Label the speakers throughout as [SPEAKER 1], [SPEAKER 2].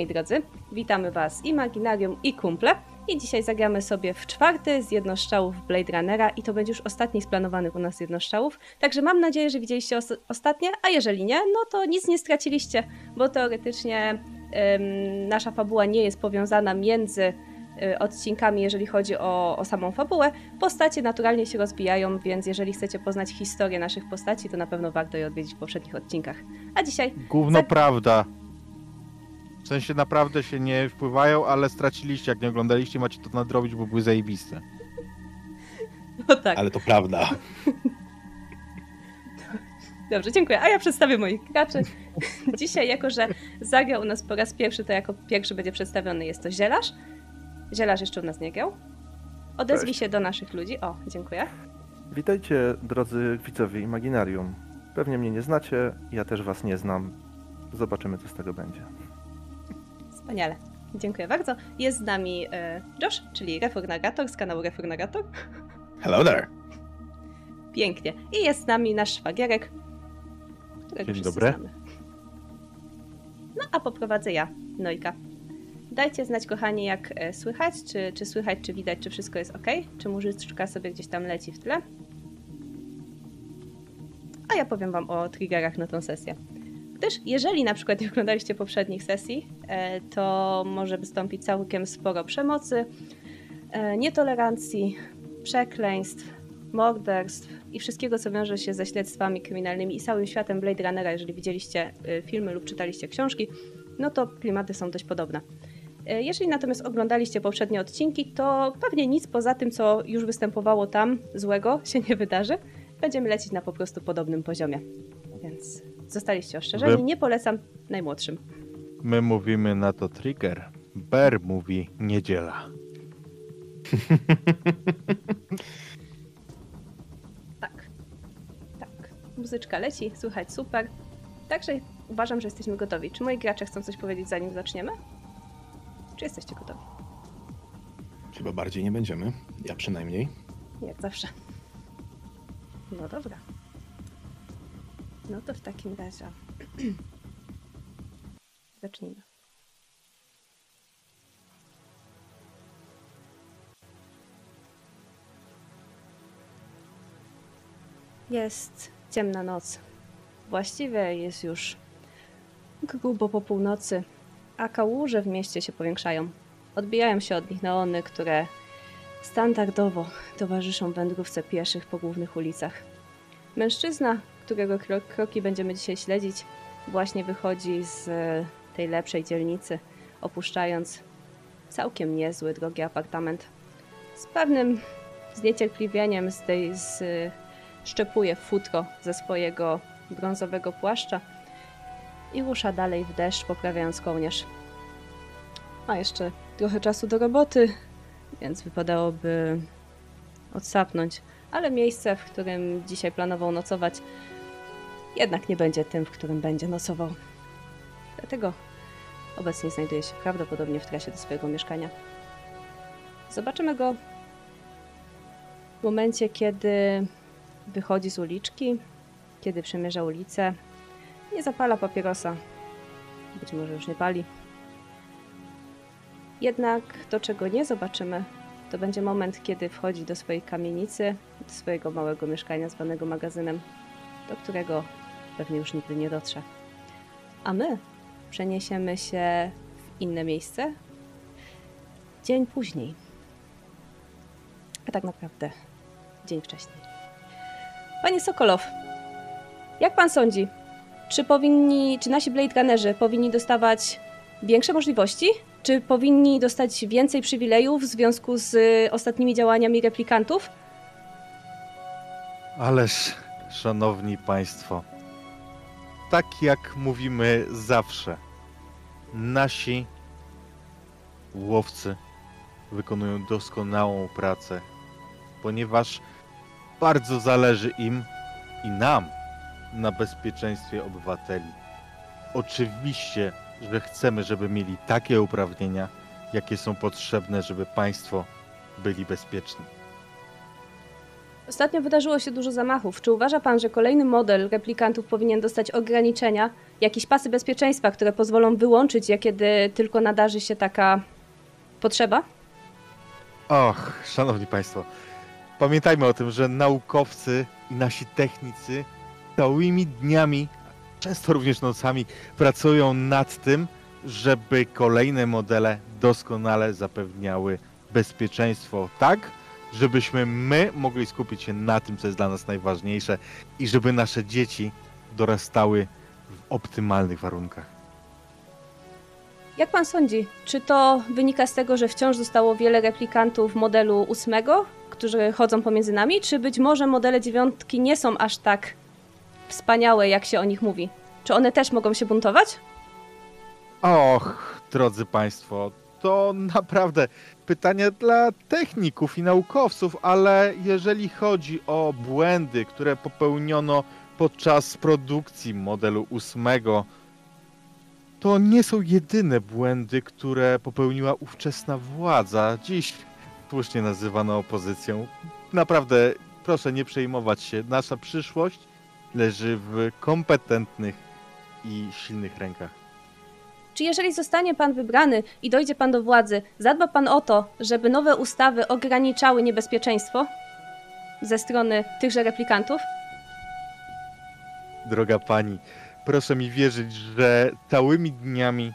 [SPEAKER 1] Moi drodzy, witamy Was Imaginarium i kumple. I dzisiaj zagramy sobie w czwarty z jednostrzałów Blade Runnera i to będzie już ostatni z planowanych u nas jednostrzałów. Także mam nadzieję, że widzieliście os- ostatnie, a jeżeli nie, no to nic nie straciliście, bo teoretycznie em, nasza fabuła nie jest powiązana między y, odcinkami, jeżeli chodzi o, o samą fabułę. Postacie naturalnie się rozwijają, więc jeżeli chcecie poznać historię naszych postaci, to na pewno warto je odwiedzić w poprzednich odcinkach. A dzisiaj
[SPEAKER 2] Gówno prawda. W sensie naprawdę się nie wpływają, ale straciliście, jak nie oglądaliście, macie to nadrobić, bo były zajebiste.
[SPEAKER 1] no tak.
[SPEAKER 3] Ale to prawda.
[SPEAKER 1] Dobrze, dziękuję. A ja przedstawię moich graczy. Dzisiaj, jako że zagrał u nas po raz pierwszy, to jako pierwszy będzie przedstawiony jest to Zielarz. Zielarz jeszcze u nas nie grał. Odezwij
[SPEAKER 4] Cześć.
[SPEAKER 1] się do naszych ludzi. O, dziękuję.
[SPEAKER 4] Witajcie, drodzy widzowie Imaginarium. Pewnie mnie nie znacie, ja też was nie znam. Zobaczymy, co z tego będzie.
[SPEAKER 1] Wspaniale. Dziękuję bardzo. Jest z nami e, Josh, czyli Refornagator z kanału Refornagator.
[SPEAKER 3] Hello there.
[SPEAKER 1] Pięknie. I jest z nami nasz szwagierek, którego
[SPEAKER 2] Dzień dobry.
[SPEAKER 1] znamy. No, a poprowadzę ja, Nojka. Dajcie znać, kochani, jak e, słychać, czy, czy słychać, czy widać, czy wszystko jest ok, czy muzyczka sobie gdzieś tam leci w tle. A ja powiem wam o triggerach na tą sesję. Gdyż jeżeli na przykład nie oglądaliście poprzednich sesji, e, to może wystąpić całkiem sporo przemocy, e, nietolerancji, przekleństw, morderstw i wszystkiego, co wiąże się ze śledztwami kryminalnymi i całym światem Blade Runnera, jeżeli widzieliście y, filmy lub czytaliście książki, no to klimaty są dość podobne. Jeżeli natomiast oglądaliście poprzednie odcinki, to pewnie nic poza tym, co już występowało tam złego się nie wydarzy. Będziemy lecieć na po prostu podobnym poziomie. Więc zostaliście ostrzeżeni.
[SPEAKER 2] Wy-
[SPEAKER 1] Nie polecam najmłodszym.
[SPEAKER 2] My mówimy na to trigger. Bear mówi niedziela.
[SPEAKER 1] Tak. Tak. Muzyczka leci, słychać super. Także uważam, że jesteśmy gotowi. Czy moi gracze chcą coś powiedzieć, zanim zaczniemy? Czy jesteście gotowi?
[SPEAKER 3] Chyba bardziej nie będziemy. Ja przynajmniej.
[SPEAKER 1] Jak zawsze. No dobra. No to w takim razie. Zacznijmy. Jest ciemna noc. Właściwie jest już grubo po północy, a kałuże w mieście się powiększają. Odbijają się od nich neony, które Standardowo towarzyszą wędrówce pieszych po głównych ulicach. Mężczyzna, którego kro kroki będziemy dzisiaj śledzić, właśnie wychodzi z e, tej lepszej dzielnicy, opuszczając całkiem niezły, drogi apartament. Z pewnym zniecierpliwieniem z tej z, szczepuje futro ze swojego brązowego płaszcza i rusza dalej w deszcz, poprawiając kołnierz. A jeszcze trochę czasu do roboty, więc wypadałoby odsapnąć. Ale miejsce, w którym dzisiaj planował nocować, jednak nie będzie tym, w którym będzie nocował. Dlatego obecnie znajduje się prawdopodobnie w trasie do swojego mieszkania. Zobaczymy go w momencie, kiedy wychodzi z uliczki, kiedy przemierza ulicę. Nie zapala papierosa. Być może już nie pali. Jednak to, czego nie zobaczymy, to będzie moment, kiedy wchodzi do swojej kamienicy, do swojego małego mieszkania zwanego magazynem, do którego pewnie już nigdy nie dotrze. A my przeniesiemy się w inne miejsce dzień później. A tak naprawdę dzień wcześniej. Panie Sokolow, jak pan sądzi, czy powinni, czy nasi Blade Runnerzy powinni dostawać większe możliwości? Czy powinni dostać więcej przywilejów w związku z y, ostatnimi działaniami replikantów?
[SPEAKER 2] Ależ, szanowni państwo, tak jak mówimy zawsze, nasi łowcy wykonują doskonałą pracę, ponieważ bardzo zależy im i nam na bezpieczeństwie obywateli. Oczywiście, że chcemy, żeby mieli takie uprawnienia, jakie są potrzebne, żeby państwo byli bezpieczni.
[SPEAKER 1] Ostatnio wydarzyło się dużo zamachów. Czy uważa pan, że kolejny model replikantów powinien dostać ograniczenia, jakieś pasy bezpieczeństwa, które pozwolą wyłączyć je, kiedy tylko nadarzy się taka potrzeba?
[SPEAKER 2] Och, szanowni państwo, pamiętajmy o tym, że naukowcy i nasi technicy całymi dniami, często również nocami, pracują nad tym, żeby kolejne modele doskonale zapewniały bezpieczeństwo, tak, żebyśmy my mogli skupić się na tym, co jest dla nas najważniejsze i żeby nasze dzieci dorastały w optymalnych warunkach.
[SPEAKER 1] Jak pan sądzi, czy to wynika z tego, że wciąż zostało wiele replikantów modelu ósmego, którzy chodzą pomiędzy nami, czy być może modele dziewiątki nie są aż tak wspaniałe, jak się o nich mówi? Czy one też mogą się buntować?
[SPEAKER 2] Och, drodzy Państwo, to naprawdę pytanie dla techników i naukowców, ale jeżeli chodzi o błędy, które popełniono podczas produkcji modelu ósmego, to nie są jedyne błędy, które popełniła ówczesna władza, dziś słusznie nazywana opozycją. Naprawdę, proszę nie przejmować się, nasza przyszłość leży w kompetentnych i silnych rękach.
[SPEAKER 1] Czy jeżeli zostanie pan wybrany i dojdzie pan do władzy, zadba pan o to, żeby nowe ustawy ograniczały niebezpieczeństwo ze strony tychże replikantów?
[SPEAKER 2] Droga pani, proszę mi wierzyć, że całymi dniami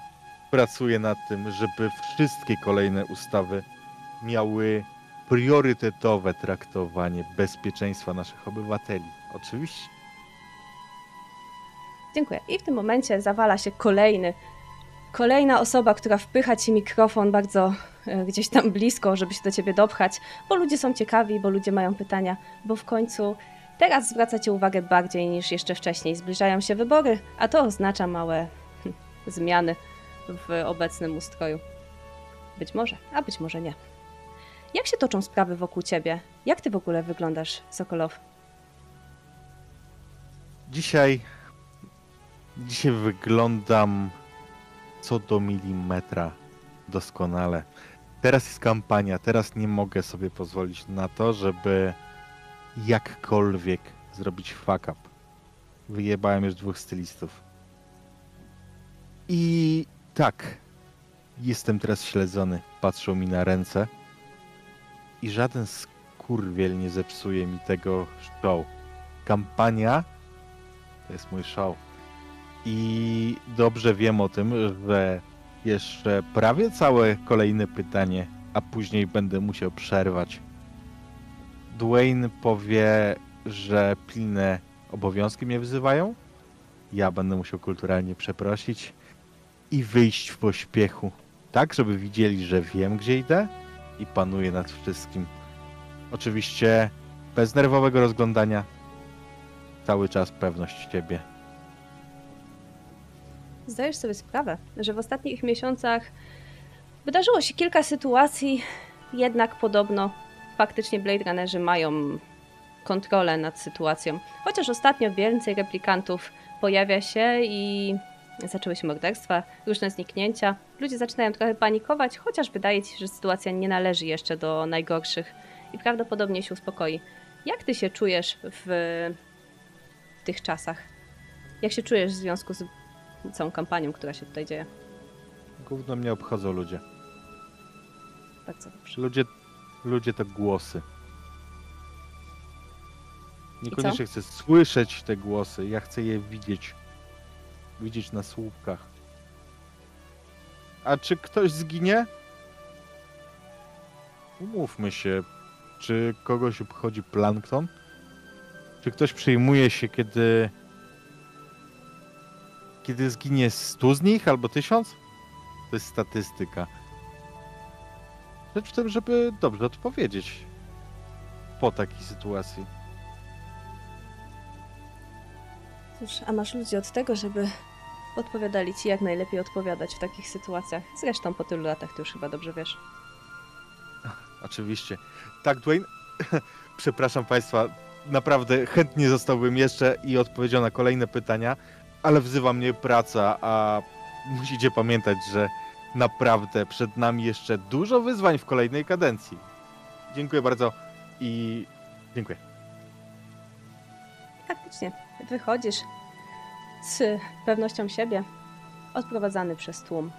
[SPEAKER 2] pracuję nad tym, żeby wszystkie kolejne ustawy miały priorytetowe traktowanie bezpieczeństwa naszych obywateli. Oczywiście.
[SPEAKER 1] Dziękuję. I w tym momencie zawala się kolejny, kolejna osoba, która wpycha ci mikrofon bardzo e, gdzieś tam blisko, żeby się do ciebie dopchać, bo ludzie są ciekawi, bo ludzie mają pytania, bo w końcu teraz zwracacie uwagę bardziej niż jeszcze wcześniej. Zbliżają się wybory, a to oznacza małe hm, zmiany w obecnym ustroju. Być może, a być może nie. Jak się toczą sprawy wokół ciebie? Jak ty w ogóle wyglądasz, Sokolow?
[SPEAKER 2] Dzisiaj. Dzisiaj wyglądam co do milimetra doskonale. Teraz jest kampania, teraz nie mogę sobie pozwolić na to, żeby jakkolwiek zrobić fuck up. Wyjebałem już dwóch stylistów. I tak, jestem teraz śledzony. Patrzą mi na ręce i żaden skurwiel nie zepsuje mi tego show. Kampania to jest mój show. I dobrze wiem o tym, że jeszcze prawie całe kolejne pytanie, a później będę musiał przerwać. Dwayne powie, że pilne obowiązki mnie wzywają. Ja będę musiał kulturalnie przeprosić i wyjść w pośpiechu. Tak, żeby widzieli, że wiem, gdzie idę i panuję nad wszystkim. Oczywiście bez nerwowego rozglądania. Cały czas pewność ciebie.
[SPEAKER 1] Zdajesz sobie sprawę, że w ostatnich miesiącach wydarzyło się kilka sytuacji, jednak podobno faktycznie Blade Runnerzy mają kontrolę nad sytuacją. Chociaż ostatnio więcej replikantów pojawia się i zaczęły się morderstwa, różne zniknięcia. Ludzie zaczynają trochę panikować, chociaż wydaje ci się, że sytuacja nie należy jeszcze do najgorszych i prawdopodobnie się uspokoi. Jak ty się czujesz w tych czasach? Jak się czujesz w związku z całą kampanią, która się tutaj dzieje?
[SPEAKER 2] Gówno mnie obchodzą ludzie.
[SPEAKER 1] Bardzo dobrze.
[SPEAKER 2] Ludzie, ludzie to głosy. Niekoniecznie chcę słyszeć te głosy, ja chcę je widzieć. Widzieć na słupkach. A czy ktoś zginie? Umówmy się, czy kogoś obchodzi plankton? Czy ktoś przejmuje się, kiedy. Kiedy zginie 100 z nich albo 1000? To jest statystyka. Rzecz w tym, żeby dobrze odpowiedzieć po takiej sytuacji.
[SPEAKER 1] Cóż, a masz ludzi od tego, żeby odpowiadali ci jak najlepiej odpowiadać w takich sytuacjach. Zresztą po tylu latach ty już chyba dobrze wiesz.
[SPEAKER 2] Oczywiście. Tak, Dwayne. Przepraszam Państwa, naprawdę chętnie zostałbym jeszcze i odpowiedział na kolejne pytania, ale wzywa mnie praca, a musicie pamiętać, że naprawdę przed nami jeszcze dużo wyzwań w kolejnej kadencji. Dziękuję bardzo i dziękuję.
[SPEAKER 1] Faktycznie, wychodzisz z pewnością siebie, odprowadzany przez tłum.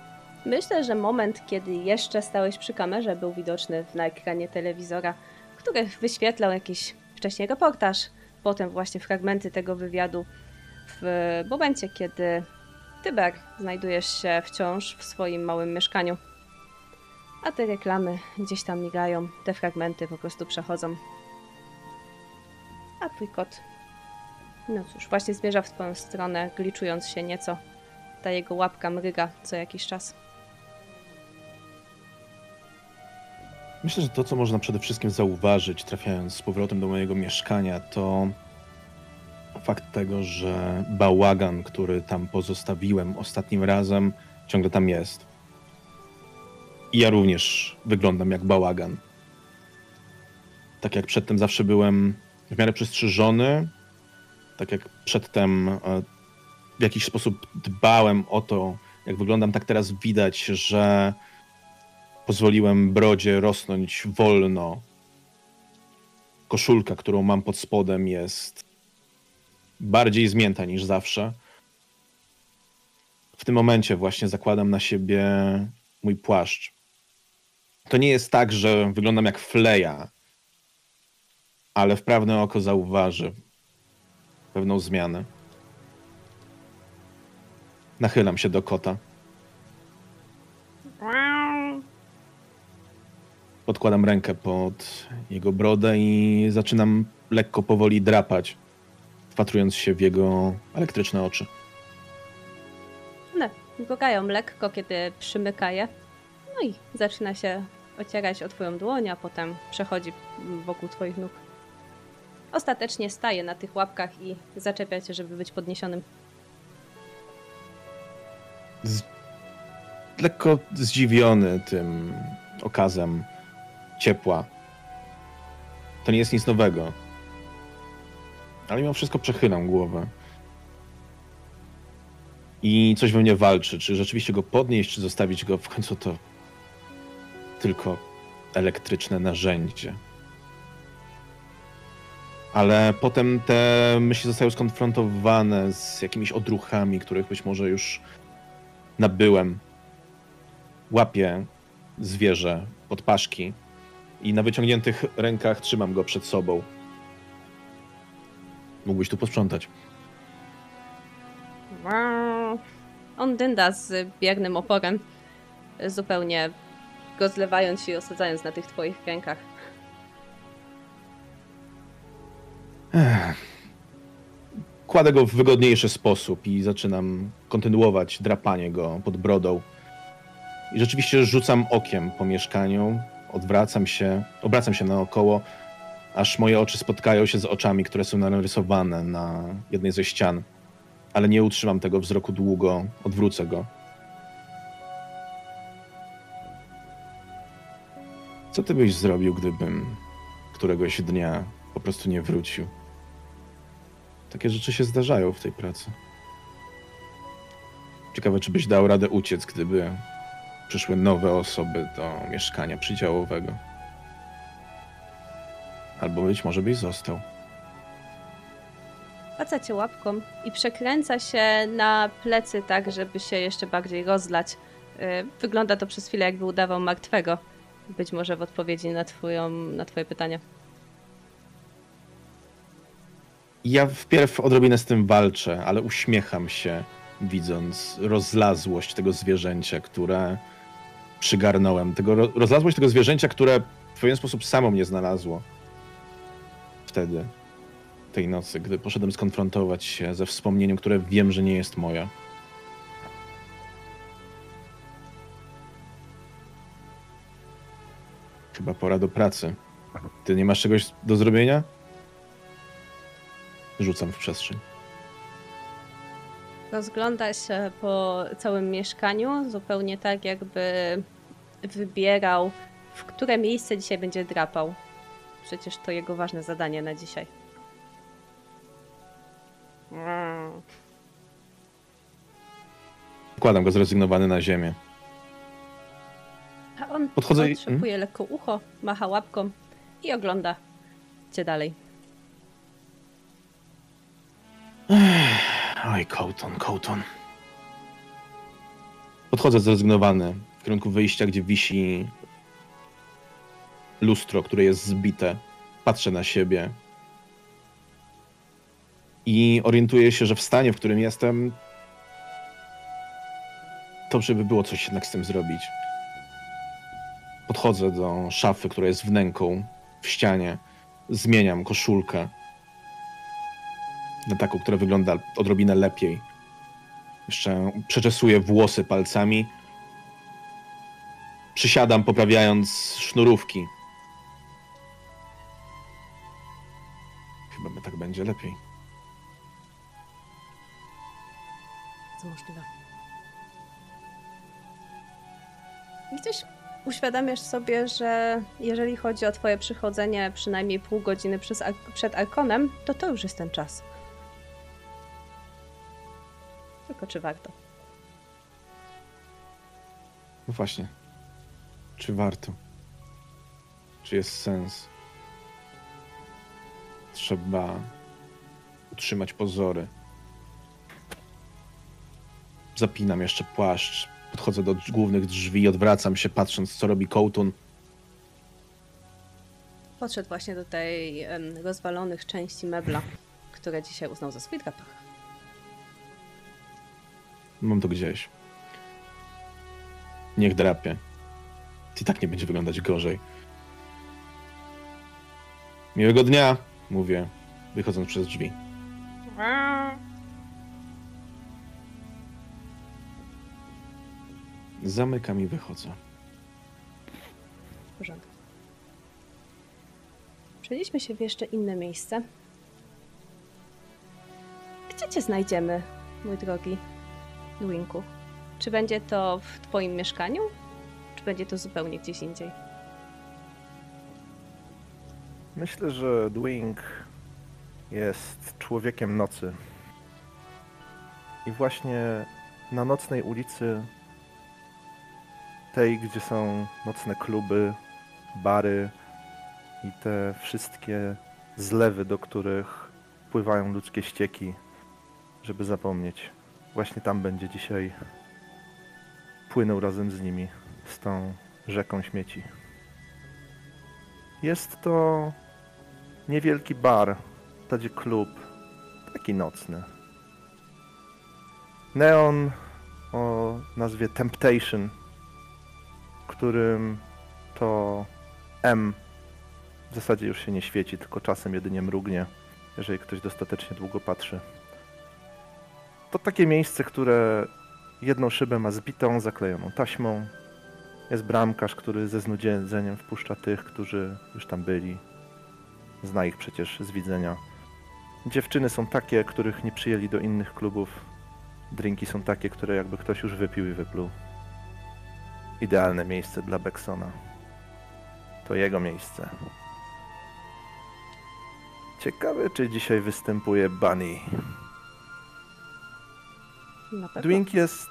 [SPEAKER 1] Myślę, że moment, kiedy jeszcze stałeś przy kamerze, był widoczny na ekranie telewizora, który wyświetlał jakiś wcześniej reportaż, potem właśnie fragmenty tego wywiadu. W momencie, kiedy Tyber znajdujesz się wciąż w swoim małym mieszkaniu, a te reklamy gdzieś tam migają, te fragmenty po prostu przechodzą. A twój kot, no cóż, właśnie zmierza w twoją stronę, gliczując się nieco. Ta jego łapka mryga co jakiś czas.
[SPEAKER 3] Myślę, że to, co można przede wszystkim zauważyć, trafiając z powrotem do mojego mieszkania, to fakt tego, że bałagan, który tam pozostawiłem ostatnim razem, ciągle tam jest. I ja również wyglądam jak bałagan. Tak jak przedtem zawsze byłem w miarę przystrzyżony, tak jak przedtem e, w jakiś sposób dbałem o to, jak wyglądam, tak teraz widać, że pozwoliłem brodzie rosnąć wolno. Koszulka, którą mam pod spodem, jest bardziej zmięta niż zawsze. W tym momencie właśnie zakładam na siebie mój płaszcz. To nie jest tak, że wyglądam jak fleja, ale wprawne oko zauważy pewną zmianę. Nachylam się do kota. Podkładam rękę pod jego brodę i zaczynam lekko powoli drapać, wpatrując się w jego elektryczne oczy.
[SPEAKER 1] One gogają lekko, kiedy przymyka je. No i zaczyna się ocierać o twoją dłoń, a potem przechodzi wokół twoich nóg. Ostatecznie staje na tych łapkach i zaczepia cię, żeby być podniesionym.
[SPEAKER 3] Z... Lekko zdziwiony tym okazem ciepła. To nie jest nic nowego. Ale mimo wszystko przechylam głowę. I coś we mnie walczy. Czy rzeczywiście go podnieść, czy zostawić go w końcu to tylko elektryczne narzędzie. Ale potem te myśli zostają skonfrontowane z jakimiś odruchami, których być może już nabyłem. Łapię zwierzę pod paszki i na wyciągniętych rękach trzymam go przed sobą. Mógłbyś tu posprzątać.
[SPEAKER 1] On dynda z biernym oporem, zupełnie go zlewając się i osadzając na tych twoich rękach.
[SPEAKER 3] Kładę go w wygodniejszy sposób i zaczynam kontynuować drapanie go pod brodą. I rzeczywiście rzucam okiem po mieszkaniu, odwracam się, obracam się naokoło, aż moje oczy spotkają się z oczami, które są narysowane na jednej ze ścian. Ale nie utrzymam tego wzroku długo, odwrócę go. Co ty byś zrobił, gdybym któregoś dnia po prostu nie wrócił? Takie rzeczy się zdarzają w tej pracy. Ciekawe, czy byś dał radę uciec, gdyby przyszły nowe osoby do mieszkania przydziałowego. Albo być może byś został.
[SPEAKER 1] Paca cię łapką i przekręca się na plecy tak, żeby się jeszcze bardziej rozlać. Yy, Wygląda to przez chwilę, jakby udawał martwego. Być może w odpowiedzi na, twoją, na twoje pytanie.
[SPEAKER 3] Ja wpierw odrobinę z tym walczę, ale uśmiecham się, widząc rozlazłość tego zwierzęcia, które przygarnąłem. Tego, ro- rozlazłość tego zwierzęcia, które w pewien sposób samo mnie znalazło. Wtedy, tej nocy, gdy poszedłem skonfrontować się ze wspomnieniem, które wiem, że nie jest moje. Chyba pora do pracy. Ty nie masz czegoś do zrobienia? Rzucam w przestrzeń.
[SPEAKER 1] Rozgląda się po całym mieszkaniu, zupełnie tak, jakby wybierał, w które miejsce dzisiaj będzie drapał. Przecież to jego ważne zadanie na dzisiaj. Mm.
[SPEAKER 3] Kładam go zrezygnowany na ziemię.
[SPEAKER 1] A on
[SPEAKER 3] Podchodzę
[SPEAKER 1] otrzepuje lekko ucho, macha łapką i ogląda cię dalej.
[SPEAKER 3] Oj, Kołton, Kołton. Podchodzę zrezygnowany w kierunku wyjścia, gdzie wisi lustro, które jest zbite. Patrzę na siebie i orientuję się, że w stanie, w którym jestem, dobrze by było coś jednak z tym zrobić. Podchodzę do szafy, która jest wnęką w ścianie. Zmieniam koszulkę na taką, która wygląda odrobinę lepiej. Jeszcze przeczesuję włosy palcami. Przysiadam, poprawiając sznurówki. Chyba tak będzie lepiej.
[SPEAKER 1] Co możliwe. Gdzieś uświadamiasz sobie, że jeżeli chodzi o twoje przychodzenie przynajmniej pół godziny przed Arkonem, to to już jest ten czas. Tylko czy warto?
[SPEAKER 3] No właśnie. Czy warto? Czy jest sens? Trzeba utrzymać pozory. Zapinam jeszcze płaszcz. Podchodzę do głównych drzwi, odwracam się, patrząc, co robi Kołtun.
[SPEAKER 1] Podszedł właśnie do tej em, rozwalonych części mebla, które dzisiaj uznał za swój drapach.
[SPEAKER 3] Mam to gdzieś. Niech drapie. I tak nie będzie wyglądać gorzej. Miłego dnia, mówię, wychodząc przez drzwi. Zamykam i wychodzę.
[SPEAKER 1] W porządku. Się w jeszcze inne miejsce. Gdzie cię znajdziemy, mój drogi Luinku? Czy będzie to w twoim mieszkaniu? Czy będzie to zupełnie gdzieś indziej?
[SPEAKER 4] Myślę, że Dwing jest człowiekiem nocy. I właśnie na nocnej ulicy, tej, gdzie są nocne kluby, bary i te wszystkie zlewy, do których pływają ludzkie ścieki, żeby zapomnieć. Właśnie tam będzie dzisiaj płynął razem z nimi, z tą rzeką śmieci. Jest to niewielki bar, w zasadzie klub, taki nocny. Neon o nazwie Temptation, którym to M w zasadzie już się nie świeci, tylko czasem jedynie mrugnie, jeżeli ktoś dostatecznie długo patrzy. To takie miejsce, które jedną szybę ma zbitą, zaklejoną taśmą. Jest bramkarz, który ze znudzieniem wpuszcza tych, którzy już tam byli. Zna ich przecież z widzenia. Dziewczyny są takie, których nie przyjęli do innych klubów. Drinki są takie, które jakby ktoś już wypił i wypluł. Idealne miejsce dla Becksona. To jego miejsce. Ciekawe, czy dzisiaj występuje Bunny.
[SPEAKER 1] Na pewno.
[SPEAKER 4] Dwing jest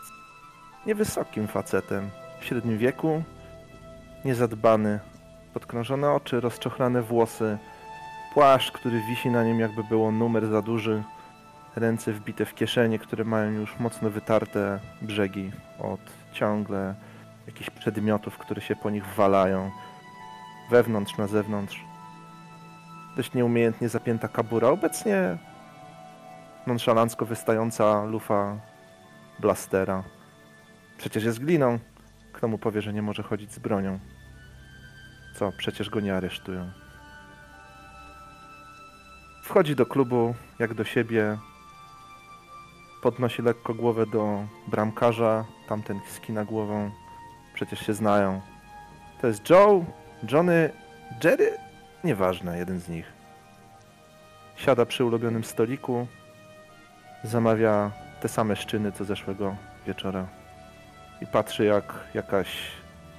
[SPEAKER 4] niewysokim facetem. W średnim wieku, niezadbany, podkrążone oczy, rozczochrane włosy, płaszcz, który wisi na nim jakby było numer za duży, ręce wbite w kieszenie, które mają już mocno wytarte brzegi od ciągle jakichś przedmiotów, które się po nich walają, wewnątrz, na zewnątrz. Dość nieumiejętnie zapięta kabura, obecnie nonszalancko wystająca lufa blastera. Przecież jest gliną. Kto mu powie, że nie może chodzić z bronią? Co, przecież go nie aresztują. Wchodzi do klubu, jak do siebie. Podnosi lekko głowę do bramkarza. Tamten skina głową. Przecież się znają. To jest Joe, Johnny, Jerry? Nieważne, jeden z nich. Siada przy ulubionym stoliku. Zamawia te same szczyny co zeszłego wieczora. I patrzy jak jakaś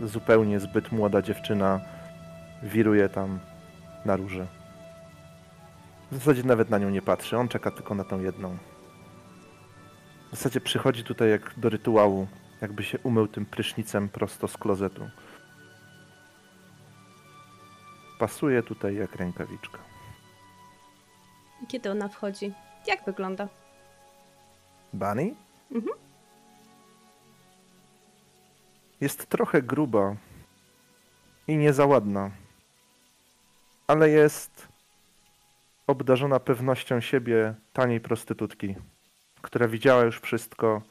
[SPEAKER 4] zupełnie zbyt młoda dziewczyna wiruje tam na róże. W zasadzie nawet na nią nie patrzy, on czeka tylko na tą jedną. W zasadzie przychodzi tutaj jak do rytuału, jakby się umył tym prysznicem prosto z klozetu. Pasuje tutaj jak rękawiczka.
[SPEAKER 1] Kiedy ona wchodzi? Jak wygląda?
[SPEAKER 4] Bunny?
[SPEAKER 1] Mhm.
[SPEAKER 4] Jest trochę gruba i nie za ładna, ale jest obdarzona pewnością siebie taniej prostytutki, która widziała już wszystko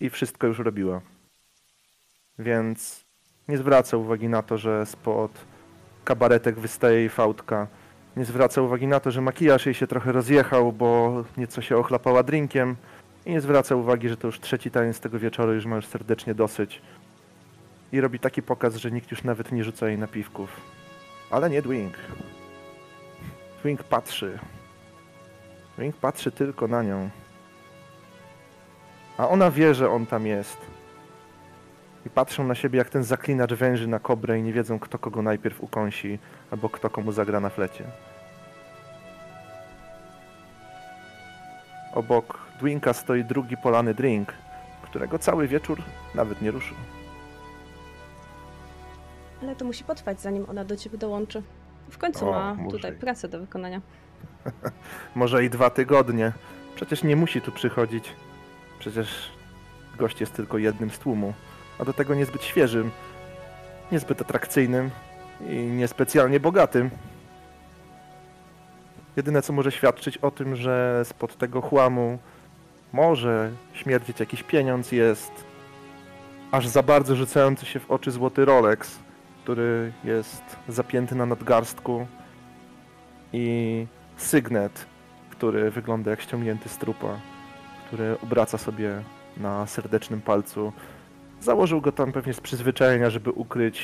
[SPEAKER 4] i wszystko już robiła. Więc nie zwraca uwagi na to, że spod kabaretek wystaje jej fałdka. Nie zwraca uwagi na to, że makijaż jej się trochę rozjechał, bo nieco się ochlapała drinkiem. I nie zwraca uwagi, że to już trzeci taniec tego wieczoru, już ma już serdecznie dosyć. I robi taki pokaz, że nikt już nawet nie rzuca jej napiwków. Ale nie Dwing. Dwing patrzy. Dwing patrzy tylko na nią. A ona wie, że on tam jest. I patrzą na siebie jak ten zaklinacz węży na kobrę i nie wiedzą, kto kogo najpierw ukąsi, albo kto komu zagra na flecie. Obok Dwinka stoi drugi polany drink, którego cały wieczór nawet nie ruszył.
[SPEAKER 1] Ale to musi potrwać, zanim ona do ciebie dołączy. W końcu
[SPEAKER 4] O,
[SPEAKER 1] ma
[SPEAKER 4] może
[SPEAKER 1] tutaj
[SPEAKER 4] i-
[SPEAKER 1] pracę do wykonania.
[SPEAKER 4] Może i dwa tygodnie. Przecież nie musi tu przychodzić. Przecież gość jest tylko jednym z tłumu. A do tego niezbyt świeżym, niezbyt atrakcyjnym i niespecjalnie bogatym. Jedyne co może świadczyć o tym, że spod tego chłamu może śmierdzieć jakiś pieniądz jest aż za bardzo rzucający się w oczy złoty Rolex, który jest zapięty na nadgarstku i sygnet, który wygląda jak ściągnięty z trupa, który obraca sobie na serdecznym palcu. Założył go tam pewnie z przyzwyczajenia, żeby ukryć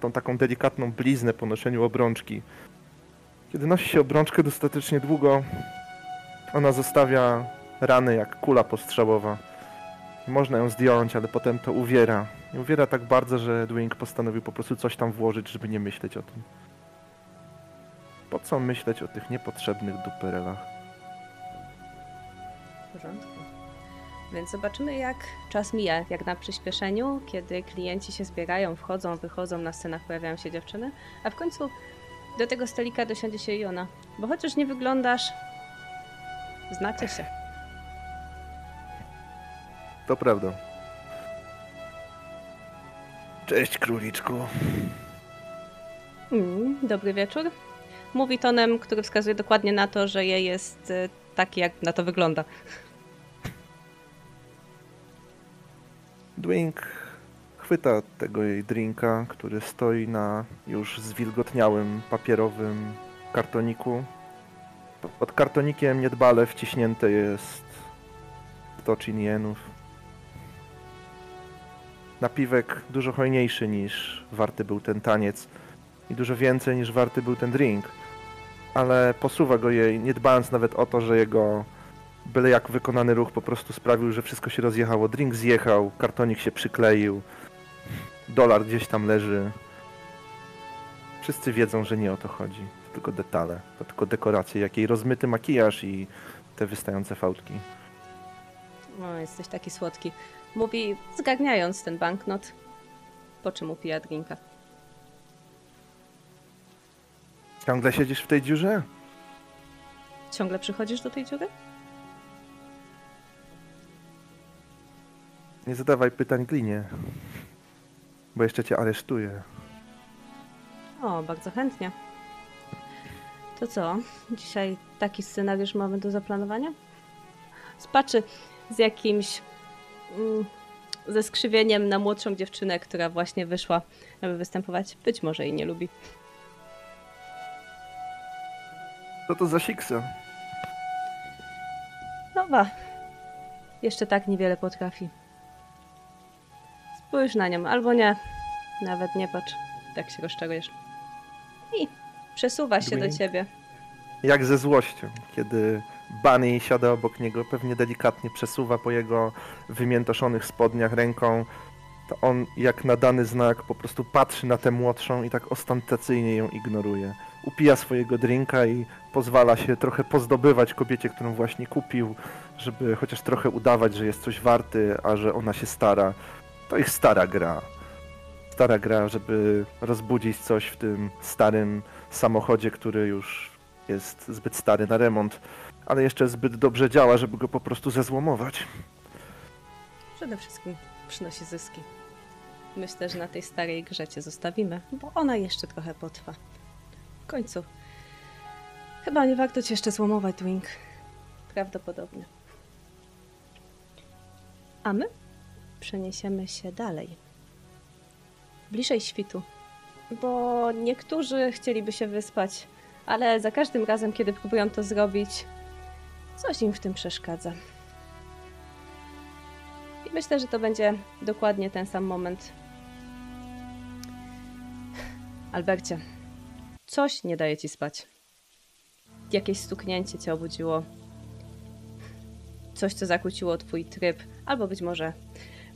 [SPEAKER 4] tą taką delikatną bliznę po noszeniu obrączki. Kiedy nosi się obrączkę dostatecznie długo, ona zostawia rany jak kula postrzałowa. Można ją zdjąć, ale potem to uwiera. I uwiera tak bardzo, że Dwing postanowił po prostu coś tam włożyć, żeby nie myśleć o tym. Po co myśleć o tych niepotrzebnych duperelach?
[SPEAKER 1] W porządku. Więc zobaczymy, jak czas mija, jak na przyspieszeniu, kiedy klienci się zbierają, wchodzą, wychodzą, na scenach pojawiają się dziewczyny, a w końcu do tego stolika dosiądzie się Jona. Bo chociaż nie wyglądasz, znacie się.
[SPEAKER 4] To prawda. Cześć, króliczku.
[SPEAKER 1] Mm, dobry wieczór. Mówi tonem, który wskazuje dokładnie na to, że je jest y, taki, jak na to wygląda.
[SPEAKER 4] Dwing chwyta tego jej drinka, który stoi na już zwilgotniałym papierowym kartoniku. Pod kartonikiem niedbale wciśnięte jest 100 chinienów. Napiwek dużo hojniejszy niż warty był ten taniec i dużo więcej niż warty był ten drink. Ale posuwa go jej, nie dbając nawet o to, że jego byle jak wykonany ruch po prostu sprawił, że wszystko się rozjechało. Drink zjechał, kartonik się przykleił, dolar gdzieś tam leży. Wszyscy wiedzą, że nie o to chodzi. To tylko detale, to tylko dekoracje, jak jej rozmyty makijaż i te wystające fałdki.
[SPEAKER 1] O, jesteś taki słodki. Mówi, zgarniając ten banknot, po czym upija drinka.
[SPEAKER 4] Ciągle siedzisz w tej dziurze?
[SPEAKER 1] Ciągle przychodzisz do tej dziury?
[SPEAKER 4] Nie zadawaj pytań glinie, bo jeszcze cię aresztuję.
[SPEAKER 1] O, bardzo chętnie. To co? Dzisiaj taki scenariusz mamy do zaplanowania? Spaczy z jakimś. Mm, ze skrzywieniem na młodszą dziewczynę, która właśnie wyszła, aby występować. Być może jej nie lubi.
[SPEAKER 4] Co to za siksa?
[SPEAKER 1] Nowa. Jeszcze tak niewiele potrafi. Spójrz na nią, albo nie. Nawet nie patrz. Tak się rozczarujesz. I przesuwa się do
[SPEAKER 4] Dwayne?
[SPEAKER 1] ciebie.
[SPEAKER 4] Jak ze złością, kiedy Bunny siada obok niego, pewnie delikatnie przesuwa po jego wymiętoszonych spodniach ręką, to on jak na dany znak po prostu patrzy na tę młodszą i tak ostentacyjnie ją ignoruje. Upija swojego drinka i pozwala się trochę pozdobywać kobiecie, którą właśnie kupił, żeby chociaż trochę udawać, że jest coś warty, a że ona się stara. To ich stara gra. Stara gra, żeby rozbudzić coś w tym starym samochodzie, który już jest zbyt stary na remont, ale jeszcze zbyt dobrze działa, żeby go po prostu zezłomować.
[SPEAKER 1] Przede wszystkim przynosi zyski. Myślę, że na tej starej grze cię zostawimy, bo ona jeszcze trochę potrwa. W końcu. Chyba nie warto cię jeszcze złomować, Dwing. Prawdopodobnie. A my przeniesiemy się dalej. Bliżej świtu. Bo niektórzy chcieliby się wyspać, ale za każdym razem, kiedy próbują to zrobić, coś im w tym przeszkadza. I myślę, że to będzie dokładnie ten sam moment. Albercie, coś nie daje ci spać. Jakieś stuknięcie cię obudziło. Coś, co zakłóciło twój tryb, albo być może,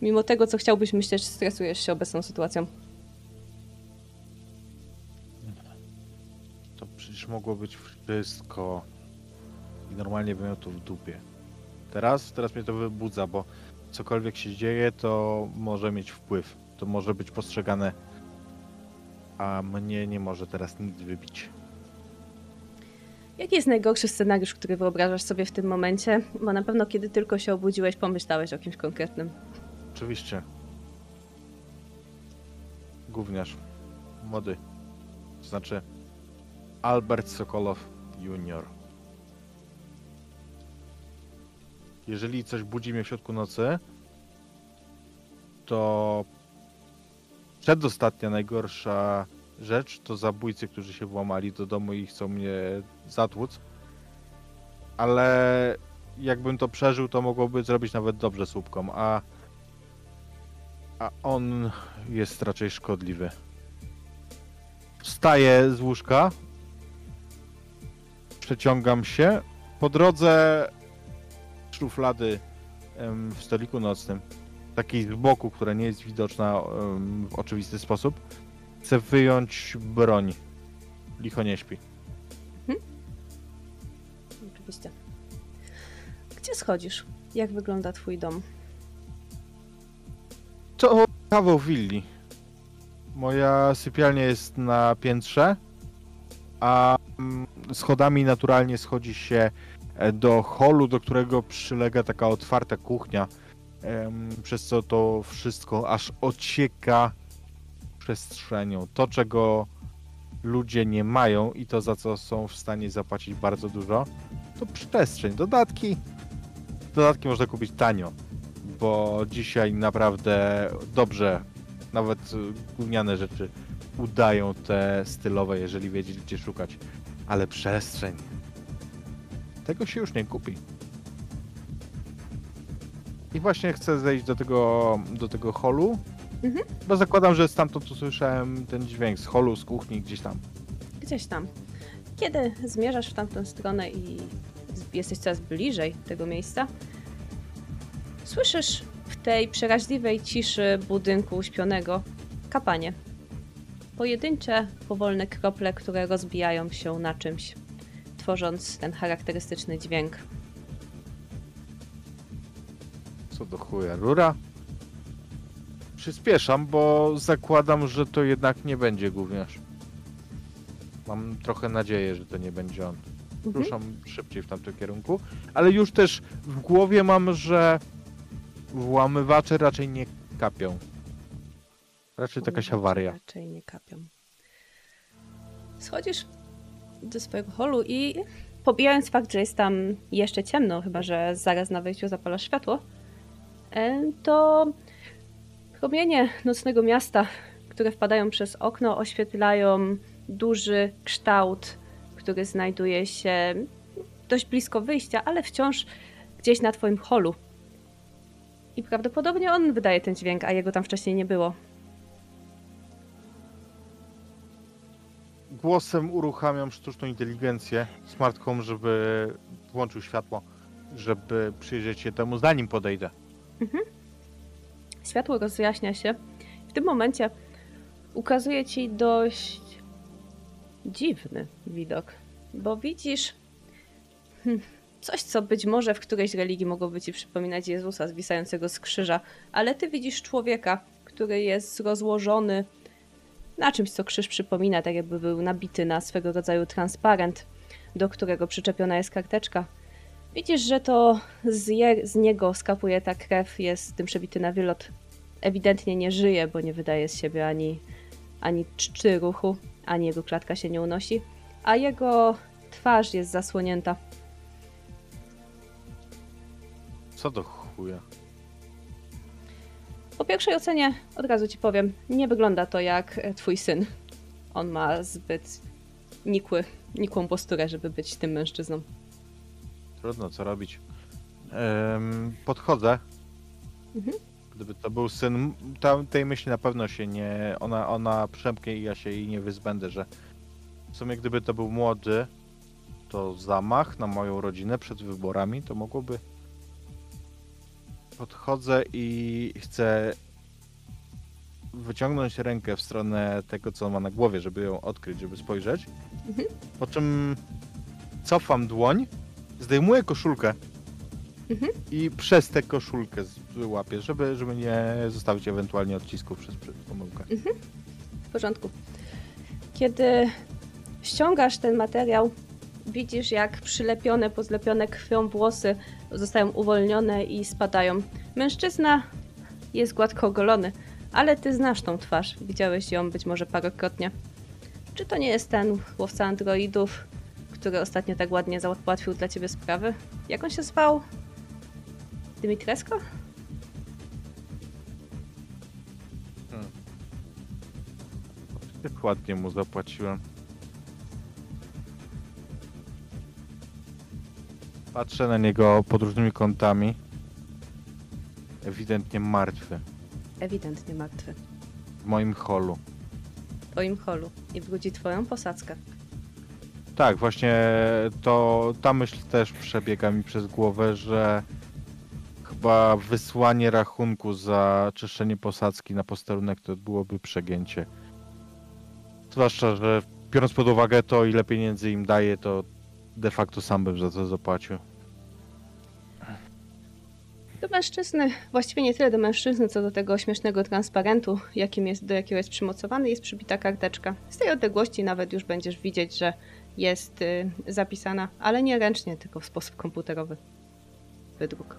[SPEAKER 1] mimo tego, co chciałbyś myśleć, stresujesz się obecną sytuacją.
[SPEAKER 2] To przecież mogło być wszystko. I normalnie bym miał to w dupie. Teraz, teraz mnie to wybudza, bo cokolwiek się dzieje, to może mieć wpływ. To może być postrzegane, a mnie nie może teraz nic wybić.
[SPEAKER 1] Jaki jest najgorszy scenariusz, który wyobrażasz sobie w tym momencie? Bo na pewno, kiedy tylko się obudziłeś, pomyślałeś o kimś konkretnym.
[SPEAKER 2] Oczywiście. Gówniarz. Młody. To znaczy Albert Sokolow Junior. Jeżeli coś budzi mnie w środku nocy, to przedostatnia najgorsza rzecz to zabójcy, którzy się włamali do domu i chcą mnie zatłuc. Ale jakbym to przeżył, to mogłoby zrobić nawet dobrze słupkom, a a on jest raczej szkodliwy. Wstaję z łóżka. Przeciągam się. Po drodze szuflady w stoliku nocnym, takiej z boku, która nie jest widoczna w oczywisty sposób, chcę wyjąć broń. Licho nie śpi.
[SPEAKER 1] Oczywiście. Gdzie schodzisz? Jak wygląda twój dom?
[SPEAKER 2] To kawał willi. Moja sypialnia jest na piętrze, a mm, schodami naturalnie schodzi się do holu, do którego przylega taka otwarta kuchnia, przez co to wszystko aż ocieka przestrzenią. To, czego ludzie nie mają i to, za co są w stanie zapłacić bardzo dużo, to przestrzeń. Dodatki, dodatki można kupić tanio bo dzisiaj naprawdę dobrze, nawet gówniane rzeczy udają te stylowe, jeżeli wiedzieć gdzie szukać. Ale przestrzeń. Tego się już nie kupi. I właśnie chcę zejść do tego, do tego holu,
[SPEAKER 1] Mhm.
[SPEAKER 2] bo zakładam, że stamtąd usłyszałem ten dźwięk z holu, z kuchni, gdzieś tam.
[SPEAKER 1] Gdzieś tam. Kiedy zmierzasz w tamtą stronę i jesteś coraz bliżej tego miejsca, słyszysz w tej przeraźliwej ciszy budynku uśpionego kapanie. Pojedyncze, powolne krople, które rozbijają się na czymś, tworząc ten charakterystyczny dźwięk.
[SPEAKER 2] Co do chuja, rura? Przyspieszam, bo zakładam, że to jednak nie będzie gówniarz. Mam trochę nadzieję, że to nie będzie on.
[SPEAKER 1] Mhm.
[SPEAKER 2] Ruszam szybciej w tamtym kierunku, ale już też w głowie mam, że włamywacze raczej nie kapią. Raczej to jakaś awaria.
[SPEAKER 1] Raczej nie kapią. Schodzisz do swojego holu i pobijając fakt, że jest tam jeszcze ciemno, chyba że zaraz na wejściu zapalasz światło, e, to promienie nocnego miasta, które wpadają przez okno, oświetlają duży kształt, który znajduje się dość blisko wyjścia, ale wciąż gdzieś na twoim holu. I prawdopodobnie on wydaje ten dźwięk, a jego tam wcześniej nie było.
[SPEAKER 2] Głosem uruchamiam sztuczną inteligencję, smart home, żeby włączył światło, żeby przyjrzeć się temu, zanim podejdę.
[SPEAKER 1] Światło rozjaśnia się. W tym momencie ukazuje ci dość dziwny widok, bo widzisz hmm, coś, co być może w którejś religii mogłoby ci przypominać Jezusa zwisającego z krzyża, ale ty widzisz człowieka, który jest rozłożony na czymś, co krzyż przypomina, tak jakby był nabity na swego rodzaju transparent, do którego przyczepiona jest karteczka. Widzisz, że to z, je, z niego skapuje ta krew, jest tym przebity na wylot. Ewidentnie nie żyje, bo nie wydaje z siebie ani, ani czczy ruchu, ani jego klatka się nie unosi, a jego twarz jest zasłonięta.
[SPEAKER 2] Co do chuja?
[SPEAKER 1] Po pierwszej ocenie, od razu ci powiem, nie wygląda to jak e, twój syn. On ma zbyt nikły, nikłą posturę, żeby być tym mężczyzną.
[SPEAKER 2] Trudno, co robić. Podchodzę.
[SPEAKER 1] Mhm.
[SPEAKER 2] Gdyby to był syn, ta, tej myśli na pewno się nie. Ona, ona przemknie i ja się jej nie wyzbędę, że w sumie gdyby to był młody, to zamach na moją rodzinę przed wyborami to mogłoby. Podchodzę i chcę wyciągnąć rękę w stronę tego, co ma na głowie, żeby ją odkryć, żeby spojrzeć.
[SPEAKER 1] Mhm.
[SPEAKER 2] Po czym cofam dłoń, zdejmuję koszulkę
[SPEAKER 1] Mhm.
[SPEAKER 2] i przez tę koszulkę łapię, żeby, żeby nie zostawić ewentualnie odcisków przez, przez pomyłkę.
[SPEAKER 1] W porządku. Kiedy ściągasz ten materiał, widzisz jak przylepione, pozlepione krwią włosy zostają uwolnione i spadają. Mężczyzna jest gładko ogolony, ale ty znasz tą twarz. Widziałeś ją być może parokrotnie. Czy to nie jest ten łowca androidów, który ostatnio tak ładnie załatwił dla ciebie sprawy? Jak on się zwał? Dymitresko?
[SPEAKER 2] Jak ładnie mu zapłaciłem. Patrzę na niego pod różnymi kątami. Ewidentnie martwy.
[SPEAKER 1] Ewidentnie martwy.
[SPEAKER 2] W moim holu.
[SPEAKER 1] W twoim holu i wróci twoją posadzkę.
[SPEAKER 2] Tak, właśnie to ta myśl też przebiega mi przez głowę, że chyba wysłanie rachunku za czyszczenie posadzki na posterunek to byłoby przegięcie. Zwłaszcza, że biorąc pod uwagę to, ile pieniędzy im daje, to de facto sam bym za to zapłacił.
[SPEAKER 1] Do mężczyzny, właściwie nie tyle do mężczyzny, co do tego śmiesznego transparentu, jakim jest, do jakiego jest przymocowany, jest przybita karteczka. Z tej odległości nawet już będziesz widzieć, że jest y, zapisana, ale nie ręcznie, tylko w sposób komputerowy. Wydruk.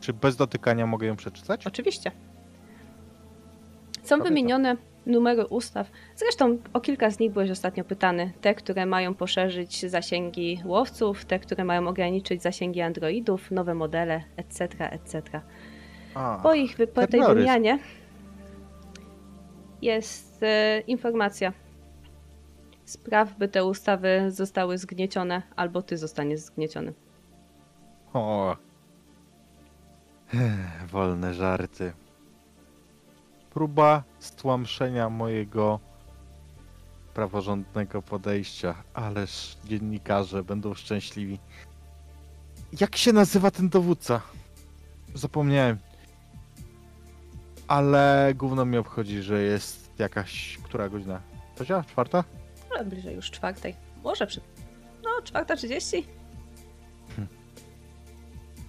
[SPEAKER 2] Czy bez dotykania mogę ją przeczytać?
[SPEAKER 1] Oczywiście. Są wymienione numery ustaw. Zresztą o kilka z nich byłeś ostatnio pytany. Te, które mają poszerzyć zasięgi łowców, te, które mają ograniczyć zasięgi androidów, nowe modele, etc., etc.
[SPEAKER 2] A,
[SPEAKER 1] Po ich po tej wymianie jest e, informacja. Spraw, by te ustawy zostały zgniecione, albo ty zostaniesz zgnieciony.
[SPEAKER 2] O. Wolne żarty. Próba stłamszenia mojego praworządnego podejścia. Ależ dziennikarze będą szczęśliwi. Jak się nazywa ten dowódca? Zapomniałem. Ale gówno mnie obchodzi, że jest jakaś... Która godzina? Trzecia? Czwarta?
[SPEAKER 1] Ale bliżej już czwartej. Może przy... No, czwarta trzydzieści?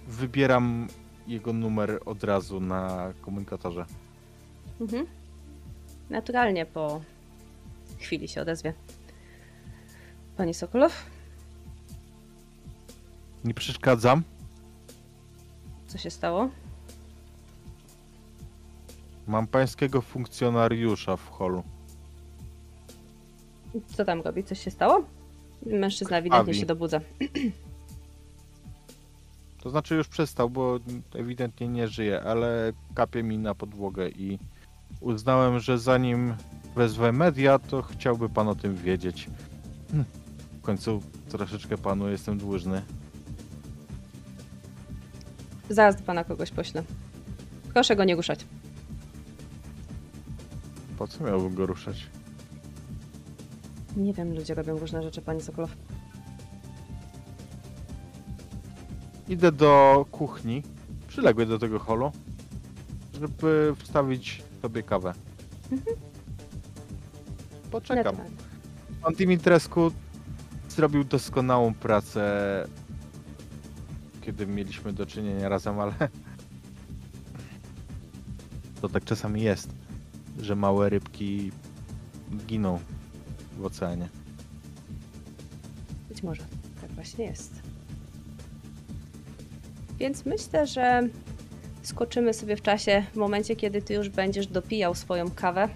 [SPEAKER 2] Wybieram jego numer od razu na komunikatorze.
[SPEAKER 1] Mhm. Naturalnie po chwili się odezwie. Pani Sokolow,
[SPEAKER 2] Nie przeszkadzam.
[SPEAKER 1] co się stało?
[SPEAKER 2] Mam pańskiego funkcjonariusza w holu.
[SPEAKER 1] Co tam robi? Coś się stało? Mężczyzna ewidentnie
[SPEAKER 2] Krwawi.
[SPEAKER 1] się dobudza.
[SPEAKER 2] To znaczy już przestał, bo ewidentnie nie żyje, ale kapie mi na podłogę i uznałem, że zanim wezwę media, to chciałby pan o tym wiedzieć. Hm. W końcu troszeczkę panu jestem dłużny.
[SPEAKER 1] Zaraz do pana kogoś poślę. Proszę go nie ruszać.
[SPEAKER 2] Po co miałbym go ruszać?
[SPEAKER 1] Nie wiem, ludzie robią różne rzeczy, pani Sokolow.
[SPEAKER 2] Idę do kuchni, przyległej do tego holu, żeby wstawić sobie kawę. Poczekam.
[SPEAKER 1] Naturalnie.
[SPEAKER 2] Pan Dimitrescu zrobił doskonałą pracę, kiedy mieliśmy do czynienia razem, ale to tak czasami jest, że małe rybki giną w oceanie.
[SPEAKER 1] Być może. Tak właśnie jest. Więc myślę, że skoczymy sobie w czasie w momencie, kiedy ty już będziesz dopijał swoją kawę.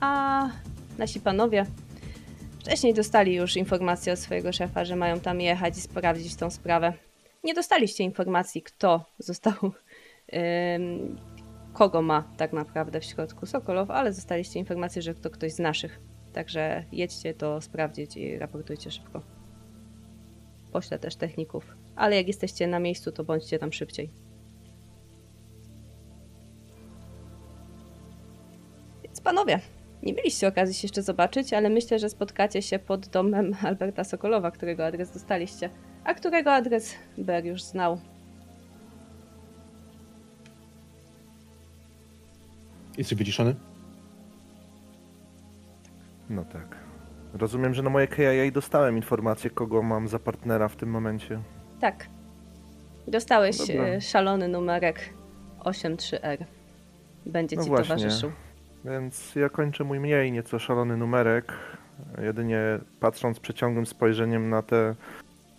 [SPEAKER 1] A nasi panowie wcześniej dostali już informację od swojego szefa, że mają tam jechać i sprawdzić tą sprawę. Nie dostaliście informacji, kto został, kogo ma tak naprawdę w środku Sokolow, ale dostaliście informację, że to ktoś z naszych. Także jedźcie to sprawdzić i raportujcie szybko. Poślę też techników, ale jak jesteście na miejscu, to bądźcie tam szybciej. Panowie, nie mieliście okazji się jeszcze zobaczyć, ale myślę, że spotkacie się pod domem Alberta Sokolowa, którego adres dostaliście, a którego adres Ber już znał.
[SPEAKER 3] Jesteś wyciszony?
[SPEAKER 4] No tak. Rozumiem, że na moje KIA dostałem informację, kogo mam za partnera w tym momencie.
[SPEAKER 1] Tak. Dostałeś
[SPEAKER 4] Dobra.
[SPEAKER 1] e, szalony numerek 83R. Będzie
[SPEAKER 4] No
[SPEAKER 1] ci
[SPEAKER 4] właśnie.
[SPEAKER 1] towarzyszył.
[SPEAKER 4] Więc ja kończę mój mniej nieco szalony numerek, jedynie patrząc przeciągłym spojrzeniem na te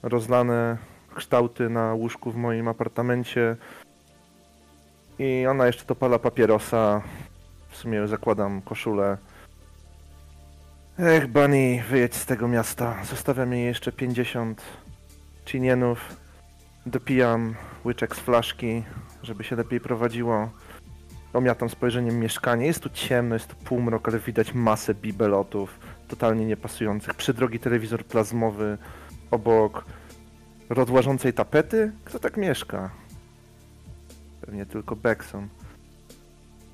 [SPEAKER 4] rozlane kształty na łóżku w moim apartamencie. I ona jeszcze dopala papierosa. W sumie zakładam koszulę. Ech, Bunny, wyjedź z tego miasta. Zostawiam jej jeszcze 50 chinienów. Dopijam łyczek z flaszki, żeby się lepiej prowadziło. Omiatam spojrzeniem mieszkanie. Jest tu ciemno, jest tu półmrok, ale widać masę bibelotów totalnie niepasujących. Przydrogi telewizor plazmowy obok rozłażącej tapety. Kto tak mieszka? Pewnie tylko Beckson.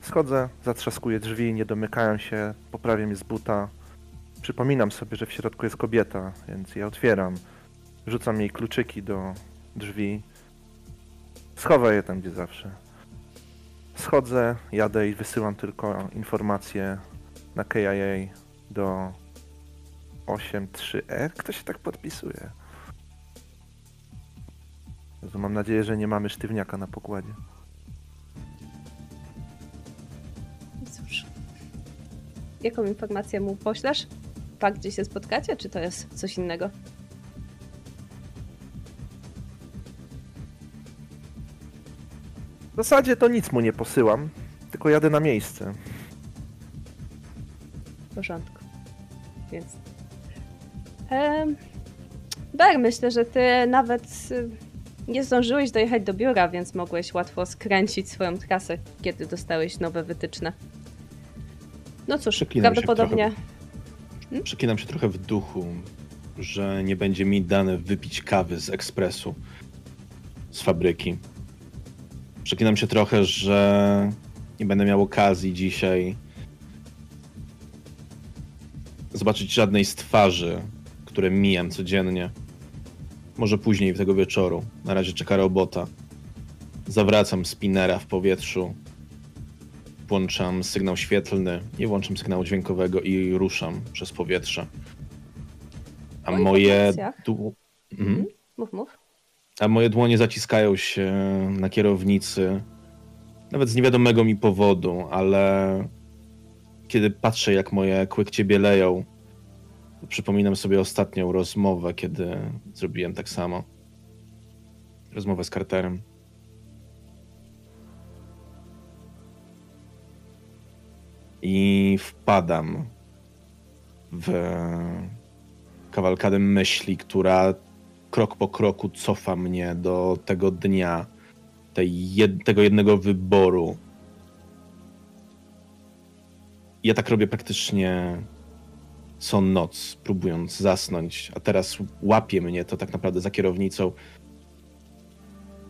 [SPEAKER 4] Schodzę, zatrzaskuję drzwi, nie domykają się, poprawiam je z buta. Przypominam sobie, że w środku jest kobieta, więc je otwieram. Rzucam jej kluczyki do drzwi. Schowaj je tam, gdzie zawsze. Schodzę, jadę i wysyłam tylko informacje na KIA do 83R. Kto się tak podpisuje? Mam nadzieję, że nie mamy sztywniaka na pokładzie.
[SPEAKER 1] Cóż. Jaką informację mu poślesz? Fakt, gdzie się spotkacie, czy to jest coś innego?
[SPEAKER 4] W zasadzie to nic mu nie posyłam, tylko jadę na miejsce.
[SPEAKER 1] W porządku. Więc. Em, Ber, myślę, że ty nawet y, nie zdążyłeś dojechać do biura, więc mogłeś łatwo skręcić swoją trasę, kiedy dostałeś nowe wytyczne. No cóż,
[SPEAKER 3] Przeklinam się
[SPEAKER 1] prawdopodobnie.
[SPEAKER 3] Przeklinam się trochę w duchu, że nie będzie mi dane wypić kawy z ekspresu, z fabryki. Przeklinam się trochę, że nie będę miał okazji dzisiaj zobaczyć żadnej z twarzy, które mijam codziennie. Może później tego wieczoru. Na razie czeka robota. Zawracam spinera w powietrzu. Włączam sygnał świetlny, nie włączam sygnału dźwiękowego i ruszam przez powietrze. A
[SPEAKER 1] Po
[SPEAKER 3] moje. Du- mhm.
[SPEAKER 1] Mów, mów.
[SPEAKER 3] A moje dłonie zaciskają się na kierownicy. Nawet z niewiadomego mi powodu, ale kiedy patrzę, jak moje kłykcie bieleją, to przypominam sobie ostatnią rozmowę, kiedy zrobiłem tak samo. Rozmowę z Carterem. I wpadam w kawalkadę myśli, która krok po kroku cofa mnie do tego dnia, jed tego jednego wyboru. Ja tak robię praktycznie co noc, próbując zasnąć, a teraz łapie mnie to tak naprawdę za kierownicą.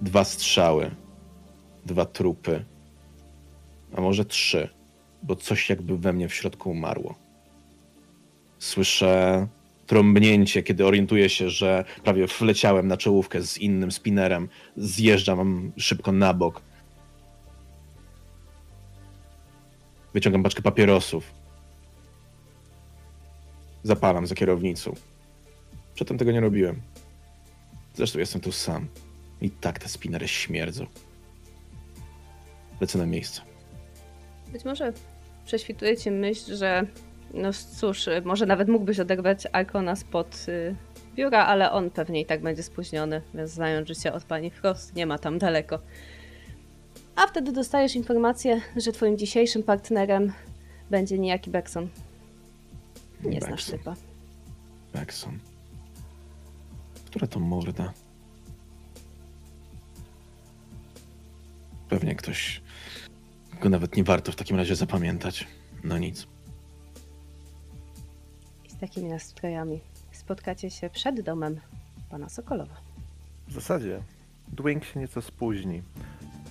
[SPEAKER 3] Dwa strzały, dwa trupy, a może trzy, bo coś jakby we mnie w środku umarło. Słyszę trąbnięcie, kiedy orientuję się, że prawie wleciałem na czołówkę z innym spinnerem. Zjeżdżam szybko na bok. Wyciągam paczkę papierosów. Zapalam za kierownicą. Przedtem tego nie robiłem. Zresztą jestem tu sam. I tak te spinnery śmierdzą. Lecę na miejsce.
[SPEAKER 1] Być może prześwituje ci myśl, że no cóż, może nawet mógłbyś oderwać Arkona spod y, biura, ale on pewnie i tak będzie spóźniony, więc znając życie od pani Frost, nie ma tam daleko. A wtedy dostajesz informację, że twoim dzisiejszym partnerem będzie niejaki Beckson. Nie znasz
[SPEAKER 3] Beckson.
[SPEAKER 1] typa.
[SPEAKER 3] Beckson. Która to morda? Pewnie ktoś. Go nawet nie warto w takim razie zapamiętać. No nic.
[SPEAKER 1] Z takimi nastrojami spotkacie się przed domem pana Sokolowa.
[SPEAKER 4] W zasadzie Dwing się nieco spóźni.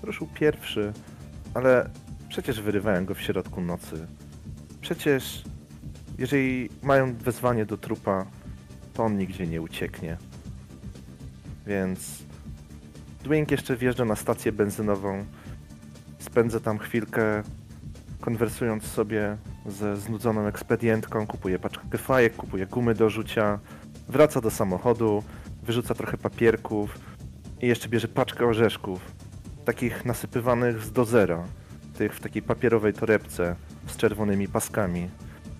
[SPEAKER 4] Ruszył pierwszy, ale przecież wyrywałem go w środku nocy. Przecież jeżeli mają wezwanie do trupa, to on nigdzie nie ucieknie. Więc Dwing jeszcze wjeżdża na stację benzynową. Spędza tam chwilkę konwersując sobie ze znudzoną ekspedientką, kupuje paczkę fajek, kupuje gumy do rzucia, wraca do samochodu, wyrzuca trochę papierków i jeszcze bierze paczkę orzeszków, takich nasypywanych z do zera, tych w takiej papierowej torebce z czerwonymi paskami.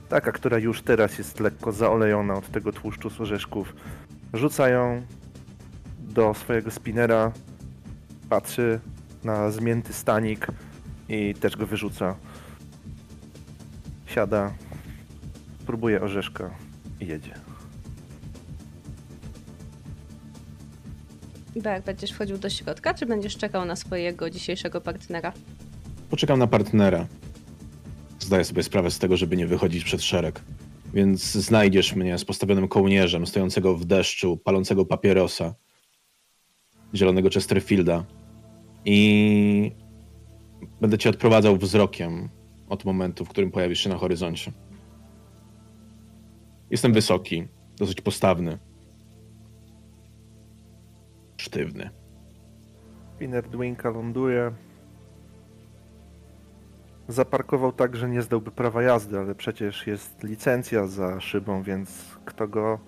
[SPEAKER 4] Taka, która już teraz jest lekko zaolejona od tego tłuszczu z orzeszków. Rzuca ją do swojego spinera, patrzy na zmięty stanik i też go wyrzuca. Siada, próbuje orzeszka i jedzie.
[SPEAKER 1] Berk, będziesz wchodził do środka, czy będziesz czekał na swojego dzisiejszego partnera?
[SPEAKER 3] Poczekam na partnera. Zdaję sobie sprawę z tego, żeby nie wychodzić przed szereg. Więc znajdziesz mnie z postawionym kołnierzem, stojącego w deszczu, palącego papierosa, zielonego Chesterfielda. I będę cię odprowadzał wzrokiem od momentu, w którym pojawisz się na horyzoncie. Jestem wysoki, dosyć postawny. Sztywny.
[SPEAKER 4] Spinner Dwinka ląduje. Zaparkował tak, że nie zdałby prawa jazdy, ale przecież jest licencja za szybą, więc kto go.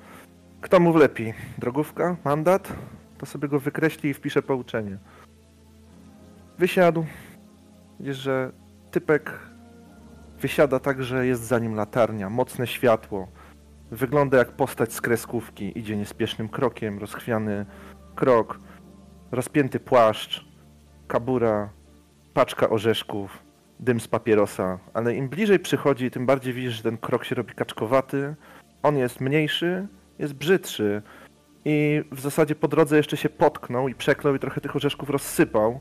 [SPEAKER 4] Kto mu wlepi? Drogówka? Mandat? To sobie go wykreśli i wpisze pouczenie. Wysiadł. Widzisz, że typek wysiada tak, że jest za nim latarnia, mocne światło. Wygląda jak postać z kreskówki. Idzie niespiesznym krokiem, rozchwiany krok, rozpięty płaszcz, kabura, paczka orzeszków, dym z papierosa, ale im bliżej przychodzi, tym bardziej widzisz, że ten krok się robi kaczkowaty. On jest mniejszy, jest brzydszy i w zasadzie po drodze jeszcze się potknął i przeklął i trochę tych orzeszków rozsypał.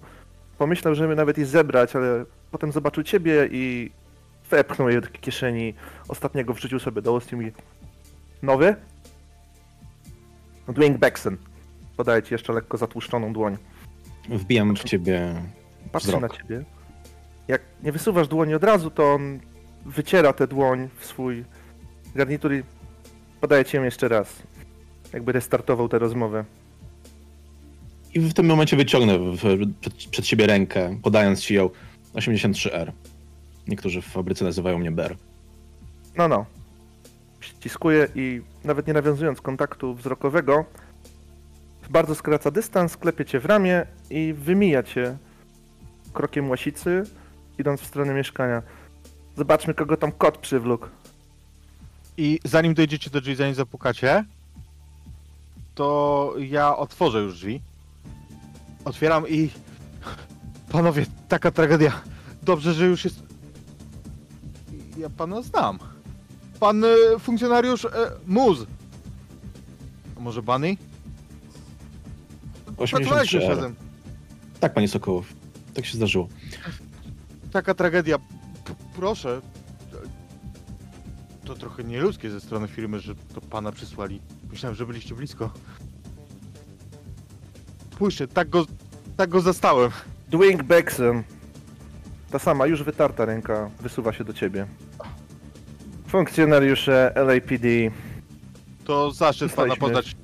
[SPEAKER 4] Pomyślał, żeby nawet je zebrać, ale potem zobaczył ciebie i wepchnął je do kieszeni. Ostatniego wrzucił sobie do ust i mówi Nowy? Dwayne Beckson. Podaję ci jeszcze lekko zatłuszczoną dłoń.
[SPEAKER 3] Wbijam w ciebie
[SPEAKER 4] Patrzy
[SPEAKER 3] Wzrok.
[SPEAKER 4] na ciebie. Jak nie wysuwasz dłoni od razu, to on wyciera tę dłoń w swój garnitur i podaje ci ją jeszcze raz. Jakby restartował tę rozmowę.
[SPEAKER 3] I w tym momencie wyciągnę w, przed, przed siebie rękę, podając ci ją 83R. Niektórzy w fabryce nazywają mnie Ber.
[SPEAKER 4] No, no. Ściskuje i nawet nie nawiązując kontaktu wzrokowego, bardzo skraca dystans, klepie cię w ramię i wymija cię krokiem łasicy, idąc w stronę mieszkania. Zobaczmy, kogo tam kot przywlókł.
[SPEAKER 2] I zanim dojdziecie do drzwi, zanim zapukacie, to ja otworzę już drzwi. Otwieram i... Panowie, taka tragedia. Dobrze, że już jest... Ja pana znam. Pan e, funkcjonariusz e, Muz. A może Bunny? Pracowaliście
[SPEAKER 3] 83R.
[SPEAKER 2] razem.
[SPEAKER 3] Tak, panie Sokołow. Tak się zdarzyło.
[SPEAKER 2] Taka tragedia. P- proszę. To trochę nieludzkie ze strony firmy, że to pana przysłali. Myślałem, że byliście blisko. Spójrzcie, tak go, tak go zastałem.
[SPEAKER 4] Dwing Beckson. Ta sama, już wytarta ręka wysuwa się do ciebie. Funkcjonariusze LAPD.
[SPEAKER 2] To zaszczyt pana
[SPEAKER 4] Dostaliśmy-
[SPEAKER 2] poznać.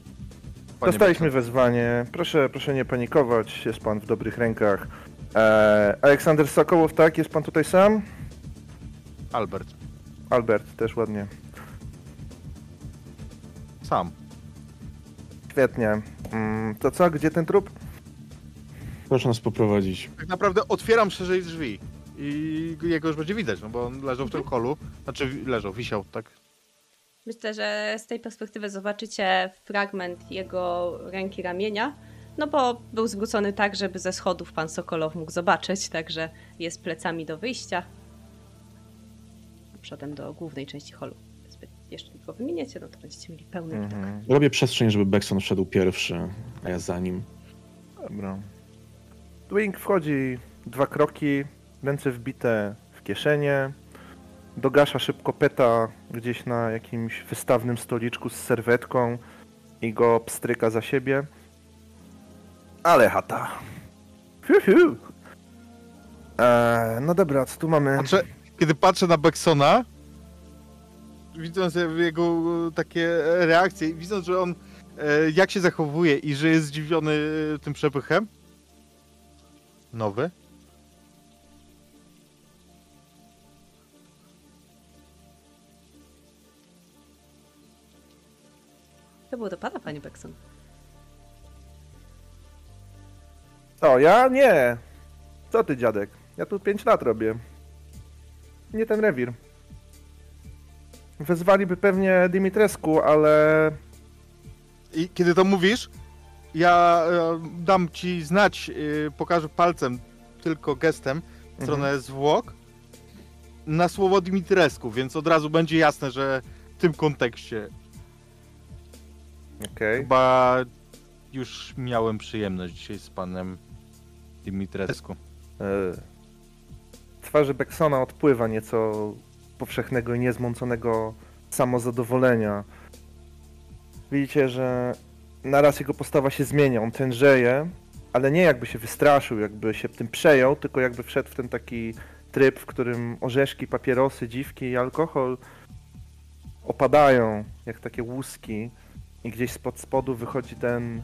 [SPEAKER 2] panie
[SPEAKER 4] Dostaliśmy wezwanie. Proszę, proszę nie panikować, jest pan w dobrych rękach. Eee, Aleksander Sokołow, tak? Jest pan tutaj sam?
[SPEAKER 2] Albert,
[SPEAKER 4] Albert, też ładnie.
[SPEAKER 2] sam.
[SPEAKER 4] Świetnie. Mm, to co, gdzie ten trup?
[SPEAKER 3] Proszę nas poprowadzić.
[SPEAKER 2] Tak naprawdę otwieram szerzej drzwi. I jego już będzie widać, no bo on leżał w tym holu. Znaczy leżał, wisiał, tak.
[SPEAKER 1] Myślę, że z tej perspektywy zobaczycie fragment jego ręki ramienia, no bo był zwrócony tak, żeby ze schodów pan Sokolow mógł zobaczyć, także jest plecami do wyjścia, a przodem do głównej części holu. Jeszcze tylko wymieniecie, no to będziecie mieli pełny widok.
[SPEAKER 4] Mhm.
[SPEAKER 3] Robię przestrzeń, żeby Beckson wszedł pierwszy, a ja za nim.
[SPEAKER 4] Dobra. Dwing wchodzi dwa kroki, ręce wbite w kieszenie. Dogasza szybko peta gdzieś na jakimś wystawnym stoliczku z serwetką i go pstryka za siebie. Ale chata. Eee, no dobra, co tu mamy?
[SPEAKER 2] Patrzę, kiedy patrzę na Becksona, widząc jego e, takie reakcje, widząc, że on e, jak się zachowuje i że jest zdziwiony e, tym przepychem. Nowy.
[SPEAKER 1] To było do pana, panie Beckson.
[SPEAKER 4] O, ja nie. Co ty, dziadek? Ja tu 5 lat robię. Nie ten rewir. Wezwaliby pewnie Dimitrescu, ale
[SPEAKER 2] I kiedy to mówisz, ja e, dam ci znać, e, pokażę palcem, tylko gestem, w stronę zwłok, na słowo Dimitrescu, więc od razu będzie jasne, że w tym kontekście
[SPEAKER 4] Okej.
[SPEAKER 2] chyba już miałem przyjemność dzisiaj z panem Dimitrescu.
[SPEAKER 4] E, Twarzy Becksona odpływa nieco powszechnego i niezmąconego samozadowolenia. Widzicie, że naraz jego postawa się zmienia, on tężeje, ale nie jakby się wystraszył, jakby się tym przejął, tylko jakby wszedł w ten taki tryb, w którym orzeszki, papierosy, dziwki i alkohol opadają jak takie łuski i gdzieś spod spodu wychodzi ten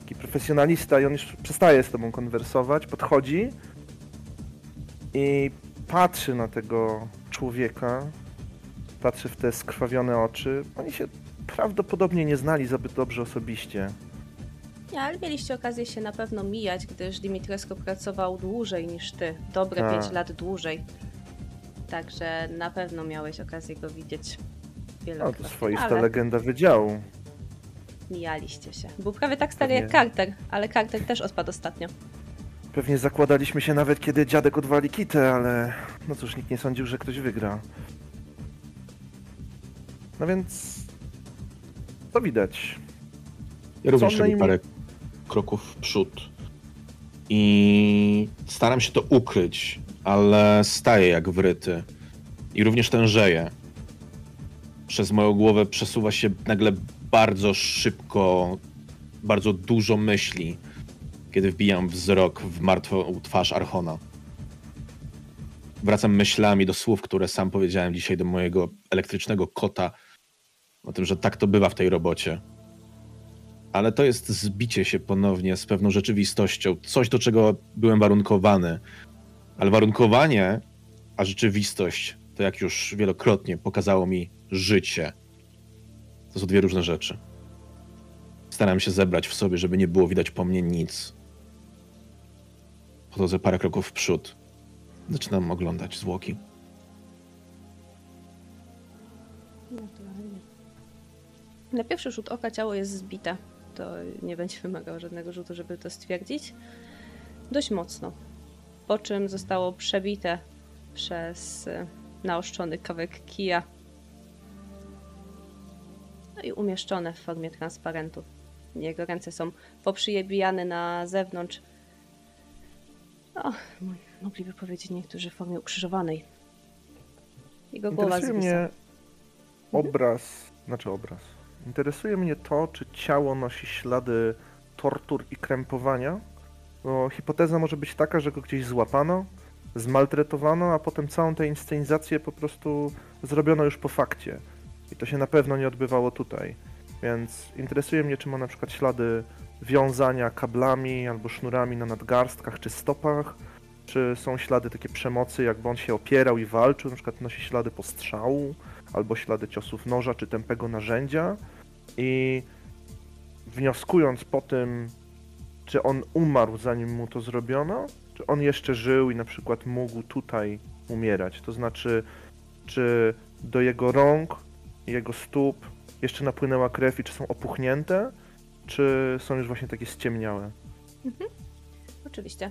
[SPEAKER 4] taki profesjonalista i on już przestaje z tobą konwersować, podchodzi i patrzy na tego człowieka, patrzy w te skrwawione oczy. Oni się prawdopodobnie nie znali zbyt dobrze osobiście.
[SPEAKER 1] Nie, ale mieliście okazję się na pewno mijać, gdyż Dimitrescu pracował dłużej niż ty. Dobre
[SPEAKER 4] Tak.
[SPEAKER 1] 5 lat dłużej. Także na pewno miałeś okazję go widzieć
[SPEAKER 4] No
[SPEAKER 1] wielokrotnie.
[SPEAKER 4] to swoista
[SPEAKER 1] ale
[SPEAKER 4] legenda wydziału.
[SPEAKER 1] mijaliście się. Był prawie tak stary jak
[SPEAKER 4] Pewnie.
[SPEAKER 1] Carter, ale Carter też odpadł ostatnio.
[SPEAKER 4] Pewnie zakładaliśmy się nawet kiedy dziadek odwali kitę, ale no cóż, nikt nie sądził, że ktoś wygra. No więc... Co widać?
[SPEAKER 3] Ja również robię parę kroków w przód. I staram się to ukryć, ale staję jak wryty. I również tężeję. Przez moją głowę przesuwa się nagle bardzo szybko, bardzo dużo myśli, kiedy wbijam wzrok w martwą twarz Archona. Wracam myślami do słów, które sam powiedziałem dzisiaj do mojego elektrycznego kota, o tym, że tak to bywa w tej robocie ale to jest zbicie się ponownie z pewną rzeczywistością, coś do czego byłem warunkowany. Ale warunkowanie, a rzeczywistość, to jak już wielokrotnie pokazało mi życie. To są dwie różne rzeczy. Staram się zebrać w sobie, żeby nie było widać po mnie nic. Podchodzę parę kroków w przód. Zaczynam oglądać zwłoki.
[SPEAKER 1] Na pierwszy rzut oka ciało jest zbite. To nie będzie wymagało żadnego rzutu, żeby to stwierdzić. Dość mocno. Po czym zostało przebite przez y, naoszczony kawałek kija. No i umieszczone w formie transparentu. Jego ręce są poprzyjebijane na zewnątrz. No, mogliby powiedzieć niektórzy w formie ukrzyżowanej. Jego głowa zwisa.
[SPEAKER 4] mnie obraz, znaczy obraz. Interesuje mnie to, czy ciało nosi ślady tortur i krępowania. Bo hipoteza może być taka, że go gdzieś złapano, zmaltretowano, a potem całą tę inscenizację po prostu zrobiono już po fakcie. I to się na pewno nie odbywało tutaj. Więc interesuje mnie, czy ma na przykład ślady wiązania kablami albo sznurami na nadgarstkach czy stopach, czy są ślady takie przemocy, jakby on się opierał i walczył, na przykład nosi ślady postrzału, albo ślady ciosów noża czy tępego narzędzia. I wnioskując po tym, czy on umarł zanim mu to zrobiono, czy on jeszcze żył i na przykład mógł tutaj umierać. To znaczy, czy do jego rąk jego stóp jeszcze napłynęła krew i czy są opuchnięte, czy są już właśnie takie ściemniałe?
[SPEAKER 1] Oczywiście.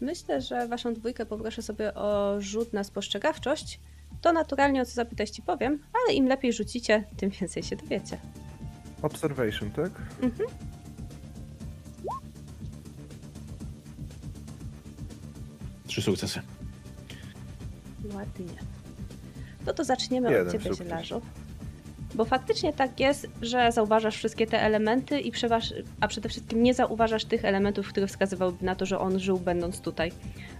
[SPEAKER 1] Myślę, że waszą dwójkę poproszę sobie o rzut na spostrzegawczość. To naturalnie o co zapytać ci powiem, ale im lepiej rzucicie, tym więcej się dowiecie.
[SPEAKER 4] Observation, tak?
[SPEAKER 1] Mhm.
[SPEAKER 3] Trzy sukcesy.
[SPEAKER 1] Ładnie. No to zaczniemy
[SPEAKER 4] Jeden
[SPEAKER 1] od ciebie,
[SPEAKER 4] sukces.
[SPEAKER 1] zielarzu. Bo faktycznie tak jest, że zauważasz wszystkie te elementy, i przeważ... a przede wszystkim nie zauważasz tych elementów, które wskazywałyby na to, że on żył będąc tutaj.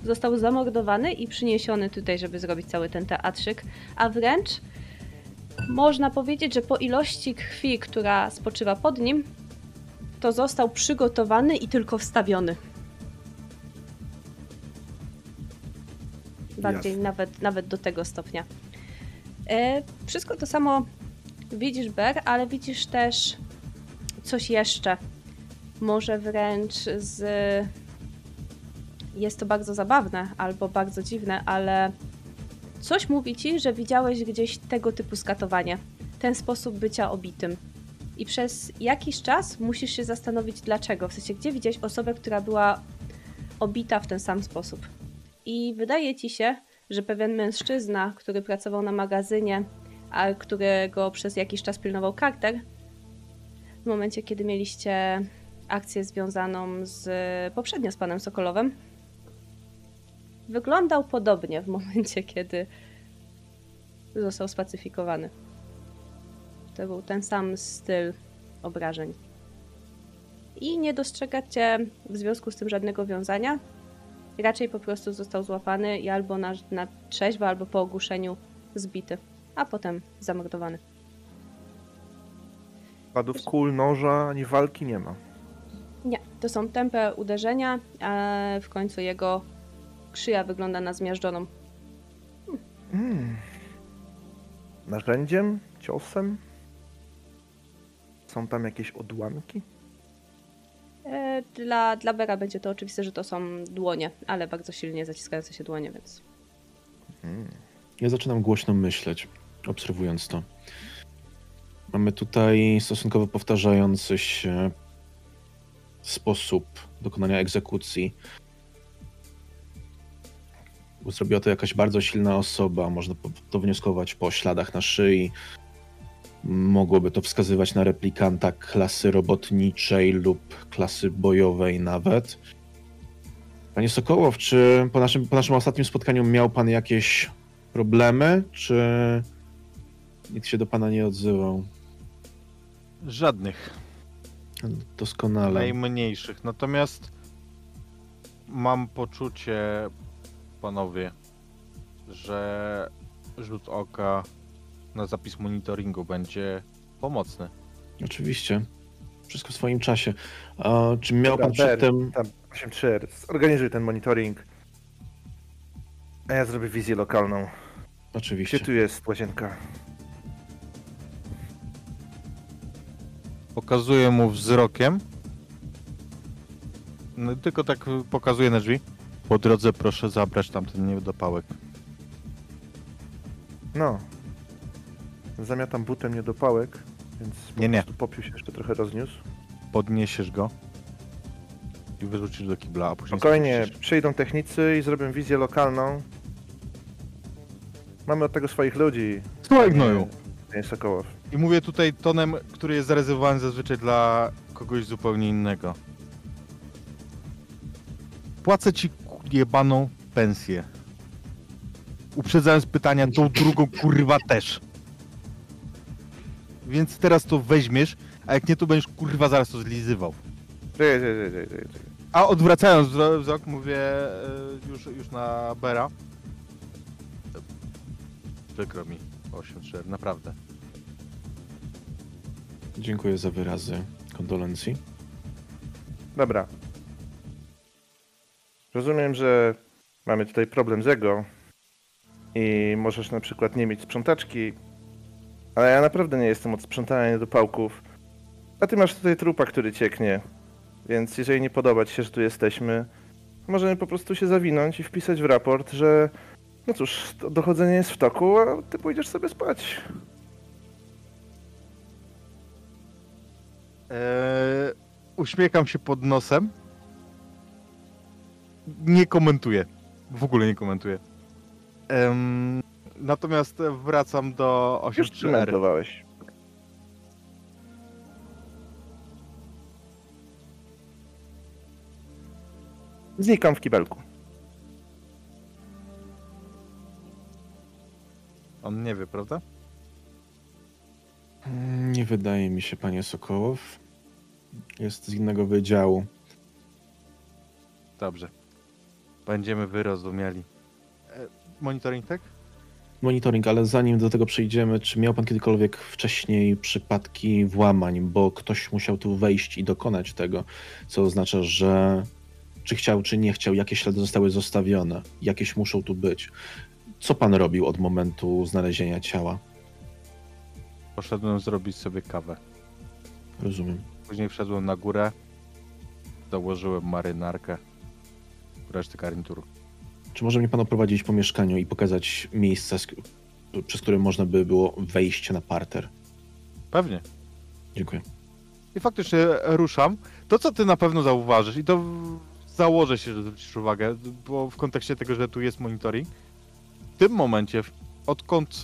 [SPEAKER 1] Został zamordowany i przyniesiony tutaj, żeby zrobić cały ten teatrzyk, a wręcz można powiedzieć, że po ilości krwi, która spoczywa pod nim, to został przygotowany i tylko wstawiony. Bardziej
[SPEAKER 4] Jasne.
[SPEAKER 1] nawet, nawet do tego stopnia. E, wszystko to samo widzisz, Ber, ale widzisz też coś jeszcze. Może wręcz z. Jest to bardzo zabawne albo bardzo dziwne, ale coś mówi ci, że widziałeś gdzieś tego typu skatowanie. Ten sposób bycia obitym. I przez jakiś czas musisz się zastanowić dlaczego. W sensie, gdzie widziałeś osobę, która była obita w ten sam sposób. I wydaje ci się, że pewien mężczyzna, który pracował na magazynie, a którego przez jakiś czas pilnował Carter, w momencie, kiedy mieliście akcję związaną z poprzednio z panem Sokolowem, wyglądał podobnie w momencie, kiedy został spacyfikowany. To był ten sam styl obrażeń. I nie dostrzegacie w związku z tym żadnego wiązania. Raczej po prostu został złapany i albo na, na trzeźwo, albo po ogłuszeniu zbity, a potem zamordowany.
[SPEAKER 4] Padów kul, noża, ani walki nie ma.
[SPEAKER 1] Nie, to są tępe uderzenia, a w końcu jego szyja wygląda na zmiażdżoną.
[SPEAKER 4] Mm. Narzędziem? Ciosem? Są tam jakieś odłamki?
[SPEAKER 1] E, Dla, dla Bera będzie to oczywiste, że to są dłonie, ale bardzo silnie zaciskające się dłonie, więc
[SPEAKER 4] Mm.
[SPEAKER 3] Ja zaczynam głośno myśleć, obserwując to. Mamy tutaj stosunkowo powtarzający się sposób dokonania egzekucji. Zrobiła to jakaś bardzo silna osoba, można to wnioskować po śladach na szyi. Mogłoby to wskazywać na replikanta klasy robotniczej lub klasy bojowej nawet. Panie Sokołow, czy po naszym, po naszym ostatnim spotkaniu miał pan jakieś problemy, czy nikt się do pana nie odzywał?
[SPEAKER 2] Żadnych.
[SPEAKER 3] Doskonale.
[SPEAKER 2] Najmniejszych. Natomiast mam poczucie, panowie, że rzut oka na zapis monitoringu będzie pomocny.
[SPEAKER 3] Oczywiście. Wszystko w swoim czasie. A, czy miał
[SPEAKER 4] Dobra,
[SPEAKER 3] pan przedtem...
[SPEAKER 4] Tam 8-3, zorganizuj ten monitoring. A ja zrobię wizję lokalną.
[SPEAKER 3] Oczywiście.
[SPEAKER 4] Gdzie tu jest łazienka?
[SPEAKER 2] Pokazuję mu wzrokiem. No, tylko tak pokazuję na drzwi. Po drodze proszę zabrać tamten niedopałek.
[SPEAKER 4] No. Zamiatam butem niedopałek, więc po
[SPEAKER 2] Nie, nie.
[SPEAKER 4] prostu popiół się jeszcze trochę rozniósł.
[SPEAKER 2] Podniesiesz go i wyrzucisz do kibla, a później
[SPEAKER 4] Spokojnie,
[SPEAKER 2] spuścisz.
[SPEAKER 4] przyjdą technicy i zrobią wizję lokalną. Mamy od tego swoich ludzi.
[SPEAKER 2] Słuchaj gnoju.
[SPEAKER 4] Nie Sokołow.
[SPEAKER 2] I mówię tutaj tonem, który jest zarezerwowany zazwyczaj dla kogoś zupełnie innego. Płacę ci jebaną pensję. Uprzedzając pytania, tą drugą kurwa też. Więc teraz to weźmiesz, a jak nie, to będziesz kurwa zaraz to zlizywał.
[SPEAKER 4] Czekaj, czekaj, czekaj, czekaj, czekaj.
[SPEAKER 2] A odwracając wzro- wzrok, mówię e, już, już na Bera. Przykro mi, 8-4, naprawdę.
[SPEAKER 3] Dziękuję za wyrazy kondolencji.
[SPEAKER 4] Dobra. Rozumiem, że mamy tutaj problem z ego i możesz na przykład nie mieć sprzątaczki, ale ja naprawdę nie jestem od sprzątania do pałków. A ty masz tutaj trupa, który cieknie, więc jeżeli nie podoba ci się, że tu jesteśmy, możemy po prostu się zawinąć i wpisać w raport, że no cóż, dochodzenie jest w toku, a ty pójdziesz sobie spać.
[SPEAKER 2] Eee, uśmiecham się pod nosem. Nie komentuję. W ogóle nie komentuję. Em, natomiast wracam do
[SPEAKER 4] Już
[SPEAKER 2] 8.3R.
[SPEAKER 4] komentowałeś. Znikam w kibelku.
[SPEAKER 2] On nie wie, prawda?
[SPEAKER 3] Mm, Nie wydaje mi się, panie Sokołow. Jest z innego wydziału.
[SPEAKER 2] Dobrze. Będziemy wyrozumiali. E, monitoring, tak?
[SPEAKER 3] Monitoring, ale zanim do tego przejdziemy, czy miał pan kiedykolwiek wcześniej przypadki włamań, bo ktoś musiał tu wejść i dokonać tego, co oznacza, że czy chciał, czy nie chciał, jakie ślady zostały zostawione, jakieś muszą tu być. Co pan robił od momentu znalezienia ciała?
[SPEAKER 2] Poszedłem zrobić sobie kawę.
[SPEAKER 3] Rozumiem.
[SPEAKER 2] Później wszedłem na górę. Założyłem marynarkę. Resztę garnituru.
[SPEAKER 3] Czy może mnie pan oprowadzić po mieszkaniu i pokazać miejsca, przez które można by było wejść na parter?
[SPEAKER 2] Pewnie.
[SPEAKER 3] Dziękuję.
[SPEAKER 2] I faktycznie ruszam. To, co ty na pewno zauważysz, i to założę się, że zwrócisz uwagę, bo w kontekście tego, że tu jest monitoring, w tym momencie, odkąd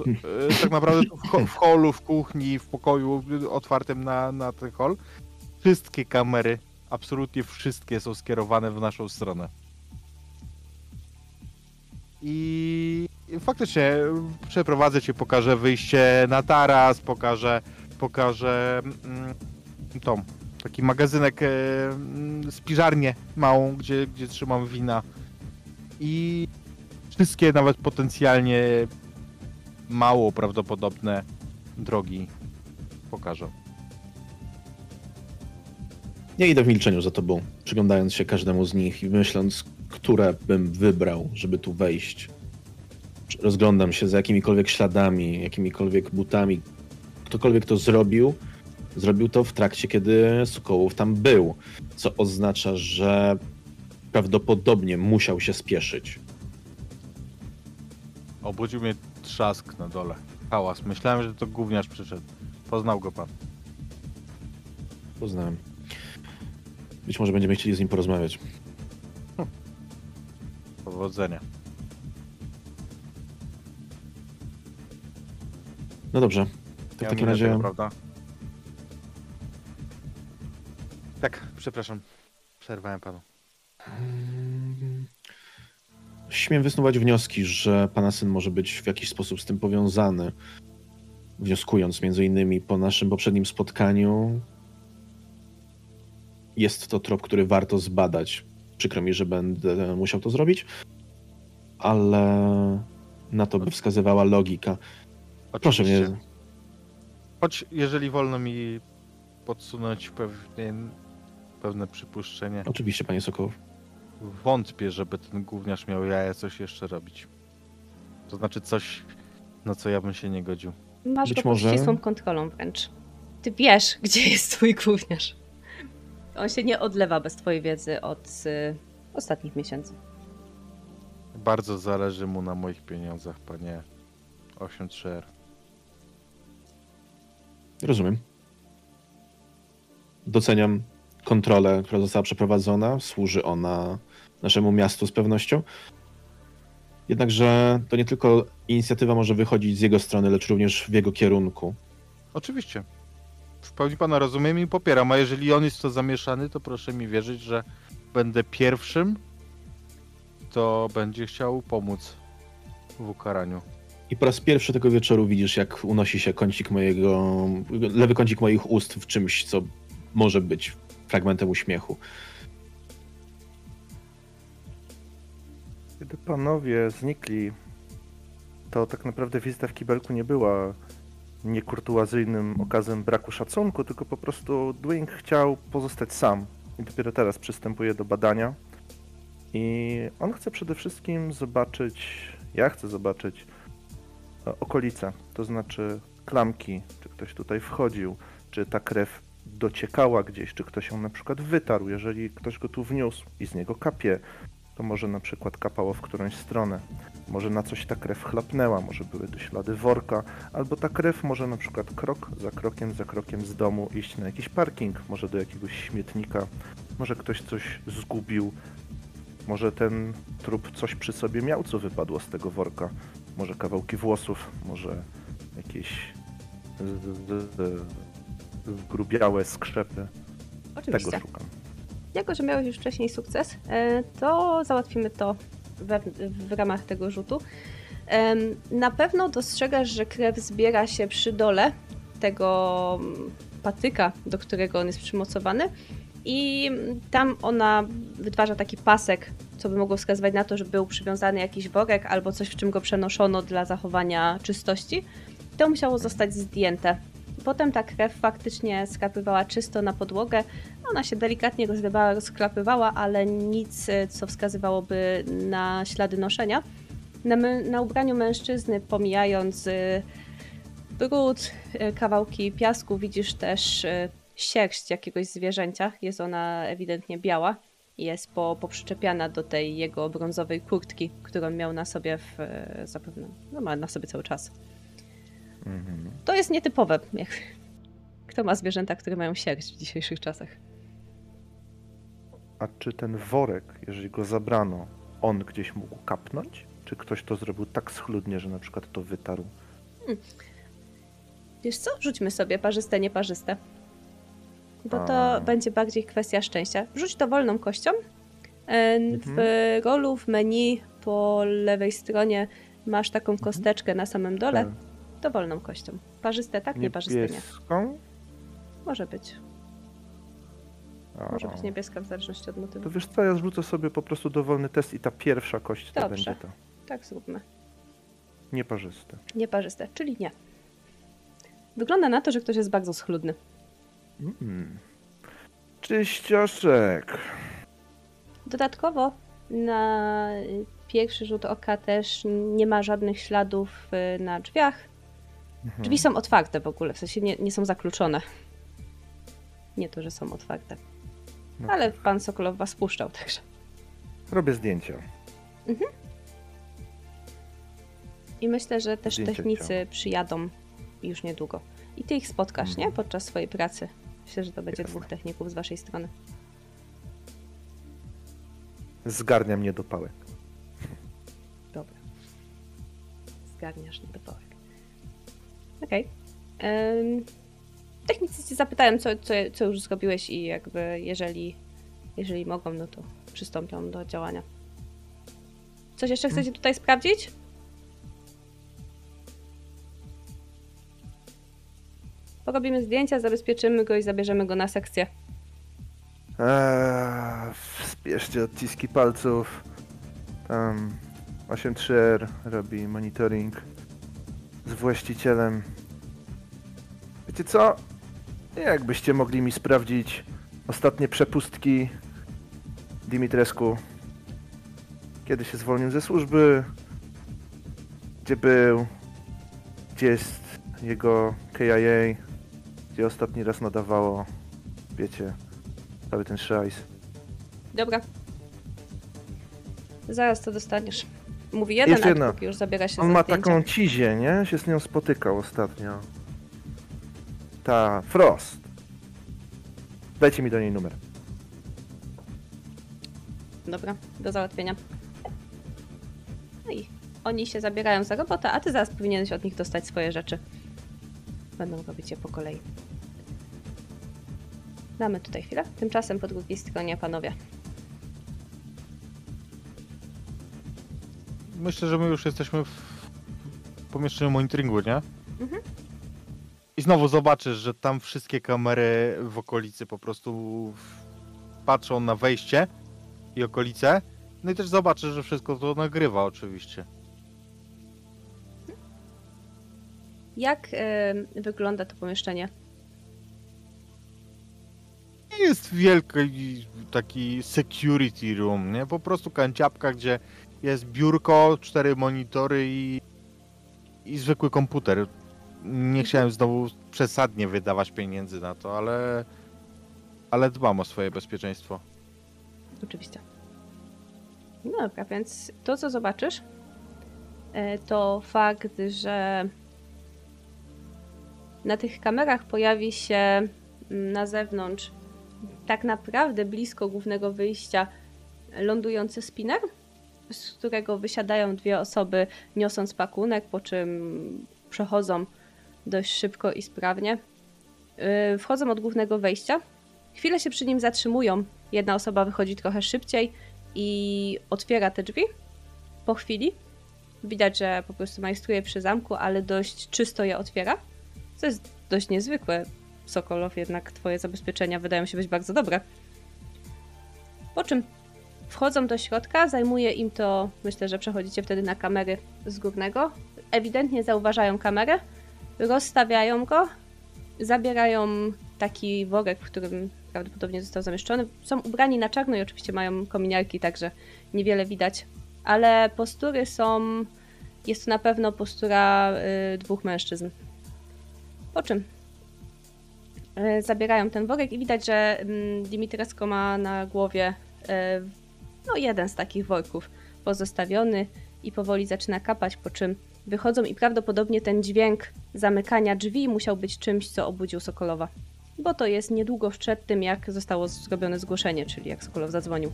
[SPEAKER 2] e, tak naprawdę w, w holu, w kuchni, w pokoju otwartym na, na ten hol, wszystkie kamery, absolutnie wszystkie są skierowane w naszą stronę. I faktycznie przeprowadzę cię, pokażę wyjście na taras, pokażę, pokażę mm, tą, taki magazynek, e, mm, spiżarnię małą, gdzie, gdzie trzymam wina. I wszystkie nawet potencjalnie mało prawdopodobne drogi pokażę.
[SPEAKER 3] Ja idę w milczeniu za tobą, przyglądając się każdemu z nich i myśląc, które bym wybrał, żeby tu wejść. Rozglądam się za jakimikolwiek śladami, jakimikolwiek butami. Ktokolwiek to zrobił, zrobił to w trakcie, kiedy Sokołów tam był, co oznacza, że prawdopodobnie musiał się spieszyć.
[SPEAKER 2] Obudził mnie trzask na dole. Hałas. Myślałem, że to gówniarz przyszedł. Poznał go pan.
[SPEAKER 3] Poznałem. Być może będziemy chcieli z nim porozmawiać.
[SPEAKER 2] Powodzenia.
[SPEAKER 3] No dobrze. To w takim razie.
[SPEAKER 2] tego, prawda? Tak, przepraszam. Przerwałem panu.
[SPEAKER 3] Śmiem wysnuwać wnioski, że pana syn może być w jakiś sposób z tym powiązany. Wnioskując między innymi po naszym poprzednim spotkaniu, jest to trop, który warto zbadać. Przykro mi, że będę musiał to zrobić, ale na to by wskazywała logika. Proszę mnie.
[SPEAKER 2] Oczywiście. Choć jeżeli wolno mi podsunąć pewnie, pewne przypuszczenie,
[SPEAKER 3] Oczywiście, panie Sokołow.
[SPEAKER 2] wątpię, żeby ten gówniarz miał jaja coś jeszcze robić. To znaczy coś, na co ja bym się nie godził.
[SPEAKER 1] Masz
[SPEAKER 3] Być
[SPEAKER 1] go pod
[SPEAKER 3] może-
[SPEAKER 1] ścisłą kontrolą wręcz. Ty wiesz, gdzie jest twój gówniarz. On się nie odlewa bez twojej wiedzy od y, ostatnich miesięcy.
[SPEAKER 2] Bardzo zależy mu na moich pieniądzach, panie 83R.
[SPEAKER 3] Rozumiem. Doceniam kontrolę, która została przeprowadzona. Służy ona naszemu miastu z pewnością. Jednakże to nie tylko inicjatywa może wychodzić z jego strony, lecz również w jego kierunku.
[SPEAKER 2] Oczywiście. W pełni pana rozumiem i popieram, a jeżeli on jest w to zamieszany, to proszę mi wierzyć, że będę pierwszym, kto będzie chciał pomóc w ukaraniu.
[SPEAKER 3] I po raz pierwszy tego wieczoru widzisz, jak unosi się kącik mojego, lewy kącik moich ust w czymś, co może być fragmentem uśmiechu.
[SPEAKER 4] Kiedy panowie znikli, to tak naprawdę wizyta w kibelku nie była niekurtuazyjnym okazem braku szacunku, tylko po prostu Dwing chciał pozostać sam. I dopiero teraz przystępuje do badania. I on chce przede wszystkim zobaczyć, ja chcę zobaczyć e, okolice, to znaczy klamki, czy ktoś tutaj wchodził, czy ta krew dociekała gdzieś, czy ktoś ją na przykład wytarł, jeżeli ktoś go tu wniósł i z niego kapie, to może na przykład kapało w którąś stronę. Może na coś ta krew chlapnęła, może były to ślady worka, albo ta krew może na przykład krok za krokiem za krokiem z domu iść na jakiś parking, może do jakiegoś śmietnika, może ktoś coś zgubił, może ten trup coś przy sobie miał, co wypadło z tego worka, może kawałki włosów, może jakieś zgrubiałe skrzepy.
[SPEAKER 1] Oczywiście.
[SPEAKER 4] Tego szukam.
[SPEAKER 1] Jako, że miałeś już wcześniej sukces, e, to załatwimy to w ramach tego rzutu. Na pewno dostrzegasz, że krew zbiera się przy dole tego mm, patyka, do którego on jest przymocowany i tam ona wytwarza taki pasek, co by mogło wskazywać na to, że był przywiązany jakiś worek albo coś, w czym go przenoszono dla zachowania czystości. To musiało zostać zdjęte. Potem ta krew faktycznie skrapywała czysto na podłogę, ona się delikatnie rozlewała, rozklapywała, ale nic, e, co wskazywałoby na ślady noszenia. Na, na ubraniu mężczyzny, pomijając y, brud, y, kawałki piasku, widzisz też sierść jakiegoś zwierzęcia. Jest ona ewidentnie biała. Jest po, poprzyczepiana do tej jego brązowej kurtki, którą miał na sobie w, e, zapewne, no ma na sobie cały czas.
[SPEAKER 4] Mhm.
[SPEAKER 1] To jest nietypowe. Jak, kto ma zwierzęta, które mają sierść w dzisiejszych czasach?
[SPEAKER 4] A czy ten worek, jeżeli go zabrano, on gdzieś mógł kapnąć? Czy ktoś to zrobił tak schludnie, że na przykład to wytarł?
[SPEAKER 1] Wiesz co? Rzućmy sobie parzyste, nieparzyste. Bo
[SPEAKER 4] A.
[SPEAKER 1] to będzie bardziej kwestia szczęścia. Rzuć dowolną kością. E, W
[SPEAKER 4] Mhm.
[SPEAKER 1] rolu, w menu po lewej stronie masz taką kosteczkę na samym dole.
[SPEAKER 4] Tę
[SPEAKER 1] Dowolną kością. Parzyste tak, nieparzyste nie.
[SPEAKER 4] Niebieską?
[SPEAKER 1] Może być.
[SPEAKER 4] A,
[SPEAKER 1] Może być niebieska w zależności od motywu.
[SPEAKER 4] To wiesz co, ja zrzucę sobie po prostu dowolny test i ta pierwsza kość to
[SPEAKER 1] Dobrze.
[SPEAKER 4] będzie ta.
[SPEAKER 1] Tak zróbmy.
[SPEAKER 4] Nieparzyste.
[SPEAKER 1] Nieparzyste, czyli nie. Wygląda na to, że ktoś jest bardzo schludny.
[SPEAKER 4] Mm. Czyścioszek.
[SPEAKER 1] Dodatkowo na pierwszy rzut oka też nie ma żadnych śladów y, na drzwiach.
[SPEAKER 4] Mhm.
[SPEAKER 1] Drzwi są otwarte w ogóle, w sensie nie, nie są zakluczone. Nie to, że są otwarte.
[SPEAKER 4] No
[SPEAKER 1] Ale
[SPEAKER 4] tak.
[SPEAKER 1] pan Sokolow was puszczał, także.
[SPEAKER 4] Robię zdjęcia.
[SPEAKER 1] I myślę, że też
[SPEAKER 4] Zdjęcia
[SPEAKER 1] technicy
[SPEAKER 4] ciała.
[SPEAKER 1] przyjadą już niedługo. I ty ich spotkasz,
[SPEAKER 4] Mhm.
[SPEAKER 1] nie? Podczas swojej pracy. Myślę, że to będzie
[SPEAKER 4] Jasne.
[SPEAKER 1] dwóch techników z waszej strony.
[SPEAKER 4] Zgarnia mnie do pałek.
[SPEAKER 1] Dobra. Zgarniasz niedopołek. Okej. Em, Technicy cię zapytają, co, co, co już zrobiłeś i jakby jeżeli, jeżeli mogą, no to przystąpią do działania. Coś jeszcze chcecie tutaj sprawdzić? Porobimy zdjęcia, zabezpieczymy go i zabierzemy go na sekcję.
[SPEAKER 4] Eee, zbierzcie odciski palców. Tam 83R robi monitoring z właścicielem. Wiecie co? Jakbyście mogli mi sprawdzić ostatnie przepustki Dimitrescu. Kiedy się zwolnił ze służby? Gdzie był? Gdzie jest jego KIA? Gdzie ostatni raz nadawało? Wiecie, cały ten szajs.
[SPEAKER 1] Dobra. Zaraz to dostaniesz. Mówi jeden,
[SPEAKER 4] Jeszcze jedna.
[SPEAKER 1] już zabiera się
[SPEAKER 4] On ma
[SPEAKER 1] zdjęcia.
[SPEAKER 4] taką cizię, nie? Się z nią spotykał ostatnio. Ta, Frost. Dajcie mi do niej numer.
[SPEAKER 1] Dobra, do załatwienia. No i oni się zabierają za robotę, a ty zaraz powinieneś od nich dostać swoje rzeczy. Będą robić je po kolei. Damy tutaj chwilę. Tymczasem po drugiej stronie panowie.
[SPEAKER 2] Myślę, że my już jesteśmy w pomieszczeniu monitoringu, nie?
[SPEAKER 1] Mhm.
[SPEAKER 2] I znowu zobaczysz, że tam wszystkie kamery w okolicy po prostu patrzą na wejście i okolice. No i też zobaczysz, że wszystko to nagrywa oczywiście.
[SPEAKER 1] Jak em, wygląda to pomieszczenie?
[SPEAKER 2] Nie jest wielki taki security room, nie? Po prostu kanciapka, gdzie jest biurko, cztery monitory i, i zwykły komputer. Nie chciałem znowu przesadnie wydawać pieniędzy na to, ale, ale dbam o swoje bezpieczeństwo.
[SPEAKER 1] Oczywiście. No dobra, więc to, co zobaczysz, e, to fakt, że na tych kamerach pojawi się mm, na zewnątrz, tak naprawdę blisko głównego wyjścia, lądujący spinner, z którego wysiadają dwie osoby, niosąc pakunek, po czym przechodzą dość szybko i sprawnie. Yy, Wchodzą od głównego wejścia. Chwilę się przy nim zatrzymują. Jedna osoba wychodzi trochę szybciej i otwiera te drzwi. Po chwili widać, że po prostu majstruje przy zamku, ale dość czysto je otwiera. Co jest dość niezwykłe. Sokolow, jednak twoje zabezpieczenia wydają się być bardzo dobre. Po czym wchodzą do środka, zajmuje im to, myślę, że przechodzicie wtedy na kamery z górnego. Ewidentnie zauważają kamerę, rozstawiają go, zabierają taki worek, w którym prawdopodobnie został zamieszczony. Są ubrani na czarno i oczywiście mają kominiarki, także niewiele widać. Ale postury są. Jest to na pewno postura y, dwóch mężczyzn. Po czym y, zabierają ten worek i widać, że mm, Dimitresko ma na głowie y, no, jeden z takich worków pozostawiony i powoli zaczyna kapać, po czym wychodzą i prawdopodobnie ten dźwięk zamykania drzwi musiał być czymś, co obudził Sokolowa. Bo to jest niedługo przed tym, jak zostało zrobione zgłoszenie, czyli jak Sokolow zadzwonił.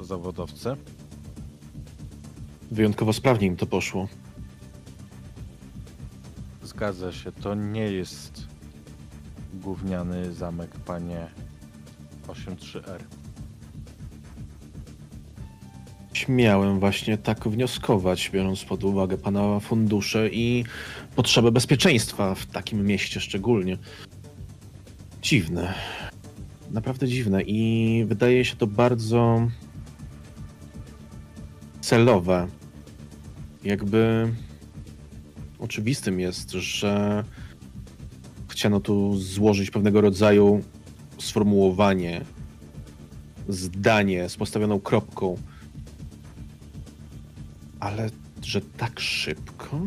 [SPEAKER 2] Zawodowcy.
[SPEAKER 3] Wyjątkowo sprawnie im to poszło.
[SPEAKER 2] Zgadza się, to nie jest gówniany zamek, panie 83R.
[SPEAKER 3] Śmiałem właśnie tak wnioskować, biorąc pod uwagę pana fundusze i potrzebę bezpieczeństwa w takim mieście szczególnie. Dziwne. Naprawdę dziwne i wydaje się to bardzo celowe. Jakby oczywistym jest, że chciano tu złożyć pewnego rodzaju sformułowanie, zdanie z postawioną kropką. Ale że tak szybko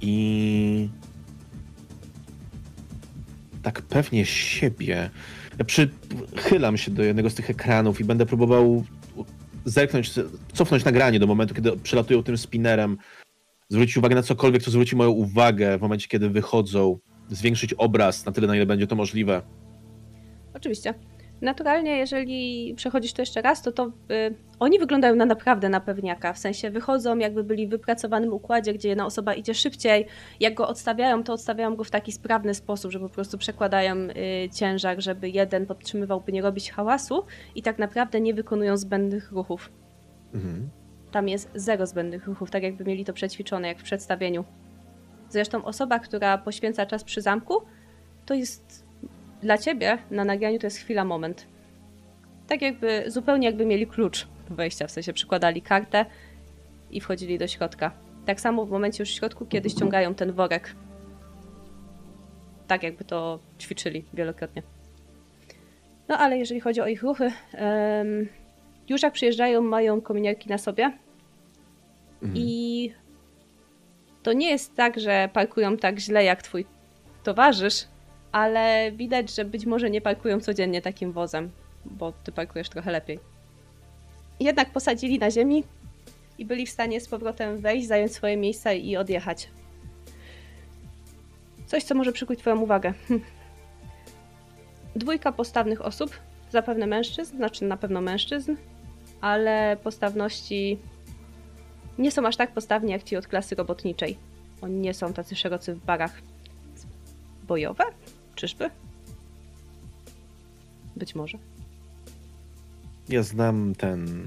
[SPEAKER 3] i tak pewnie siebie. Ja przychylam się do jednego z tych ekranów i będę próbował zerknąć, cofnąć nagranie do momentu, kiedy przelatują tym spinnerem, zwrócić uwagę na cokolwiek, co zwróci moją uwagę w momencie, kiedy wychodzą, zwiększyć obraz na tyle, na ile będzie to możliwe.
[SPEAKER 1] Oczywiście. Naturalnie, jeżeli przechodzisz to jeszcze raz, to to y, oni wyglądają na naprawdę na pewniaka. W sensie wychodzą, jakby byli w wypracowanym układzie, gdzie jedna osoba idzie szybciej. Jak go odstawiają, to odstawiają go w taki sprawny sposób, że po prostu przekładają y, ciężar, żeby jeden podtrzymywał, by nie robić hałasu i tak naprawdę nie wykonują zbędnych ruchów.
[SPEAKER 3] Mhm.
[SPEAKER 1] Tam jest zero zbędnych ruchów, tak jakby mieli to przećwiczone, jak w przedstawieniu. Zresztą osoba, która poświęca czas przy zamku, to jest dla ciebie na nagraniu to jest chwila, moment. Tak jakby, zupełnie jakby mieli klucz do wejścia, w sensie przykładali kartę i wchodzili do środka. Tak samo w momencie już w środku, kiedy ściągają ten worek. Tak jakby to ćwiczyli wielokrotnie. No ale jeżeli chodzi o ich ruchy, em, już jak przyjeżdżają, mają kominiarki na sobie
[SPEAKER 3] Mhm.
[SPEAKER 1] i to nie jest tak, że parkują tak źle jak twój towarzysz, ale widać, że być może nie parkują codziennie takim wozem, bo ty parkujesz trochę lepiej. Jednak posadzili na ziemi i byli w stanie z powrotem wejść, zająć swoje miejsca i odjechać. Coś, co może przykuć Twoją uwagę. Dwójka postawnych osób, zapewne mężczyzn, znaczy na pewno mężczyzn, ale postawności nie są aż tak postawni jak ci od klasy robotniczej. Oni nie są tacy szerocy w barach. Bojowe? Czyżby? Być może.
[SPEAKER 3] Ja znam ten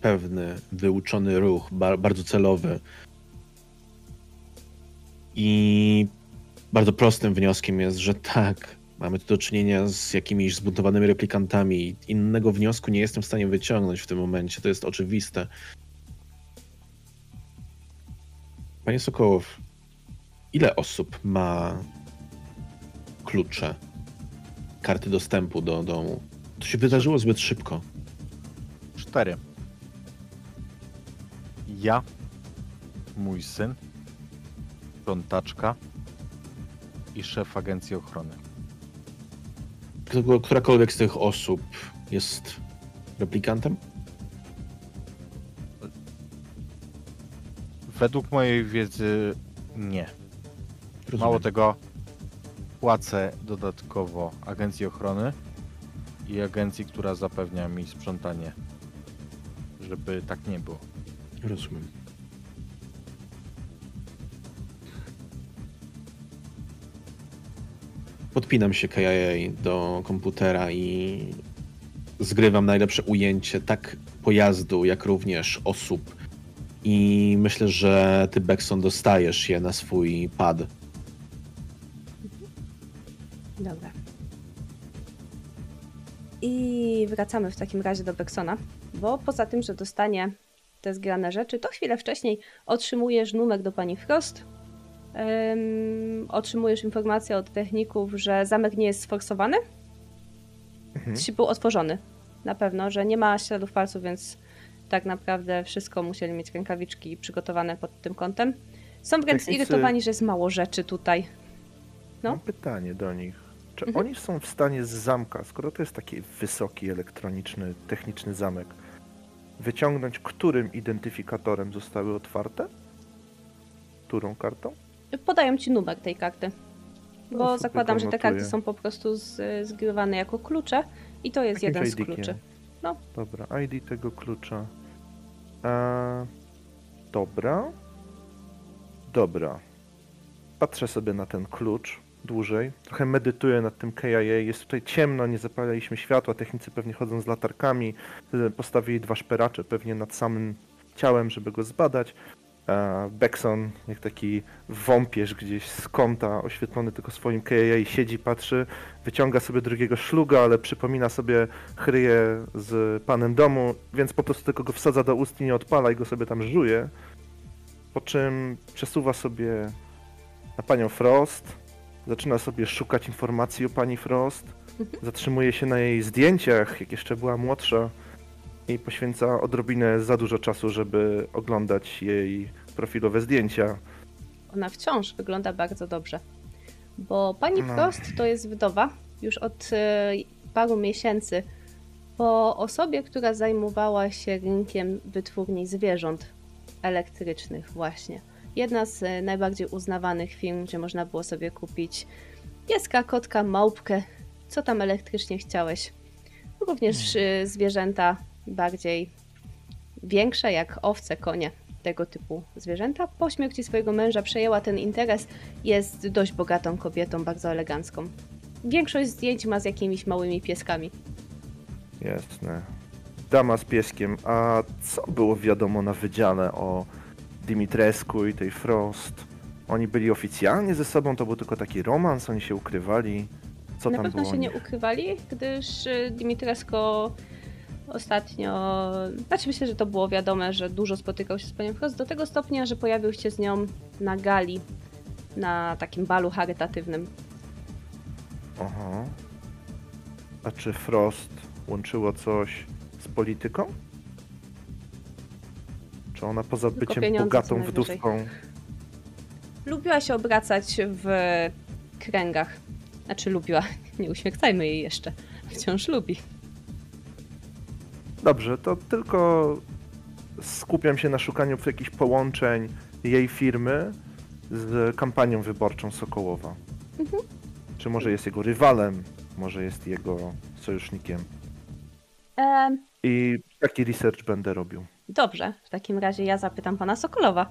[SPEAKER 3] pewny, wyuczony ruch, ba- bardzo celowy. I bardzo prostym wnioskiem jest, że tak, mamy tu do czynienia z jakimiś zbuntowanymi replikantami. Innego wniosku nie jestem w stanie wyciągnąć w tym momencie, to jest oczywiste. Panie Sokołow, ile osób ma klucze, karty dostępu do domu? To się wydarzyło zbyt szybko.
[SPEAKER 2] Cztery. Ja, mój syn, sprzątaczka i szef agencji ochrony.
[SPEAKER 3] Któ- Którakolwiek z tych osób jest replikantem?
[SPEAKER 2] Według mojej wiedzy nie.
[SPEAKER 3] Rozumiem.
[SPEAKER 2] Mało tego, płacę dodatkowo agencji ochrony i agencji, która zapewnia mi sprzątanie, żeby tak nie było.
[SPEAKER 3] Rozumiem. Podpinam się KIA do komputera i zgrywam najlepsze ujęcie tak pojazdu, jak również osób. I myślę, że ty, Beckson, dostajesz je na swój pad.
[SPEAKER 1] Dobra. I wracamy w takim razie do Beksona, bo poza tym, że dostanie te zgrane rzeczy, to chwilę wcześniej otrzymujesz numer do pani Frost. Em, otrzymujesz informację od techników, że zamek nie jest sforsowany.
[SPEAKER 4] Mhm.
[SPEAKER 1] Był otworzony. Na pewno, że nie ma śladów palców, więc tak naprawdę wszystko musieli mieć rękawiczki przygotowane pod tym kątem. Są wręcz
[SPEAKER 4] Technicy-
[SPEAKER 1] zirytowani, że jest mało rzeczy tutaj. No.
[SPEAKER 4] Mam pytanie do nich. Czy
[SPEAKER 1] Mhm.
[SPEAKER 4] oni są w stanie z zamka, skoro to jest taki wysoki, elektroniczny, techniczny zamek, wyciągnąć, którym identyfikatorem zostały otwarte? Którą kartą?
[SPEAKER 1] Podają ci numer tej karty.
[SPEAKER 4] No,
[SPEAKER 1] Bo
[SPEAKER 4] sobie
[SPEAKER 1] zakładam, że te karty są po prostu zgrywane jako klucze i to jest
[SPEAKER 4] Jakimś
[SPEAKER 1] jeden z kluczy.
[SPEAKER 4] Dobra, ID tego klucza. Eee, dobra. Dobra. Patrzę sobie na ten klucz dłużej. Trochę medytuję nad tym KIA. Jest tutaj ciemno, nie zapaliliśmy światła. Technicy pewnie chodzą z latarkami. E, Postawili dwa szperacze pewnie nad samym ciałem, żeby go zbadać. E, Beckson, jak taki wąpierz gdzieś z kąta, oświetlony tylko swoim KIA i siedzi, patrzy, wyciąga sobie drugiego szluga, ale przypomina sobie chryje z panem domu, więc po prostu tylko go wsadza do ust i nie odpala i go sobie tam żuje. Po czym przesuwa sobie na panią Frost, zaczyna sobie szukać informacji o pani Frost, zatrzymuje się na jej zdjęciach, jak jeszcze była młodsza i poświęca odrobinę za dużo czasu, żeby oglądać jej profilowe zdjęcia.
[SPEAKER 1] Ona wciąż wygląda bardzo dobrze. Bo pani
[SPEAKER 4] No.
[SPEAKER 1] Frost to jest wdowa już od e, paru miesięcy po osobie, która zajmowała się rynkiem wytwórni zwierząt elektrycznych właśnie. Jedna z e, najbardziej uznawanych firm, gdzie można było sobie kupić pieska, kotka, małpkę, co tam elektrycznie chciałeś. Również e, zwierzęta bardziej większe, jak owce, konie, tego typu zwierzęta. Po śmierci swojego męża przejęła ten interes. Jest dość bogatą kobietą, bardzo elegancką. Większość zdjęć ma z jakimiś małymi pieskami.
[SPEAKER 4] Jasne. Dama z pieskiem. A co było wiadomo na wydziale o Dimitrescu i tej Frost? Oni byli oficjalnie ze sobą, to był tylko taki romans, oni się ukrywali. Co
[SPEAKER 1] Na
[SPEAKER 4] tam
[SPEAKER 1] pewno
[SPEAKER 4] było?
[SPEAKER 1] się nie ukrywali, gdyż y, Dimitresko ostatnio. Znaczy myślę, że to było wiadome, że dużo spotykał się z panią Frost, do tego stopnia, że pojawił się z nią na gali, na takim balu charytatywnym.
[SPEAKER 4] Aha. A czy Frost łączyło coś z polityką? Czy ona poza
[SPEAKER 1] Tylko
[SPEAKER 4] byciem bogatą wdówką?
[SPEAKER 1] Lubiła się obracać w kręgach. Znaczy lubiła, nie uśmiercajmy jej jeszcze. Wciąż lubi.
[SPEAKER 4] Dobrze, to tylko skupiam się na szukaniu jakichś połączeń jej firmy z kampanią wyborczą Sokołowa.
[SPEAKER 1] Mhm.
[SPEAKER 4] Czy może jest jego rywalem, może jest jego sojusznikiem.
[SPEAKER 1] Em,
[SPEAKER 4] I taki research będę robił.
[SPEAKER 1] Dobrze, w takim razie ja zapytam pana Sokolowa.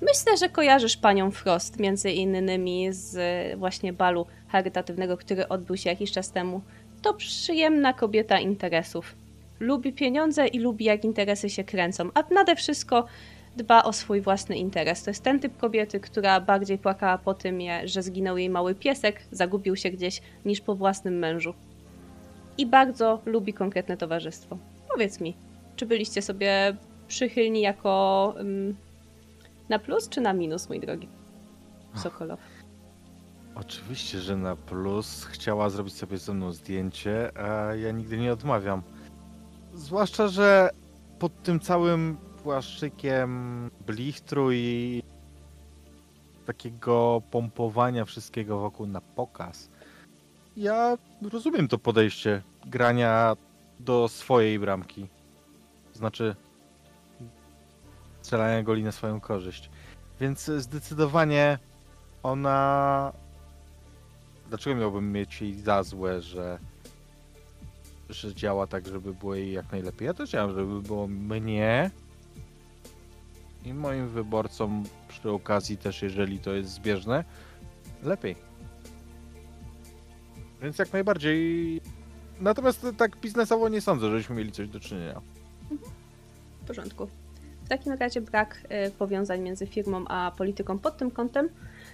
[SPEAKER 1] Myślę, że kojarzysz panią Frost, między innymi z e, właśnie balu charytatywnego, który odbył się jakiś czas temu. To przyjemna kobieta interesów. Lubi pieniądze i lubi, jak interesy się kręcą, a nade wszystko dba o swój własny interes. To jest ten typ kobiety, która bardziej płakała po tym, że zginął jej mały piesek, zagubił się gdzieś, niż po własnym mężu. I bardzo lubi konkretne towarzystwo. Powiedz mi, czy byliście sobie przychylni jako ym, na plus czy na minus, mój drogi Sokolow?
[SPEAKER 2] Oczywiście, że na plus chciała zrobić sobie ze mną zdjęcie, a ja nigdy nie odmawiam. Zwłaszcza, że pod tym całym płaszczykiem blichtru i takiego pompowania wszystkiego wokół na pokaz. Ja rozumiem to podejście grania do swojej bramki. Znaczy strzelania goli na swoją korzyść. Więc zdecydowanie ona. Dlaczego miałbym mieć jej za złe, że, że działa tak, żeby było jej jak najlepiej? Ja też chciałem, żeby było mnie i moim wyborcom przy okazji też, jeżeli to jest zbieżne, lepiej. Więc jak najbardziej. Natomiast tak biznesowo nie sądzę, żeśmy mieli coś do czynienia.
[SPEAKER 1] W porządku. Takim razie brak y, powiązań między firmą a polityką pod tym kątem.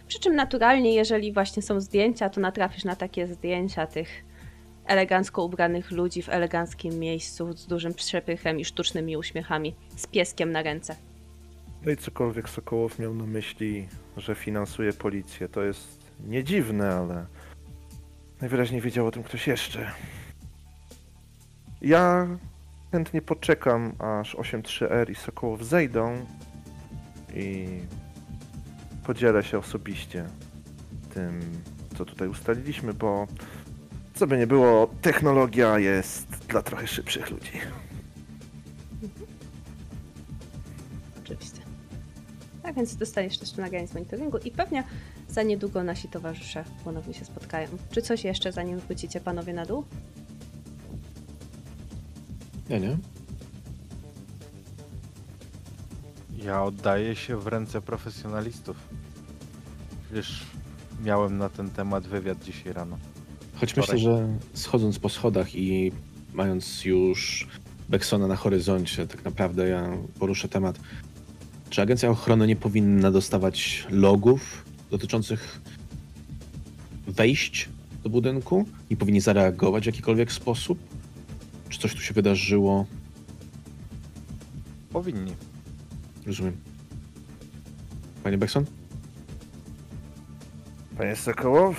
[SPEAKER 1] Przy czym naturalnie, jeżeli właśnie są zdjęcia, to natrafisz na takie zdjęcia tych elegancko ubranych ludzi w eleganckim miejscu z dużym przepychem i sztucznymi uśmiechami, z pieskiem na ręce.
[SPEAKER 4] No i cokolwiek Sokołow miał na myśli, że finansuje policję, to jest nie dziwne, ale najwyraźniej wiedział o tym ktoś jeszcze. Ja chętnie poczekam, aż 8.3R i Sokołow zejdą i podzielę się osobiście tym, co tutaj ustaliliśmy, bo co by nie było, technologia jest dla trochę szybszych ludzi.
[SPEAKER 1] Oczywiście. Tak więc dostaniesz też nagranie z monitoringu i pewnie za niedługo nasi towarzysze ponownie się spotkają. Czy coś jeszcze zanim wrócicie panowie na dół?
[SPEAKER 3] Ja nie?
[SPEAKER 2] Ja oddaję się w ręce profesjonalistów. Wiesz, miałem na ten temat wywiad dzisiaj rano.
[SPEAKER 3] Choć myślę, że schodząc po schodach i mając już Beksona na horyzoncie, tak naprawdę ja poruszę temat. Czy agencja ochrony nie powinna dostawać logów dotyczących wejść do budynku? Nie powinni zareagować w jakikolwiek sposób? Czy coś tu się wydarzyło?
[SPEAKER 2] Powinni.
[SPEAKER 3] Rozumiem. Panie Bekson?
[SPEAKER 4] Panie Sokołow,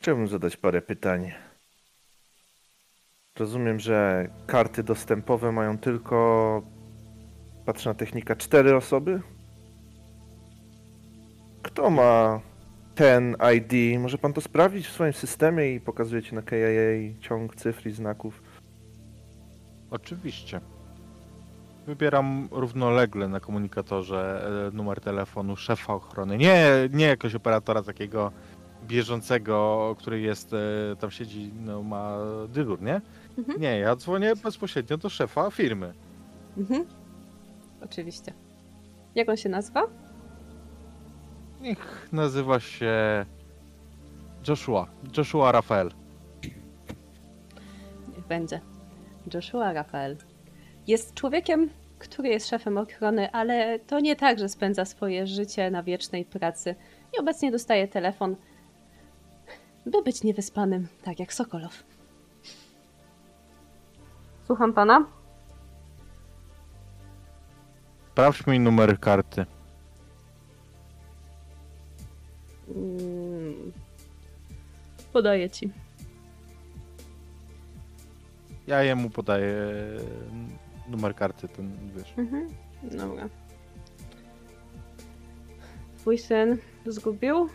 [SPEAKER 4] chciałbym zadać parę pytań. Rozumiem, że karty dostępowe mają tylko, patrzę na technika, cztery osoby? Kto ma ten ID? Może pan to sprawdzić w swoim systemie i pokazujecie na KIA ciąg cyfr i znaków?
[SPEAKER 2] Oczywiście. Wybieram równolegle na komunikatorze e, numer telefonu szefa ochrony. Nie, nie jakoś operatora takiego bieżącego, który jest, e, tam siedzi, no ma dyżur, nie?
[SPEAKER 1] Mhm.
[SPEAKER 2] Nie, ja dzwonię bezpośrednio do szefa firmy.
[SPEAKER 1] Mhm. Oczywiście. Jak on się nazywa?
[SPEAKER 2] Niech nazywa się Joshua. Joshua Rafael.
[SPEAKER 1] Niech będzie. Joshua Rafael. Jest człowiekiem, który jest szefem ochrony, ale to nie tak, że spędza swoje życie na wiecznej pracy i obecnie dostaje telefon, by być niewyspanym, tak jak Sokolow. Słucham pana?
[SPEAKER 2] Sprawdź mi numer karty.
[SPEAKER 1] Podaję ci.
[SPEAKER 2] Ja jemu podaję numer karty, ten wiesz.
[SPEAKER 1] Mhm. Dobra. Twój syn zgubił?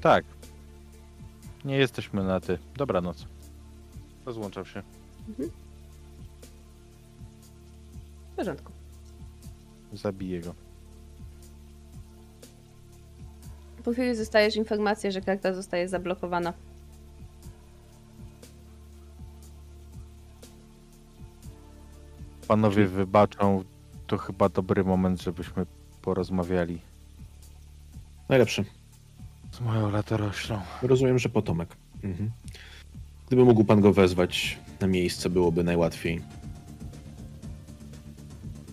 [SPEAKER 2] Tak. Nie jesteśmy na ty. Dobranoc. Rozłączam się.
[SPEAKER 1] W porządku.
[SPEAKER 2] Zabiję go.
[SPEAKER 1] Po chwili dostajesz informację, że karta zostaje zablokowana.
[SPEAKER 2] Panowie wybaczą, to chyba dobry moment, żebyśmy porozmawiali
[SPEAKER 3] Najlepszy.
[SPEAKER 2] z moją latoroślą.
[SPEAKER 3] Rozumiem, że potomek. Mhm. Gdyby mógł pan go wezwać na miejsce, byłoby najłatwiej.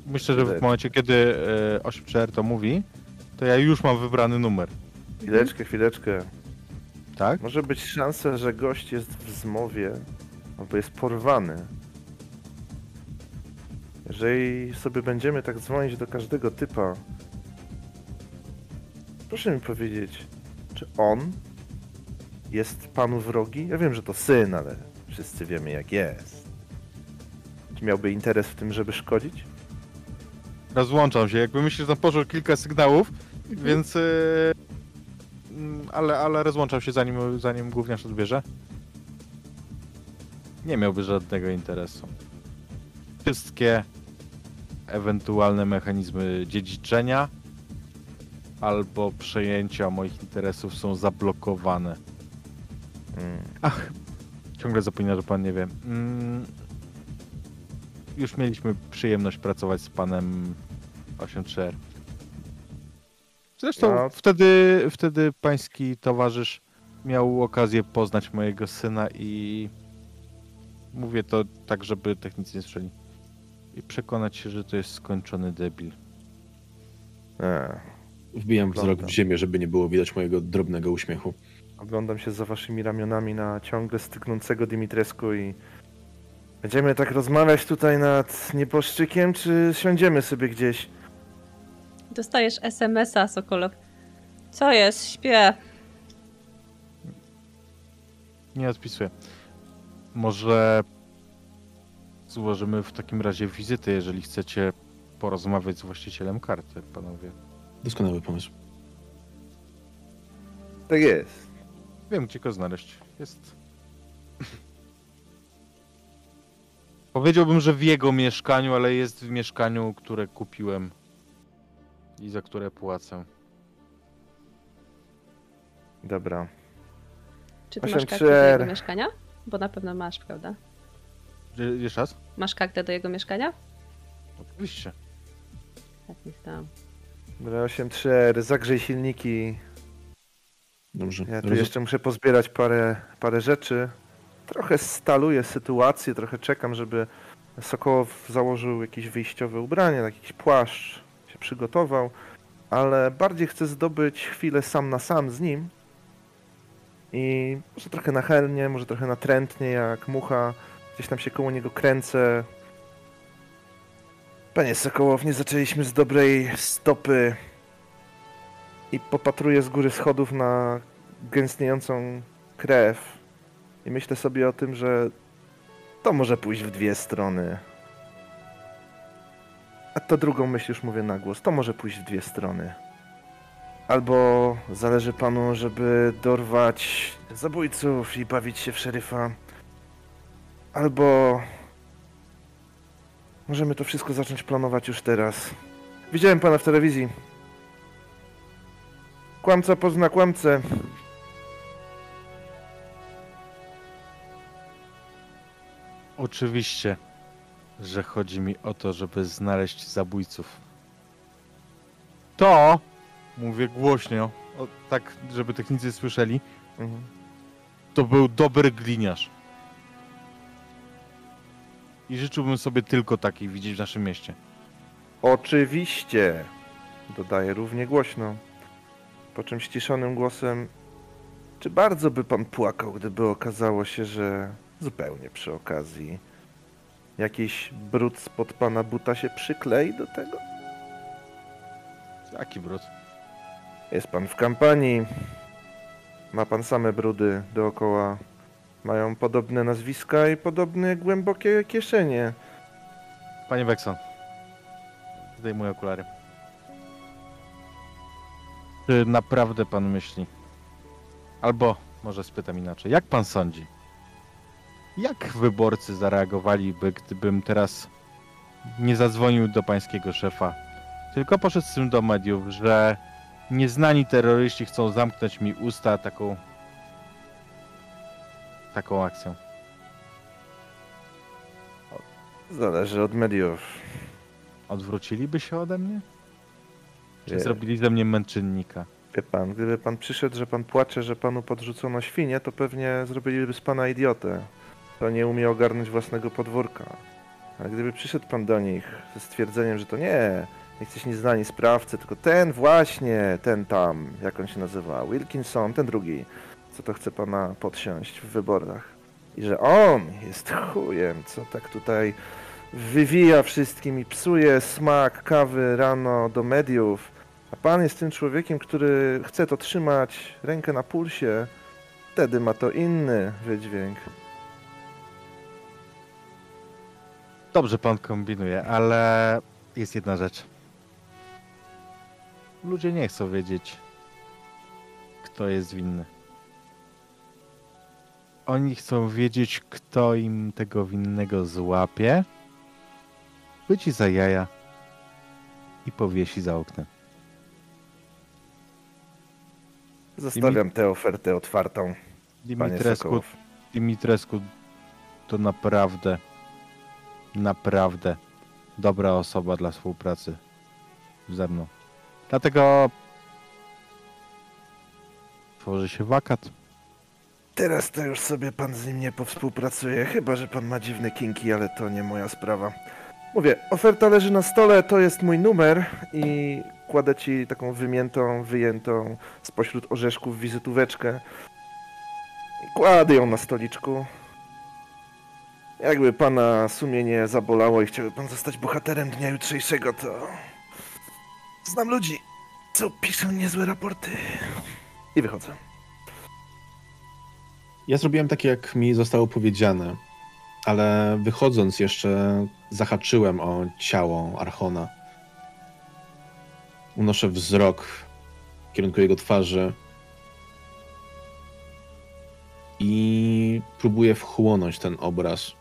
[SPEAKER 2] Myślę, że w momencie, kiedy e, 8 to mówi, to ja już mam wybrany numer.
[SPEAKER 4] Chwileczkę, chwileczkę.
[SPEAKER 2] Tak?
[SPEAKER 4] Może być szansa, że gość jest w zmowie albo jest porwany. Jeżeli sobie będziemy tak dzwonić do każdego typa, proszę mi powiedzieć, czy on jest panu wrogi? Ja wiem, że to syn, ale wszyscy wiemy jak jest. Czy miałby interes w tym, żeby szkodzić?
[SPEAKER 2] Rozłączam się. Jakby myślę, że tam poszło kilka sygnałów, więc e, mm, ale, ale rozłączał się zanim, zanim gówniarz odbierze. Nie miałby żadnego interesu. Wszystkie ewentualne mechanizmy dziedziczenia albo przejęcia moich interesów są zablokowane.
[SPEAKER 4] Mm.
[SPEAKER 2] Ach, ciągle zapomina, że pan nie wie. Mm, już mieliśmy przyjemność pracować z panem 83R. Zresztą
[SPEAKER 4] No.
[SPEAKER 2] wtedy, wtedy pański towarzysz miał okazję poznać mojego syna i mówię to tak, żeby technicy nie słyszeli. I przekonać się, że to jest skończony debil.
[SPEAKER 4] E,
[SPEAKER 3] Wbijam wzrok w ziemię, żeby nie było widać mojego drobnego uśmiechu.
[SPEAKER 4] oglądam się za waszymi ramionami na ciągle styknącego Dimitresku i... Będziemy tak rozmawiać tutaj nad nieboszczykiem, czy siądziemy sobie gdzieś?
[SPEAKER 1] Dostajesz SMS-a, Sokolow. Co jest? Śpię.
[SPEAKER 2] Nie odpisuję. Może złożymy w takim razie wizytę, jeżeli chcecie porozmawiać z właścicielem karty, panowie.
[SPEAKER 3] Doskonały pomysł.
[SPEAKER 4] Tak jest.
[SPEAKER 2] Wiem, gdzie go znaleźć. Jest. Powiedziałbym, że w jego mieszkaniu, ale jest w mieszkaniu, które kupiłem i za które płacę.
[SPEAKER 4] Dobra.
[SPEAKER 1] Czy ty masz kartę do jego mieszkania? Bo na pewno masz, prawda?
[SPEAKER 2] Je- Jeszcze raz?
[SPEAKER 1] Masz kartę do jego mieszkania?
[SPEAKER 2] Oczywiście.
[SPEAKER 1] Tak, myślałam.
[SPEAKER 4] Dobra, 8-3R, zagrzej silniki.
[SPEAKER 3] Dobrze.
[SPEAKER 4] Ja tu jeszcze muszę pozbierać parę, parę rzeczy. Trochę staluję sytuację, trochę czekam, żeby Sokołow założył jakieś wyjściowe ubranie, tak jakiś płaszcz, przygotował, ale bardziej chcę zdobyć chwilę sam na sam z nim. I może trochę nachylnie, może trochę natrętnie, jak mucha. Gdzieś tam się koło niego kręcę. Panie Sokołow, nie zaczęliśmy z dobrej stopy. I popatruję z góry schodów na gęstniejącą krew. I myślę sobie o tym, że to może pójść w dwie strony. A to drugą myśl już mówię na głos. To może pójść w dwie strony. Albo zależy panu, żeby dorwać zabójców i bawić się w szeryfa. Albo możemy to wszystko zacząć planować już teraz. Widziałem pana w telewizji. Kłamca pozna kłamcę.
[SPEAKER 2] Oczywiście, że chodzi mi o to, żeby znaleźć zabójców. To, mówię głośno, o, tak żeby technicy słyszeli,
[SPEAKER 4] Mhm.
[SPEAKER 2] to był dobry gliniarz. I życzyłbym sobie tylko takich widzieć w naszym mieście.
[SPEAKER 4] Oczywiście, dodaje równie głośno. Po czym ściszonym głosem, czy bardzo by pan płakał, gdyby okazało się, że zupełnie przy okazji jakiś brud spod pana buta się przyklei do tego?
[SPEAKER 2] Jaki brud?
[SPEAKER 4] Jest pan w kampanii, ma pan same brudy dookoła, mają podobne nazwiska i podobne głębokie kieszenie.
[SPEAKER 2] Panie Wekson, zdejmuję okulary. Czy naprawdę pan myśli? Albo może spytam inaczej, jak pan sądzi? Jak wyborcy zareagowaliby, gdybym teraz nie zadzwonił do pańskiego szefa, tylko poszedł z tym do mediów, że nieznani terroryści chcą zamknąć mi usta taką taką akcją?
[SPEAKER 4] Zależy od mediów.
[SPEAKER 2] Odwróciliby się ode mnie? Czy
[SPEAKER 4] Nie.
[SPEAKER 2] zrobili ze mnie męczennika?
[SPEAKER 4] Wie pan, gdyby pan przyszedł, że pan płacze, że panu podrzucono świnię, to pewnie zrobiliby z pana idiotę. To nie umie ogarnąć własnego podwórka. Ale gdyby przyszedł pan do nich ze stwierdzeniem, że to nie, jesteś nieznani sprawcy, tylko ten właśnie, ten tam, jak on się nazywa, Wilkinson, ten drugi, co to chce pana podsiąść w wyborach. I że on jest chujem, co tak tutaj wywija wszystkim i psuje smak kawy rano do mediów. A pan jest tym człowiekiem, który chce to trzymać rękę na pulsie. Wtedy ma to inny wydźwięk.
[SPEAKER 2] Dobrze pan kombinuje, ale jest jedna rzecz. Ludzie nie chcą wiedzieć, kto jest winny. Oni chcą wiedzieć, kto im tego winnego złapie, chwyci za jaja i powiesi za oknem.
[SPEAKER 4] Zostawiam tę ofertę otwartą, Sokołow.
[SPEAKER 2] Dimitrescu to naprawdę, naprawdę dobra osoba dla współpracy ze mną. Dlatego tworzy się wakat.
[SPEAKER 4] Teraz to już sobie pan z nim nie powspółpracuje, chyba że pan ma dziwne kinki, ale to nie moja sprawa. Mówię, oferta leży na stole, to jest mój numer i kładę ci taką wymiętą, wyjętą spośród orzeszków wizytóweczkę. Kładę ją na stoliczku. Jakby pana sumienie zabolało i chciałby pan zostać bohaterem dnia jutrzejszego, to... Znam ludzi, co piszą niezłe raporty. I wychodzę.
[SPEAKER 3] Ja zrobiłem tak, jak mi zostało powiedziane, ale wychodząc jeszcze zahaczyłem o ciało Archona. Unoszę wzrok w kierunku jego twarzy i próbuję wchłonąć ten obraz.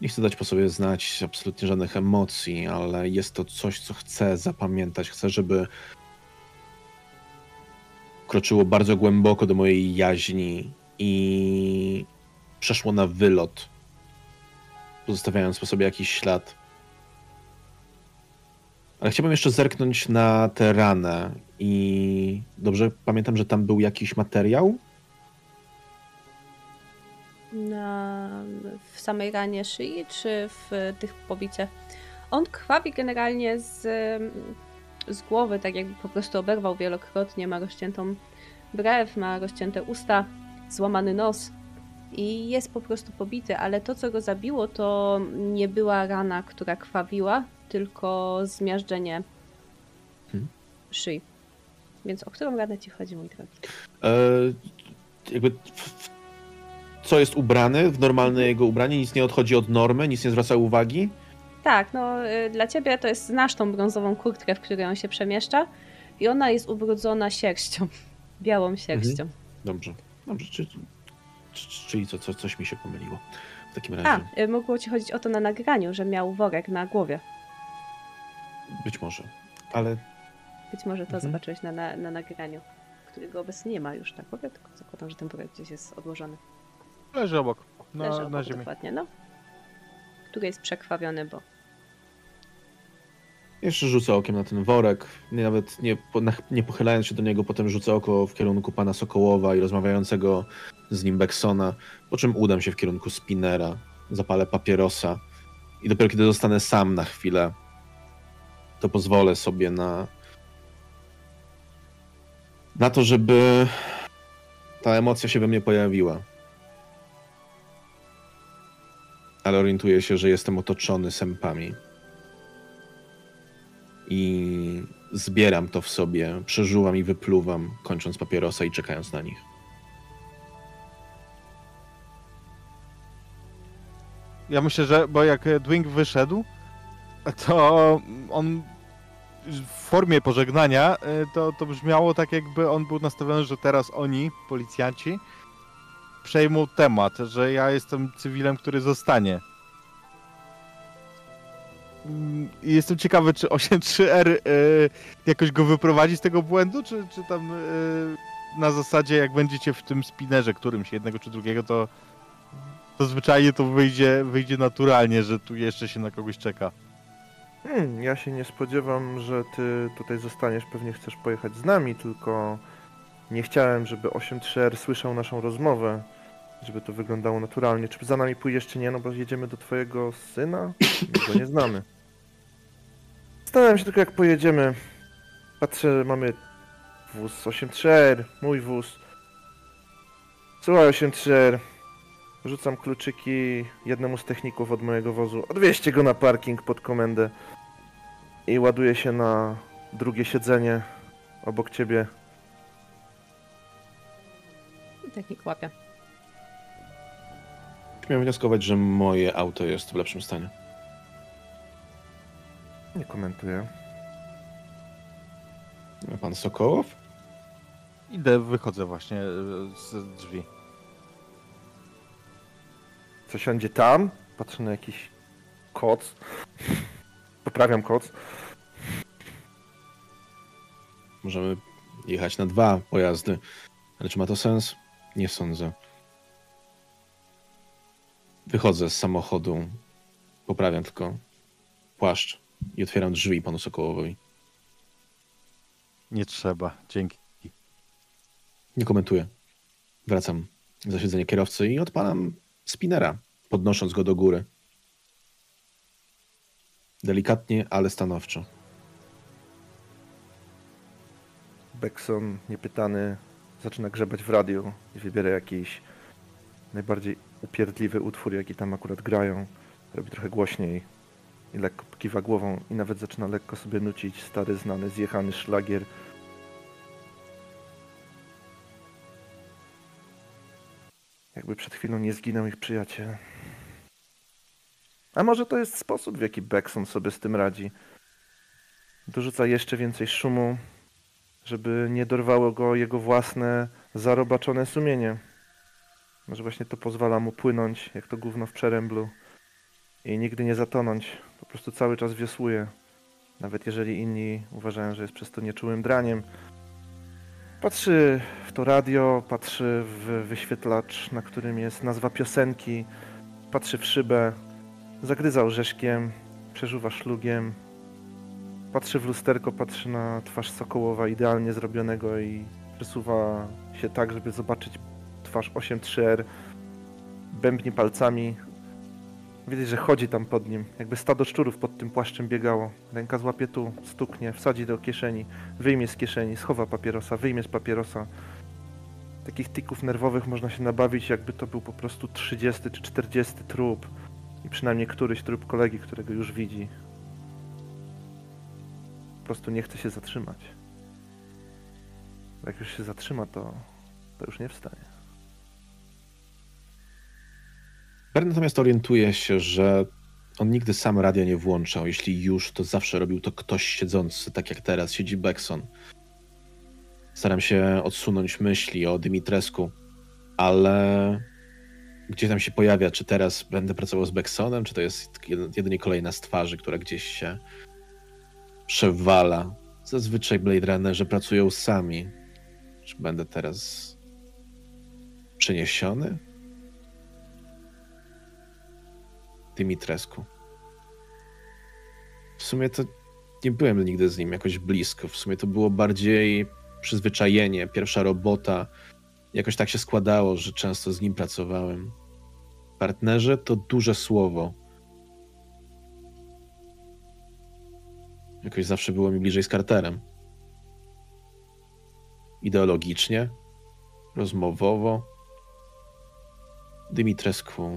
[SPEAKER 3] Nie chcę dać po sobie znać absolutnie żadnych emocji, ale jest to coś, co chcę zapamiętać. Chcę, żeby kroczyło bardzo głęboko do mojej jaźni i przeszło na wylot, pozostawiając po sobie jakiś ślad. Ale chciałbym jeszcze zerknąć na tę ranę i dobrze pamiętam, że tam był jakiś materiał?
[SPEAKER 1] Na, samej ranie szyi, czy w tych pobiciach? On krwawi generalnie z, z głowy, tak jakby po prostu oberwał wielokrotnie, ma rozciętą brew, ma rozcięte usta, złamany nos i jest po prostu pobity, ale to, co go zabiło, to nie była rana, która krwawiła, tylko zmiażdżenie
[SPEAKER 3] Hmm.
[SPEAKER 1] szyi. Więc o którą ranę ci chodzi, mój drogi?
[SPEAKER 3] E, jakby w, w, co jest ubrany w normalne jego ubranie? Nic nie odchodzi od normy, nic nie zwraca uwagi?
[SPEAKER 1] Tak, no y, dla ciebie to jest znasz tą brązową kurtkę, w której on się przemieszcza i ona jest ubrudzona sierścią, białą sierścią.
[SPEAKER 3] Dobrze, dobrze. Czy, czy, czyli co, co, coś mi się pomyliło w takim
[SPEAKER 1] A,
[SPEAKER 3] razie.
[SPEAKER 1] y, mogło ci chodzić o to na nagraniu, że miał worek na głowie.
[SPEAKER 3] Być może. Ale
[SPEAKER 1] Być może to
[SPEAKER 3] Mhm.
[SPEAKER 1] zobaczyłeś na, na, na nagraniu, którego obecnie nie ma już na głowie, tylko zakładam, że ten worek gdzieś jest odłożony.
[SPEAKER 2] Leży obok,
[SPEAKER 1] Leży
[SPEAKER 2] na,
[SPEAKER 1] obok
[SPEAKER 2] na ziemi.
[SPEAKER 1] dokładnie, no. Który jest przekrwawiony, bo
[SPEAKER 3] Jeszcze rzucę okiem na ten worek, nie, nawet nie, nie pochylając się do niego, potem rzucę oko w kierunku pana Sokołowa i rozmawiającego z nim Beksona, po czym udam się w kierunku Spinera, zapalę papierosa i dopiero kiedy zostanę sam na chwilę, to pozwolę sobie na na to, żeby ta emocja się we mnie pojawiła. Ale orientuję się, że jestem otoczony sępami i zbieram to w sobie, przeżuwam i wypluwam, kończąc papierosa i czekając na nich.
[SPEAKER 2] Ja myślę, że, bo jak Dwing wyszedł, to on w formie pożegnania e, to, to brzmiało tak, jakby on był nastawiony, że teraz oni, policjanci, przejmą temat, że ja jestem cywilem, który zostanie. Mm, jestem ciekawy, czy 8.3R e, jakoś go wyprowadzi z tego błędu, czy, czy tam e, na zasadzie, jak będziecie w tym spinerze którymś, jednego czy drugiego, to to zwyczajnie to wyjdzie, wyjdzie naturalnie, że tu jeszcze się na kogoś czeka.
[SPEAKER 4] Hmm, ja się nie spodziewam, że ty tutaj zostaniesz, pewnie chcesz pojechać z nami, tylko nie chciałem, żeby 8-3R słyszał naszą rozmowę, żeby to wyglądało naturalnie. Czy za nami pójdziesz, czy nie, no bo jedziemy do twojego syna? My go nie znamy. Zastanawiam się tylko, jak pojedziemy. Patrzę, mamy wóz 8-3R, mój wóz. Słuchaj 8-3R, rzucam kluczyki jednemu z techników od mojego wozu. Odwieźcie go na parking pod komendę i ładuję się na drugie siedzenie obok ciebie.
[SPEAKER 1] technik łapie.
[SPEAKER 3] Śmiem wnioskować, że moje auto jest w lepszym stanie.
[SPEAKER 4] Nie komentuję.
[SPEAKER 3] A Pan Sokołow?
[SPEAKER 2] Idę, wychodzę właśnie e, z drzwi.
[SPEAKER 4] Co siądzie tam? Patrzę na jakiś koc. Poprawiam koc.
[SPEAKER 3] Możemy jechać na dwa pojazdy. Ale czy ma to sens? Nie sądzę. Wychodzę z samochodu. Poprawiam tylko płaszcz i otwieram drzwi panu Sokołowowi.
[SPEAKER 2] Nie trzeba, dzięki.
[SPEAKER 3] Nie komentuję. Wracam za siedzenie kierowcy i odpalam spinera, podnosząc go do góry. Delikatnie, ale stanowczo.
[SPEAKER 4] Beckson, niepytany, zaczyna grzebać w radiu i wybiera jakiś najbardziej upierdliwy utwór, jaki tam akurat grają. Robi trochę głośniej i lekko kiwa głową i nawet zaczyna lekko sobie nucić stary, znany, zjechany szlagier. Jakby przed chwilą nie zginął ich przyjaciel. A może to jest sposób, w jaki Beckson sobie z tym radzi. Dorzuca jeszcze więcej szumu, żeby nie dorwało go jego własne zarobaczone sumienie. Może właśnie to pozwala mu płynąć, jak to gówno w przeręblu i nigdy nie zatonąć. Po prostu cały czas wiosłuje. Nawet jeżeli inni uważają, że jest przez to nieczułym draniem. Patrzy w to radio, patrzy w wyświetlacz, na którym jest nazwa piosenki, patrzy w szybę, zagryza orzeszkiem, przeżuwa szlugiem, Patrzy w lusterko, patrzy na twarz Sokołowa idealnie zrobionego i przesuwa się tak, żeby zobaczyć twarz 8-3R. Bębni palcami. Widać, że chodzi tam pod nim, jakby stado szczurów pod tym płaszczem biegało. Ręka złapie tu, stuknie, wsadzi do kieszeni, wyjmie z kieszeni, schowa papierosa, wyjmie z papierosa. Takich tików nerwowych można się nabawić, jakby to był po prostu 30 czy 40 trup. I przynajmniej któryś trup kolegi, którego już widzi po prostu nie chce się zatrzymać. Jak już się zatrzyma, to, to już nie wstanie.
[SPEAKER 3] Bern natomiast orientuje się, że on nigdy sam radia nie włączał. Jeśli już, to zawsze robił to ktoś siedzący, tak jak teraz siedzi Beckson. Staram się odsunąć myśli o Dymitresku, ale gdzie tam się pojawia, czy teraz będę pracował z Becksonem, czy to jest jedynie kolejna z twarzy, która gdzieś się przewala. Zazwyczaj Blade Runnerzy pracują sami. Czy będę teraz przeniesiony? Dymitresku. W sumie to nie byłem nigdy z nim jakoś blisko. W sumie to było bardziej przyzwyczajenie, pierwsza robota. Jakoś tak się składało, że często z nim pracowałem. Partnerzy to duże słowo. Jakoś zawsze było mi bliżej z Carterem. Ideologicznie, rozmowowo. Dymitrescu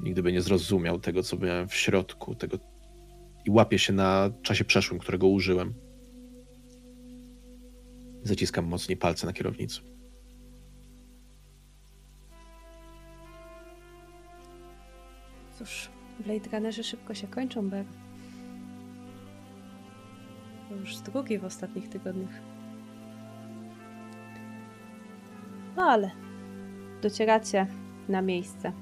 [SPEAKER 3] nigdy by nie zrozumiał tego, co miałem w środku, tego i łapie się na czasie przeszłym, którego użyłem. Zaciskam mocniej palce na kierownicy.
[SPEAKER 1] Cóż, Blade Runnerzy szybko się kończą, Ber. To już drugi w ostatnich tygodniach. No ale docieracie na miejsce.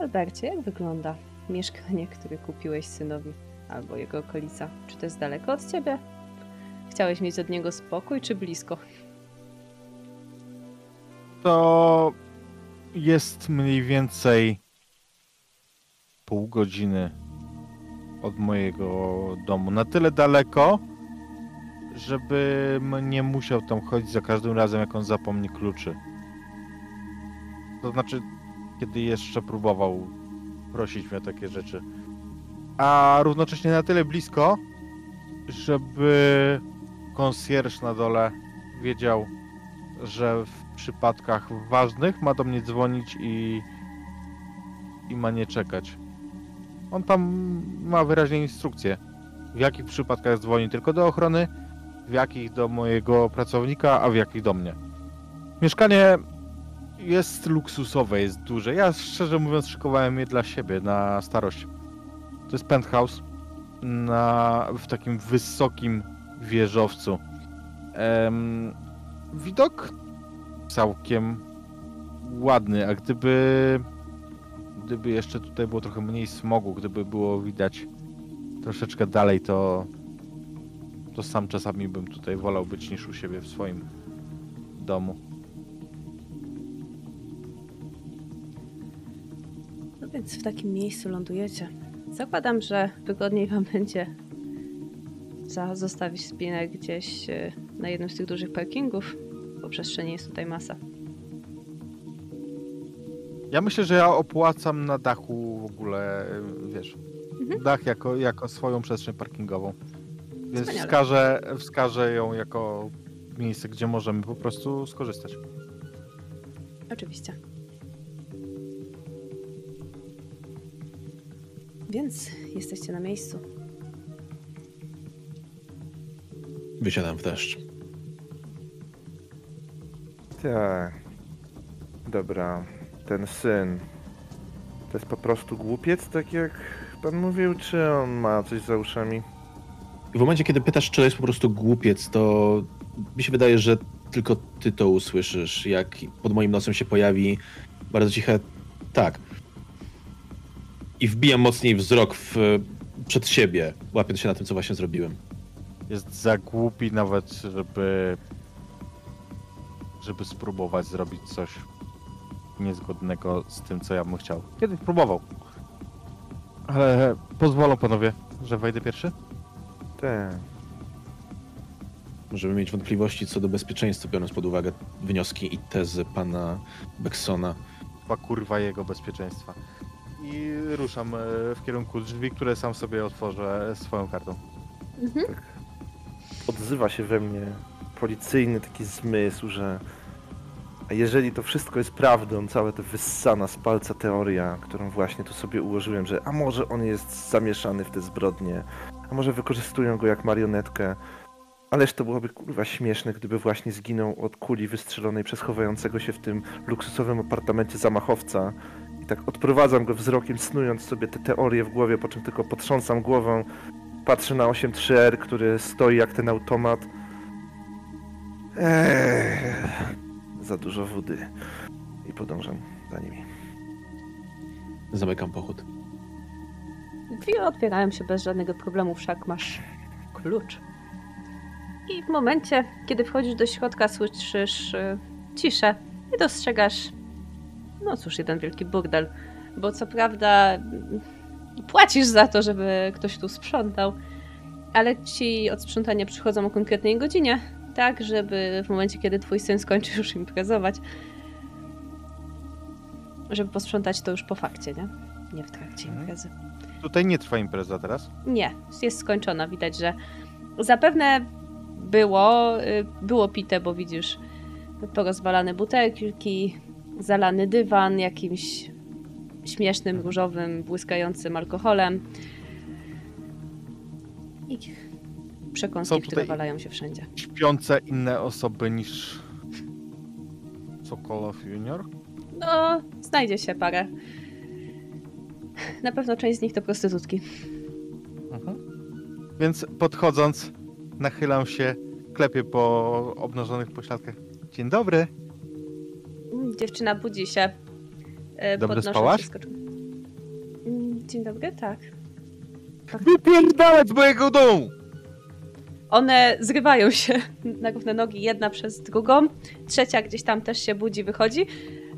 [SPEAKER 1] Albercie, jak wygląda mieszkanie, które kupiłeś synowi albo jego okolica? Czy to jest daleko od ciebie? Chciałeś mieć od niego spokój, czy blisko?
[SPEAKER 2] To jest mniej więcej pół godziny od mojego domu. Na tyle daleko, żebym nie musiał tam chodzić za każdym razem, jak on zapomni kluczy. To znaczy, kiedy jeszcze próbował prosić mnie o takie rzeczy. A równocześnie na tyle blisko, żeby konsjerż na dole wiedział, że w przypadkach ważnych ma do mnie dzwonić i, i ma nie czekać. On tam ma wyraźnie instrukcję, w jakich przypadkach dzwoni tylko do ochrony, w jakich do mojego pracownika, a w jakich do mnie. Mieszkanie jest luksusowe, jest duże. Ja szczerze mówiąc szykowałem je dla siebie na starość. To jest penthouse na, w takim wysokim wieżowcu. Widok całkiem ładny, a gdyby gdyby jeszcze tutaj było trochę mniej smogu, gdyby było widać troszeczkę dalej, to to sam czasami bym tutaj wolał być niż u siebie w swoim domu.
[SPEAKER 1] Więc w takim miejscu lądujecie. Zakładam, że wygodniej wam będzie zostawić spinę gdzieś e, na jednym z tych dużych parkingów, bo przestrzeni jest tutaj masa.
[SPEAKER 2] Ja myślę, że ja opłacam na dachu w ogóle, wiesz,
[SPEAKER 1] Mhm.
[SPEAKER 2] dach jako, jako swoją przestrzeń parkingową. Więc
[SPEAKER 1] Wspaniale.
[SPEAKER 2] wskażę, wskażę ją jako miejsce, gdzie możemy po prostu skorzystać.
[SPEAKER 1] Oczywiście. Więc jesteście na miejscu.
[SPEAKER 3] Wysiadam w deszcz.
[SPEAKER 4] Tak. Dobra. Ten syn. To jest po prostu głupiec, tak jak pan mówił, czy on ma coś za uszami?
[SPEAKER 3] I w momencie, kiedy pytasz, czy to jest po prostu głupiec, to mi się wydaje, że tylko ty to usłyszysz, jak pod moim nosem się pojawi bardzo ciche tak. I wbijam mocniej wzrok w, przed siebie, łapiąc się na tym, co właśnie zrobiłem.
[SPEAKER 2] Jest za głupi nawet, żeby żeby spróbować zrobić coś niezgodnego z tym, co ja bym chciał. Kiedyś próbował. Ale pozwolą panowie, że wejdę pierwszy?
[SPEAKER 4] Tak.
[SPEAKER 3] Możemy mieć wątpliwości co do bezpieczeństwa, biorąc pod uwagę wnioski i tezy pana Becksona.
[SPEAKER 2] Chyba kurwa jego bezpieczeństwa. I ruszam e, w kierunku drzwi, które sam sobie otworzę swoją kartą.
[SPEAKER 4] Odzywa się we mnie policyjny taki zmysł, że a jeżeli to wszystko jest prawdą, całe to wyssana z palca teoria, którą właśnie tu sobie ułożyłem, że a może on jest zamieszany w te zbrodnie, a może wykorzystują go jak marionetkę, ależ to byłoby kurwa śmieszne, gdyby właśnie zginął od kuli wystrzelonej przez chowającego się w tym luksusowym apartamencie zamachowca. Tak odprowadzam go wzrokiem, snując sobie te teorie w głowie, po czym tylko potrząsam głową, patrzę na 8.3R, który stoi jak ten automat. Eee, za dużo wody. I podążam za nimi.
[SPEAKER 3] Zamykam pochód.
[SPEAKER 1] Drzwi otwierają się bez żadnego problemu, wszak masz klucz. I w momencie, kiedy wchodzisz do środka, słyszysz y, ciszę i dostrzegasz, no cóż, jeden wielki burdel. Bo co prawda płacisz za to, żeby ktoś tu sprzątał, ale ci od sprzątania przychodzą o konkretnej godzinie, tak, żeby w momencie, kiedy twój syn skończy już imprezować, żeby posprzątać to już po fakcie, nie? Nie w trakcie
[SPEAKER 2] Mhm.
[SPEAKER 1] imprezy.
[SPEAKER 2] Tutaj nie trwa impreza teraz.
[SPEAKER 1] Nie, jest skończona. Widać, że zapewne było, y, było pite, bo widzisz porozwalane butelki, zalany dywan jakimś śmiesznym, różowym, błyskającym alkoholem. I przekąski, które walają się wszędzie.
[SPEAKER 2] Śpiące inne osoby niż Sokolow Junior.
[SPEAKER 1] No, znajdzie się parę. Na pewno część z nich to prostytutki.
[SPEAKER 2] Mhm. Więc podchodząc, nachylam się, klepię po obnażonych pośladkach. Dzień dobry.
[SPEAKER 1] Dziewczyna budzi się. E,
[SPEAKER 2] Dobrze spałaś?
[SPEAKER 1] Mm, Dzień dobry, tak.
[SPEAKER 2] Wypierdalać z mojego domu!
[SPEAKER 1] One zrywają się na równe nogi, jedna przez drugą. Trzecia gdzieś tam też się budzi, wychodzi.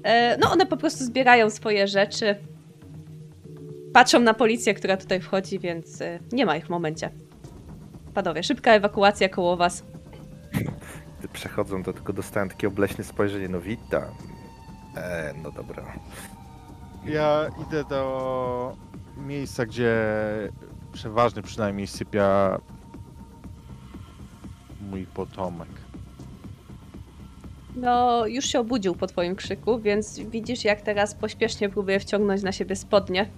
[SPEAKER 1] E, No, one po prostu zbierają swoje rzeczy. Patrzą na policję, która tutaj wchodzi, więc e, nie ma ich w momencie. Panowie, szybka ewakuacja koło was.
[SPEAKER 4] Gdy przechodzą, to tylko dostałem takie obleśne spojrzenie. No witam. Eee, no dobra.
[SPEAKER 2] Ja idę do miejsca, gdzie przeważnie przynajmniej sypia mój potomek.
[SPEAKER 1] No, już się obudził po twoim krzyku, więc widzisz, jak teraz pośpiesznie próbuje wciągnąć na siebie spodnie.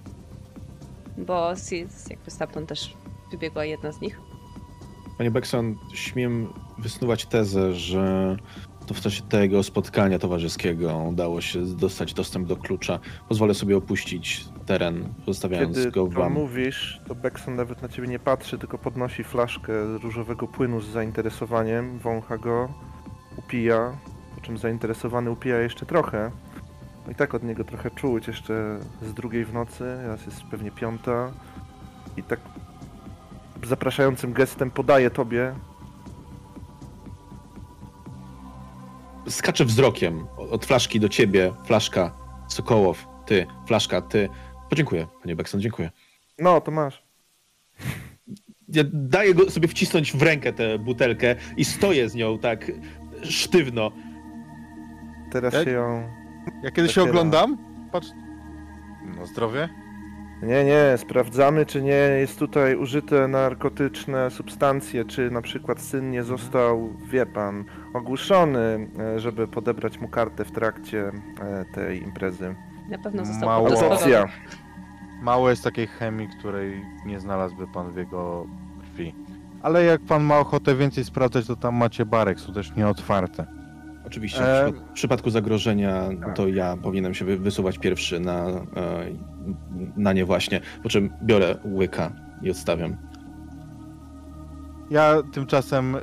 [SPEAKER 1] Bo z, z, jakby stamtąd też wybiegła jedna z nich.
[SPEAKER 3] Panie Beckson, śmiem wysnuwać tezę, że to w czasie tego spotkania towarzyskiego udało się dostać dostęp do klucza. Pozwolę sobie opuścić teren, pozostawiając
[SPEAKER 4] Kiedy
[SPEAKER 3] go wam.
[SPEAKER 4] mówisz, to Beckson nawet na ciebie nie patrzy, tylko podnosi flaszkę różowego płynu z zainteresowaniem, wącha go, upija, po czym zainteresowany upija jeszcze trochę. No I tak od niego trochę czuć jeszcze z drugiej w nocy, teraz jest pewnie piąta. I tak zapraszającym gestem podaje tobie.
[SPEAKER 3] Skaczę wzrokiem od flaszki do ciebie, flaszka, Sokołow, ty, flaszka, ty. Podziękuję, panie Bekson, dziękuję.
[SPEAKER 4] No, to masz.
[SPEAKER 3] Ja daję go sobie wcisnąć w rękę tę butelkę i stoję z nią tak sztywno.
[SPEAKER 4] Teraz się ją...
[SPEAKER 2] Ja kiedy się oglądam, patrz... No zdrowie?
[SPEAKER 4] Nie, nie, sprawdzamy, czy nie jest tutaj użyte narkotyczne substancje, czy na przykład syn nie został, wie pan, ogłuszony, e, żeby podebrać mu kartę w trakcie e, tej imprezy.
[SPEAKER 1] Na pewno został
[SPEAKER 2] Mało.
[SPEAKER 4] Autopsja.
[SPEAKER 2] Mało jest takiej chemii, której nie znalazłby pan w jego krwi. Ale jak pan ma ochotę więcej sprawdzać, to tam macie barek, są też nieotwarte.
[SPEAKER 3] Oczywiście,
[SPEAKER 2] E,
[SPEAKER 3] w przypad- w przypadku zagrożenia to ja powinienem się wy- wysuwać pierwszy na, e, na nie właśnie, po czym biorę łyka i odstawiam.
[SPEAKER 2] Ja tymczasem y,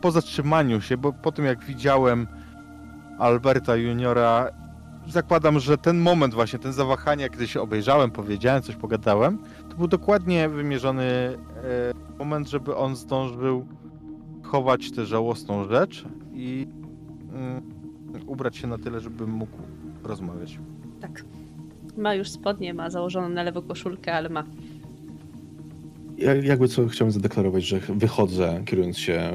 [SPEAKER 2] po zatrzymaniu się, bo po tym jak widziałem Alberta Juniora, zakładam, że ten moment właśnie, ten zawahanie, kiedy się obejrzałem, powiedziałem, coś pogadałem, to był dokładnie wymierzony y, moment, żeby on zdążył chować tę żałosną rzecz i y, ubrać się na tyle, żeby mógł rozmawiać.
[SPEAKER 1] Tak. Ma już spodnie, ma założoną na lewo koszulkę, ale ma.
[SPEAKER 3] Ja jakby co chciałem zadeklarować, że wychodzę, kierując się,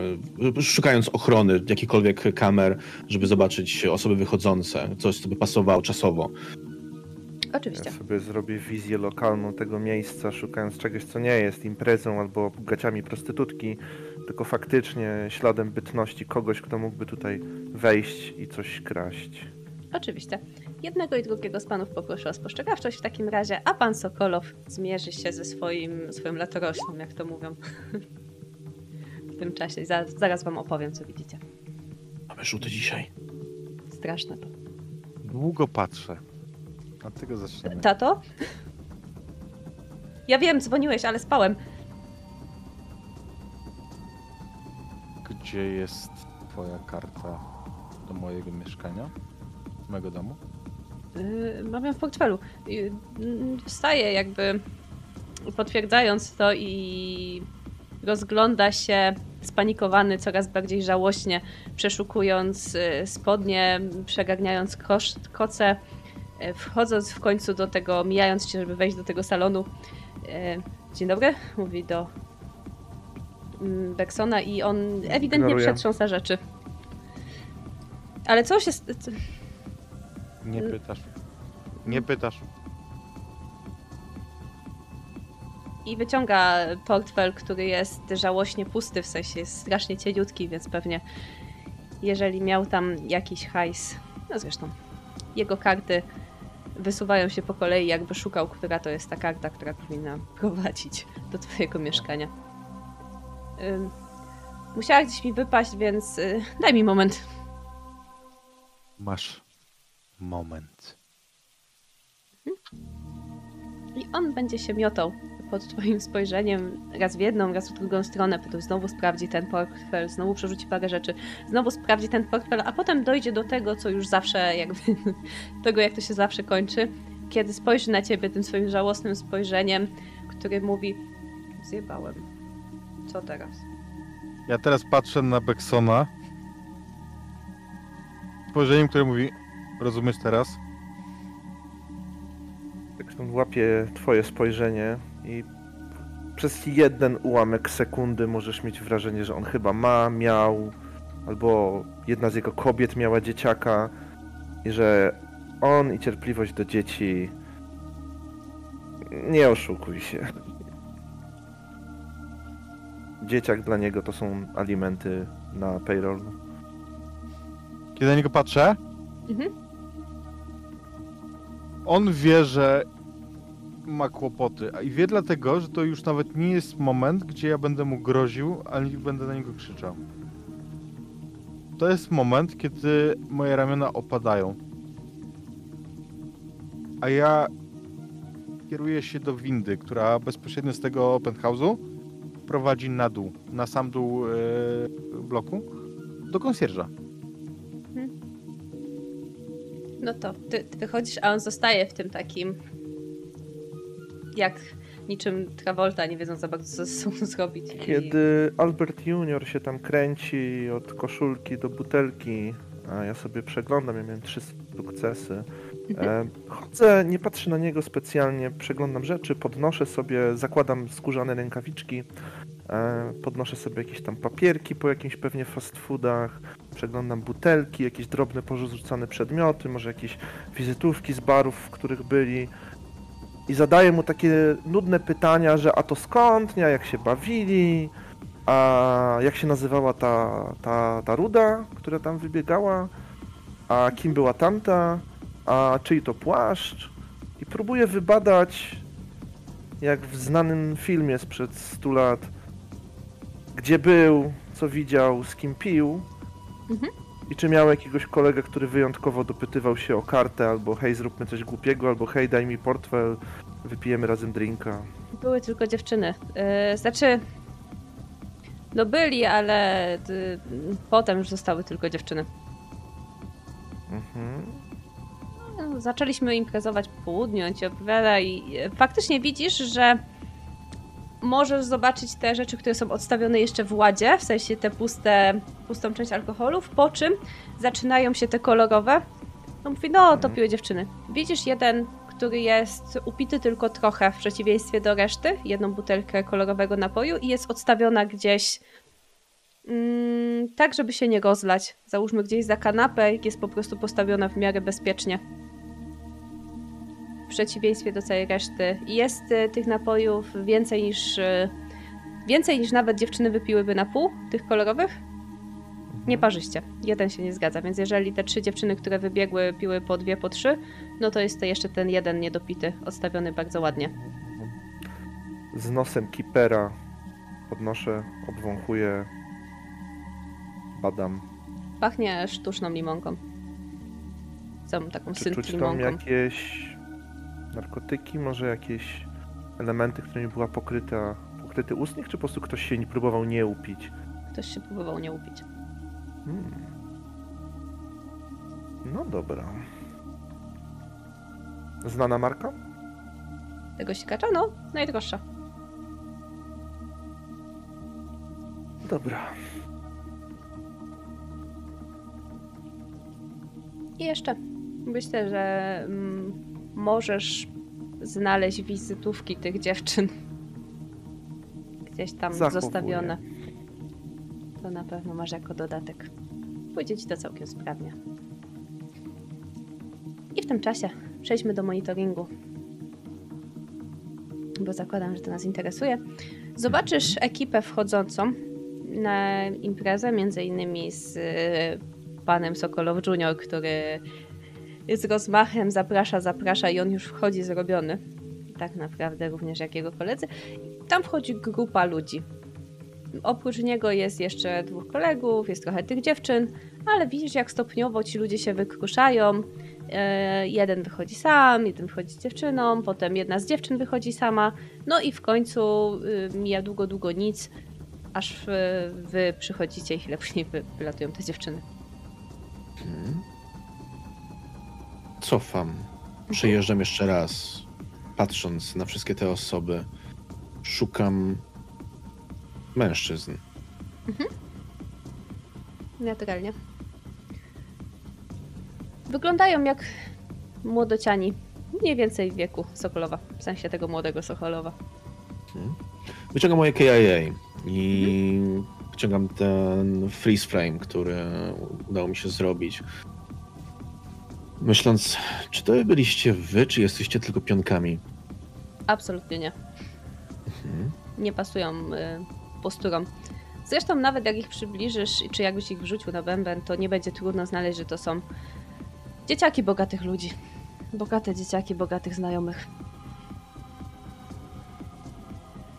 [SPEAKER 3] szukając ochrony, jakichkolwiek kamer, żeby zobaczyć osoby wychodzące, coś, co by pasowało czasowo.
[SPEAKER 1] Oczywiście.
[SPEAKER 4] Ja sobie zrobię wizję lokalną tego miejsca, szukając czegoś, co nie jest imprezą albo gaciami prostytutki, tylko faktycznie śladem bytności kogoś, kto mógłby tutaj wejść i coś kraść.
[SPEAKER 1] Oczywiście. Jednego i drugiego z panów poproszę o spostrzegawczość w takim razie, a pan Sokolow zmierzy się ze swoim, swoją latoroślą, jak to mówią. w tym czasie. Zaraz, zaraz wam opowiem, co widzicie.
[SPEAKER 3] Mamy rzuty dzisiaj.
[SPEAKER 1] Straszne to.
[SPEAKER 2] Długo patrzę. Od tego zaczynamy.
[SPEAKER 1] Tato? Ja wiem, dzwoniłeś, ale spałem.
[SPEAKER 2] Gdzie jest twoja karta do mojego mieszkania? Mojego domu?
[SPEAKER 1] Yy, mam ją w portfelu. Yy, Wstaje jakby potwierdzając to i rozgląda się spanikowany coraz bardziej żałośnie, przeszukując yy, spodnie, przegarniając kosz, koce, yy, wchodząc w końcu do tego, mijając się, żeby wejść do tego salonu. Yy, Dzień dobry, mówi do mm, Beksona i on ewidentnie
[SPEAKER 4] Ignoruję.
[SPEAKER 1] przetrząsa rzeczy. Ale co się...
[SPEAKER 2] Nie
[SPEAKER 1] Mm.
[SPEAKER 2] pytasz. Nie pytasz.
[SPEAKER 1] I wyciąga portfel, który jest żałośnie pusty, w sensie jest strasznie cieniutki, więc pewnie jeżeli miał tam jakiś hajs, no zresztą jego karty wysuwają się po kolei, jakby szukał, która to jest ta karta, która powinna prowadzić do twojego mieszkania. Ym, musiała gdzieś mi wypaść, więc y, daj mi moment.
[SPEAKER 2] Masz moment.
[SPEAKER 1] I on będzie się miotał pod twoim spojrzeniem raz w jedną, raz w drugą stronę, potem znowu sprawdzi ten portfel, znowu przerzuci parę rzeczy, znowu sprawdzi ten portfel, a potem dojdzie do tego, co już zawsze jakby, tego jak to się zawsze kończy, kiedy spojrzy na ciebie tym swoim żałosnym spojrzeniem, który mówi zjebałem. Co teraz?
[SPEAKER 2] Ja teraz patrzę na Beksona. Spojrzeniem, które mówi, rozumiesz teraz?
[SPEAKER 4] Tak on łapie twoje spojrzenie i przez jeden ułamek sekundy możesz mieć wrażenie, że on chyba ma, miał, albo jedna z jego kobiet miała dzieciaka i że on i cierpliwość do dzieci nie oszukuj się. Dzieciak dla niego to są alimenty na payroll.
[SPEAKER 2] Kiedy na niego patrzę,
[SPEAKER 1] Mhm.
[SPEAKER 2] On wie, że ma kłopoty. A i wie dlatego, że to już nawet nie jest moment, gdzie ja będę mu groził, ani będę na niego krzyczał. To jest moment, kiedy moje ramiona opadają. A ja kieruję się do windy, która bezpośrednio z tego penthouse'u prowadzi na dół, na sam dół e, bloku, do konsjerża.
[SPEAKER 1] No to ty, ty wychodzisz, a on zostaje w tym takim. Jak niczym Travolta, nie wiedzą za bardzo, co ze sobą zrobić.
[SPEAKER 4] Kiedy Albert Junior się tam kręci od koszulki do butelki, a ja sobie przeglądam, ja miałem trzy sukcesy. E, chodzę, nie patrzę na niego specjalnie, przeglądam rzeczy, podnoszę sobie, zakładam skórzane rękawiczki, podnoszę sobie jakieś tam papierki po jakimś pewnie fast foodach, przeglądam butelki, jakieś drobne porzucane przedmioty, może jakieś wizytówki z barów, w których byli. I zadaję mu takie nudne pytania, że a to skąd, nie, a jak się bawili, a jak się nazywała ta, ta, ta ruda, która tam wybiegała, a kim była tamta, a czyj to płaszcz. I próbuję wybadać, jak w znanym filmie sprzed 100 lat, gdzie był, co widział, z kim pił.
[SPEAKER 1] Mhm.
[SPEAKER 4] I czy miał jakiegoś kolegę, który wyjątkowo dopytywał się o kartę, albo hej, zróbmy coś głupiego, albo hej, daj mi portfel, wypijemy razem drinka.
[SPEAKER 1] Były tylko dziewczyny. Yy, znaczy. No byli, ale y, potem już zostały tylko dziewczyny.
[SPEAKER 4] Mhm.
[SPEAKER 1] No, zaczęliśmy imprezować po południu, on ci opowiada i e, faktycznie widzisz, że możesz zobaczyć te rzeczy, które są odstawione jeszcze w ładzie, w sensie te puste, pustą część alkoholów, po czym zaczynają się te kolorowe. No mówi, no to
[SPEAKER 4] Mhm.
[SPEAKER 1] piły dziewczyny. Widzisz jeden, który jest upity tylko trochę w przeciwieństwie do reszty, jedną butelkę kolorowego napoju i jest odstawiona gdzieś mm, tak, żeby się nie rozlać. Załóżmy gdzieś za kanapę, jest po prostu postawiona w miarę bezpiecznie przeciwieństwie do całej reszty. Jest y, tych napojów więcej niż. y, Więcej niż nawet dziewczyny wypiłyby na pół tych kolorowych. Nieparzyście. Jeden się nie zgadza, więc jeżeli te trzy dziewczyny, które wybiegły, piły po dwie, po trzy, no to jest to jeszcze ten jeden niedopity, odstawiony bardzo ładnie.
[SPEAKER 4] Z nosem kipera podnoszę, obwąchuję, badam.
[SPEAKER 1] Pachnie sztuczną limonką. Całą taką
[SPEAKER 4] Czy
[SPEAKER 1] synt
[SPEAKER 4] czuć tam
[SPEAKER 1] limonką.
[SPEAKER 4] jakieś narkotyki, może jakieś elementy, którymi była pokryta, pokryty ustnik, czy po prostu ktoś się nie próbował nie upić?
[SPEAKER 1] Ktoś się próbował nie upić.
[SPEAKER 4] Hmm. No dobra. Znana marka?
[SPEAKER 1] Tego sikacza? No, najdroższa.
[SPEAKER 4] Dobra.
[SPEAKER 1] I jeszcze myślę, że mm, możesz znaleźć wizytówki tych dziewczyn. Gdzieś tam
[SPEAKER 4] Zachowuję.
[SPEAKER 1] zostawione. To na pewno masz jako dodatek. Pójdzie ci to całkiem sprawnie. I w tym czasie przejdźmy do monitoringu. Bo zakładam, że to nas interesuje. Zobaczysz ekipę wchodzącą na imprezę, między innymi z panem Sokolow Junior, który z rozmachem zaprasza, zaprasza i on już wchodzi zrobiony. Tak naprawdę również jak jego koledzy. Tam wchodzi grupa ludzi. Oprócz niego jest jeszcze dwóch kolegów, jest trochę tych dziewczyn, ale widzisz jak stopniowo ci ludzie się wykruszają. E, jeden wychodzi sam, jeden wychodzi z dziewczyną, potem jedna z dziewczyn wychodzi sama, no i w końcu y, mija długo, długo nic, aż wy, wy przychodzicie i chwilę później wy, wylatują te dziewczyny.
[SPEAKER 3] Mhm. Cofam. Przejeżdżam jeszcze raz, patrząc na wszystkie te osoby. Szukam mężczyzn.
[SPEAKER 1] Naturalnie. Wyglądają jak młodociani. Mniej więcej w wieku Sokolowa. W sensie tego młodego Sokolowa.
[SPEAKER 3] Wyciągam moje KIA i wyciągam ten freeze frame, który udało mi się zrobić. Myśląc, czy to byliście wy, czy jesteście tylko pionkami?
[SPEAKER 1] Absolutnie nie.
[SPEAKER 3] Mhm.
[SPEAKER 1] Nie pasują y, posturą. Zresztą nawet jak ich przybliżysz, czy jakbyś ich wrzucił na bęben, to nie będzie trudno znaleźć, że to są dzieciaki bogatych ludzi. Bogate dzieciaki bogatych znajomych.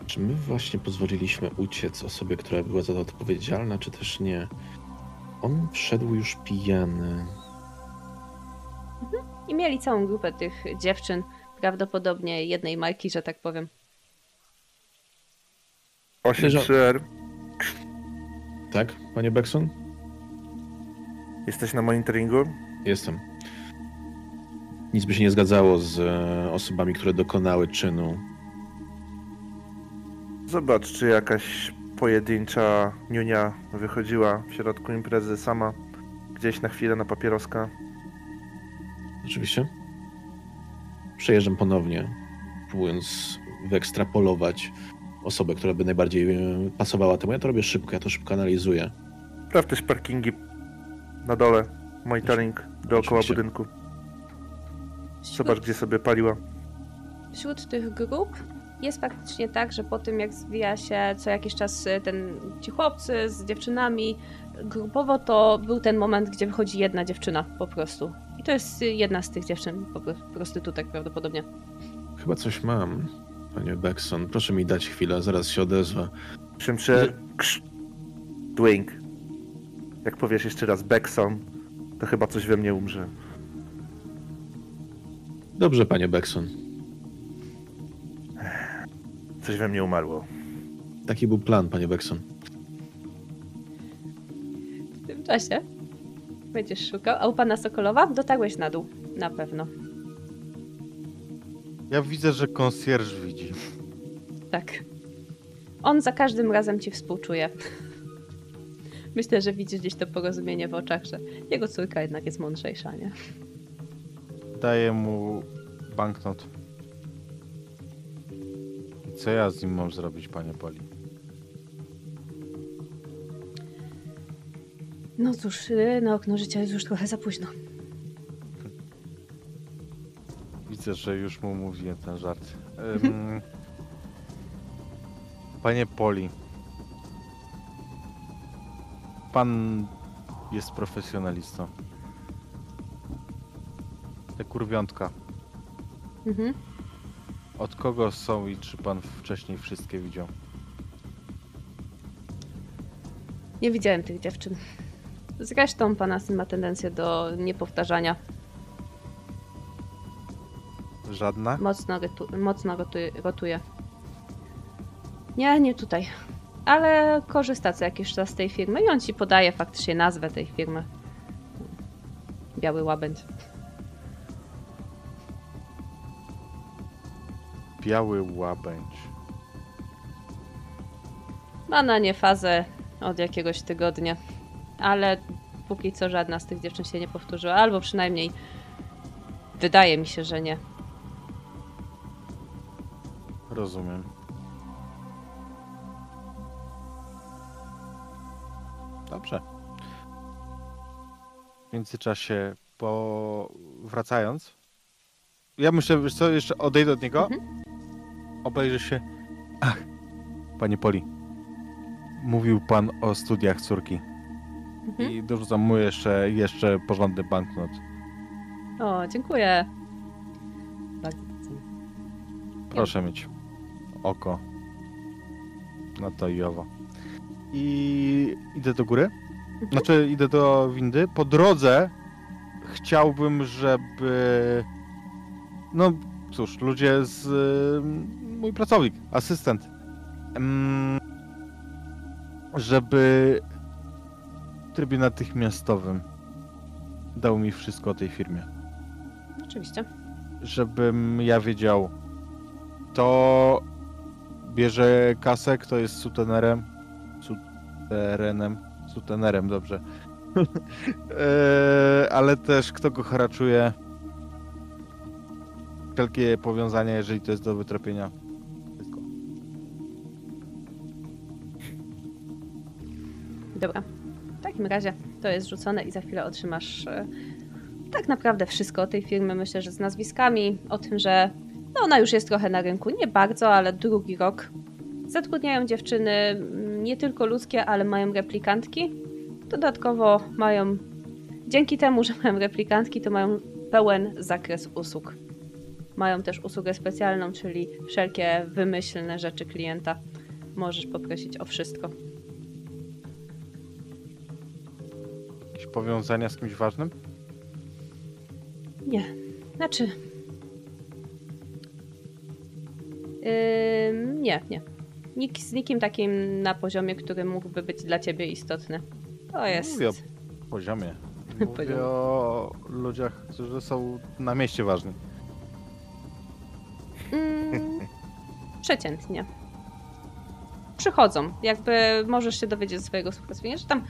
[SPEAKER 3] Czy my właśnie pozwoliliśmy uciec osobie, która była za to odpowiedzialna, czy też nie? On wszedł już pijany.
[SPEAKER 1] I mieli całą grupę tych dziewczyn, prawdopodobnie jednej marki, że tak powiem.
[SPEAKER 4] 8-3R.
[SPEAKER 3] Tak, panie Beckson?
[SPEAKER 4] Jesteś na monitoringu?
[SPEAKER 3] Jestem. nic by się nie zgadzało z e, osobami, które dokonały czynu.
[SPEAKER 4] Zobacz, czy jakaś pojedyncza niunia wychodziła w środku imprezy sama, gdzieś na chwilę na papieroska.
[SPEAKER 3] Oczywiście. Przejeżdżam ponownie, próbując wyekstrapolować osobę, która by najbardziej e, pasowała temu. Ja to robię szybko, ja to szybko analizuję.
[SPEAKER 4] Sprawdź też parkingi na dole, monitoring dookoła
[SPEAKER 3] Oczywiście.
[SPEAKER 4] budynku.
[SPEAKER 1] Wśród,
[SPEAKER 4] Zobacz, gdzie sobie paliła.
[SPEAKER 1] wśród tych grup jest faktycznie tak, że po tym jak zwija się co jakiś czas y, ten, ci chłopcy z dziewczynami grupowo, to był ten moment, gdzie wychodzi jedna dziewczyna po prostu. I to jest jedna z tych dziewczyn, po pro- prostytutek prawdopodobnie.
[SPEAKER 3] Chyba coś mam, panie Beckson. Proszę mi dać chwilę, zaraz się odezwę.
[SPEAKER 4] Czym. Krz... Dwing. Jak powiesz jeszcze raz Beckson, to chyba coś we mnie umrze.
[SPEAKER 3] Dobrze, panie Beckson.
[SPEAKER 4] Coś we mnie umarło.
[SPEAKER 3] Taki był plan, panie Beckson.
[SPEAKER 1] Tym czasie będziesz szukał. A u pana Sokolowa dotarłeś na dół. Na pewno.
[SPEAKER 2] Ja widzę, że konsjerż widzi.
[SPEAKER 1] Tak. On za każdym razem ci współczuje. Myślę, że widzisz gdzieś to porozumienie w oczach, że jego córka jednak jest mądrzejsza, nie?
[SPEAKER 2] Daję mu banknot. I co ja z nim mam zrobić, panie Poli?
[SPEAKER 1] No cóż, y, na okno życia jest już trochę za późno.
[SPEAKER 2] Widzę, że już mu mówiłem ten żart. Panie Poli. Pan jest profesjonalistą. Te kurwiątka.
[SPEAKER 1] Mhm.
[SPEAKER 2] Od kogo są i czy pan wcześniej wszystkie widział?
[SPEAKER 1] Nie widziałem tych dziewczyn. Zresztą pana syn ma tendencję do niepowtarzania.
[SPEAKER 2] Żadna?
[SPEAKER 1] Mocno, rytu- mocno rotuje, rotuje. Nie, nie tutaj. Ale korzysta co jakiś czas z tej firmy i on ci podaje faktycznie nazwę tej firmy. Biały łabędź.
[SPEAKER 2] Biały łabędź.
[SPEAKER 1] Ma na nie fazę od jakiegoś tygodnia. Ale póki co żadna z tych dziewczyn się nie powtórzyła. Albo przynajmniej wydaje mi się, że nie.
[SPEAKER 2] Rozumiem. Dobrze. W międzyczasie, po... wracając, ja myślę, wiesz co, jeszcze odejdę od niego, obejrzę się. Ach, panie Poli, mówił pan o studiach córki
[SPEAKER 1] Mhm.
[SPEAKER 2] i dorzucam mu jeszcze, jeszcze porządny banknot.
[SPEAKER 1] O, dziękuję. Bardzo doceniam.
[SPEAKER 2] Proszę mieć oko na to i owo. I idę do góry. Znaczy, idę do windy. Po drodze chciałbym, żeby. No cóż, ludzie z. y, Mój pracownik, asystent. mm, Żeby trybie natychmiastowym dał mi wszystko o tej firmie
[SPEAKER 1] Oczywiście.
[SPEAKER 2] żebym ja wiedział, kto bierze kasę, kto jest sutenerem, suterenem, sutenerem, dobrze. Eee, ale też kto go haraczuje. Wszelkie powiązania, jeżeli to jest do wytropienia. Wszystko.
[SPEAKER 1] Dobra. Takim razie to jest rzucone i za chwilę otrzymasz e, tak naprawdę wszystko o tej firmy. Myślę, że z nazwiskami, o tym, że no ona już jest trochę na rynku. Nie bardzo, ale drugi rok. Zatrudniają dziewczyny mm, nie tylko ludzkie, ale mają replikantki. Dodatkowo mają, dzięki temu, że mają replikantki, to mają pełen zakres usług. Mają też usługę specjalną, czyli wszelkie wymyślne rzeczy klienta. Możesz poprosić o wszystko.
[SPEAKER 2] Powiązania z kimś ważnym?
[SPEAKER 1] Nie. Znaczy. Ym, nie, nie. Nik, z nikim takim na poziomie, który mógłby być dla ciebie istotny. To jest.
[SPEAKER 2] Mówię o poziomie. Mówię
[SPEAKER 1] Powiedziałbym.
[SPEAKER 2] o ludziach, którzy są na mieście ważni.
[SPEAKER 1] Mm, przeciętnie. Przychodzą. Jakby możesz się dowiedzieć ze swojego współpracowania, że tam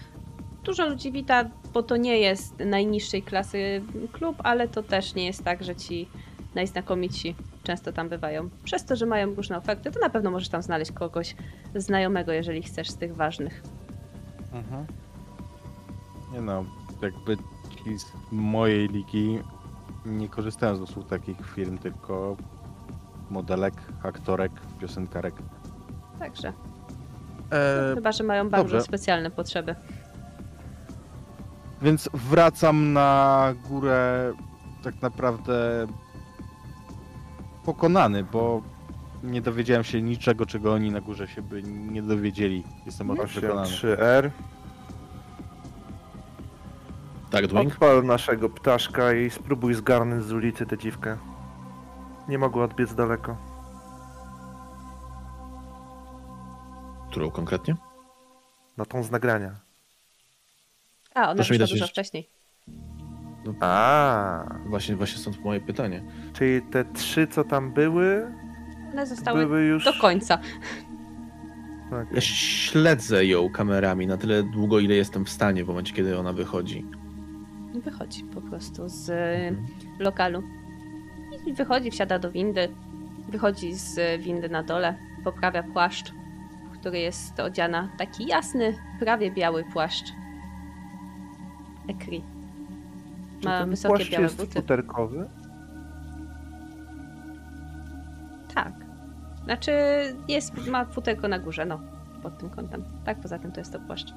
[SPEAKER 1] dużo ludzi wita, bo to nie jest najniższej klasy klub, ale to też nie jest tak, że ci najznakomici często tam bywają. Przez to, że mają różne oferty, to na pewno możesz tam znaleźć kogoś znajomego, jeżeli chcesz z tych ważnych.
[SPEAKER 2] Mhm. Nie no, jakby ci z mojej ligi nie korzystają z usług takich firm, tylko modelek, aktorek, piosenkarek.
[SPEAKER 1] Także.
[SPEAKER 2] E,
[SPEAKER 1] Chyba, że mają bardzo
[SPEAKER 2] dobrze.
[SPEAKER 1] specjalne potrzeby.
[SPEAKER 2] Więc wracam na górę tak naprawdę pokonany, bo nie dowiedziałem się niczego, czego oni na górze się by nie dowiedzieli. Jestem o tym
[SPEAKER 4] 8,
[SPEAKER 2] przekonany.
[SPEAKER 4] 3R.
[SPEAKER 3] Tak, Dwing?
[SPEAKER 4] Odpal naszego ptaszka i spróbuj zgarnąć z ulicy tę dziwkę. Nie mogła odbiec daleko.
[SPEAKER 3] Którą konkretnie?
[SPEAKER 4] No tą z nagrania.
[SPEAKER 1] A, ona
[SPEAKER 3] Proszę mi
[SPEAKER 1] wyszła
[SPEAKER 3] dać
[SPEAKER 1] dużo wcześniej.
[SPEAKER 4] A,
[SPEAKER 3] Właśnie, właśnie stąd moje pytanie.
[SPEAKER 4] czyli te trzy, co tam były,
[SPEAKER 1] One zostały
[SPEAKER 4] były już...
[SPEAKER 1] do końca.
[SPEAKER 4] Okej.
[SPEAKER 3] Ja śledzę ją kamerami na tyle długo, ile jestem w stanie w momencie, kiedy ona wychodzi.
[SPEAKER 1] Wychodzi po prostu z
[SPEAKER 3] Mhm.
[SPEAKER 1] lokalu. I wychodzi, wsiada do windy. Wychodzi z windy na dole, poprawia płaszcz, w który jest odziana taki jasny, prawie biały płaszcz. Ekri.
[SPEAKER 4] Czy
[SPEAKER 1] Ma
[SPEAKER 4] ten
[SPEAKER 1] wysokie
[SPEAKER 4] płaszcz
[SPEAKER 1] białe
[SPEAKER 4] jest
[SPEAKER 1] buty.
[SPEAKER 4] futerkowy?
[SPEAKER 1] Tak. Znaczy, jest, ma futerko na górze, no, pod tym kątem. Tak, poza tym to jest to płaszcz.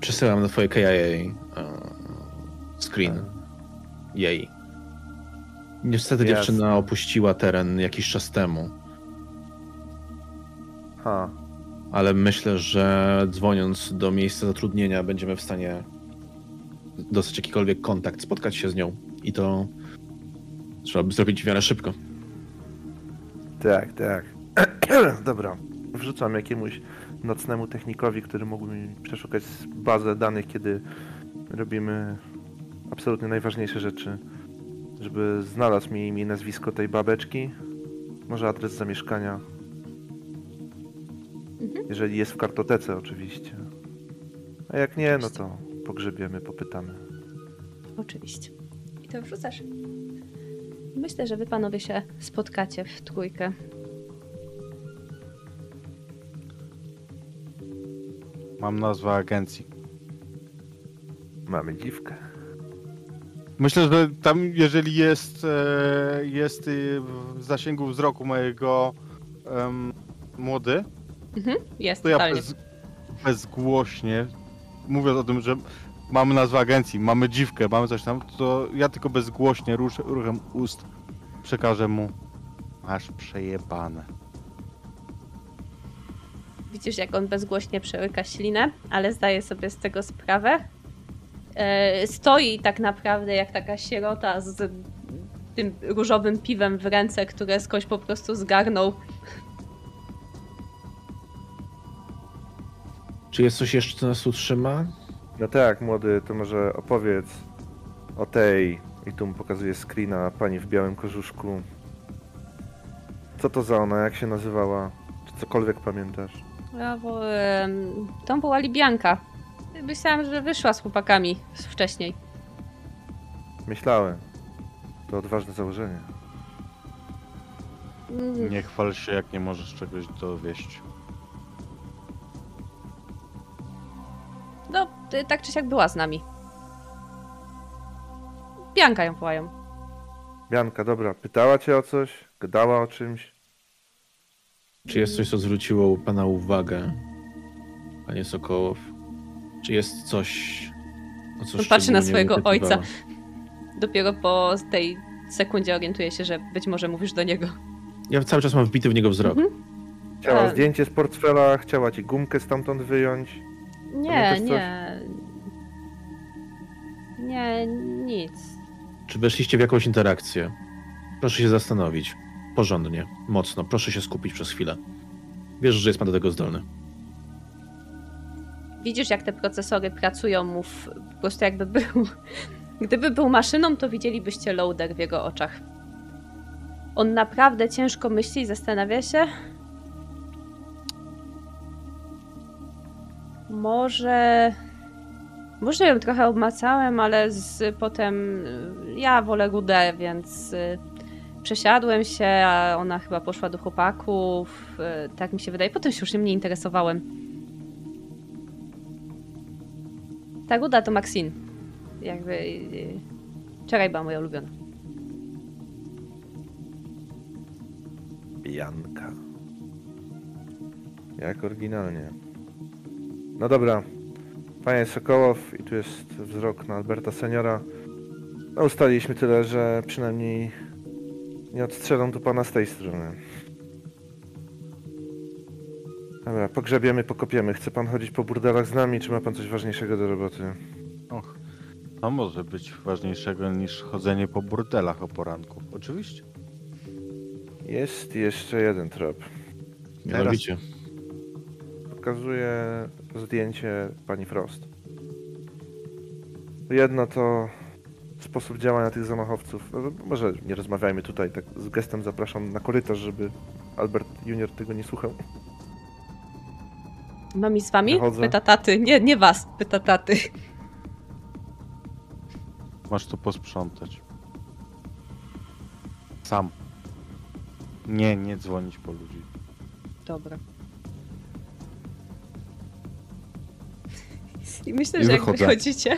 [SPEAKER 3] Przesyłam na twoje KIA e, screen jej. Niestety
[SPEAKER 4] Jasne.
[SPEAKER 3] dziewczyna opuściła teren jakiś czas temu,
[SPEAKER 4] Ha.
[SPEAKER 3] Ale myślę, że dzwoniąc do miejsca zatrudnienia będziemy w stanie dostać jakikolwiek kontakt, spotkać się z nią i to trzeba by zrobić w miarę szybko.
[SPEAKER 4] Tak, tak. Dobra. Wrzucam jakiemuś nocnemu technikowi, który mógłby mi przeszukać bazę danych, kiedy robimy absolutnie najważniejsze rzeczy. Żeby znalazł mi imię i nazwisko tej babeczki. Może adres zamieszkania.
[SPEAKER 1] Mhm.
[SPEAKER 4] Jeżeli jest w kartotece, oczywiście. A jak nie, no to pogrzebiemy, popytamy.
[SPEAKER 1] Oczywiście. I to wrzucasz. Myślę, że wy panowie się spotkacie w trójkę.
[SPEAKER 2] Mam nazwę agencji.
[SPEAKER 4] Mamy dziwkę.
[SPEAKER 2] Myślę, że tam, jeżeli jest, e, jest y, w zasięgu wzroku mojego em, młody,
[SPEAKER 1] Mhm, jest,
[SPEAKER 2] to ja
[SPEAKER 1] totalnie.
[SPEAKER 2] bez, bezgłośnie, mówiąc o tym, że mamy nazwę agencji, mamy dziwkę, mamy coś tam, to ja tylko bezgłośnie rusz, ruchem ust przekażę mu masz przejebane.
[SPEAKER 1] Widzisz, jak on bezgłośnie przełyka ślinę, ale zdaje sobie z tego sprawę. E, stoi tak naprawdę jak taka sierota z tym różowym piwem w ręce, które skądś po prostu zgarnął.
[SPEAKER 3] Czy jest coś jeszcze, co nas tu trzyma?
[SPEAKER 4] No tak, młody, to może opowiedz o tej, i tu mu pokazuję screena, pani w białym kożuszku. Co to za ona, jak się nazywała? Czy cokolwiek pamiętasz?
[SPEAKER 1] No bo em, tą była Libianka. Myślałam, że wyszła z chłopakami wcześniej.
[SPEAKER 4] Myślałem. To odważne założenie.
[SPEAKER 1] Mm,
[SPEAKER 2] Nie chwal się, jak nie możesz czegoś dowieść.
[SPEAKER 1] Tak czy siak była z nami. Bianka ją wołają.
[SPEAKER 4] Bianka, dobra, pytała cię o coś? Gadała o czymś?
[SPEAKER 3] Czy jest coś, co zwróciło pana uwagę, panie Sokołow? Czy jest coś, o co
[SPEAKER 1] patrzy na swojego
[SPEAKER 3] wypytywała?
[SPEAKER 1] ojca. Dopiero po tej sekundzie orientuje się, że być może mówisz do niego.
[SPEAKER 3] Ja cały czas mam wbity w niego wzrok.
[SPEAKER 1] Mhm.
[SPEAKER 4] Chciała
[SPEAKER 1] Tak.
[SPEAKER 4] zdjęcie z portfela, chciała ci gumkę stamtąd wyjąć.
[SPEAKER 1] Nie,
[SPEAKER 4] Pamiętasz coś?
[SPEAKER 1] nie. Nie, nic.
[SPEAKER 3] Czy weszliście w jakąś interakcję? Proszę się zastanowić. Porządnie, mocno. Proszę się skupić przez chwilę. Wierzę, że jest pan do tego zdolny.
[SPEAKER 1] Widzisz, jak te procesory pracują mu w, po prostu jakby był. Gdyby był maszyną, to widzielibyście loader w jego oczach. On naprawdę ciężko myśli i zastanawia się. Może. Może ją trochę obmacałem, ale z, potem y, ja wolę rudę, więc y, przesiadłem się, a ona chyba poszła do chłopaków. y, Tak mi się wydaje. Potem się już nie interesowałem. Ta ruda to Maxine. Jakby. y, Wczoraj była moja ulubiona.
[SPEAKER 4] Janka. Jak oryginalnie. No dobra. Panie Sokołow, i tu jest wzrok na Alberta Seniora. No ustaliliśmy tyle, że przynajmniej nie odstrzelą tu pana z tej strony. Dobra, pogrzebiemy, pokopiemy. Chce pan chodzić po burdelach z nami, czy ma pan coś ważniejszego do roboty?
[SPEAKER 2] Och, to może być ważniejszego niż chodzenie po burdelach o poranku. Oczywiście.
[SPEAKER 4] Jest jeszcze jeden trop.
[SPEAKER 3] Mianowicie.
[SPEAKER 4] Pokazuję zdjęcie pani Frost. Jedno to sposób działania tych zamachowców. No, Może nie rozmawiajmy tutaj, tak z gestem zapraszam na korytarz, żeby Albert Junior tego nie słuchał.
[SPEAKER 1] Mami z wami?
[SPEAKER 4] Wychodzę.
[SPEAKER 1] Pyta taty. Nie, nie was, pyta taty.
[SPEAKER 2] Masz tu posprzątać. Sam. Nie, nie dzwonić po ludzi.
[SPEAKER 1] Dobra. I myślę,
[SPEAKER 2] I
[SPEAKER 1] że jak
[SPEAKER 2] wychodzę.
[SPEAKER 1] wychodzicie,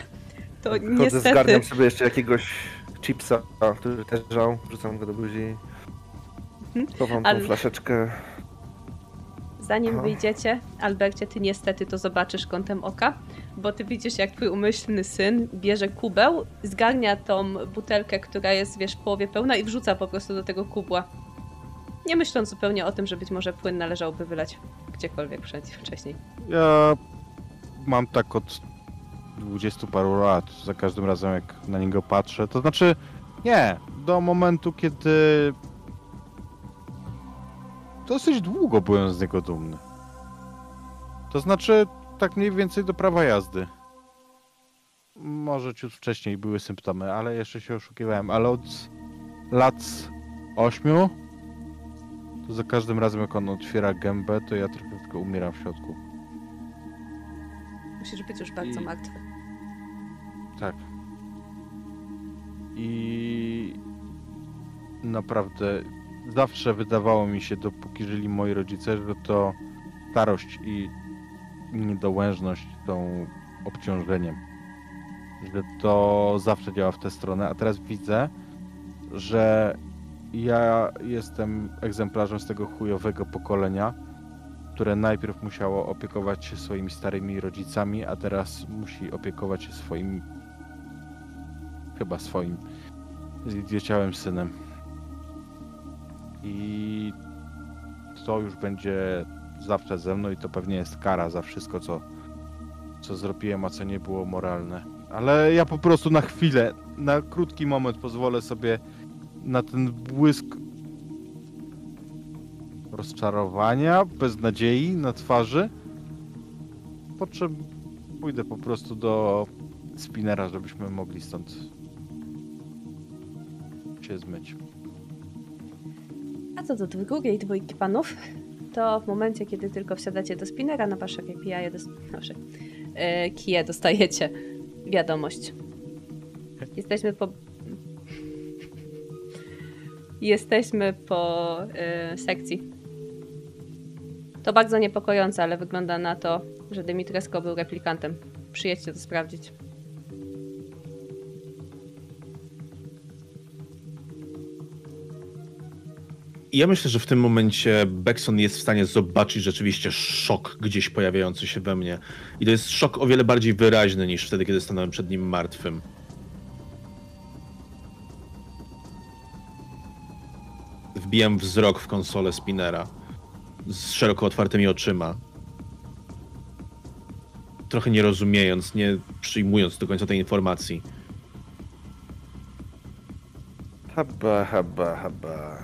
[SPEAKER 1] to
[SPEAKER 4] Chodzę,
[SPEAKER 1] niestety...
[SPEAKER 4] zgarniam sobie jeszcze jakiegoś chipsa, który też żał, wrzucam go do buzi.
[SPEAKER 1] Mhm.
[SPEAKER 4] Chowam
[SPEAKER 1] Ale-
[SPEAKER 4] tą flaszeczkę.
[SPEAKER 1] Zanim
[SPEAKER 4] Aha.
[SPEAKER 1] wyjdziecie, Albercie, ty niestety to zobaczysz kątem oka, bo ty widzisz, jak twój umyślny syn bierze kubeł, zgarnia tą butelkę, która jest, wiesz, w połowie pełna i wrzuca po prostu do tego kubła. Nie myśląc zupełnie o tym, że być może płyn należałoby wylać gdziekolwiek przed- wcześniej.
[SPEAKER 2] Ja mam tak od dwudziestu paru lat. Za każdym razem, jak na niego patrzę, to znaczy nie, do momentu, kiedy dosyć długo byłem z niego dumny. To znaczy, tak mniej więcej do prawa jazdy. Może ciut wcześniej były symptomy, ale jeszcze się oszukiwałem. Ale od lat ośmiu, to za każdym razem, jak on otwiera gębę, to ja trochę tylko umieram w środku.
[SPEAKER 1] Musisz być już bardzo
[SPEAKER 2] I-
[SPEAKER 1] martwy.
[SPEAKER 2] Tak. I naprawdę zawsze wydawało mi się, dopóki żyli moi rodzice, że to starość i niedołężność są obciążeniem. Że to zawsze działa w tę stronę, a teraz widzę, że ja jestem egzemplarzem z tego chujowego pokolenia, które najpierw musiało opiekować się swoimi starymi rodzicami, a teraz musi opiekować się swoim, chyba swoim zdzieciałym synem. I to już będzie zawsze ze mną i to pewnie jest kara za wszystko, co, co zrobiłem, a co nie było moralne. Ale ja po prostu na chwilę, na krótki moment pozwolę sobie na ten błysk rozczarowania, beznadziei na twarzy. Po czym pójdę po prostu do spinera, żebyśmy mogli stąd się zmyć.
[SPEAKER 1] A co do drugiej dwójki panów, to w momencie, kiedy tylko wsiadacie do spinera, na wasze KPI, dos- e, kije dostajecie wiadomość. Jesteśmy po... Jesteśmy po e, sekcji. To bardzo niepokojące, ale wygląda na to, że Dymitresko był replikantem. Przyjedźcie to sprawdzić.
[SPEAKER 3] Ja myślę, że w tym momencie Beckson jest w stanie zobaczyć rzeczywiście szok gdzieś pojawiający się we mnie. I to jest szok o wiele bardziej wyraźny niż wtedy, kiedy stanąłem przed nim martwym. Wbijam wzrok w konsolę Spinera z szeroko otwartymi oczyma. Trochę nie rozumiejąc, nie przyjmując do końca tej informacji.
[SPEAKER 4] Haba, haba, haba.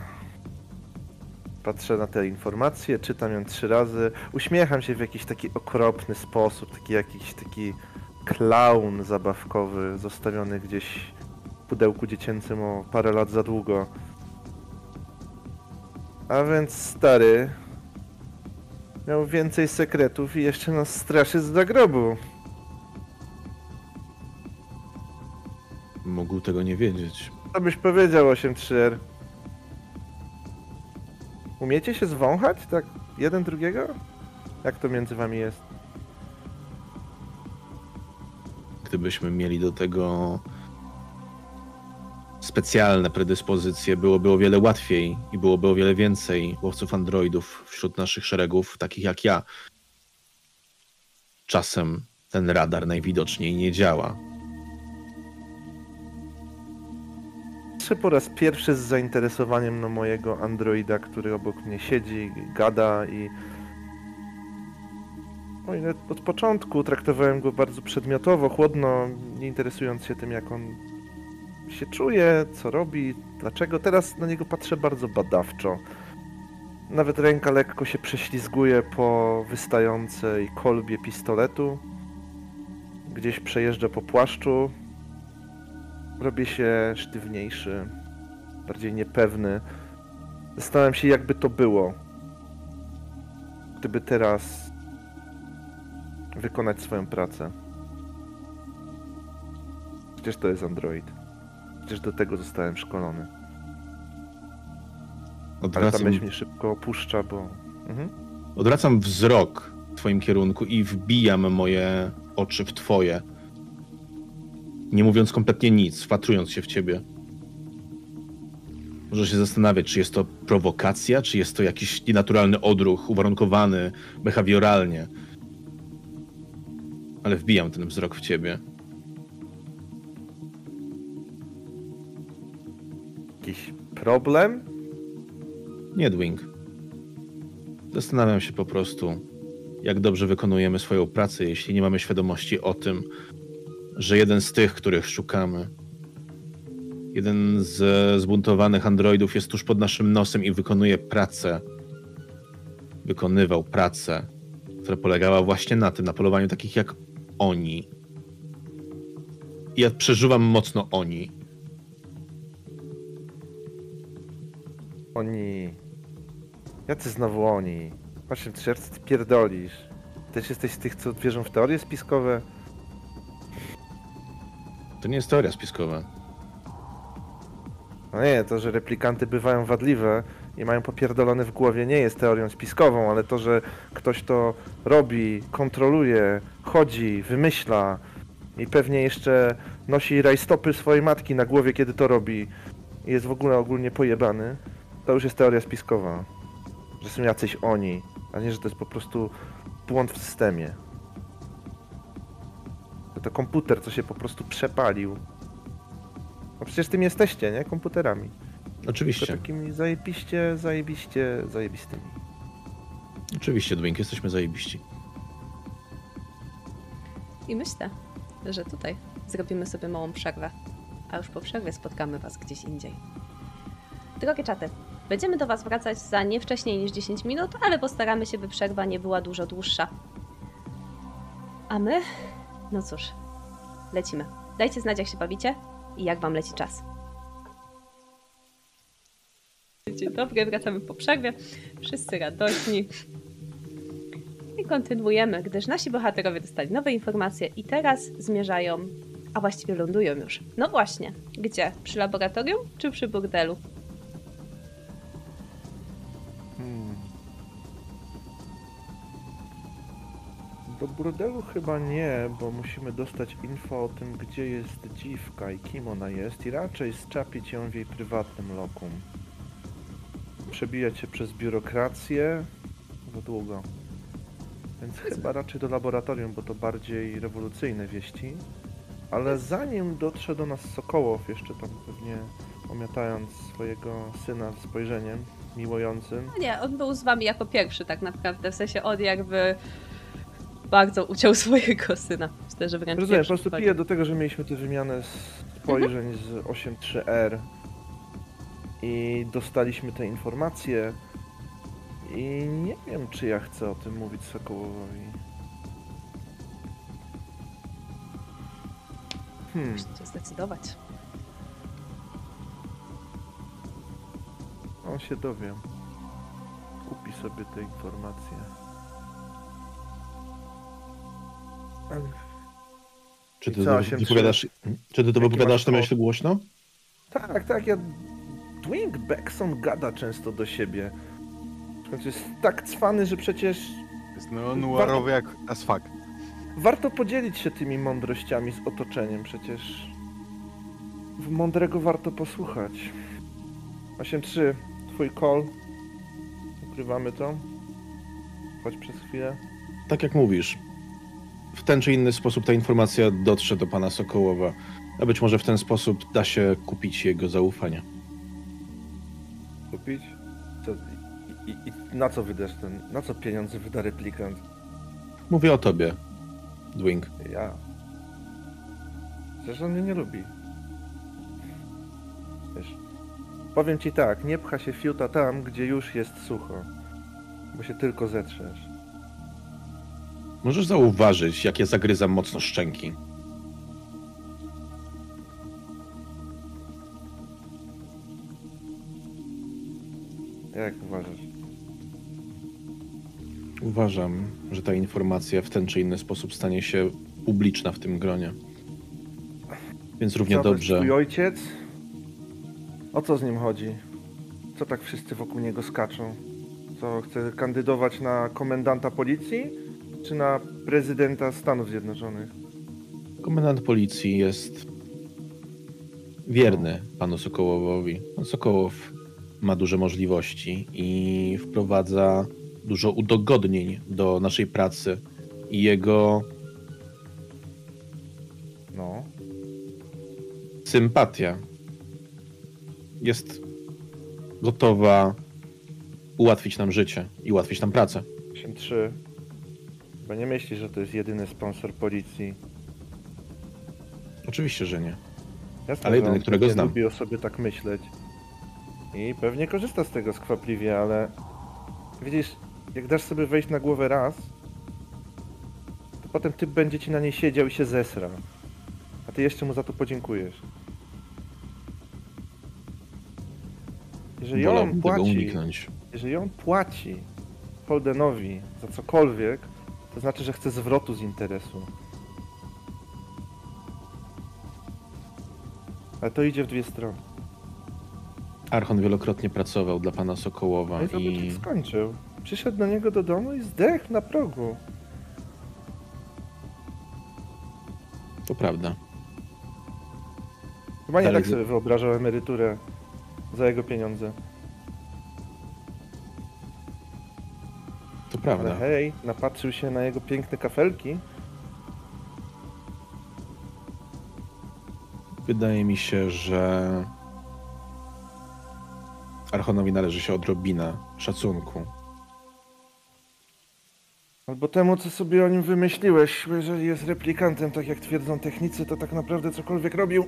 [SPEAKER 4] Patrzę na te informacje, czytam ją trzy razy, uśmiecham się w jakiś taki okropny sposób, taki jakiś taki klaun zabawkowy, zostawiony gdzieś w pudełku dziecięcym o parę lat za długo. A więc stary miał więcej sekretów i jeszcze nas straszy z zagrobu.
[SPEAKER 3] Mógł tego nie wiedzieć.
[SPEAKER 4] Co byś powiedział 8-3R? Umiecie się zwąchać? Tak jeden drugiego? Jak to między wami jest?
[SPEAKER 3] Gdybyśmy mieli do tego specjalne predyspozycje, byłoby o wiele łatwiej i byłoby o wiele więcej łowców androidów wśród naszych szeregów, takich jak ja. Czasem ten radar najwidoczniej nie działa.
[SPEAKER 4] Patrzę po raz pierwszy z zainteresowaniem na mojego androida, który obok mnie siedzi, gada i... O ile od początku traktowałem go bardzo przedmiotowo, chłodno, nie interesując się tym, jak on się czuje, co robi, dlaczego. Teraz na niego patrzę bardzo badawczo. Nawet ręka lekko się prześlizguje po wystającej kolbie pistoletu. Gdzieś przejeżdża po płaszczu, robię się sztywniejszy, bardziej niepewny. Zastanawiam się, jakby to było, gdyby teraz wykonać swoją pracę. Przecież to jest Android. Przecież do tego zostałem szkolony. Ale ta
[SPEAKER 3] Odwracam,
[SPEAKER 4] myśl mnie szybko opuszcza, bo... Mhm.
[SPEAKER 3] odwracam wzrok w twoim kierunku i wbijam moje oczy w twoje. Nie mówiąc kompletnie nic, wpatrując się w ciebie. Może się zastanawiać, czy jest to prowokacja, czy jest to jakiś nienaturalny odruch, uwarunkowany behawioralnie. Ale wbijam ten wzrok w ciebie.
[SPEAKER 4] Jakiś problem?
[SPEAKER 3] Nie, Dwing. Zastanawiam się po prostu, jak dobrze wykonujemy swoją pracę, jeśli nie mamy świadomości o tym, że jeden z tych, których szukamy, jeden z zbuntowanych androidów jest tuż pod naszym nosem i wykonuje pracę. Wykonywał pracę, która polegała właśnie na tym, na polowaniu takich jak oni. I ja przeżuwam mocno oni.
[SPEAKER 4] Oni... Jacy znowu oni? Właśnie, czy ty pierdolisz? Też jesteś z tych, co wierzą w teorie spiskowe?
[SPEAKER 3] To nie jest teoria spiskowa.
[SPEAKER 4] No nie, to, że replikanty bywają wadliwe i mają popierdolone w głowie nie jest teorią spiskową, ale to, że ktoś to robi, kontroluje, chodzi, wymyśla i pewnie jeszcze nosi rajstopy swojej matki na głowie, kiedy to robi i jest w ogóle ogólnie pojebany, to już jest teoria spiskowa. Że są jacyś oni, a nie, że to jest po prostu błąd w systemie. To, to komputer, co się po prostu przepalił. No przecież tym jesteście, nie? Komputerami. To
[SPEAKER 3] Oczywiście,
[SPEAKER 4] takimi zajebiście, zajebiście, zajebistymi.
[SPEAKER 3] oczywiście, Dwing, jesteśmy zajebiści.
[SPEAKER 1] I myślę, że tutaj zrobimy sobie małą przerwę, a już po przerwie spotkamy Was gdzieś indziej. Drogie czaty, będziemy do Was wracać za nie wcześniej niż 10 minut, ale postaramy się, by przerwa nie była dużo dłuższa. A my? No cóż, lecimy. Dajcie znać, jak się bawicie i jak Wam leci czas. Dzień dobry, wracamy po przerwie. Wszyscy radośni. I kontynuujemy, gdyż nasi bohaterowie dostali nowe informacje i teraz zmierzają, a właściwie lądują już. No właśnie, gdzie? Przy laboratorium czy przy burdelu?
[SPEAKER 4] Do burdelu chyba nie, bo musimy dostać info o tym, gdzie jest dziwka i kim ona jest i raczej zczapić ją w jej prywatnym lokum. Przebijać się przez biurokrację za długo. Więc chyba raczej do laboratorium, bo to bardziej rewolucyjne wieści. Ale zanim dotrze do nas Sokołow, jeszcze tam pewnie omiatając swojego syna spojrzeniem miłującym,
[SPEAKER 1] No nie, on był z wami jako pierwszy tak naprawdę, w sensie on jakby bardzo uciął swojego syna. Myślę, że wręcz
[SPEAKER 4] Rozumiem, po prostu piję do tego, że mieliśmy tę wymianę spojrzeń z 8.3R i dostaliśmy te informacje I nie wiem, czy ja chcę o tym mówić Sokołowowi. Hmm,
[SPEAKER 1] Musicie zdecydować.
[SPEAKER 4] on się dowie. Kupi sobie te informacje.
[SPEAKER 3] Czy ty
[SPEAKER 4] co,
[SPEAKER 3] to
[SPEAKER 4] osiem,
[SPEAKER 3] wypowiadasz, czy ty to
[SPEAKER 4] Jaki
[SPEAKER 3] wypowiadasz
[SPEAKER 4] kod?
[SPEAKER 3] myśli głośno?
[SPEAKER 4] Tak, tak, ja... Dwayne Beckson gada często do siebie. W końcu jest tak cwany, że przecież
[SPEAKER 2] Jest noirowy jak as fuck.
[SPEAKER 4] warto podzielić się tymi mądrościami z otoczeniem, przecież w mądrego warto posłuchać. 8-3, twój call. Ukrywamy to. Chodź przez chwilę.
[SPEAKER 3] Tak jak mówisz, w ten czy inny sposób ta informacja dotrze do pana Sokołowa, a być może w ten sposób da się kupić jego zaufanie.
[SPEAKER 4] Kupić? Co, i, i, I na co wydasz ten, na co pieniądze wyda replikant?
[SPEAKER 3] Mówię o tobie, Dwing.
[SPEAKER 4] Ja. Przecież on mnie nie lubi. Wiesz, powiem ci tak, nie pcha się fiuta tam, gdzie już jest sucho. Bo się tylko zetrzesz.
[SPEAKER 3] Możesz zauważyć, jak ja zagryzam mocno szczęki.
[SPEAKER 4] Jak uważasz?
[SPEAKER 3] Uważam, że ta informacja w ten czy inny sposób stanie się publiczna w tym gronie. Więc równie
[SPEAKER 4] Co,
[SPEAKER 3] dobrze.
[SPEAKER 4] Twój ojciec? O co z nim chodzi? Co tak wszyscy wokół niego skaczą? Co, chce kandydować na komendanta policji? Czy na prezydenta Stanów Zjednoczonych?
[SPEAKER 3] Komendant policji jest wierny panu Sokołowowi. Pan Sokołow ma duże możliwości i wprowadza dużo udogodnień do naszej pracy i jego
[SPEAKER 4] No.
[SPEAKER 3] sympatia jest gotowa ułatwić nam życie i ułatwić nam pracę.
[SPEAKER 4] 8-3. Bo nie myślisz, że to jest jedyny sponsor policji.
[SPEAKER 3] Oczywiście, że nie.
[SPEAKER 4] Jasne,
[SPEAKER 3] Ale jedyny,
[SPEAKER 4] on
[SPEAKER 3] którego znam.
[SPEAKER 4] lubi o sobie tak myśleć. I pewnie korzysta z tego skwapliwie, ale... Widzisz, jak dasz sobie wejść na głowę raz, to potem typ będzie ci na niej siedział i się zesra. A ty jeszcze mu za to podziękujesz. Jeżeli on
[SPEAKER 3] Wolałbym tego
[SPEAKER 4] płaci,
[SPEAKER 3] uniknąć.
[SPEAKER 4] jeżeli on płaci Holdenowi za cokolwiek, to znaczy, że chce zwrotu z interesu. Ale to idzie w dwie strony.
[SPEAKER 3] Archon wielokrotnie pracował dla pana Sokołowa
[SPEAKER 4] No i zobacz, jak skończył. Przyszedł do niego do domu i zdechł na progu.
[SPEAKER 3] to prawda.
[SPEAKER 4] Chyba nie
[SPEAKER 3] Ale
[SPEAKER 4] tak sobie wyobrażał emeryturę za jego pieniądze.
[SPEAKER 3] To
[SPEAKER 4] Ale
[SPEAKER 3] prawda.
[SPEAKER 4] hej, napatrzył się na jego piękne kafelki.
[SPEAKER 3] Wydaje mi się, że Archonowi należy się odrobina szacunku.
[SPEAKER 4] Albo temu, co sobie o nim wymyśliłeś, bo jeżeli jest replikantem, tak jak twierdzą technicy, to tak naprawdę cokolwiek robił,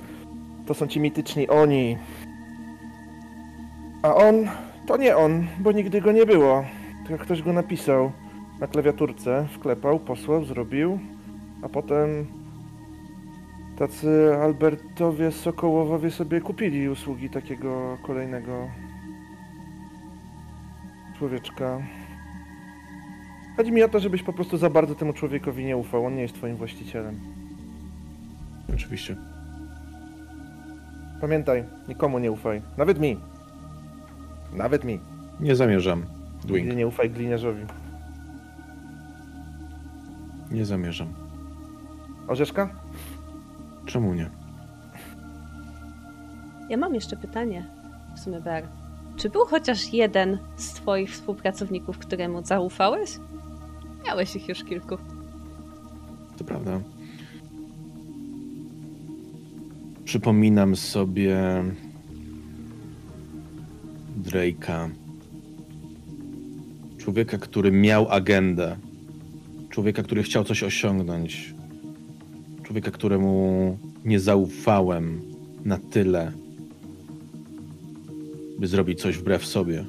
[SPEAKER 4] to są ci mityczni oni. A on, to nie on, bo nigdy go nie było. Tylko ktoś go napisał na klawiaturce, wklepał, posłał, zrobił, a potem tacy Albertowie Sokołowowie sobie kupili usługi takiego kolejnego człowieczka. Chodzi mi o to, żebyś po prostu za bardzo temu człowiekowi nie ufał. On nie jest twoim właścicielem.
[SPEAKER 3] Oczywiście.
[SPEAKER 4] Pamiętaj, nikomu nie ufaj. Nawet mi. Nawet mi.
[SPEAKER 3] Nie zamierzam,
[SPEAKER 4] Nigdy
[SPEAKER 3] Dwing.
[SPEAKER 4] nie ufaj gliniarzowi.
[SPEAKER 3] Nie zamierzam.
[SPEAKER 4] Orzeszka?
[SPEAKER 3] Czemu nie?
[SPEAKER 1] Ja mam jeszcze pytanie, w sumie Ber. Czy był chociaż jeden z twoich współpracowników, któremu zaufałeś? Miałeś ich już kilku.
[SPEAKER 3] To prawda. Przypominam sobie Drake'a. Człowieka, który miał agendę. Człowieka, który chciał coś osiągnąć. Człowieka, któremu nie zaufałem na tyle, by zrobić coś wbrew sobie.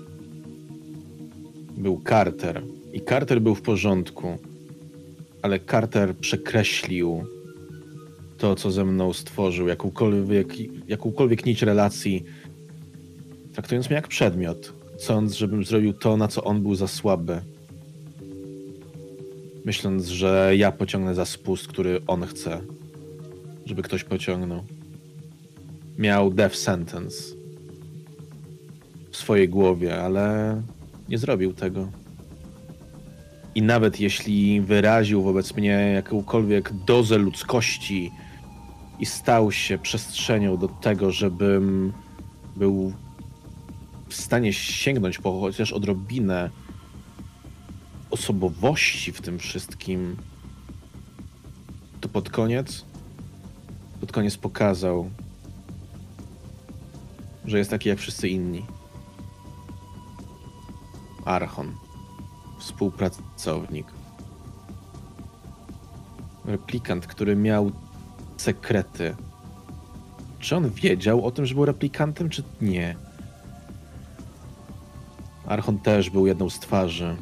[SPEAKER 3] był Carter. I Carter był w porządku, ale Carter przekreślił to, co ze mną stworzył, jakąkolwiek, jakąkolwiek nić relacji, traktując mnie jak przedmiot, chcąc, żebym zrobił to, na co on był za słaby. Myśląc, że ja pociągnę za spust, który on chce, żeby ktoś pociągnął. Miał death sentence w swojej głowie, ale nie zrobił tego. I nawet jeśli wyraził wobec mnie jakąkolwiek dozę ludzkości i stał się przestrzenią do tego, żebym był w stanie sięgnąć po chociaż odrobinę osobowości w tym wszystkim, to pod koniec, pod koniec pokazał, że jest taki jak wszyscy inni. Archon, współpracownik, replikant, który miał sekrety. Czy on wiedział o tym, że był replikantem, czy nie? Archon też był jedną z twarzy.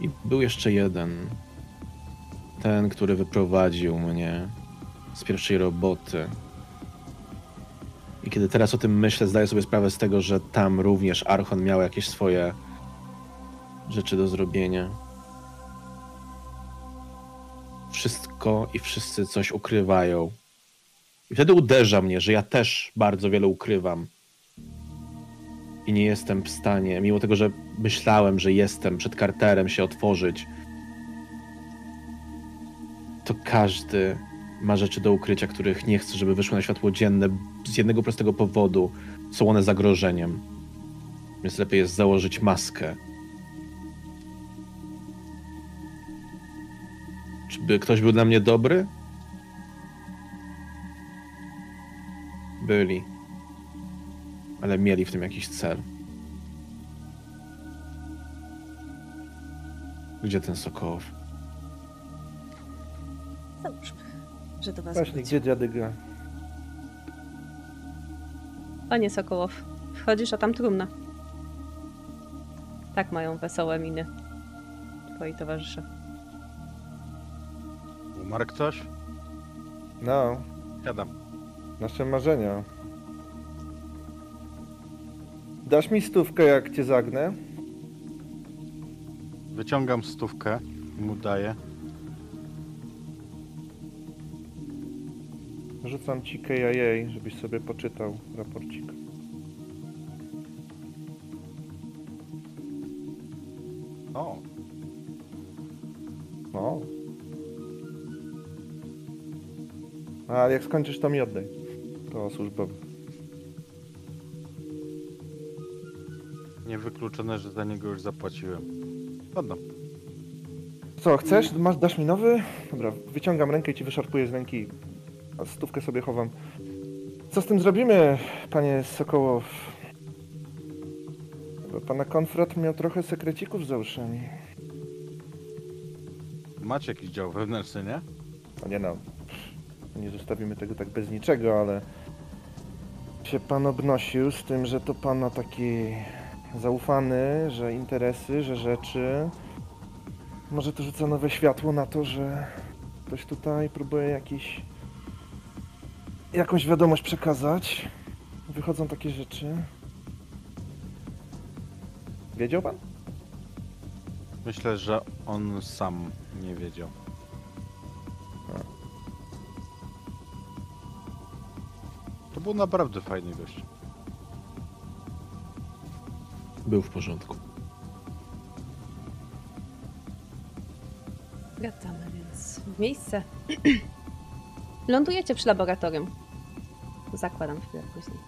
[SPEAKER 3] I był jeszcze jeden. Ten, który wyprowadził mnie z pierwszej roboty. I kiedy teraz o tym myślę, zdaję sobie sprawę z tego, że tam również Archon miał jakieś swoje rzeczy do zrobienia. Wszystko i wszyscy coś ukrywają. I wtedy uderza mnie, że ja też bardzo wiele ukrywam. I nie jestem w stanie, mimo tego, że myślałem, że jestem przed karterem się otworzyć, to każdy ma rzeczy do ukrycia, których nie chce, żeby wyszły na światło dzienne z jednego prostego powodu. Są one zagrożeniem. Więc lepiej jest założyć maskę. Czy by ktoś był dla mnie dobry? Byli. Ale mieli w tym jakiś cel. Gdzie ten Sokołow?
[SPEAKER 1] Załóżmy, że do was
[SPEAKER 4] Właśnie, gdzie dziady gra?
[SPEAKER 1] Panie Sokołow, wchodzisz, a tam trumna. Tak mają wesołe miny. Twoi towarzysze.
[SPEAKER 2] Umarł ktoś?
[SPEAKER 4] No,
[SPEAKER 2] Siadam.
[SPEAKER 4] Nasze marzenia. Dasz mi stówkę, jak cię zagnę?
[SPEAKER 2] Wyciągam stówkę i mu daję.
[SPEAKER 4] Rzucam ci KIA, żebyś sobie poczytał raporcik.
[SPEAKER 2] O,
[SPEAKER 4] No. A jak skończysz, to mi oddaj. To służbowe.
[SPEAKER 2] niewykluczone, że za niego już zapłaciłem. Oddam.
[SPEAKER 4] Co, chcesz? Masz, dasz mi nowy? Dobra, wyciągam rękę i ci wyszarpuję z ręki. A stówkę sobie chowam. Co z tym zrobimy, panie Sokołow? Bo pana konfrat miał trochę sekrecików za uszami.
[SPEAKER 2] Macie jakiś dział wewnętrzny, nie?
[SPEAKER 4] No nie no, nie zostawimy tego tak bez niczego, ale się pan obnosił z tym, że to pana taki zaufany, że interesy, że rzeczy. Może to rzuca nowe światło na to, że ktoś tutaj próbuje jakiś jakąś wiadomość przekazać. Wychodzą takie rzeczy. Wiedział pan?
[SPEAKER 2] Myślę, że on sam nie wiedział. To był naprawdę fajny gość.
[SPEAKER 3] Był w porządku.
[SPEAKER 1] Wracamy więc w miejsce. Lądujecie przy laboratorium. Zakładam chwilę później.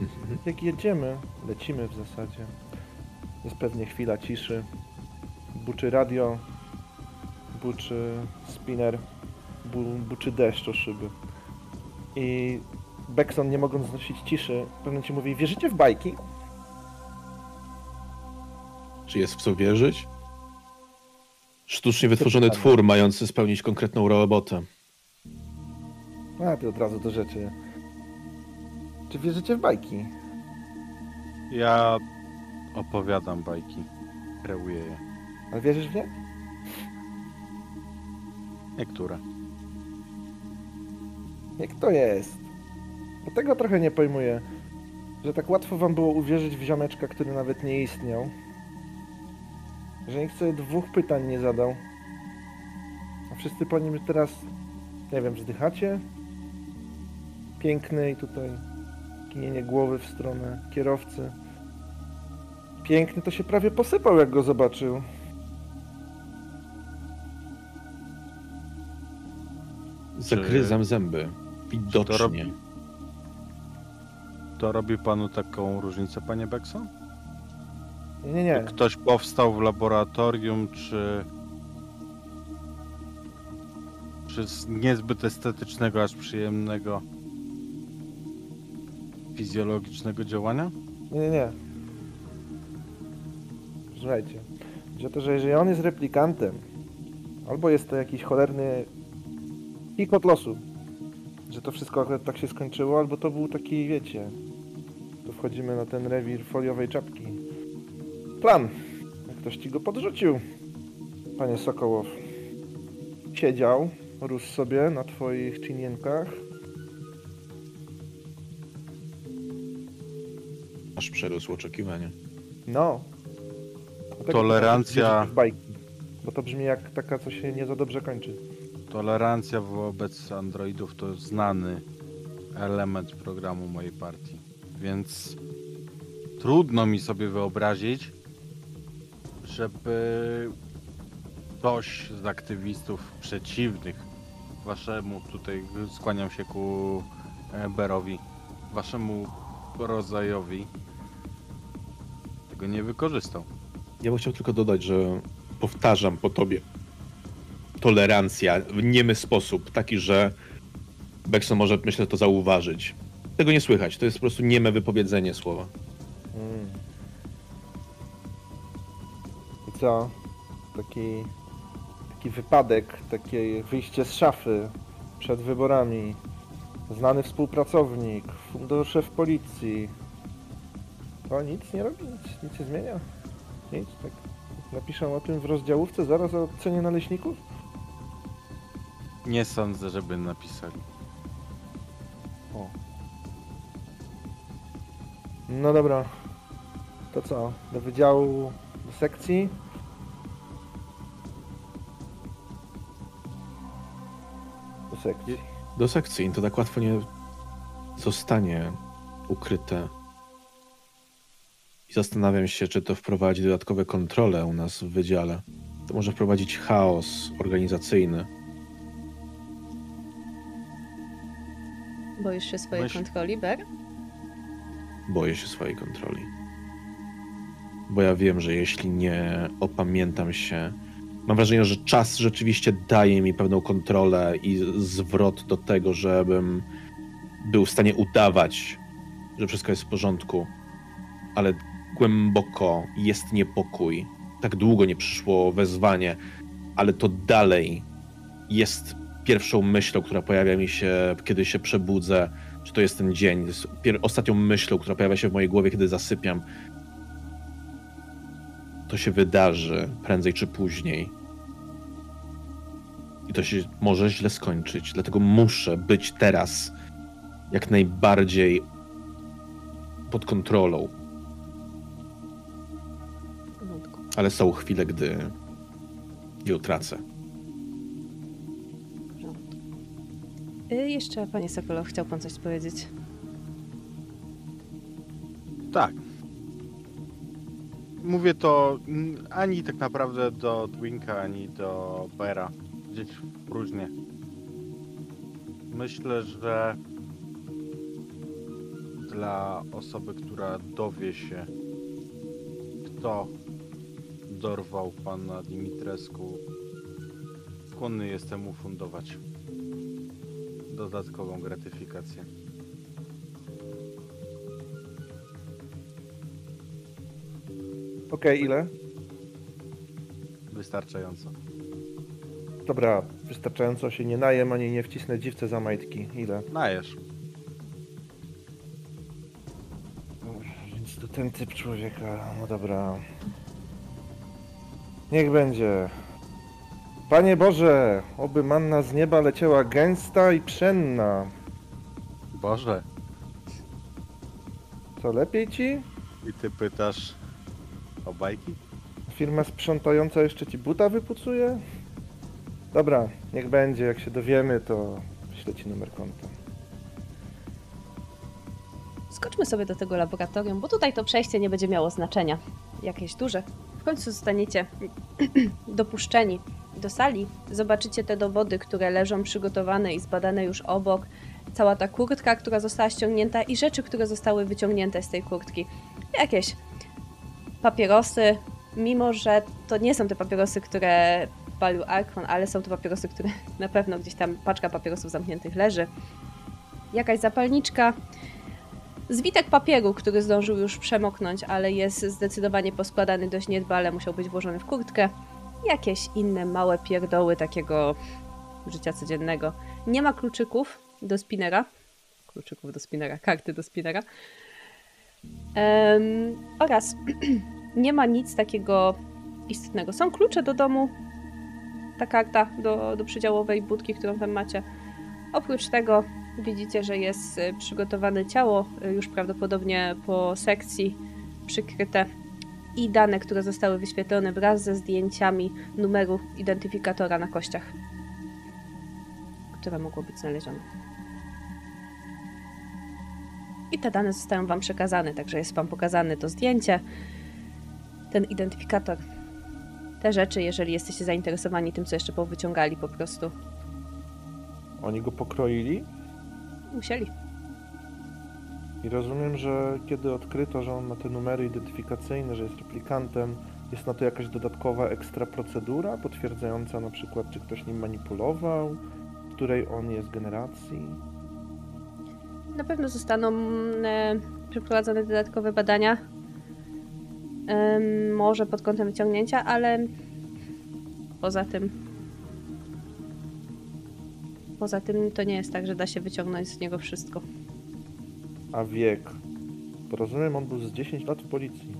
[SPEAKER 3] Mhm.
[SPEAKER 4] Jak jedziemy, lecimy w zasadzie. Jest pewnie chwila ciszy. Buczy radio, buczy spinner, bu, buczy deszcz o szyby. I Beckson, nie mogąc znosić ciszy, w pewnym momencie mówi, wierzycie w bajki?
[SPEAKER 3] Czy jest w co wierzyć? Sztucznie wytworzony
[SPEAKER 4] pytanie.
[SPEAKER 3] twór mający spełnić konkretną robotę.
[SPEAKER 4] A, ty od razu do rzeczy. Czy wierzycie w bajki?
[SPEAKER 2] Ja opowiadam bajki. Kreuję je.
[SPEAKER 4] Ale wierzysz w nie?
[SPEAKER 2] Niektóre.
[SPEAKER 4] Jak to jest? Bo tego trochę nie pojmuję. Że tak łatwo wam było uwierzyć w ziomeczka, który nawet nie istniał. Że nikt sobie dwóch pytań nie zadał. A wszyscy po nim teraz, nie wiem, wzdychacie? Piękny i tutaj kinienie głowy w stronę kierowcy. Piękny to się prawie posypał, jak go zobaczył.
[SPEAKER 3] Zagryzam zęby. Widocznie.
[SPEAKER 2] To robi- To robi panu taką różnicę, panie Bekson?
[SPEAKER 4] Nie, nie, nie.
[SPEAKER 2] Ktoś powstał w laboratorium, czy... Czy z niezbyt estetycznego, aż przyjemnego fizjologicznego działania?
[SPEAKER 4] Nie, nie, nie. Słuchajcie. O to, że jeżeli on jest replikantem, albo jest to jakiś cholerny pikot losu, że to wszystko akurat tak się skończyło, albo to był taki, wiecie, wchodzimy na ten rewir foliowej czapki. Plan. Jak ktoś ci go podrzucił, panie Sokołow. Siedział, rósł sobie na twoich czynienkach.
[SPEAKER 3] Aż przerósł oczekiwania.
[SPEAKER 4] No. Dlatego
[SPEAKER 2] Tolerancja-
[SPEAKER 4] w bajki, bo to brzmi jak taka, co się nie za dobrze kończy.
[SPEAKER 2] Tolerancja wobec androidów to znany element programu mojej partii. Więc trudno mi sobie wyobrazić, żeby ktoś z aktywistów przeciwnych waszemu, tutaj skłaniam się ku e, Berowi, waszemu rodzajowi tego nie wykorzystał.
[SPEAKER 3] Ja bym chciał tylko dodać, że powtarzam po tobie. Tolerancja w niemy sposób, taki, że Bekson może, myślę, to zauważyć. Tego nie słychać, to jest po prostu nieme wypowiedzenie słowa.
[SPEAKER 4] Mm. I co? Taki, taki wypadek, takie wyjście z szafy przed wyborami. Znany współpracownik, szef policji. To nic nie robi, nic, nic nie zmienia. Nic, tak. Napiszę o tym w rozdziałówce zaraz o cenie naleśników?
[SPEAKER 2] Nie sądzę, żeby napisali.
[SPEAKER 4] O. No dobra. To co? Do wydziału, do sekcji? Do sekcji.
[SPEAKER 3] Do sekcji to tak łatwo nie zostanie ukryte. I zastanawiam się, czy to wprowadzi dodatkowe kontrole u nas w wydziale. To może wprowadzić chaos organizacyjny.
[SPEAKER 1] Boisz się swojej
[SPEAKER 2] Myśl-
[SPEAKER 1] kontroli, Ber?
[SPEAKER 3] Boję się swojej kontroli. Bo ja wiem, że jeśli nie opamiętam się, mam wrażenie, że czas rzeczywiście daje mi pewną kontrolę i zwrot do tego, żebym był w stanie udawać, że wszystko jest w porządku, ale głęboko jest niepokój. Tak długo nie przyszło wezwanie, ale to dalej jest pierwszą myślą, która pojawia mi się, kiedy się przebudzę, czy to jest ten dzień. Jest ostatnią myślą, która pojawia się w mojej głowie, kiedy zasypiam. To się wydarzy prędzej czy później. I to się może źle skończyć. Dlatego muszę być teraz jak najbardziej pod kontrolą. Ale są chwile, gdy je utracę.
[SPEAKER 1] Jeszcze, panie Sokolow, chciał pan coś powiedzieć?
[SPEAKER 2] Tak. Mówię to ani tak naprawdę do Dwinka, ani do Bera. Gdzieś w próżnię. Myślę, że dla osoby, która dowie się, kto dorwał pana Dimitrescu, skłonny jestem ufundować dodatkową gratyfikację.
[SPEAKER 4] Okej, ile?
[SPEAKER 2] Wystarczająco.
[SPEAKER 4] Dobra, wystarczająco się nie najem, ani nie wcisnę dziwce za majtki. Ile?
[SPEAKER 2] Najesz.
[SPEAKER 4] Więc do ten typ człowieka. No dobra. Niech będzie. Panie Boże, oby manna z nieba leciała gęsta i pszenna.
[SPEAKER 2] Boże,
[SPEAKER 4] Co lepiej ci?
[SPEAKER 2] i ty pytasz o bajki?
[SPEAKER 4] Firma sprzątająca jeszcze ci buta wypucuje? Dobra, niech będzie. Jak się dowiemy, to wyślę ci numer konta.
[SPEAKER 1] Skoczmy sobie do tego laboratorium, bo tutaj to przejście nie będzie miało znaczenia. Jakieś duże. W końcu zostaniecie dopuszczeni do sali. Zobaczycie te dowody, które leżą przygotowane i zbadane już obok. Cała ta kurtka, która została ściągnięta i rzeczy, które zostały wyciągnięte z tej kurtki. Jakieś papierosy, mimo że to nie są te papierosy, które palił Arkon, ale są to papierosy, które na pewno gdzieś tam paczka papierosów zamkniętych leży. Jakaś zapalniczka, Zwitek papieru, który zdążył już przemoknąć, ale jest zdecydowanie poskładany dość niedbale, musiał być włożony w kurtkę. Jakieś inne małe pierdoły takiego życia codziennego. Nie ma kluczyków do spinera. Kluczyków do spinera, karty do spinera. Em, oraz nie ma nic takiego istotnego. Są klucze do domu, ta karta do, do przedziałowej budki, którą tam macie. Oprócz tego widzicie, że jest y, przygotowane ciało, y, już prawdopodobnie po sekcji przykryte i dane, które zostały wyświetlone wraz ze zdjęciami numeru identyfikatora na kościach, które mogło być znalezione. I te dane zostają Wam przekazane, także jest Wam pokazane to zdjęcie, ten identyfikator. Te rzeczy, jeżeli jesteście zainteresowani tym, co jeszcze powyciągali po prostu,
[SPEAKER 4] Oni go pokroili
[SPEAKER 1] musieli.
[SPEAKER 4] I rozumiem, że kiedy odkryto, że on ma te numery identyfikacyjne, że jest replikantem, jest na to jakaś dodatkowa ekstra procedura potwierdzająca na przykład, czy ktoś nim manipulował, której on jest generacji.
[SPEAKER 1] Na pewno zostaną e, przeprowadzone dodatkowe badania. Em, może pod kątem wyciągnięcia, ale poza tym. Poza tym to nie jest tak, że da się wyciągnąć z niego wszystko.
[SPEAKER 4] A wiek? Bo rozumiem, on był z 10 lat w policji.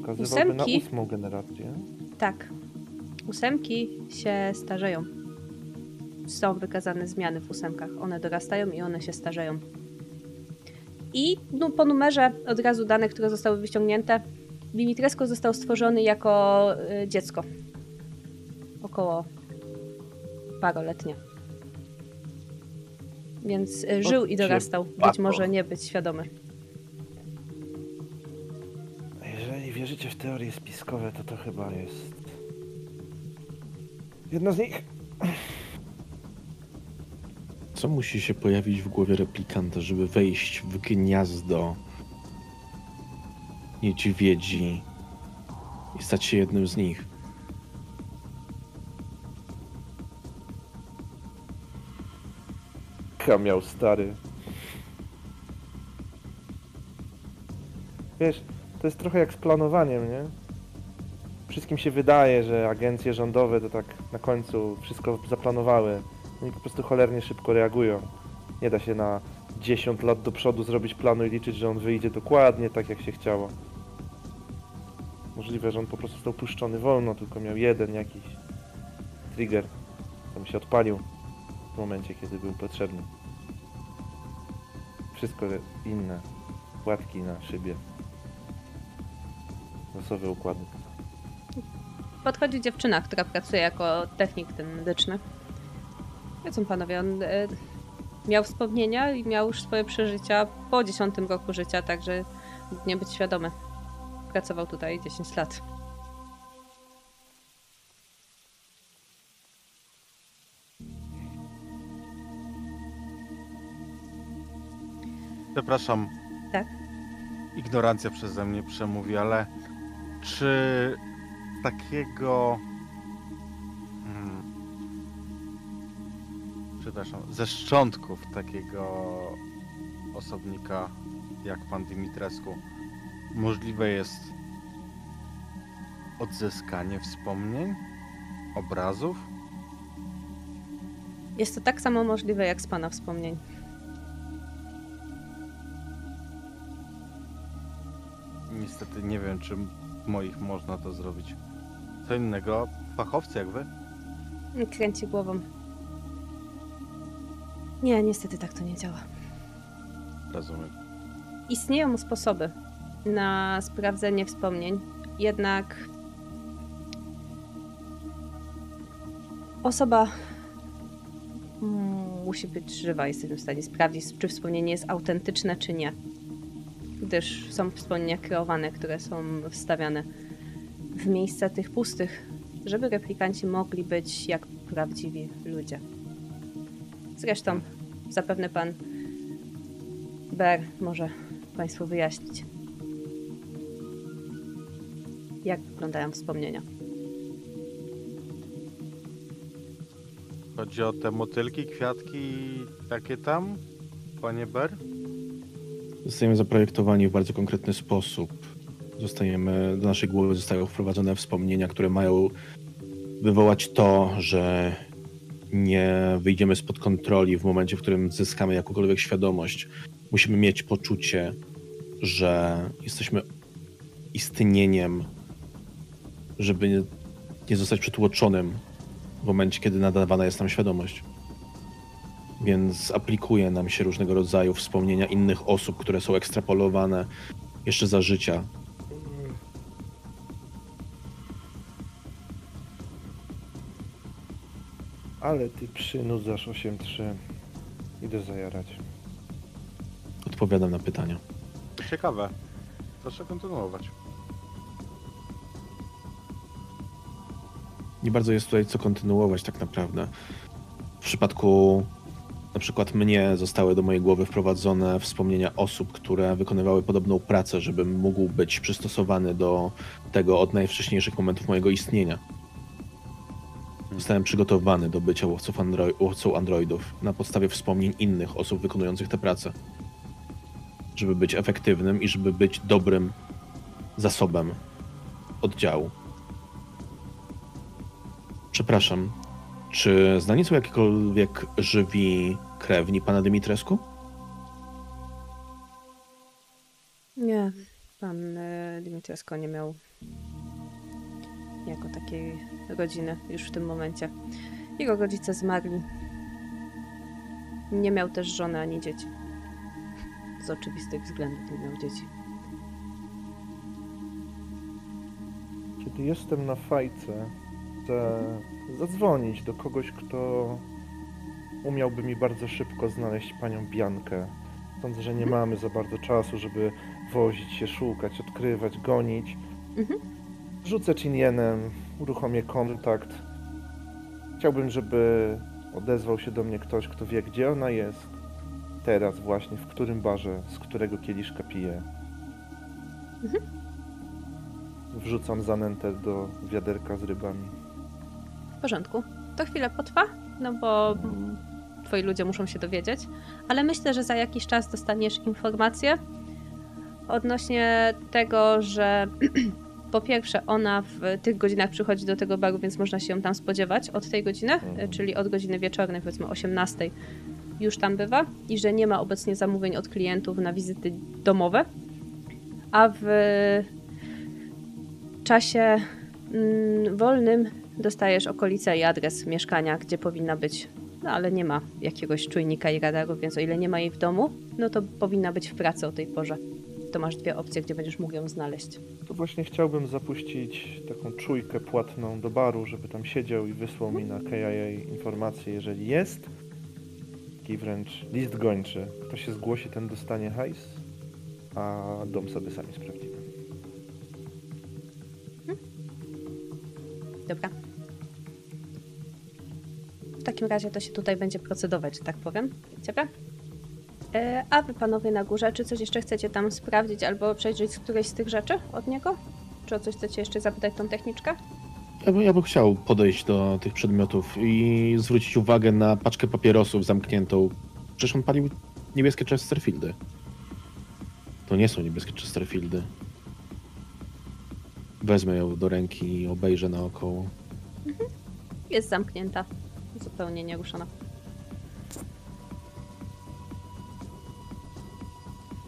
[SPEAKER 4] Wskazywałby na
[SPEAKER 1] Ósemki?
[SPEAKER 4] ósmą generację.
[SPEAKER 1] Tak. Ósemki się starzeją. Są wykazane zmiany w ósemkach. One dorastają i one się starzeją. I no, po numerze od razu dane, które zostały wyciągnięte. Dimitrescu został stworzony jako y, dziecko. Około paroletnie. Więc y, żył i dorastał. Być może nie być świadomy.
[SPEAKER 4] Jeżeli wierzycie w teorie spiskowe, to to chyba jest... Jedna z nich.
[SPEAKER 3] Co musi się pojawić w głowie replikanta, żeby wejść w gniazdo niedźwiedzi i stać się jednym z nich?
[SPEAKER 4] Miał stary. Wiesz, to jest trochę jak z planowaniem, nie? Wszystkim się wydaje, że agencje rządowe to tak na końcu wszystko zaplanowały. Oni po prostu cholernie szybko reagują. Nie da się na 10 lat do przodu zrobić planu i liczyć, że on wyjdzie dokładnie tak, jak się chciało. Możliwe, że on po prostu został puszczony wolno, tylko miał jeden jakiś trigger, to się odpalił momencie, kiedy był potrzebny. Wszystko inne. Płatki na szybie. Losowe układy.
[SPEAKER 1] Podchodzi dziewczyna, która pracuje jako technik ten medyczny. Wiedzą panowie, on e, miał wspomnienia i miał już swoje przeżycia po 10 roku życia, także nie być świadomy. Pracował tutaj 10 lat.
[SPEAKER 2] Przepraszam.
[SPEAKER 1] Tak?
[SPEAKER 2] Ignorancja przeze mnie przemówi, ale czy takiego. Hmm, przepraszam, ze szczątków takiego osobnika jak pan Dimitrescu możliwe jest odzyskanie wspomnień, obrazów?
[SPEAKER 1] Jest to tak samo możliwe jak z pana wspomnień.
[SPEAKER 2] Niestety nie wiem, czy moich można to zrobić. Co innego, fachowcy jak wy?
[SPEAKER 1] Kręci głową. Nie, niestety tak to nie działa.
[SPEAKER 2] Rozumiem.
[SPEAKER 1] Istnieją sposoby na sprawdzenie wspomnień, jednak osoba musi być żywa. Jesteśmy w stanie sprawdzić, czy wspomnienie jest autentyczne, czy nie. Gdyż są wspomnienia kreowane, które są wstawiane w miejsca tych pustych, żeby replikanci mogli być jak prawdziwi ludzie. Zresztą, zapewne pan Ber może Państwu wyjaśnić, jak wyglądają wspomnienia.
[SPEAKER 2] Chodzi o te motylki, kwiatki, takie tam, panie Ber?
[SPEAKER 3] Zostajemy zaprojektowani w bardzo konkretny sposób. Zostajemy, do naszej głowy zostają wprowadzone wspomnienia, które mają wywołać to, że nie wyjdziemy spod kontroli w momencie, w którym zyskamy jakąkolwiek świadomość. Musimy mieć poczucie, że jesteśmy istnieniem, żeby nie, zostać przytłoczonym w momencie, kiedy nadawana jest nam świadomość. Więc aplikuje nam się różnego rodzaju wspomnienia innych osób, które są ekstrapolowane jeszcze za życia.
[SPEAKER 4] Ale ty przynudzasz 8-3. Idę zajarać.
[SPEAKER 3] Odpowiadam na pytania.
[SPEAKER 2] Ciekawe. Proszę kontynuować.
[SPEAKER 3] Nie bardzo jest tutaj co kontynuować tak naprawdę. W przypadku na przykład mnie zostały do mojej głowy wprowadzone wspomnienia osób, które wykonywały podobną pracę, żebym mógł być przystosowany do tego od najwcześniejszych momentów mojego istnienia. Zostałem przygotowany do bycia łowców androi- łowcą androidów na podstawie wspomnień innych osób wykonujących tę pracę. Żeby być efektywnym i żeby być dobrym zasobem oddziału. Przepraszam, czy znani są jakiekolwiek żywi krewni pana Dymitresku?
[SPEAKER 1] Nie, pan e, Dimitresko nie miał jako takiej rodziny już w tym momencie. Jego rodzice zmarli. Nie miał też żony ani dzieci. Z oczywistych względów nie miał dzieci.
[SPEAKER 4] Kiedy jestem na fajce, chcę zadzwonić do kogoś, kto umiałby mi bardzo szybko znaleźć panią Biankę. Sądzę, że nie mamy za bardzo czasu, żeby wozić się, szukać, odkrywać, gonić.
[SPEAKER 1] Mhm.
[SPEAKER 4] Rzucę uruchomię kontakt. Chciałbym, żeby odezwał się do mnie ktoś, kto wie, gdzie ona jest. Teraz właśnie, w którym barze, z którego kieliszka pije.
[SPEAKER 1] Mhm.
[SPEAKER 4] Wrzucam zanętę do wiaderka z rybami.
[SPEAKER 1] W porządku. To chwilę potrwa, no bo twoi ludzie muszą się dowiedzieć, ale myślę, że za jakiś czas dostaniesz informację odnośnie tego, że po pierwsze ona w tych godzinach przychodzi do tego baru, więc można się ją tam spodziewać od tej godziny,
[SPEAKER 4] Mhm.
[SPEAKER 1] czyli od godziny wieczornej, powiedzmy 18 już tam bywa i że nie ma obecnie zamówień od klientów na wizyty domowe, a w czasie mm, wolnym dostajesz okolice i adres mieszkania, gdzie powinna być. No ale nie ma jakiegoś czujnika i radaru, więc o ile nie ma jej w domu, no to powinna być w pracy o tej porze. To masz dwie opcje, gdzie będziesz mógł ją znaleźć.
[SPEAKER 4] To właśnie chciałbym zapuścić taką czujkę płatną do baru, żeby tam siedział i wysłał mi na KIA informację, jeżeli jest. Taki wręcz list gończy. Kto się zgłosi, ten dostanie hajs, a dom sobie sami sprawdzimy.
[SPEAKER 1] Dobra. W takim razie to się tutaj będzie procedować, że tak powiem. Dobra? E, a wy panowie na górze, czy coś jeszcze chcecie tam sprawdzić albo przejrzeć któreś z tych rzeczy od niego? Czy o coś chcecie jeszcze zapytać tą techniczkę?
[SPEAKER 3] Ja, by, ja bym chciał podejść do tych przedmiotów i zwrócić uwagę na paczkę papierosów zamkniętą. Przecież on palił niebieskie Chesterfieldy. To nie są niebieskie Chesterfieldy. Wezmę ją do ręki i obejrzę naokoło.
[SPEAKER 1] Jest zamknięta. Zupełnie nieruszona.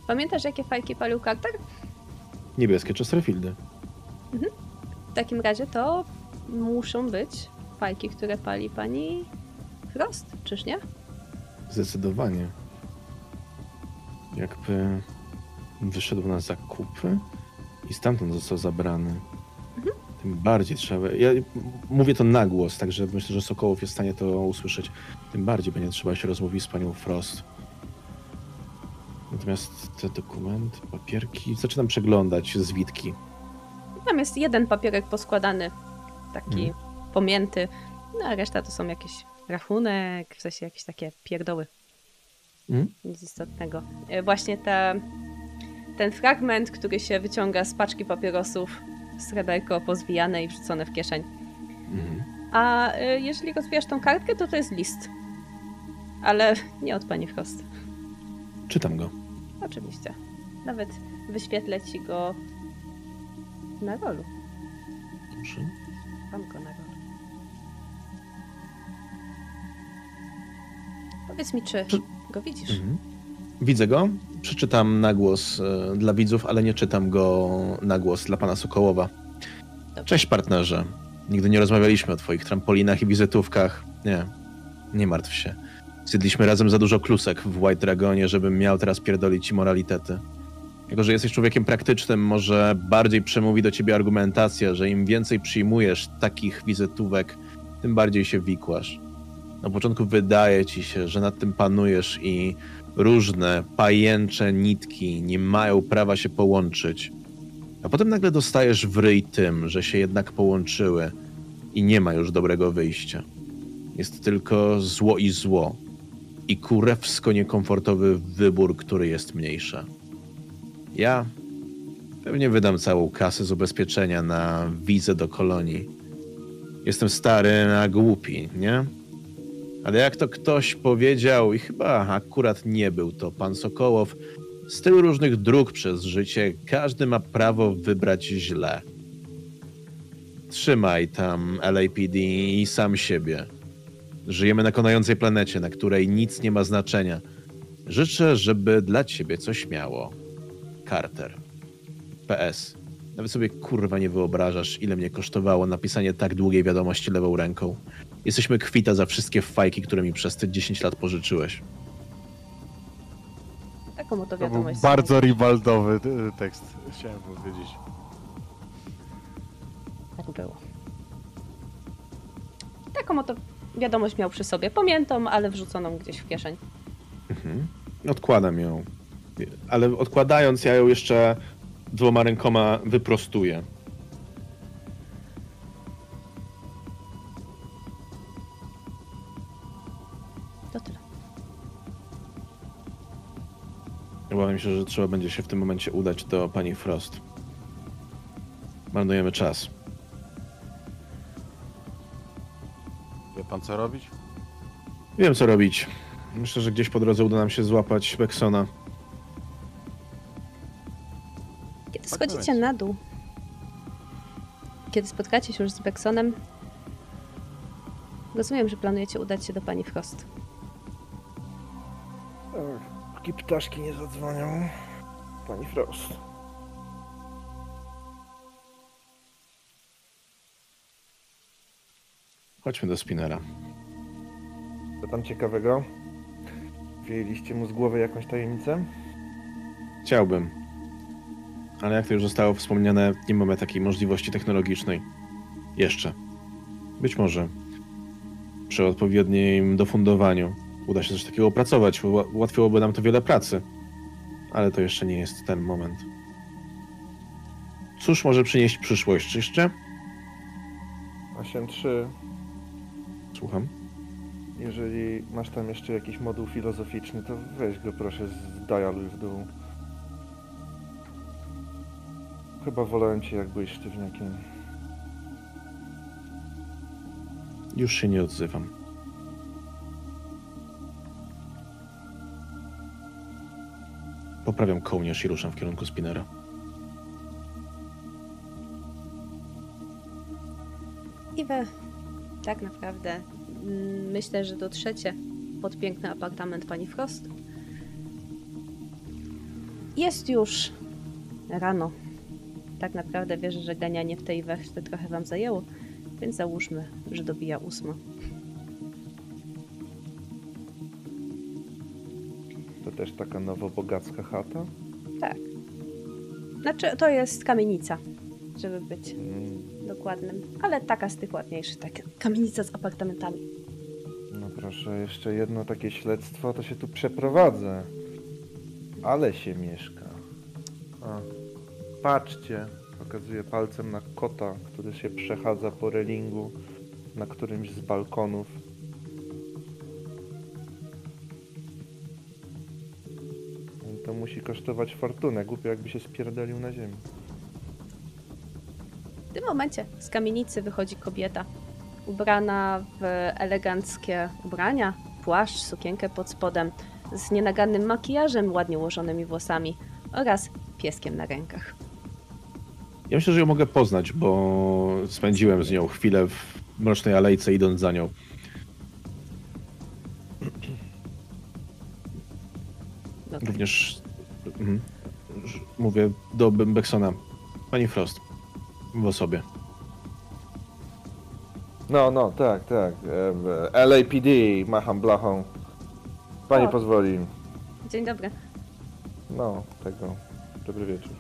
[SPEAKER 1] Pamiętasz, jakie fajki palił Carter?
[SPEAKER 3] niebieskie Chesterfieldy.
[SPEAKER 1] W takim razie to muszą być fajki, które pali pani Frost, czyż nie?
[SPEAKER 3] Zdecydowanie. Jakby wyszedł na zakupy i stamtąd został zabrany. Tym bardziej trzeba. Ja mówię to na głos, także myślę, że Sokołow jest w stanie to usłyszeć. Tym bardziej będzie trzeba się rozmówić z panią Frost. Natomiast te dokumenty, papierki. Zaczynam przeglądać zwitki.
[SPEAKER 1] Tam jest jeden papierek poskładany, taki
[SPEAKER 3] Mhm.
[SPEAKER 1] pomięty, no a reszta to są jakieś rachunek, w sensie jakieś takie pierdoły.
[SPEAKER 3] Mhm.
[SPEAKER 1] Nic istotnego. E, Właśnie ta, ten fragment, który się wyciąga z paczki papierosów, sreberko pozwijane i wrzucone w kieszeń.
[SPEAKER 3] Mhm.
[SPEAKER 1] A e, jeżeli rozwijasz tą kartkę, to to jest list. Ale nie od pani Frost.
[SPEAKER 3] Czytam go.
[SPEAKER 1] Oczywiście. Nawet wyświetlę ci go na rolu.
[SPEAKER 3] Dobrze.
[SPEAKER 1] Mam go na rolu. Powiedz mi, czy
[SPEAKER 3] Czy-
[SPEAKER 1] go widzisz?
[SPEAKER 3] Mhm. Widzę go. Przeczytam na głos e, dla widzów, ale nie czytam go na głos dla pana Sokołowa.
[SPEAKER 1] Dobrze.
[SPEAKER 3] Cześć partnerze. Nigdy nie rozmawialiśmy o twoich trampolinach i wizytówkach. Nie, nie martw się. Zjedliśmy razem za dużo klusek w White Dragonie, żebym miał teraz pierdolić ci moralitety. Jako, że jesteś człowiekiem praktycznym, może bardziej przemówi do ciebie argumentacja, że im więcej przyjmujesz takich wizytówek, tym bardziej się wikłasz. Na początku wydaje ci się, że nad tym panujesz i różne pajęcze nitki nie mają prawa się połączyć. A potem nagle dostajesz w ryj tym, że się jednak połączyły i nie ma już dobrego wyjścia. Jest tylko zło i zło. I kurewsko niekomfortowy wybór, który jest mniejsza. Ja pewnie wydam całą kasę z ubezpieczenia na wizę do kolonii. Jestem stary, a głupi, nie? Ale jak to ktoś powiedział, i chyba akurat nie był to pan Sokołow, z tylu różnych dróg przez życie każdy ma prawo wybrać źle. Trzymaj tam LAPD i sam siebie. Żyjemy na konającej planecie, na której nic nie ma znaczenia. Życzę, żeby dla ciebie coś miało. Carter. PS. Nawet sobie kurwa nie wyobrażasz, ile mnie kosztowało napisanie tak długiej wiadomości lewą ręką. Jesteśmy kwita za wszystkie fajki, które mi przez te 10 lat pożyczyłeś.
[SPEAKER 1] Taką oto
[SPEAKER 2] To był
[SPEAKER 1] wiadomość.
[SPEAKER 2] bardzo rivaldowy y, tekst, chciałem powiedzieć.
[SPEAKER 1] Tak było. Taką oto wiadomość miał przy sobie. Pamiętam, ale wrzuconą gdzieś w kieszeń.
[SPEAKER 3] Mhm. Odkładam ją. Ale odkładając, ja ją jeszcze dwoma rękoma wyprostuję. Obawiam się, że trzeba będzie się w tym momencie udać do pani Frost. Marnujemy czas.
[SPEAKER 2] Wie pan co robić?
[SPEAKER 3] Wiem, co robić. Myślę, że gdzieś po drodze uda nam się złapać Beksona.
[SPEAKER 1] Kiedy
[SPEAKER 2] Tak
[SPEAKER 1] schodzicie na dół, kiedy spotkacie się już z Beksonem, rozumiem, że planujecie udać się do pani Frost.
[SPEAKER 4] Ach, Póki ptaszki nie zadzwonią. Pani Frost.
[SPEAKER 3] Chodźmy do Spinera.
[SPEAKER 4] Co tam ciekawego? Wyjęliście mu z głowy jakąś tajemnicę?
[SPEAKER 3] Chciałbym. Ale jak to już zostało wspomniane, nie mamy takiej możliwości technologicznej. Jeszcze. Być może przy odpowiednim dofundowaniu uda się coś takiego opracować. Ułatwiłoby nam to wiele pracy. Ale to jeszcze nie jest ten moment. Cóż może przynieść przyszłość? Jeszcze?
[SPEAKER 4] 8.3.
[SPEAKER 3] Słucham.
[SPEAKER 4] Jeżeli masz tam jeszcze jakiś moduł filozoficzny, to weź go proszę z dialuj w dół. Chyba wolałem cię jak byłeś sztywniakiem.
[SPEAKER 3] Już się nie odzywam. Poprawiam kołnierz i ruszam w kierunku Spinera.
[SPEAKER 1] I wy tak naprawdę mm, myślę, że dotrzecie pod piękny apartament pani Frost. Jest już rano. tak naprawdę wierzę, że ganianie w tej i we w te trochę wam zajęło, więc załóżmy, że dobija ósma.
[SPEAKER 4] To też taka nowobogacka chata?
[SPEAKER 1] Tak. Znaczy, to jest kamienica, żeby być
[SPEAKER 4] Mm,
[SPEAKER 1] dokładnym, ale taka z tych ładniejszych, tak, kamienica z apartamentami.
[SPEAKER 4] no proszę, jeszcze jedno takie śledztwo, to się tu przeprowadzę. Ale się mieszka. A, patrzcie, pokazuję palcem na kota, który się przechadza po relingu na którymś z balkonów. To musi kosztować fortunę. Głupio jakby się spierdolił na ziemi.
[SPEAKER 1] W tym momencie z kamienicy wychodzi kobieta, ubrana w eleganckie ubrania, płaszcz, sukienkę pod spodem, z nienagannym makijażem, ładnie ułożonymi włosami oraz pieskiem na rękach.
[SPEAKER 3] Ja myślę, że ją mogę poznać, bo spędziłem z nią chwilę w mrocznej alejce idąc za nią.
[SPEAKER 1] No tak.
[SPEAKER 3] Również mhm, mówię do Beksona. Pani Frost, w osobie.
[SPEAKER 4] No, no, tak, tak. Em, LAPD, macham blachą. Pani
[SPEAKER 1] O.
[SPEAKER 4] pozwoli.
[SPEAKER 1] Dzień dobry.
[SPEAKER 4] No, tego. Dobry wieczór.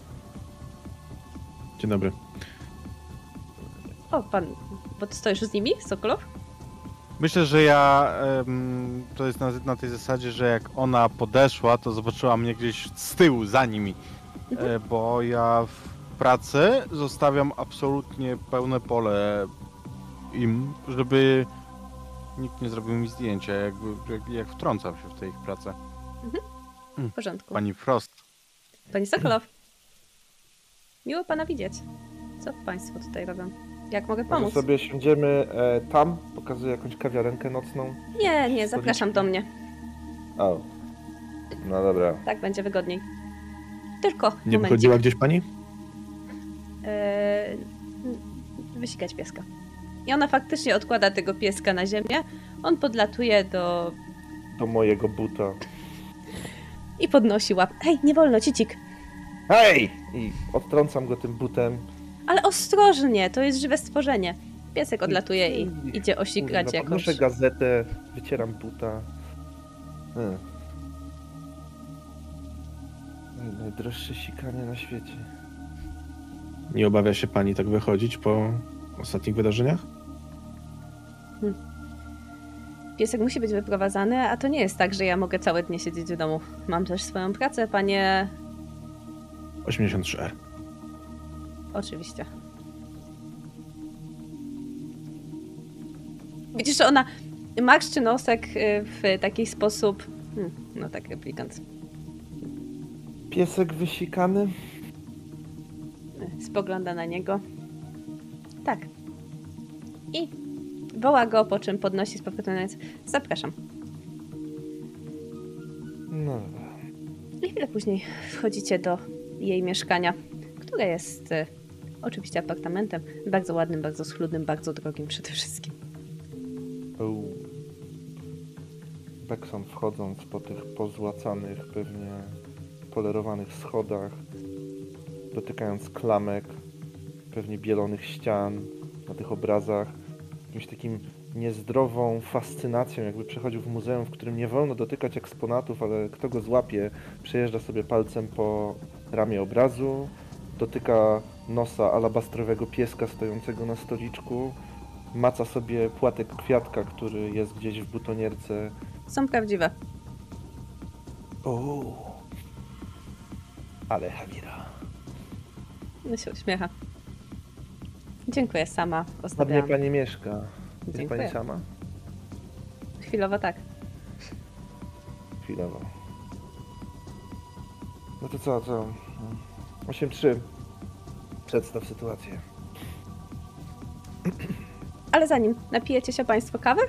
[SPEAKER 3] Dzień dobry.
[SPEAKER 1] O, pan, bo ty stoisz z nimi, Sokolow?
[SPEAKER 2] Myślę, że ja em, to jest na, na tej zasadzie, że jak ona podeszła, to zobaczyła mnie gdzieś z tyłu, za nimi. E, bo ja w pracy zostawiam absolutnie pełne pole im, żeby nikt nie zrobił mi zdjęcia, jakby, jak, jak wtrącam się w tej ich pracę.
[SPEAKER 1] W porządku.
[SPEAKER 2] Pani Frost.
[SPEAKER 1] Pani Sokolow. Miło pana widzieć. Co państwo tutaj robią? Jak mogę
[SPEAKER 4] Może
[SPEAKER 1] pomóc?
[SPEAKER 4] sobie siądziemy e, tam, pokazuję jakąś kawiarenkę nocną.
[SPEAKER 1] Nie, nie, zapraszam do mnie.
[SPEAKER 4] O. No dobra.
[SPEAKER 1] Tak będzie wygodniej. Tylko
[SPEAKER 3] Nie
[SPEAKER 1] momencik.
[SPEAKER 3] wychodziła gdzieś pani?
[SPEAKER 1] Eee, wysikać pieska. I ona faktycznie odkłada tego pieska na ziemię. On podlatuje do...
[SPEAKER 4] Do mojego buta.
[SPEAKER 1] i podnosi łap. Hej, nie wolno, cicik.
[SPEAKER 4] Hej! I odtrącam go tym butem.
[SPEAKER 1] Ale ostrożnie, to jest żywe stworzenie. Piesek odlatuje i idzie osikać
[SPEAKER 4] Kurwa,
[SPEAKER 1] jakąś...
[SPEAKER 4] Podnoszę gazetę, wycieram buta. Hmm. Najdroższe sikanie na świecie.
[SPEAKER 3] Nie obawia się pani tak wychodzić po ostatnich wydarzeniach?
[SPEAKER 1] Piesek musi być wyprowadzany, a to nie jest tak, że ja mogę całe dnie siedzieć w domu. Mam też swoją pracę, panie...
[SPEAKER 3] 83R.
[SPEAKER 1] Oczywiście. Widzisz, że ona marszczy nosek y, w taki sposób... Hmm, no tak, replikant.
[SPEAKER 4] Piesek wysikany?
[SPEAKER 1] Spogląda na niego. Tak. I woła go, po czym podnosi z powrotem. Zapraszam.
[SPEAKER 4] No.
[SPEAKER 1] I chwilę później wchodzicie do jej mieszkania, które jest e, oczywiście apartamentem. Bardzo ładnym, bardzo schludnym, bardzo drogim przede wszystkim.
[SPEAKER 4] Bekson wchodząc po tych pozłacanych, pewnie polerowanych schodach, dotykając klamek, pewnie bielonych ścian na tych obrazach, jakimś takim niezdrową fascynacją, jakby przechodził w muzeum, w którym nie wolno dotykać eksponatów, ale kto go złapie, przejeżdża sobie palcem po ramię obrazu, dotyka nosa alabastrowego pieska stojącego na stoliczku, maca sobie płatek kwiatka, który jest gdzieś w butonierce.
[SPEAKER 1] Są prawdziwe.
[SPEAKER 4] O, ale Hamira.
[SPEAKER 1] No się uśmiecha. Dziękuję, sama
[SPEAKER 4] Ładnie
[SPEAKER 1] ostawiałam.
[SPEAKER 4] pani mieszka. Jest
[SPEAKER 1] Dziękuję.
[SPEAKER 4] pani sama?
[SPEAKER 1] Chwilowo tak.
[SPEAKER 4] Chwilowo. No to co, co? 8-3. Przedstaw sytuację.
[SPEAKER 1] Ale zanim, napijecie się Państwo kawy?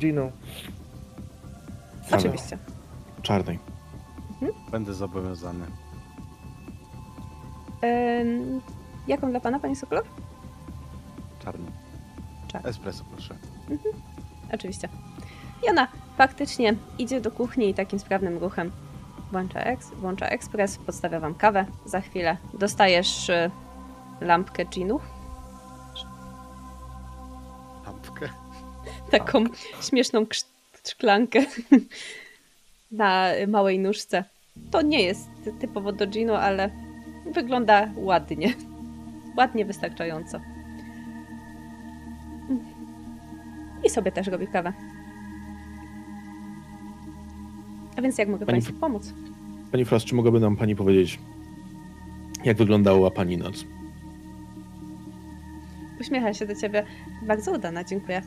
[SPEAKER 3] Same.
[SPEAKER 1] Oczywiście.
[SPEAKER 3] Czarnej.
[SPEAKER 2] Będę zobowiązany.
[SPEAKER 1] Ym, jaką dla Pana, Panie Sokolow?
[SPEAKER 2] Czarny.
[SPEAKER 1] Czarny.
[SPEAKER 2] Espresso proszę.
[SPEAKER 1] Oczywiście. I ona faktycznie idzie do kuchni i takim sprawnym ruchem włącza, eks, włącza ekspres, podstawia wam kawę. Za chwilę dostajesz y, lampkę ginu.
[SPEAKER 2] Lampkę.
[SPEAKER 1] Taką śmieszną krz- szklankę na małej nóżce. To nie jest typowo do ginu, ale wygląda ładnie. Ładnie, wystarczająco. I sobie też robi kawę. A więc jak mogę
[SPEAKER 3] Pani-
[SPEAKER 1] Państwu pomóc?
[SPEAKER 3] Pani Frost, czy mogłaby nam pani powiedzieć, jak wyglądała pani noc?
[SPEAKER 1] Uśmiecha się do ciebie. Bardzo udana, dziękuję.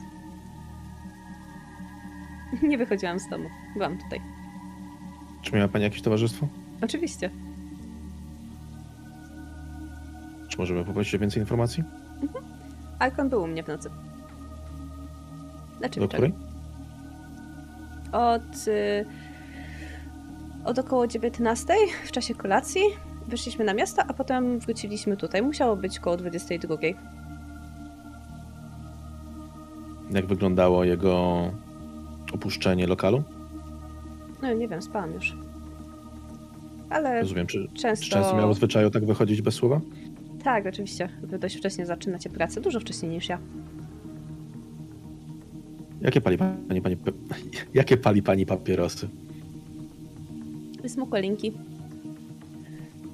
[SPEAKER 1] Nie wychodziłam z domu. Byłam tutaj.
[SPEAKER 3] Czy miała pani jakieś towarzystwo?
[SPEAKER 1] Oczywiście.
[SPEAKER 3] Czy możemy poprosić o więcej informacji?
[SPEAKER 1] Arkon był u mnie w nocy. Znaczy
[SPEAKER 3] Do której?
[SPEAKER 1] Od, y, od około 19 w czasie kolacji wyszliśmy na miasto, a potem wróciliśmy tutaj. Musiało być koło 22.
[SPEAKER 3] Jak wyglądało jego opuszczenie lokalu?
[SPEAKER 1] No nie wiem, spałam już. Ale
[SPEAKER 3] Rozumiem, czy,
[SPEAKER 1] często...
[SPEAKER 3] czy często miał zwyczaju tak wychodzić bez słowa?
[SPEAKER 1] Tak, oczywiście. Wy dość wcześnie zaczynacie pracę. Dużo wcześniej niż ja.
[SPEAKER 3] Jakie pali pani, pani, jakie pali pani papierosy?
[SPEAKER 1] Smukłe linki.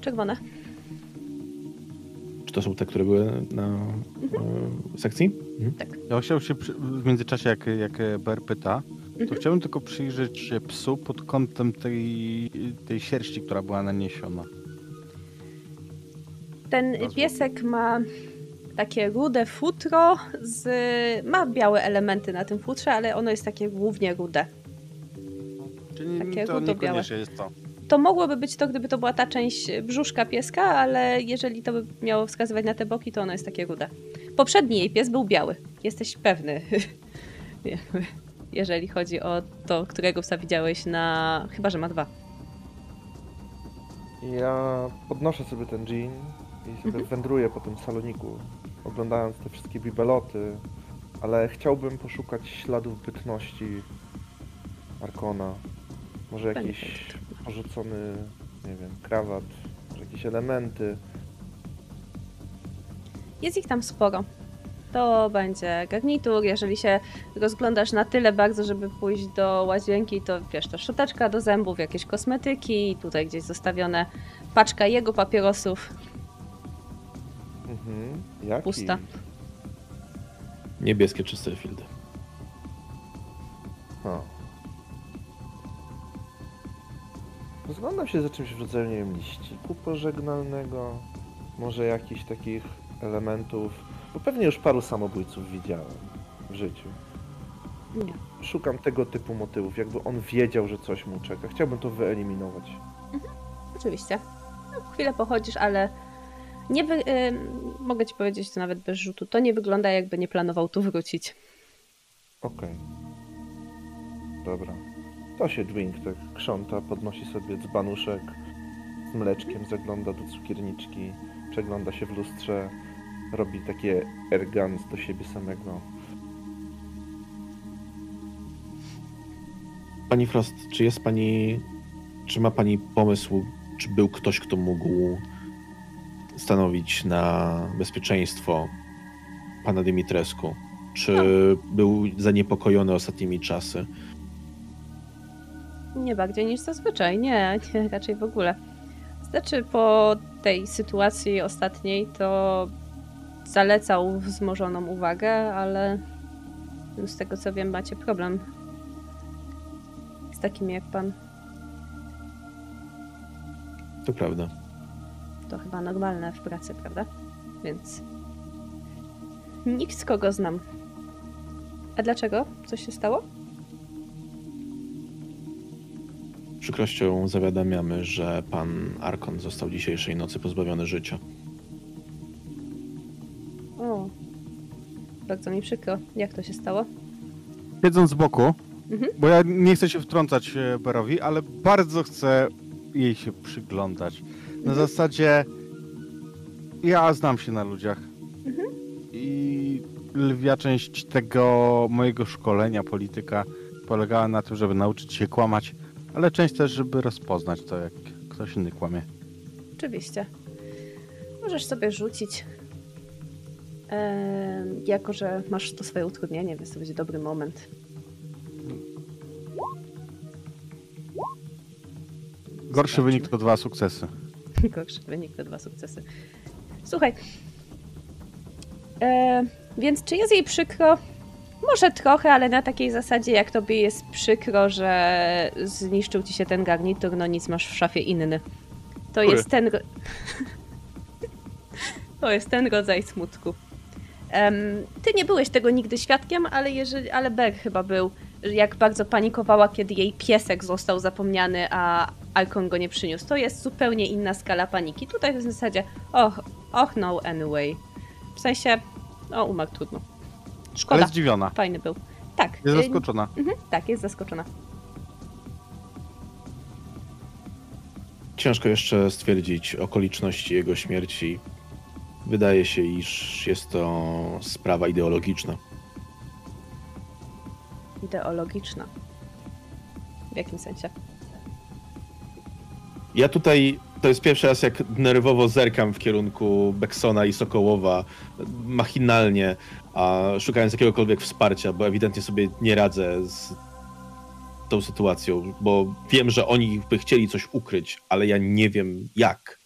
[SPEAKER 1] Czerwone.
[SPEAKER 3] To są te, które były na e, sekcji? Mhm.
[SPEAKER 2] Ja chciał się przy, w międzyczasie, jak, jak Ber pyta, to
[SPEAKER 1] Mhm.
[SPEAKER 2] chciałbym tylko przyjrzeć się psu pod kątem tej, tej sierści, która była naniesiona.
[SPEAKER 1] Ten
[SPEAKER 2] Nazwa.
[SPEAKER 1] piesek ma takie rude futro, z... ma białe elementy na tym futrze, ale ono jest takie głównie rude.
[SPEAKER 2] Czyli
[SPEAKER 1] Takie
[SPEAKER 2] to
[SPEAKER 1] rudo-białe.
[SPEAKER 2] niekoniecznie jest to.
[SPEAKER 1] To mogłoby być to, gdyby to była ta część brzuszka pieska, ale jeżeli to by miało wskazywać na te boki, to ono jest takie rude. Poprzedni jej pies był biały. Jesteś pewny. Jeżeli chodzi o to, którego psa widziałeś na... Chyba, że ma dwa.
[SPEAKER 4] Ja podnoszę sobie ten jean i sobie
[SPEAKER 1] Mhm.
[SPEAKER 4] wędruję po tym saloniku, oglądając te wszystkie bibeloty, ale chciałbym poszukać śladów bytności Arkona. Może jakiś porzucony, nie wiem, krawat, jakieś elementy.
[SPEAKER 1] Jest ich tam sporo. To będzie garnitur. Jeżeli się rozglądasz na tyle bardzo, żeby pójść do łazienki, to wiesz, to szczoteczka do zębów, jakieś kosmetyki, tutaj gdzieś zostawione paczka jego papierosów.
[SPEAKER 4] Mhm. Jaki?
[SPEAKER 1] Pusta.
[SPEAKER 3] Niebieskie Chesterfieldy.
[SPEAKER 4] Ha. Rozglądam się za czymś w rodzaju, nie wiem, liściku pożegnalnego, może jakichś takich elementów, bo pewnie już paru samobójców widziałem w życiu.
[SPEAKER 1] Nie.
[SPEAKER 4] Szukam tego typu motywów, jakby on wiedział, że coś mu czeka. Chciałbym to wyeliminować.
[SPEAKER 1] Oczywiście. No, chwilę pochodzisz, ale nie wy... mogę ci powiedzieć to nawet bez rzutu. To nie wygląda jakby nie planował tu wrócić.
[SPEAKER 4] Okej. Dobra. To się Dwing tak krząta, podnosi sobie dzbanuszek z mleczkiem, zagląda do cukierniczki, przegląda się w lustrze, robi takie ergans do siebie samego.
[SPEAKER 3] Pani Frost, czy jest pani, czy ma pani pomysł, czy był ktoś, kto mógł stanowić na bezpieczeństwo pana Dimitrescu? Czy był zaniepokojony ostatnimi czasy?
[SPEAKER 1] Nie bardziej niż zazwyczaj. Nie, nie, raczej w ogóle. Znaczy, po tej sytuacji ostatniej to zalecał wzmożoną uwagę, ale z tego co wiem, macie problem z takimi jak pan.
[SPEAKER 3] To prawda.
[SPEAKER 1] To chyba normalne w pracy, prawda? Więc nikt, kogo znam. A dlaczego? Coś się stało?
[SPEAKER 3] Przykrością zawiadamiamy, że pan Arkon został dzisiejszej nocy pozbawiony życia.
[SPEAKER 1] O, bardzo mi przykro. Jak to się stało?
[SPEAKER 2] Siedząc z boku,
[SPEAKER 1] Mhm.
[SPEAKER 2] bo ja nie chcę się wtrącać e, Berowi, ale bardzo chcę jej się przyglądać. Na
[SPEAKER 1] Mhm.
[SPEAKER 2] zasadzie ja znam się na ludziach
[SPEAKER 1] Mhm.
[SPEAKER 2] i lwia część tego mojego szkolenia polityka polegała na tym, żeby nauczyć się kłamać, ale część też, żeby rozpoznać to, jak ktoś inny kłamie.
[SPEAKER 1] Oczywiście. Możesz sobie rzucić jako, że masz to swoje utrudnienie, więc to będzie dobry moment.
[SPEAKER 2] Gorszy wynik to dwa sukcesy.
[SPEAKER 1] Gorszy wynik to dwa sukcesy. Słuchaj. E, więc czy jest jej przykro? Może trochę, ale na takiej zasadzie, jak tobie jest przykro, że zniszczył ci się ten garnitur, no nic, masz w szafie inny. To
[SPEAKER 2] Który?
[SPEAKER 1] jest ten. to jest ten rodzaj smutku. Em, ty nie byłeś tego nigdy świadkiem, ale jeżeli, ale Ber chyba był, jak bardzo panikowała, kiedy jej piesek został zapomniany, a Alkon go nie przyniósł. To jest zupełnie inna skala paniki. Tutaj w zasadzie, och, och no anyway. W sensie, o umarł trudno. Szkoda,
[SPEAKER 2] Ale zdziwiona.
[SPEAKER 1] fajny był. Tak.
[SPEAKER 2] Jest
[SPEAKER 1] y,
[SPEAKER 2] zaskoczona.
[SPEAKER 1] Mhm, tak, jest zaskoczona.
[SPEAKER 3] Ciężko jeszcze stwierdzić okoliczności jego śmierci. Wydaje się, iż jest to sprawa ideologiczna.
[SPEAKER 1] Ideologiczna. W jakim sensie?
[SPEAKER 3] Ja tutaj, to jest pierwszy raz, jak nerwowo zerkam w kierunku Beksona i Sokołowa, machinalnie, a szukając jakiegokolwiek wsparcia, bo ewidentnie sobie nie radzę z tą sytuacją, bo wiem, że oni by chcieli coś ukryć, ale ja nie wiem jak.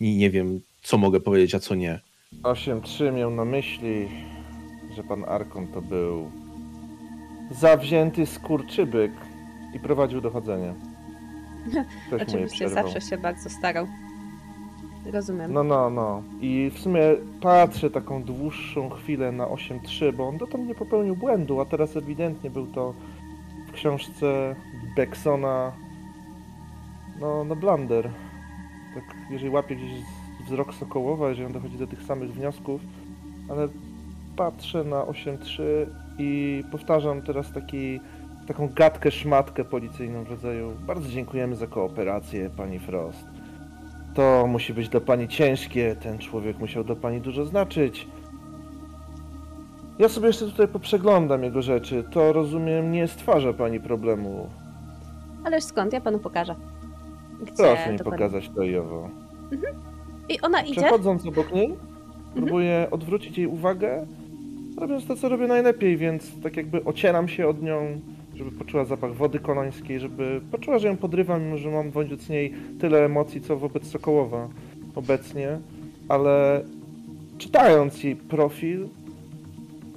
[SPEAKER 3] I nie wiem, co mogę powiedzieć, a co nie.
[SPEAKER 4] 8-3 miał na myśli, że pan Arkon to był zawzięty skurczybyk i prowadził dochodzenie.
[SPEAKER 1] Oczywiście zawsze się bardzo starał. Rozumiem.
[SPEAKER 4] No, no, no. I w sumie patrzę taką dłuższą chwilę na 8-3, bo on dotąd nie popełnił błędu, a teraz ewidentnie był to w książce Becksona no, no blunder. Tak, jeżeli łapie gdzieś wzrok Sokołowa, jeżeli on dochodzi do tych samych wniosków, ale patrzę na 8-3 i powtarzam teraz taki, taką gadkę, szmatkę policyjną w rodzaju bardzo dziękujemy za kooperację, pani Frost. To musi być dla pani ciężkie, ten człowiek musiał dla pani dużo znaczyć. Ja sobie jeszcze tutaj poprzeglądam jego rzeczy. To rozumiem, nie stwarza pani problemu.
[SPEAKER 1] Ależ skąd? Ja panu pokażę. Gdzie
[SPEAKER 4] Proszę mi
[SPEAKER 1] dokładnie.
[SPEAKER 4] pokazać to i owo.
[SPEAKER 1] I ona idzie?
[SPEAKER 4] Przechodząc obok niej, próbuję odwrócić jej uwagę, robiąc to, co robię najlepiej, więc tak jakby ocieram się od nią, żeby poczuła zapach wody konońskiej, żeby poczuła, że ją podrywam, mimo że mam wobec niej tyle emocji, co wobec Sokołowa obecnie, ale czytając jej profil,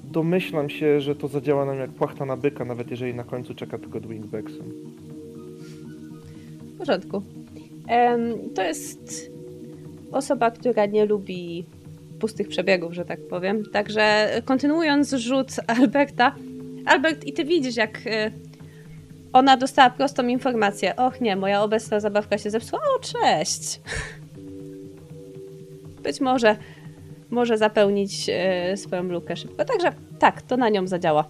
[SPEAKER 4] domyślam się, że to zadziała nam jak płachta na byka, nawet jeżeli na końcu czeka tylko Dwingbackson.
[SPEAKER 1] W porządku. To jest osoba, która nie lubi pustych przebiegów, że tak powiem. Także kontynuując rzut Alberta. Albert, i ty widzisz, jak y, ona dostała prostą informację. Och nie, moja obecna zabawka się zepsuła. O, cześć! Być może może zapełnić y, swoją lukę szybko. Także tak, to na nią zadziała.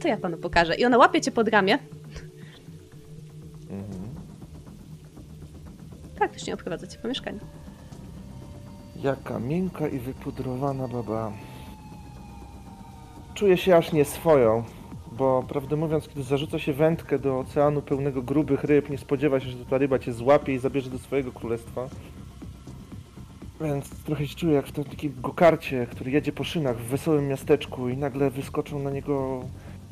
[SPEAKER 1] To ja panu pokażę. I ona łapie cię pod ramię.
[SPEAKER 4] Mhm.
[SPEAKER 1] Praktycznie obprowadza cię po mieszkaniu.
[SPEAKER 4] Jaka miękka i wypudrowana baba. Czuję się aż nieswoją, bo prawdę mówiąc, kiedy zarzuca się wędkę do oceanu pełnego grubych ryb, nie spodziewa się, że ta ryba cię złapie i zabierze do swojego królestwa. Więc trochę się czuję jak w takim gokarcie, który jedzie po szynach w wesołym miasteczku i nagle wyskoczą na niego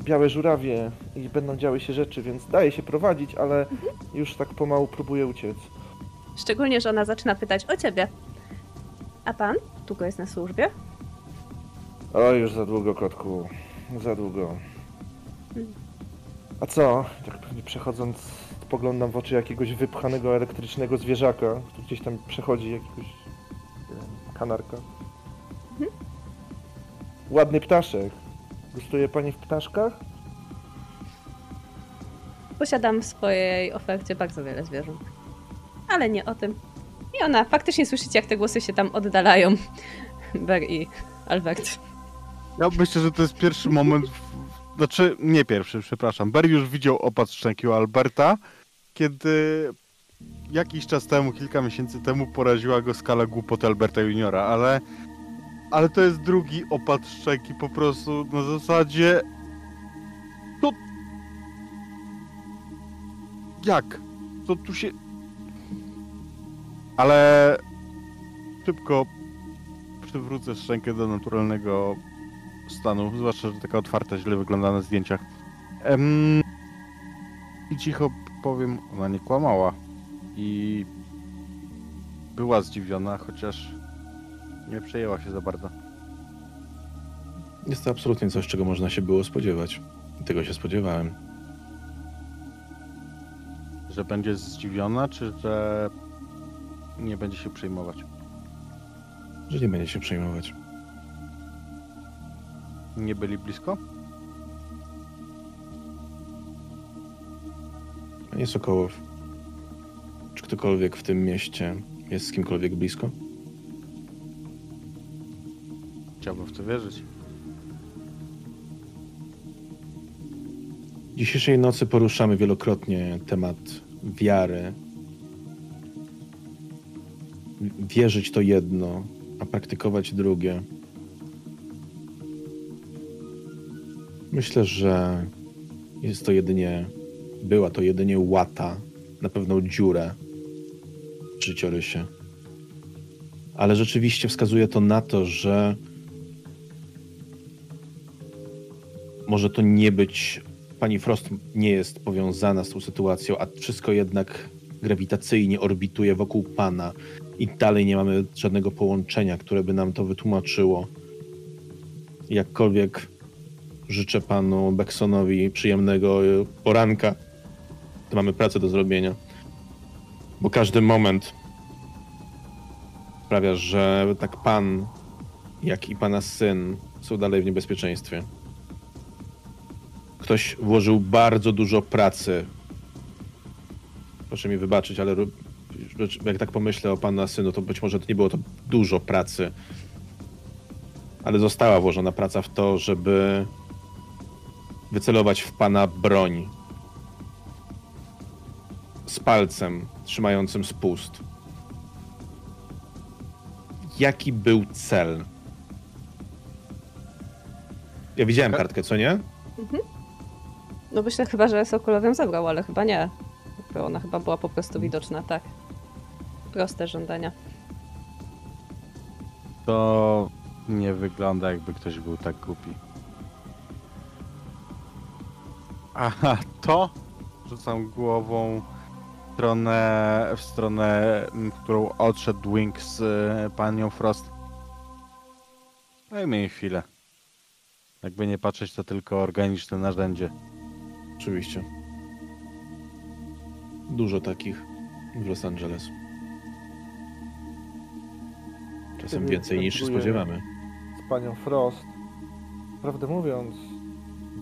[SPEAKER 4] białe żurawie i będą działy się rzeczy, więc daje się prowadzić, ale już tak pomału próbuję uciec.
[SPEAKER 1] Szczególnie, że ona zaczyna pytać o ciebie. A pan? Długo jest na służbie?
[SPEAKER 4] O, już za długo, kotku. Za długo. A co? Tak pewnie przechodząc, spoglądam w oczy jakiegoś wypchanego elektrycznego zwierzaka, który gdzieś tam przechodzi, jakiegoś nie wiem, kanarka. Ładny ptaszek. Gustuje pani w ptaszkach?
[SPEAKER 1] Posiadam w swojej ofercie bardzo wiele zwierząt. Ale nie o tym. I ona, faktycznie słyszycie, jak te głosy się tam oddalają. Ber i Albert.
[SPEAKER 2] Ja myślę, że to jest pierwszy moment, w... znaczy nie pierwszy, przepraszam. Barry już widział opad szczęki u Alberta, kiedy jakiś czas temu, kilka miesięcy temu poraziła go skala głupoty Alberta Juniora, ale, ale to jest drugi opad szczęki po prostu na zasadzie to jak? To tu się ale szybko przywrócę szczękę do naturalnego stanu, zwłaszcza, że taka otwarta źle wygląda na zdjęciach. Em, I cicho powiem, ona nie kłamała. I była zdziwiona, chociaż nie przejęła się za bardzo.
[SPEAKER 3] Jest to absolutnie coś, czego można się było spodziewać. I Tego się spodziewałem.
[SPEAKER 2] Że będzie zdziwiona, czy że nie będzie się przejmować?
[SPEAKER 3] Że nie będzie się przejmować.
[SPEAKER 2] Nie byli blisko?
[SPEAKER 3] Panie Sokołow, czy ktokolwiek w tym mieście jest z kimkolwiek blisko?
[SPEAKER 2] Chciałbym w to wierzyć.
[SPEAKER 3] Dzisiejszej nocy poruszamy wielokrotnie temat wiary. Wierzyć to jedno, a praktykować drugie. Myślę, że jest to jedynie, była to jedynie łata na pewną dziurę w życiorysie. Ale rzeczywiście wskazuje to na to, że może to nie być pani Frost nie jest powiązana z tą sytuacją, a wszystko jednak grawitacyjnie orbituje wokół pana i dalej nie mamy żadnego połączenia, które by nam to wytłumaczyło. Jakkolwiek życzę panu Becksonowi przyjemnego e, poranka, to mamy pracę do zrobienia. Bo każdy moment sprawia, że tak pan, jak i pana syn są dalej w niebezpieczeństwie. Ktoś włożył bardzo dużo pracy. Proszę mi wybaczyć, ale jak tak pomyślę o pana synu, to być może to nie było to dużo pracy. Ale została włożona praca w to, żeby wycelować w pana broń. Z palcem trzymającym spust. Jaki był cel? Ja widziałem
[SPEAKER 2] Ka-
[SPEAKER 3] kartkę, co nie?
[SPEAKER 1] No myślę chyba, że Sokolov ją zabrał, ale chyba nie. Bo Ona chyba była po prostu widoczna, tak. Proste żądania.
[SPEAKER 2] To nie wygląda jakby ktoś był tak głupi. Aha, to rzucam głową w stronę, w stronę, w którą odszedł Wing z e, panią Frost. Dajmy jej chwilę. Jakby nie patrzeć, to tylko organiczne narzędzie.
[SPEAKER 3] Oczywiście. Dużo takich w Los Angeles. Czasem
[SPEAKER 4] Kiedy
[SPEAKER 3] więcej niż się spodziewamy.
[SPEAKER 4] z panią Frost. Prawdę mówiąc,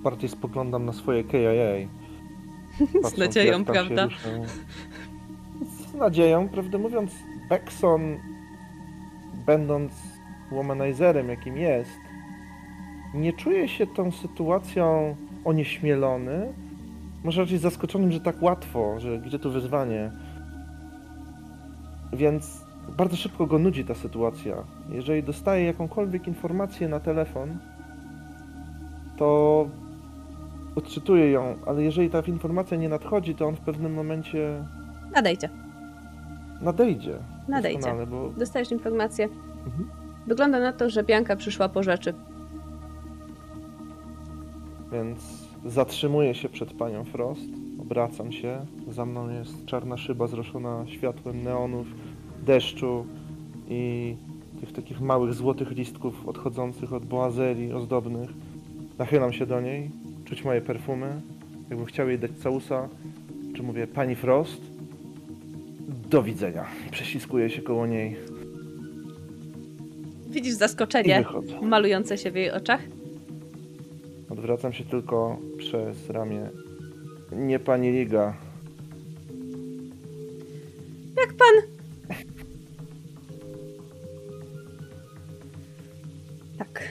[SPEAKER 4] bardziej spoglądam na swoje KIA. patrząc,
[SPEAKER 1] nadzieją, prawda?
[SPEAKER 4] Z nadzieją, prawdę mówiąc, Beckson, będąc womanizerem, jakim jest, nie czuje się tą sytuacją onieśmielony, może raczej zaskoczonym, że tak łatwo, że gdzie tu wyzwanie. Więc bardzo szybko go nudzi ta sytuacja. Jeżeli dostaje jakąkolwiek informację na telefon, to odczytuje ją, ale jeżeli ta informacja nie nadchodzi, to on w pewnym momencie
[SPEAKER 1] Nadejdzie.
[SPEAKER 4] nadejdzie.
[SPEAKER 1] Nadejdzie.
[SPEAKER 4] Doskonale, bo
[SPEAKER 1] Dostajesz informację.
[SPEAKER 4] Mhm.
[SPEAKER 1] Wygląda na to, że Bianka przyszła po rzeczy.
[SPEAKER 4] Więc zatrzymuję się przed panią Frost, obracam się. Za mną jest czarna szyba zroszona światłem neonów, deszczu i tych takich małych złotych listków odchodzących od boazerii ozdobnych. Nachylam się do niej, czuć moje perfumy, jakbym chciał jej dać całusa. Czy mówię, pani Frost? Do widzenia. Prześliskuję się koło niej
[SPEAKER 1] Widzisz zaskoczenie malujące się w jej oczach?
[SPEAKER 4] Odwracam się tylko przez ramię. Nie pani Liga.
[SPEAKER 1] Jak pan? Tak.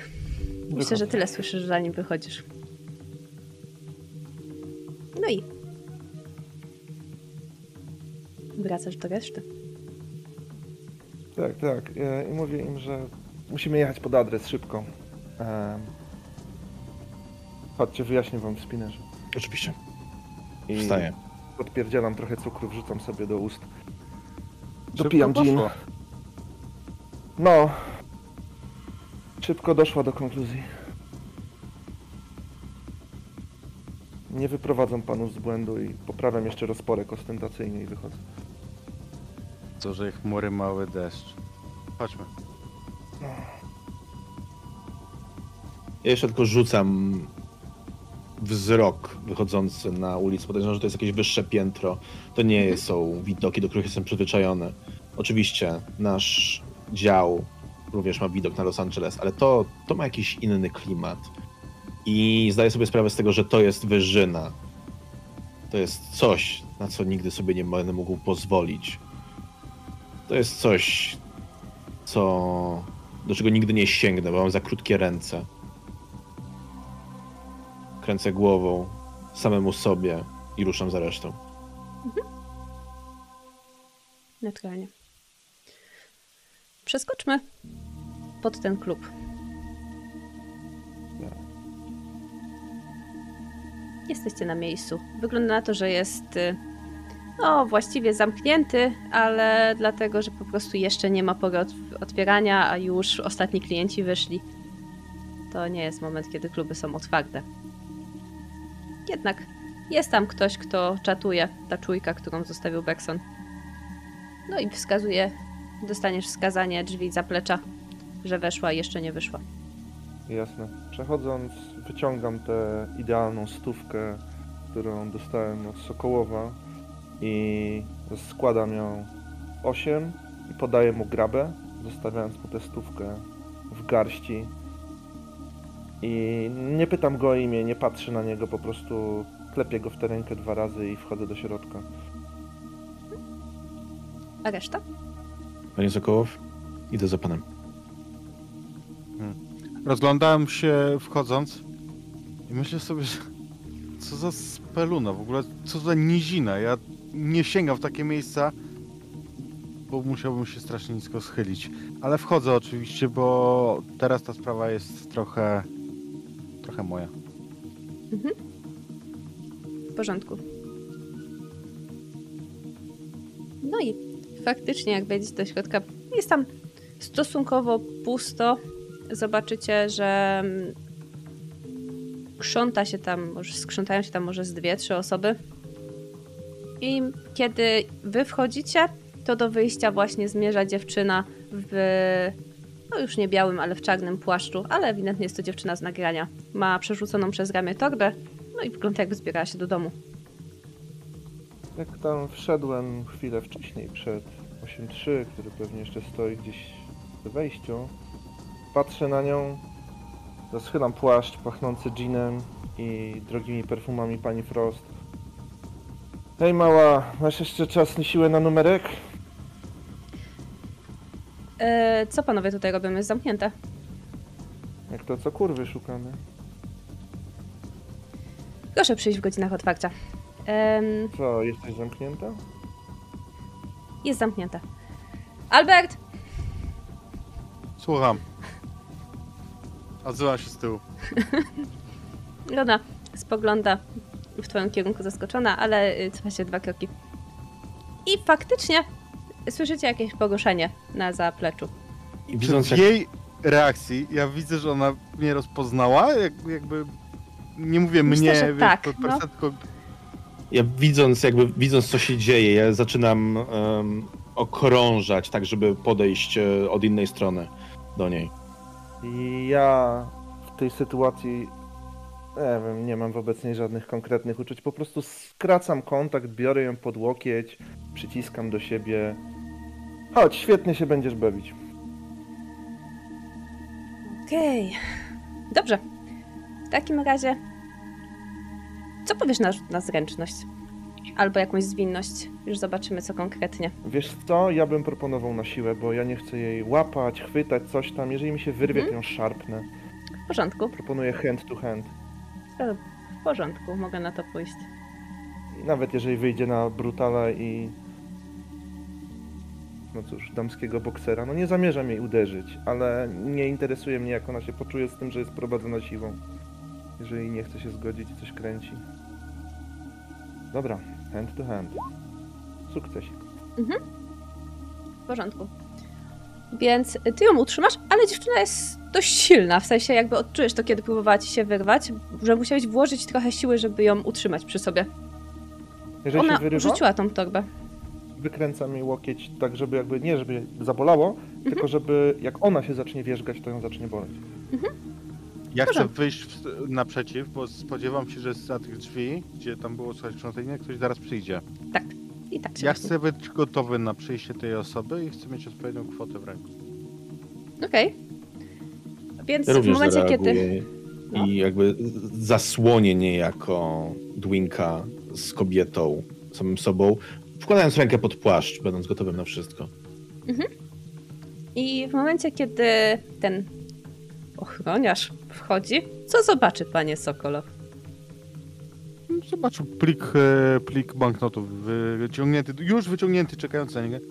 [SPEAKER 1] Myślę, że tyle słyszysz, zanim wychodzisz. No i. Wracasz do reszty.
[SPEAKER 4] Tak, tak. E, I mówię im, że musimy jechać pod adres szybko. Em, Chodźcie, wyjaśnię wam w spinnerze.
[SPEAKER 3] Oczywiście.
[SPEAKER 4] I
[SPEAKER 3] Wstaję.
[SPEAKER 4] Odpierdzielam trochę cukru, wrzucam sobie do ust. Dopijam gin. No, Szybko doszła do konkluzji. Nie wyprowadzam panów z błędu i poprawiam jeszcze rozporek ostentacyjnie i wychodzę.
[SPEAKER 2] Co, że chmury mały deszcz. Chodźmy.
[SPEAKER 3] Ja jeszcze tylko rzucam wzrok wychodzący na ulicę. Podejrzewam, że to jest jakieś wyższe piętro. To nie są widoki, do których jestem przyzwyczajony. Oczywiście nasz dział również ma widok na Los Angeles, ale to, to ma jakiś inny klimat. I zdaję sobie sprawę z tego, że to jest wyżyna. To jest coś, na co nigdy sobie nie będę mógł pozwolić. To jest coś, co do czego nigdy nie sięgnę, bo mam za krótkie ręce. Kręcę głową samemu sobie i ruszam za resztą.
[SPEAKER 1] Naturalnie. Przeskoczmy pod ten klub. Jesteście na miejscu. Wygląda na to, że jest y, no właściwie zamknięty, ale dlatego, że po prostu jeszcze nie ma pory otw- otwierania, a już ostatni klienci wyszli. To nie jest moment, kiedy kluby są otwarte. Jednak jest tam ktoś, kto czatuje, ta czujka, którą zostawił Bekson. No i wskazuje, dostaniesz wskazanie drzwi zaplecza, że weszła jeszcze nie wyszła.
[SPEAKER 4] Jasne. Przechodząc, wyciągam tę idealną stówkę, którą dostałem od Sokołowa i składam ją 8 i podaję mu grabę, zostawiając mu tę stówkę w garści. I nie pytam go o imię, nie patrzę na niego, po prostu klepię go w tę rękę dwa razy i wchodzę do środka.
[SPEAKER 1] A reszta?
[SPEAKER 3] Panie Sokołow, idę za panem.
[SPEAKER 2] Rozglądałem się wchodząc myślę sobie, że co za speluna, w ogóle co za nizina. Ja nie sięgam w takie miejsca, bo musiałbym się strasznie nisko schylić. Ale wchodzę oczywiście, bo teraz ta sprawa jest trochę, trochę moja.
[SPEAKER 1] W porządku. No i faktycznie, jak wejdziecie do środka, jest tam stosunkowo pusto. Zobaczycie, że mm, krząta się tam, skrzątają się tam może z dwie, trzy osoby. I kiedy wy wchodzicie, to do wyjścia właśnie zmierza dziewczyna w, no już nie białym, ale w czarnym płaszczu, ale ewidentnie jest to dziewczyna z nagrania. Ma przerzuconą przez ramię torbę, no i wygląda jakby zbierała się do domu.
[SPEAKER 4] Jak tam wszedłem chwilę wcześniej przed 8.3, który pewnie jeszcze stoi gdzieś wejściu, patrzę na nią, zaschylam płaszcz pachnący ginem i drogimi perfumami pani Frost. Hej mała, masz jeszcze czas i siłę na numerek?
[SPEAKER 1] E, co panowie tutaj robią? Jest zamknięte.
[SPEAKER 4] Jak to co kurwy szukamy?
[SPEAKER 1] Proszę przyjść w godzinach otwarcia. Em,
[SPEAKER 4] Co, jesteś zamknięta?
[SPEAKER 1] jest zamknięte. Albert!
[SPEAKER 2] Słucham. Odzywam się z tyłu.
[SPEAKER 1] Lona spogląda w twoim kierunku zaskoczona, ale y, cofa się dwa kroki. I faktycznie słyszycie jakieś poruszenie na zapleczu.
[SPEAKER 3] I widząc,
[SPEAKER 2] w
[SPEAKER 3] jak
[SPEAKER 2] jej reakcji, ja widzę, że ona mnie rozpoznała, jak, jakby... Nie mówię
[SPEAKER 1] Myślę,
[SPEAKER 2] mnie,
[SPEAKER 1] że
[SPEAKER 2] wiesz,
[SPEAKER 1] tak,
[SPEAKER 2] per-
[SPEAKER 1] no.
[SPEAKER 2] tylko
[SPEAKER 3] ja widząc, jakby widząc, co się dzieje, ja zaczynam em, okrążać, tak żeby podejść e, od innej strony do niej.
[SPEAKER 4] I ja w tej sytuacji, nie wiem, nie mam wobec niej żadnych konkretnych uczuć. Po prostu skracam kontakt, biorę ją pod łokieć, przyciskam do siebie. Chodź, świetnie się będziesz bawić.
[SPEAKER 1] Okej. Dobrze. W takim razie. Co powiesz na, na zręczność? Albo jakąś zwinność. Już zobaczymy, co konkretnie.
[SPEAKER 4] Wiesz co, ja bym proponował na siłę, bo ja nie chcę jej łapać, chwytać, coś tam. Jeżeli mi się wyrwie, to ją szarpnę.
[SPEAKER 1] W porządku.
[SPEAKER 4] Proponuję hand to hand.
[SPEAKER 1] W porządku, mogę na to pójść.
[SPEAKER 4] Nawet jeżeli wyjdzie na brutala i... No cóż, damskiego boksera, no nie zamierzam jej uderzyć, ale nie interesuje mnie, jak ona się poczuje z tym, że jest prowadzona siłą. Jeżeli nie chce się zgodzić i coś kręci. Dobra, hand to hand. Sukcesik.
[SPEAKER 1] W porządku. Więc ty ją utrzymasz, ale dziewczyna jest dość silna, w sensie jakby odczujesz to, kiedy próbowała ci się wyrwać, że musiałeś włożyć trochę siły, żeby ją utrzymać przy sobie.
[SPEAKER 4] Jeżeli
[SPEAKER 1] Ona
[SPEAKER 4] wyrywa,
[SPEAKER 1] rzuciła tą torbę.
[SPEAKER 4] wykręcam jej łokieć tak, żeby jakby, nie żeby zabolało,
[SPEAKER 1] Mhm.
[SPEAKER 4] tylko żeby jak ona się zacznie wierzgać, to ją zacznie boleć.
[SPEAKER 2] Ja chcę wyjść w, naprzeciw, bo spodziewam się, że za tych drzwi, gdzie tam było słychać sprzątanie, ktoś zaraz przyjdzie.
[SPEAKER 1] I tak się
[SPEAKER 2] Ja chcę być gotowy na przyjście tej osoby i chcę mieć odpowiednią kwotę w ręku.
[SPEAKER 1] Okej. Więc w
[SPEAKER 3] również
[SPEAKER 1] momencie, kiedy... No.
[SPEAKER 3] i jakby zasłonię niejako Dwinka z kobietą, samym sobą, wkładając rękę pod płaszcz, będąc gotowym na wszystko.
[SPEAKER 1] I w momencie, kiedy ten ochroniarz wchodzi, co zobaczy panie Sokolow?
[SPEAKER 2] Zobaczył plik, e, plik banknotów wyciągnięty, już wyciągnięty, czekający na niego.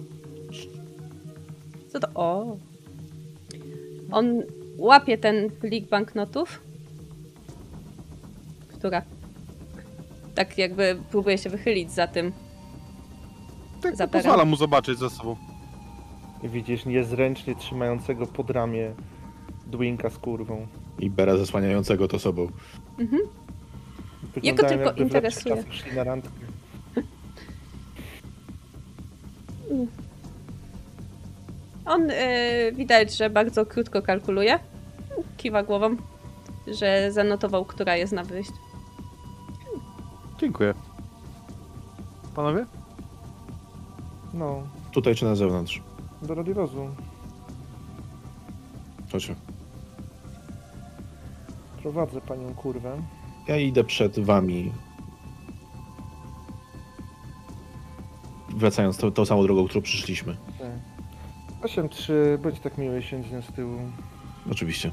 [SPEAKER 1] Co to? O! On łapie ten plik banknotów, która tak jakby próbuje się wychylić za tym.
[SPEAKER 2] Tak
[SPEAKER 1] Za perem.
[SPEAKER 2] pozwala mu zobaczyć za sobą.
[SPEAKER 4] Widzisz niezręcznie trzymającego pod ramię Dwinka z kurwą.
[SPEAKER 3] I Bera zasłaniającego to sobą.
[SPEAKER 1] Mhm.
[SPEAKER 4] Wyglądają
[SPEAKER 1] tylko
[SPEAKER 4] jakby
[SPEAKER 1] interesuje.
[SPEAKER 4] na randkę.
[SPEAKER 1] On e, widać, że bardzo krótko kalkuluje. Kiwa głową, że zanotował, która jest na wyjść.
[SPEAKER 2] Dziękuję. Panowie?
[SPEAKER 4] No,
[SPEAKER 3] Tutaj czy na zewnątrz?
[SPEAKER 4] do radiowozu.
[SPEAKER 3] Chodźmy.
[SPEAKER 4] Prowadzę panią kurwę.
[SPEAKER 3] Ja idę przed wami. Wracając tą, tą samą drogą, którą przyszliśmy.
[SPEAKER 4] Tak. 8-3, bądź tak miły, siądź z nią z tyłu.
[SPEAKER 3] Oczywiście.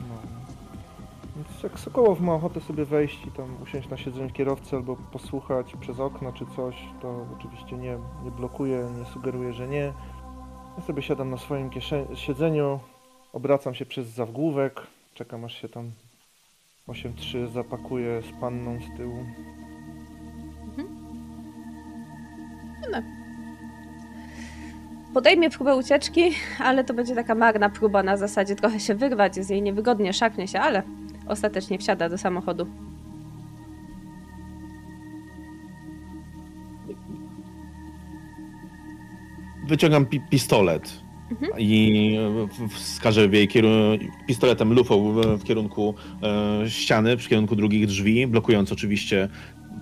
[SPEAKER 4] No. Więc jak Sokołow ma ochotę sobie wejść i tam usiąść na siedzeniu kierowcy albo posłuchać przez okno czy coś, to oczywiście nie, nie blokuję, nie sugeruję, że nie. Ja sobie siadam na swoim kiesze- siedzeniu, obracam się przez zawgłówek, czekam aż się tam 8-3 zapakuje z panną z tyłu.
[SPEAKER 1] Podejmie próbę ucieczki, ale to będzie taka marna próba na zasadzie trochę się wyrwać, jest jej niewygodnie, szarpnie się, ale ostatecznie wsiada do samochodu.
[SPEAKER 3] Wyciągam pi pistolet i w- wskażę w jej pistoletem lufą w, w kierunku e, ściany, w kierunku drugich drzwi, blokując oczywiście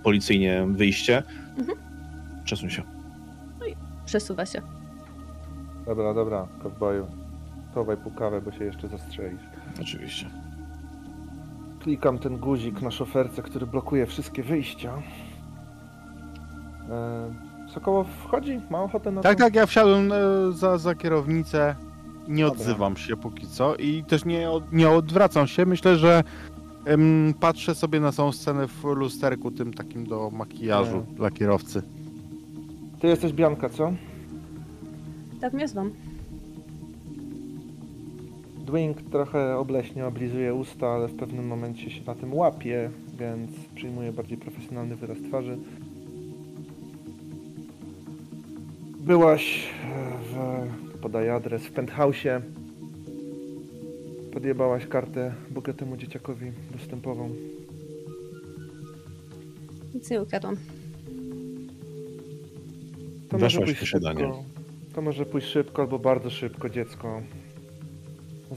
[SPEAKER 3] policyjnie wyjście.
[SPEAKER 1] Mhm.
[SPEAKER 3] Przesuń się.
[SPEAKER 1] Przesuwa się.
[SPEAKER 4] Dobra, dobra, kowboju. Chowaj pukawę, bo się jeszcze zastrzelisz.
[SPEAKER 3] Oczywiście.
[SPEAKER 4] Klikam ten guzik na szoferce, który blokuje wszystkie wyjścia. E, Sokołow wchodzi? Ma ochotę na
[SPEAKER 2] Tak,
[SPEAKER 4] to?
[SPEAKER 2] tak, ja wsiadłem e, za, za kierownicę. Nie
[SPEAKER 4] Dobra.
[SPEAKER 2] odzywam się póki co i też nie, od, nie odwracam się. Myślę, że em, patrzę sobie na tą scenę w lusterku, tym takim do makijażu
[SPEAKER 4] Nie.
[SPEAKER 2] dla kierowcy.
[SPEAKER 4] Ty jesteś Bianka, co?
[SPEAKER 1] Tak mnie zwą.
[SPEAKER 4] Dwing trochę obleśnie oblizuje usta, ale w pewnym momencie się na tym łapie, więc przyjmuje bardziej profesjonalny wyraz twarzy. Byłaś w... podaję adres, w penthouse'ie. Podjebałaś kartę bogatemu dzieciakowi dostępową.
[SPEAKER 1] Nic nie ukradłam.
[SPEAKER 4] To
[SPEAKER 3] Weszłaś
[SPEAKER 4] może
[SPEAKER 3] w
[SPEAKER 4] pójść
[SPEAKER 3] posiadanie.
[SPEAKER 4] szybko. To może pójść szybko albo bardzo szybko, dziecko.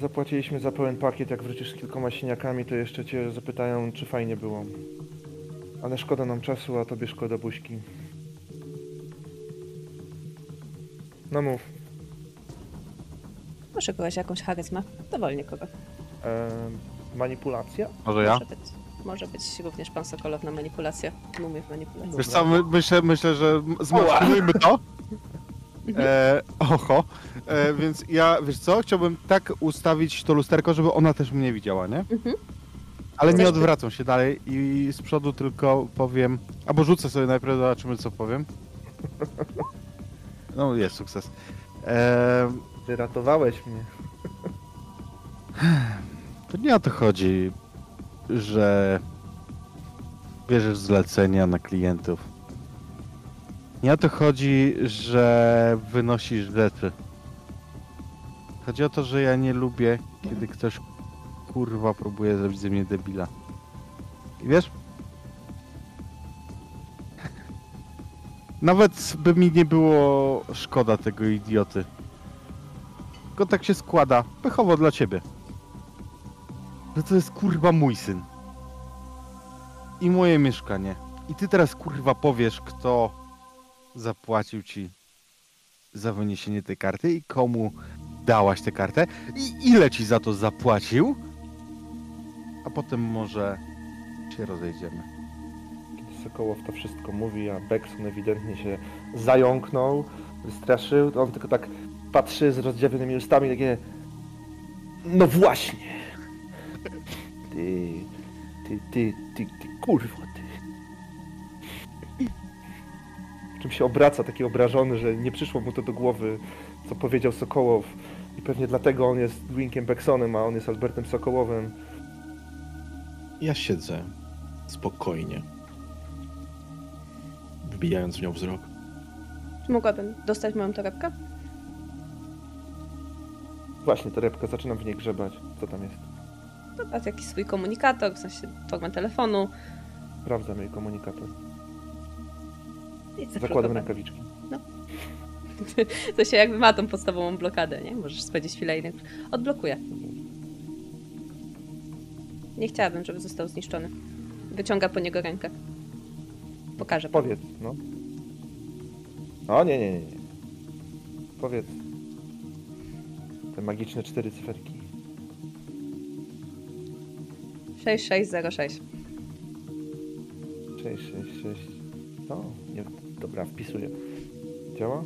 [SPEAKER 4] Zapłaciliśmy za pełen pakiet, jak wrócisz z kilkoma siniakami, to jeszcze cię zapytają, czy fajnie było. Ale szkoda nam czasu, a tobie szkoda buźki. No mów.
[SPEAKER 1] Kogoś jakąś charyzmę. Dowolnie kogo.
[SPEAKER 4] E, manipulacja?
[SPEAKER 2] Może ja?
[SPEAKER 1] Może być, może być również pan Sokolow na manipulację. Umie w manipulację.
[SPEAKER 2] Wiesz co, my, myślę, myślę, że zmasujmy to. E, oho. E, więc ja, wiesz co, chciałbym tak ustawić to lusterko, żeby ona też mnie widziała, nie?
[SPEAKER 1] Mhm.
[SPEAKER 2] Ale nie
[SPEAKER 1] Chcesz-
[SPEAKER 2] odwracam się dalej i z przodu tylko powiem, albo rzucę sobie najpierw, zobaczymy co powiem. No jest sukces. E,
[SPEAKER 4] Wyratowałeś mnie.
[SPEAKER 2] to nie o to chodzi, że bierzesz zlecenia na klientów. Nie o to chodzi, że wynosisz rzeczy. Chodzi o to, że ja nie lubię, kiedy ktoś kurwa próbuje zrobić ze mnie debila. I wiesz? Nawet by mi nie było szkoda tego idioty. Tylko tak się składa, pechowo dla ciebie. Że to jest kurwa mój syn. I moje mieszkanie. I ty teraz kurwa powiesz, kto zapłacił ci za wyniesienie tej karty i komu dałaś tę kartę i ile ci za to zapłacił, a potem może się rozejdziemy.
[SPEAKER 4] Sokołow to wszystko mówi, a Beckson ewidentnie się zająknął, wystraszył, on tylko tak patrzy z rozdziawionymi ustami, takie... No właśnie! Ty, ty, ty, ty, ty, kurwa, ty. Czym się obraca, taki obrażony, że nie przyszło mu to do głowy, co powiedział Sokołow. I pewnie dlatego on jest Dwinkiem Becksonem, a on jest Albertem Sokołowem.
[SPEAKER 3] Ja siedzę spokojnie, wbijając w nią wzrok.
[SPEAKER 1] Czy mogłabym dostać moją torebkę?
[SPEAKER 4] Właśnie, torebka, zaczynam w niej grzebać. Co tam jest?
[SPEAKER 1] Zobacz jakiś swój komunikator, w sensie formę telefonu.
[SPEAKER 4] Sprawdzam jej komunikator.
[SPEAKER 1] I
[SPEAKER 4] Zakładam rękawiczki.
[SPEAKER 1] To się jakby ma tą podstawową blokadę, nie? Możesz spędzić chwilę i odblokuję. Nie chciałabym, żeby został zniszczony. Wyciąga po niego rękę. Pokażę. panu.
[SPEAKER 4] Powiedz, no. O, nie, nie, nie. nie. Powiedz. Te magiczne cztery cyferki.
[SPEAKER 1] 6606.
[SPEAKER 4] 6, 6, 6. O, nie, dobra, wpisuję. Działa?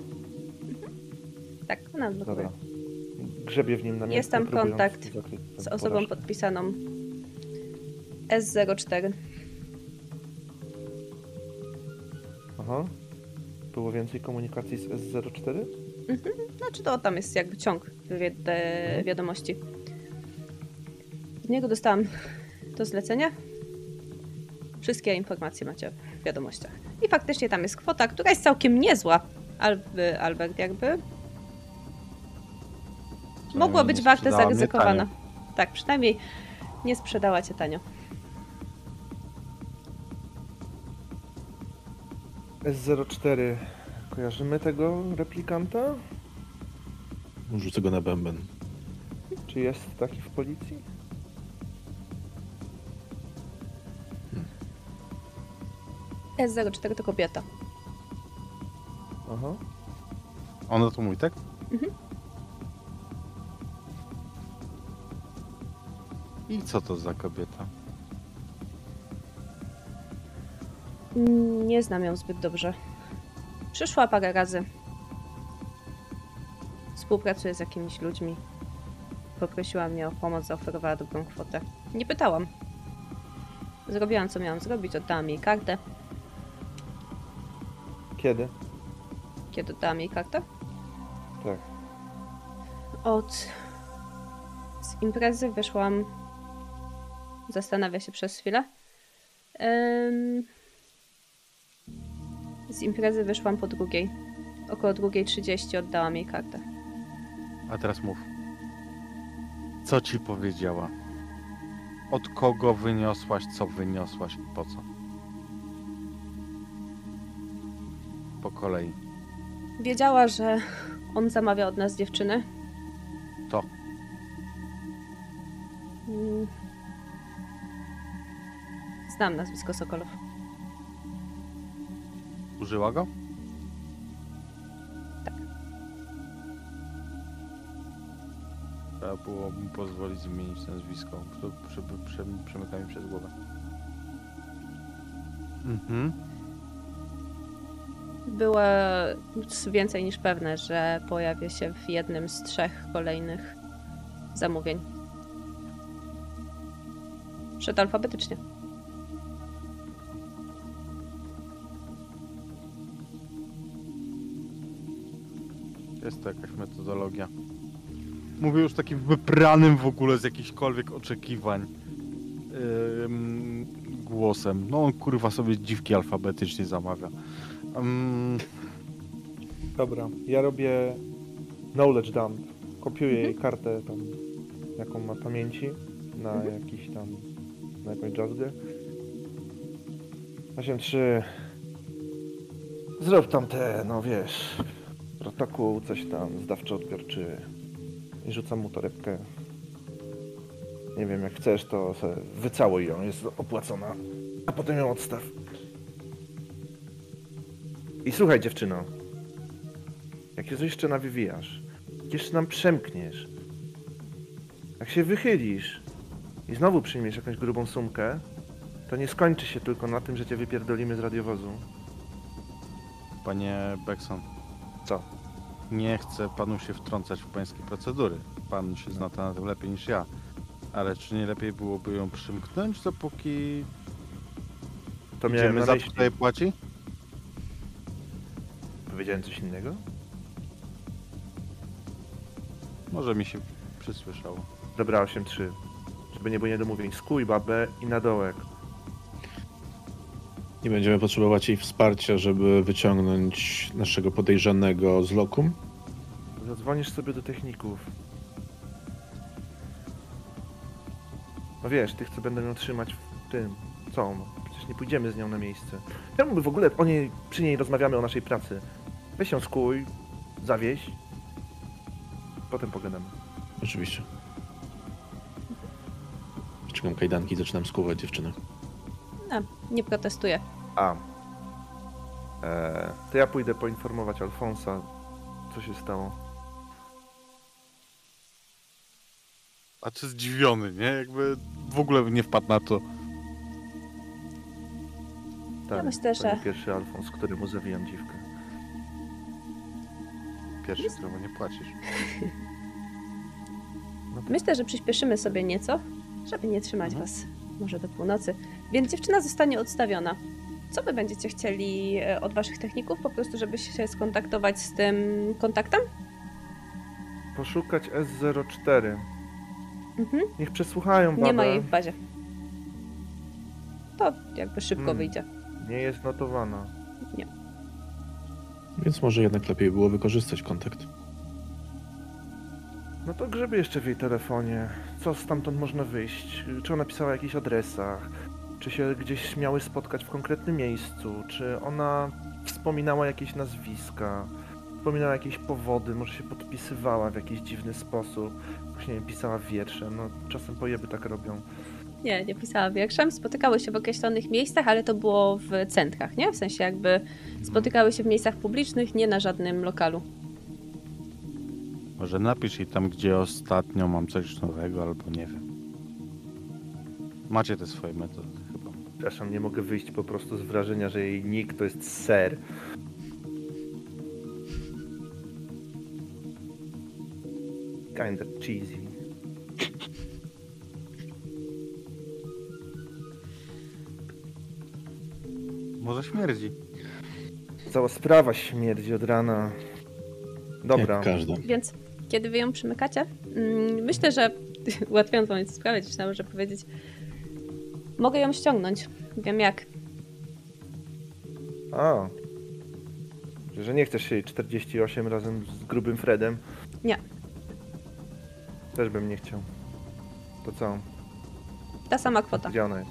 [SPEAKER 1] Tak, ona odblokuje.
[SPEAKER 4] Dobra. Grzebię w nim na
[SPEAKER 1] Jest tam kontakt Z osobą podpisaną S04.
[SPEAKER 4] Aha. Było więcej komunikacji z S04?
[SPEAKER 1] Znaczy to tam jest jakby ciąg wi-
[SPEAKER 4] Mhm.
[SPEAKER 1] wiadomości. Od niego dostałam to zlecenie. Wszystkie informacje macie w wiadomościach. I faktycznie tam jest kwota, która jest całkiem niezła. Alby, Albert jakby mogła być warta zaryzykowana. Tak, przynajmniej nie sprzedała cię tanio.
[SPEAKER 4] S04. Kojarzymy tego replikanta?
[SPEAKER 3] Rzucę go na bęben.
[SPEAKER 4] Czy jest taki w policji?
[SPEAKER 1] S04 to kobieta.
[SPEAKER 4] Aha.
[SPEAKER 2] Ona to mówi, tak?
[SPEAKER 1] Mhm.
[SPEAKER 2] I co to za kobieta?
[SPEAKER 1] Nie znam ją zbyt dobrze. Przyszła parę razy. Współpracuje z jakimiś ludźmi. Poprosiła mnie o pomoc, zaoferowała dobrą kwotę. Nie pytałam. Zrobiłam co miałam zrobić, oddałam jej kartę.
[SPEAKER 4] Kiedy?
[SPEAKER 1] Kiedy oddałam jej kartę?
[SPEAKER 4] Tak.
[SPEAKER 1] Od... Z imprezy wyszłam... Zastanawia się przez chwilę. Em, Z imprezy wyszłam po drugiej. Około drugiej 30 oddałam jej kartę.
[SPEAKER 2] A teraz mów. Co ci powiedziała? Od kogo wyniosłaś, co wyniosłaś i po co? Po kolei.
[SPEAKER 1] Wiedziała, że on zamawia od nas dziewczyny.
[SPEAKER 2] To.
[SPEAKER 1] Mm. Znam nazwisko Sokolow.
[SPEAKER 2] Użyła go?
[SPEAKER 1] Tak.
[SPEAKER 2] Trzeba było mu pozwolić zmienić nazwisko. To prze, prze, przemyka mi przez głowę. Mhm.
[SPEAKER 1] Była więcej niż pewne, że pojawię się w jednym z trzech kolejnych zamówień. Szedł alfabetycznie.
[SPEAKER 2] Jest to jakaś metodologia. Mówię już takim wypranym w ogóle z jakichkolwiek oczekiwań ym, głosem. No on kurwa sobie dziwki alfabetycznie zamawia. Ym,
[SPEAKER 4] Dobra. Ja robię knowledge dump Kopiuję
[SPEAKER 1] Mhm.
[SPEAKER 4] jej kartę tam, jaką ma pamięci na
[SPEAKER 1] Mhm.
[SPEAKER 4] jakiś tam, na jakąś jazzgę. 8-3. Zrób tam te, no wiesz, protokół, coś tam, zdawczo-odbiorczy. I rzucam mu torebkę. Nie wiem, jak chcesz, to sobie wycałuj ją, jest opłacona. A potem ją odstaw. I słuchaj, dziewczyno. Jak się jeszcze nawywijasz, jak jeszcze nam przemkniesz, jak się wychylisz i znowu przyjmiesz jakąś grubą sumkę, to nie skończy się tylko na tym, że cię wypierdolimy z radiowozu.
[SPEAKER 2] Panie Beckson,
[SPEAKER 4] Co?
[SPEAKER 2] Nie chcę panu się wtrącać w pańskie procedury. Pan się zna to na tym lepiej niż ja. Ale czy nie lepiej byłoby ją przymknąć, dopóki
[SPEAKER 4] To miałem
[SPEAKER 2] idziemy
[SPEAKER 4] na
[SPEAKER 2] za
[SPEAKER 4] myśli.
[SPEAKER 2] tutaj płaci?
[SPEAKER 4] Powiedziałem coś innego?
[SPEAKER 2] Może mi się przysłyszało.
[SPEAKER 4] Dobra, 8-3. Żeby nie było niedomówień. Skuj babę i na dołek.
[SPEAKER 3] Nie będziemy potrzebować jej wsparcia, żeby wyciągnąć naszego podejrzanego z lokum.
[SPEAKER 4] Zadzwonisz sobie do techników. No wiesz, tych co będą ją trzymać w tym. Co? No, przecież nie pójdziemy z nią na miejsce. Czemu my w ogóle o niej, przy niej rozmawiamy o naszej pracy? Weź ją skuj, zawieź. Potem pogadamy.
[SPEAKER 3] Oczywiście. Wciągam kajdanki i zaczynam skuwać dziewczynę.
[SPEAKER 1] A, nie protestuję.
[SPEAKER 4] A. E, to ja pójdę poinformować Alfonsa, co się stało.
[SPEAKER 2] A czy zdziwiony, nie? Jakby w ogóle nie wpadł na to.
[SPEAKER 4] Tak,
[SPEAKER 1] myślę,
[SPEAKER 4] to
[SPEAKER 1] że-
[SPEAKER 4] pierwszy Alfons, któremu zawijam dziwkę.
[SPEAKER 2] Pierwszy, któremu nie płacisz.
[SPEAKER 4] No tak.
[SPEAKER 1] Myślę, że przyspieszymy sobie nieco, żeby nie trzymać
[SPEAKER 2] Mhm.
[SPEAKER 1] was może do północy. Więc dziewczyna zostanie odstawiona. Co wy będziecie chcieli e, od waszych techników? Po prostu, żeby się skontaktować z tym kontaktem?
[SPEAKER 4] Poszukać S04.
[SPEAKER 1] Mhm.
[SPEAKER 4] Niech przesłuchają babę.
[SPEAKER 1] Nie ma jej w bazie. To jakby szybko
[SPEAKER 4] Hmm.
[SPEAKER 1] wyjdzie.
[SPEAKER 4] Nie jest notowana.
[SPEAKER 3] Więc może jednak lepiej było wykorzystać kontakt.
[SPEAKER 4] No to grzeby jeszcze w jej telefonie. Co stamtąd można wyjść? Czy ona pisała o jakichś adresach? Czy się gdzieś miały spotkać w konkretnym miejscu? Czy ona wspominała jakieś nazwiska? Wspominała jakieś powody? Może się podpisywała w jakiś dziwny sposób? Jakoś, nie wiem, pisała wiersze. No czasem pojeby tak robią.
[SPEAKER 1] Nie, nie pisała wierszem. Spotykały się w określonych miejscach, ale to było w centrach, nie? W sensie jakby spotykały się w miejscach publicznych, nie na żadnym lokalu.
[SPEAKER 2] Może napisz jej tam, gdzie ostatnio mam coś nowego, albo nie wiem. Macie te swoje metody.
[SPEAKER 4] Przepraszam, nie mogę wyjść po prostu z wrażenia, że jej nick to jest ser. Kinda cheesy.
[SPEAKER 2] Może śmierdzi.
[SPEAKER 4] Cała sprawa śmierdzi od rana. Dobra.
[SPEAKER 3] Jak każda.
[SPEAKER 1] Więc kiedy wy ją przymykacie, mm, myślę, że ułatwiając wam sprawę, tam może powiedzieć, mogę ją ściągnąć. Wiem jak.
[SPEAKER 4] A. Że nie chcesz się jej 48 razem z grubym Fredem?
[SPEAKER 1] Nie.
[SPEAKER 4] Też bym nie chciał. To co?
[SPEAKER 1] Ta sama kwota.
[SPEAKER 4] Gdzie ona jest?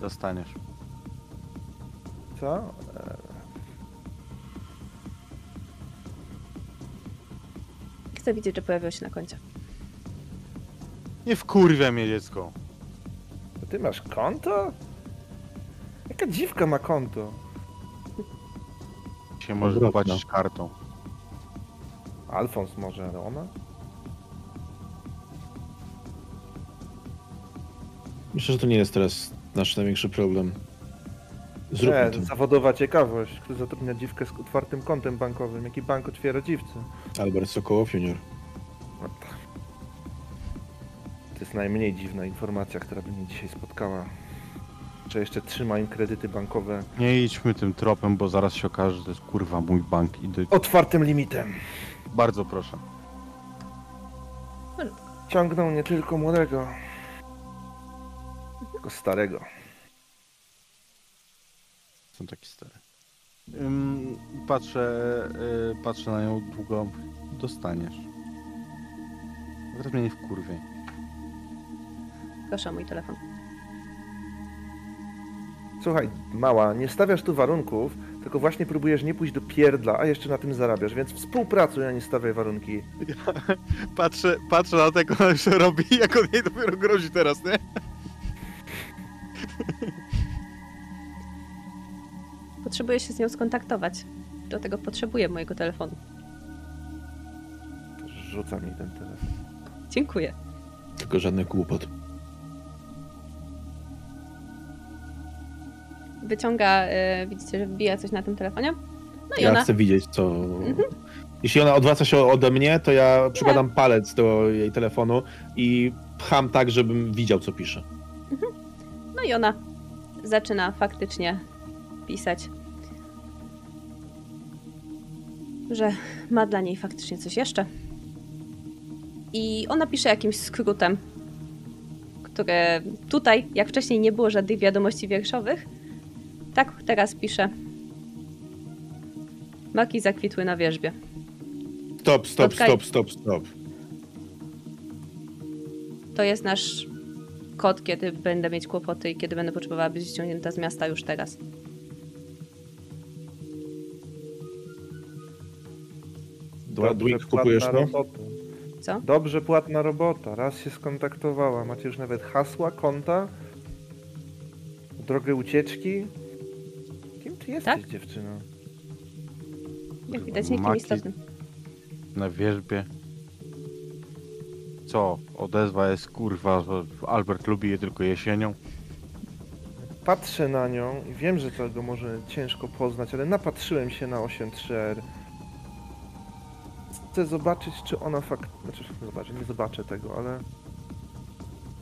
[SPEAKER 2] Dostaniesz.
[SPEAKER 4] Co? E,
[SPEAKER 1] Chcę widzieć, że pojawiło się na koncie.
[SPEAKER 2] Nie wkurwia mnie dziecko.
[SPEAKER 4] To ty masz konto? Jaka dziwka ma konto?
[SPEAKER 2] Się może
[SPEAKER 3] Odwrotna.
[SPEAKER 2] płacić kartą.
[SPEAKER 4] Alfons może, ale ona?
[SPEAKER 3] Myślę, że to nie jest teraz nasz największy problem. Zróbmy
[SPEAKER 4] Nie,
[SPEAKER 3] to.
[SPEAKER 4] zawodowa ciekawość. Kto zatrudnia dziwkę z otwartym kontem bankowym? Jaki bank otwiera dziwcy?
[SPEAKER 3] Albert Sokołow Junior.
[SPEAKER 4] No to... to jest najmniej dziwna informacja, która by mnie dzisiaj spotkała. Że jeszcze trzyma im kredyty bankowe
[SPEAKER 2] Nie idźmy tym tropem, bo zaraz się okaże, że to jest kurwa mój bank i do...
[SPEAKER 4] otwartym limitem.
[SPEAKER 2] Bardzo proszę.
[SPEAKER 4] Ciągną nie tylko młodego, tylko starego.
[SPEAKER 2] Są taki stary. Ym, patrzę, y, patrzę na nią długo. Dostaniesz. Teraz mnie nie wkurwie.
[SPEAKER 1] Proszę o mój telefon.
[SPEAKER 4] Słuchaj, mała, nie stawiasz tu warunków, tylko właśnie próbujesz nie pójść do pierdla, a jeszcze na tym zarabiasz, więc współpracuj, a nie stawiaj warunki.
[SPEAKER 2] Patrzę, patrzę na tego, co robi, jak on jej dopiero grozi teraz, nie?
[SPEAKER 1] Potrzebuję się z nią skontaktować. Do tego potrzebuję mojego telefonu.
[SPEAKER 4] Rzuca mi ten telefon.
[SPEAKER 1] Dziękuję.
[SPEAKER 3] Tylko żadnych głupot.
[SPEAKER 1] Wyciąga, y, widzicie, że wbija coś na tym telefonie. No i
[SPEAKER 3] Ja
[SPEAKER 1] ona
[SPEAKER 3] chcę widzieć, co... Jeśli ona odwraca się ode mnie, to ja przykładam palec do jej telefonu i pcham tak, żebym widział, co pisze.
[SPEAKER 1] No i ona zaczyna faktycznie pisać, że ma dla niej faktycznie coś jeszcze. I ona pisze jakimś skrótem, które tutaj, jak wcześniej nie było żadnych wiadomości wierszowych, tak teraz pisze. Maki zakwitły na wierzbie.
[SPEAKER 3] Stop, stop,
[SPEAKER 1] Spotkaj-
[SPEAKER 3] stop, stop, stop.
[SPEAKER 1] To jest nasz kod, kiedy będę mieć kłopoty i kiedy będę potrzebowała być ściągnięta z miasta już teraz.
[SPEAKER 4] Płatna
[SPEAKER 3] kupujesz, no?
[SPEAKER 4] robota.
[SPEAKER 1] Co?
[SPEAKER 4] Dobrze płatna robota. Raz się skontaktowała. Macie już nawet hasła, konta, drogę ucieczki. Ty jesteś,
[SPEAKER 1] Tak?
[SPEAKER 4] dziewczyno?
[SPEAKER 1] Jak widać, nikim
[SPEAKER 2] Maki-
[SPEAKER 1] istotnym.
[SPEAKER 2] Na wierzbie. Co? Odezwa jest kurwa, że Albert lubi je tylko jesienią.
[SPEAKER 4] Patrzę na nią i wiem, że tego może ciężko poznać, ale napatrzyłem się na 8.3R. Chcę zobaczyć, czy ona fakt... Znaczy, zobaczę, nie zobaczę tego, ale...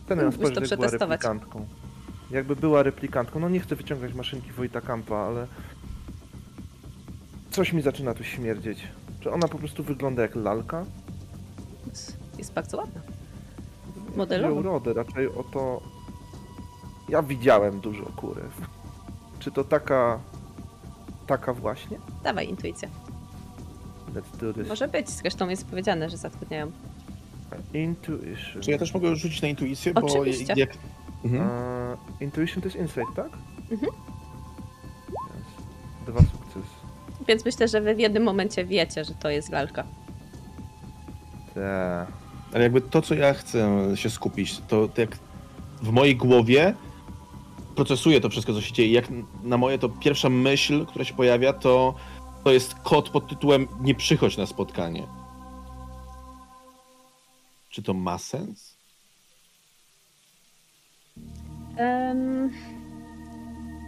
[SPEAKER 4] Chcę nią
[SPEAKER 1] Mógłbyś to
[SPEAKER 4] spojrzeć, jak była
[SPEAKER 1] przetestować.
[SPEAKER 4] replikantką. Jakby była replikantką, no nie chcę wyciągać maszynki Wojta Kampa, ale... Coś mi zaczyna tu śmierdzieć. Czy ona po prostu wygląda jak lalka?
[SPEAKER 1] Jest bardzo ładna. Modelowo.
[SPEAKER 4] urodę, raczej o to... Ja widziałem dużo kurew. Czy to taka... Taka właśnie?
[SPEAKER 1] Dawaj
[SPEAKER 4] this.
[SPEAKER 1] Może być, zresztą jest powiedziane, że zatrudniają.
[SPEAKER 4] Intuition.
[SPEAKER 3] Czy ja też mogę rzucić na intuicję? Bo
[SPEAKER 1] Oczywiście.
[SPEAKER 3] jak... Mhm.
[SPEAKER 4] A, intuition to jest insight, tak?
[SPEAKER 1] Mhm.
[SPEAKER 4] Yes. Dwa sukcesy.
[SPEAKER 1] Więc myślę, że wy w jednym momencie wiecie, że to jest lalka.
[SPEAKER 4] Te.
[SPEAKER 3] Ale jakby to, co ja chcę się skupić, to, to jak w mojej głowie procesuję to wszystko, co się dzieje. Jak na moje, to pierwsza myśl, która się pojawia, to, to jest kod pod tytułem Nie przychodź na spotkanie. Czy to ma sens?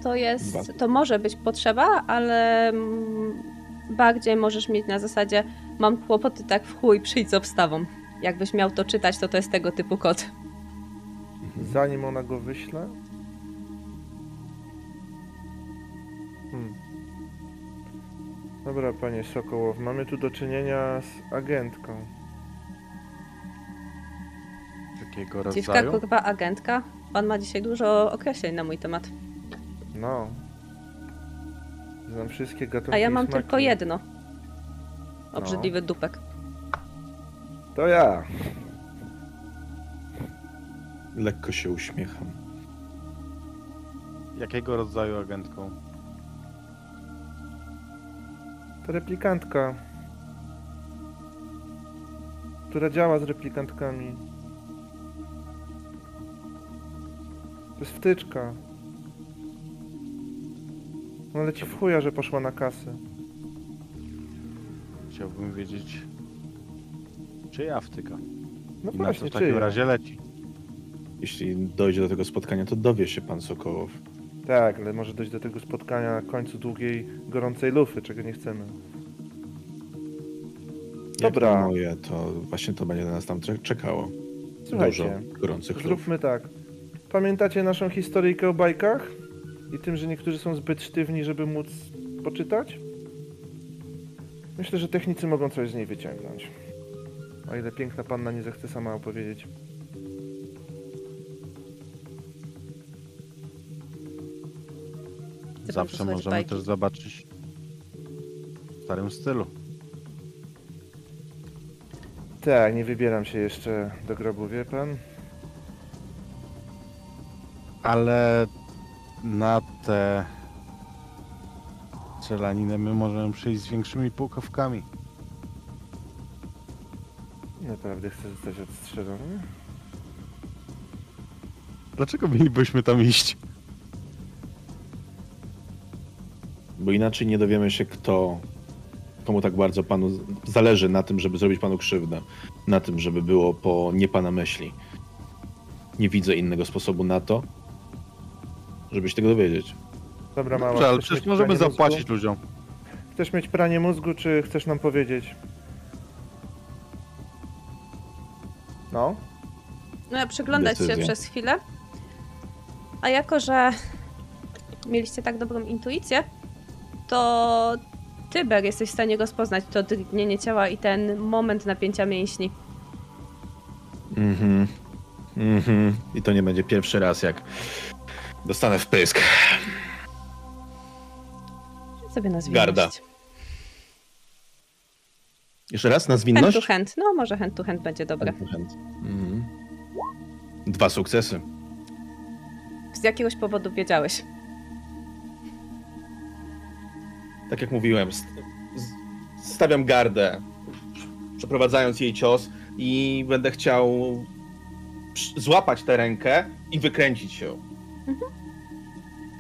[SPEAKER 1] To jest, to może być potrzeba, ale mm, bardziej możesz mieć na zasadzie mam kłopoty tak w chuj, przyjdź z obstawą. Jakbyś miał to czytać, to to jest tego typu kod.
[SPEAKER 4] Zanim ona go wyśle. Hmm. Dobra, panie Sokołow, mamy tu do czynienia z agentką.
[SPEAKER 2] Takiego
[SPEAKER 1] Dziwka,
[SPEAKER 2] rodzaju.
[SPEAKER 1] kurwa, agentka. Pan ma dzisiaj dużo określeń na mój temat.
[SPEAKER 4] No. Znam wszystkie gatunki
[SPEAKER 1] A ja mam
[SPEAKER 4] smaki.
[SPEAKER 1] tylko jedno. Obrzydliwy dupek.
[SPEAKER 4] To ja.
[SPEAKER 3] Lekko się uśmiecham.
[SPEAKER 2] Jakiego rodzaju agentką?
[SPEAKER 4] To replikantka. Która działa z replikantkami. To jest wtyczka. No ale ci w chuja, że poszła na kasę.
[SPEAKER 2] Chciałbym wiedzieć, czy ja wtyka.
[SPEAKER 4] No
[SPEAKER 2] I na co
[SPEAKER 4] właśnie,
[SPEAKER 2] w takim
[SPEAKER 4] czy
[SPEAKER 2] razie leci.
[SPEAKER 3] Jeśli dojdzie do tego spotkania, to dowie się pan Sokołow.
[SPEAKER 4] Tak, ale może dojść do tego spotkania na końcu długiej, gorącej lufy, czego nie chcemy.
[SPEAKER 3] Jak
[SPEAKER 4] Dobra.
[SPEAKER 3] na moje, to właśnie to będzie na nas tam cze- czekało.
[SPEAKER 4] Słuchajcie,
[SPEAKER 3] Dużo gorących luf.
[SPEAKER 4] zróbmy tak. Pamiętacie naszą historyjkę o bajkach? I tym, że niektórzy są zbyt sztywni, żeby móc poczytać? Myślę, że technicy mogą coś z niej wyciągnąć. O ile piękna panna nie zechce sama opowiedzieć.
[SPEAKER 1] Chcę
[SPEAKER 2] Zawsze
[SPEAKER 1] posłuchać
[SPEAKER 2] możemy
[SPEAKER 1] bajki?
[SPEAKER 2] też zobaczyć starym stylu.
[SPEAKER 4] Tak, nie wybieram się jeszcze do grobu, wie pan?
[SPEAKER 2] Ale na tę strzelaninę my możemy przyjść z większymi pułkowkami.
[SPEAKER 4] Naprawdę chcę zostać odstrzelony?
[SPEAKER 2] Dlaczego mielibyśmy tam iść?
[SPEAKER 3] Bo inaczej nie dowiemy się, kto, komu tak bardzo panu zależy na tym, żeby zrobić panu krzywdę. Na tym, żeby było po nie pana myśli. Nie widzę innego sposobu na to, żeby się tego dowiedzieć.
[SPEAKER 4] Dobra.
[SPEAKER 2] Dobrze, ale
[SPEAKER 4] chcesz
[SPEAKER 2] przecież
[SPEAKER 4] mieć
[SPEAKER 2] możemy
[SPEAKER 4] pranie
[SPEAKER 2] zapłacić
[SPEAKER 4] Mózgu?
[SPEAKER 2] ludziom.
[SPEAKER 4] Chcesz mieć pranie mózgu, czy chcesz nam powiedzieć? No?
[SPEAKER 1] No, przyglądać się
[SPEAKER 3] Decyzja.
[SPEAKER 1] przez chwilę. A jako, że mieliście tak dobrą intuicję, to ty, Ber, jesteś w stanie rozpoznać to drgnienie ciała i ten moment napięcia mięśni.
[SPEAKER 3] Mhm. Mhm. I to nie będzie pierwszy raz, jak dostanę w pysk.
[SPEAKER 1] Sobie nazwijmy.
[SPEAKER 3] Garda. Jeszcze raz, na
[SPEAKER 1] Hand
[SPEAKER 3] zwinność?
[SPEAKER 1] to hand. No, może hand to hand będzie dobre.
[SPEAKER 3] Hand hand. Mhm. Dwa sukcesy.
[SPEAKER 1] Z jakiegoś powodu wiedziałeś.
[SPEAKER 3] Tak jak mówiłem, st- stawiam gardę, przeprowadzając jej cios i będę chciał złapać tę rękę i wykręcić się.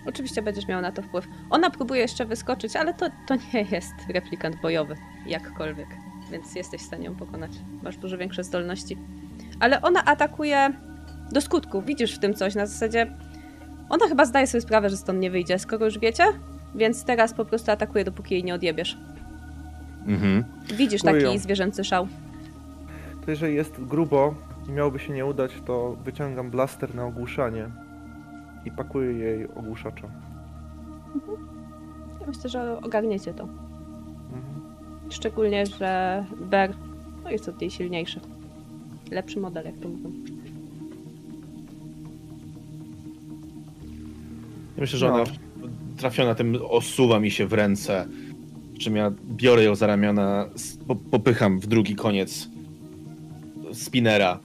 [SPEAKER 1] Oczywiście będziesz miał na to wpływ. Ona próbuje jeszcze wyskoczyć, ale to, to nie jest replikant bojowy, jakkolwiek. Więc jesteś w stanie ją pokonać. Masz dużo większe zdolności. Ale ona atakuje do skutku. Widzisz w tym coś na zasadzie. Ona chyba zdaje sobie sprawę, że stąd nie wyjdzie, skoro już wiecie. Więc teraz po prostu atakuje, dopóki jej nie odjebiesz.
[SPEAKER 3] Mhm.
[SPEAKER 1] Widzisz taki
[SPEAKER 4] ją.
[SPEAKER 1] zwierzęcy szał.
[SPEAKER 4] To jeżeli jest grubo i miałoby się nie udać, to wyciągam blaster na ogłuszanie i pakuję jej ogłuszacza.
[SPEAKER 1] Ja myślę, że ogarniecie to.
[SPEAKER 4] Mhm.
[SPEAKER 1] Szczególnie, że Ber no jest od niej silniejszy. Lepszy model, jak to mówią.
[SPEAKER 3] Ja myślę, że
[SPEAKER 4] No.
[SPEAKER 3] ona trafiona tym osuwa mi się w ręce. Czym ja biorę ją za ramiona, popycham w drugi koniec spinera.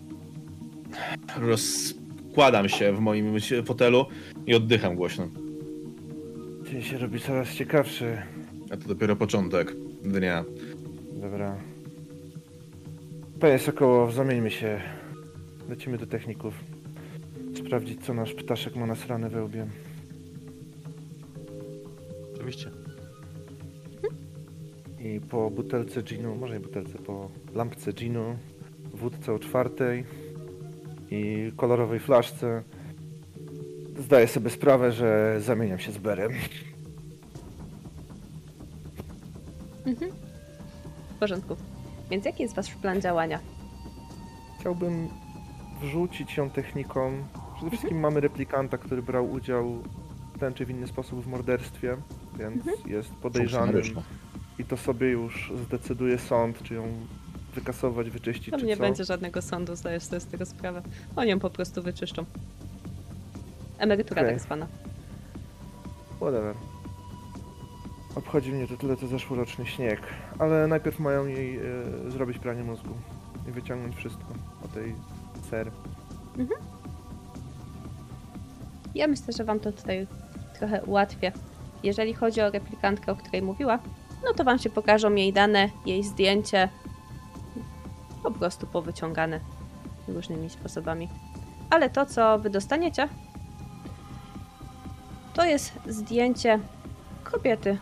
[SPEAKER 3] Rozkładam się w moim fotelu i oddycham głośno.
[SPEAKER 4] Dzień się robi coraz ciekawszy.
[SPEAKER 3] A to dopiero początek dnia.
[SPEAKER 4] Dobra. Panie Sokołow, zamieńmy się. Lecimy do techników. Sprawdzić, co nasz ptaszek ma nasrane we łbie.
[SPEAKER 2] Oczywiście.
[SPEAKER 4] I po butelce ginu, może nie butelce, po lampce ginu, wódce o czwartej i kolorowej flaszce zdaję sobie sprawę, że zamieniam się z Berem.
[SPEAKER 1] Mhm. W porządku. Więc jaki jest wasz plan działania?
[SPEAKER 4] Chciałbym wrzucić ją techniką. Przede wszystkim mamy replikanta, który brał udział w ten czy w inny sposób w morderstwie, więc jest podejrzanym
[SPEAKER 3] Funkcjonariuszka.
[SPEAKER 4] i to sobie już zdecyduje sąd, czy ją wykasować, wyczyścić,
[SPEAKER 1] Tam nie
[SPEAKER 4] co.
[SPEAKER 1] będzie żadnego sądu, zdajesz sobie z tego sprawę. Oni ją po prostu wyczyszczą. Emerytura
[SPEAKER 4] Okej.
[SPEAKER 1] tak zwana.
[SPEAKER 4] Whatever. Obchodzi mnie to tyle, co zeszłoroczny śnieg. Ale najpierw mają jej e, zrobić pranie mózgu i wyciągnąć wszystko o tej ser.
[SPEAKER 1] Ja myślę, że wam to tutaj trochę ułatwię. Jeżeli chodzi o replikantkę, o której mówiła, no to wam się pokażą jej dane, jej zdjęcie. Po prostu powyciągane różnymi sposobami. Ale to, co wy dostaniecie, to jest zdjęcie kobiety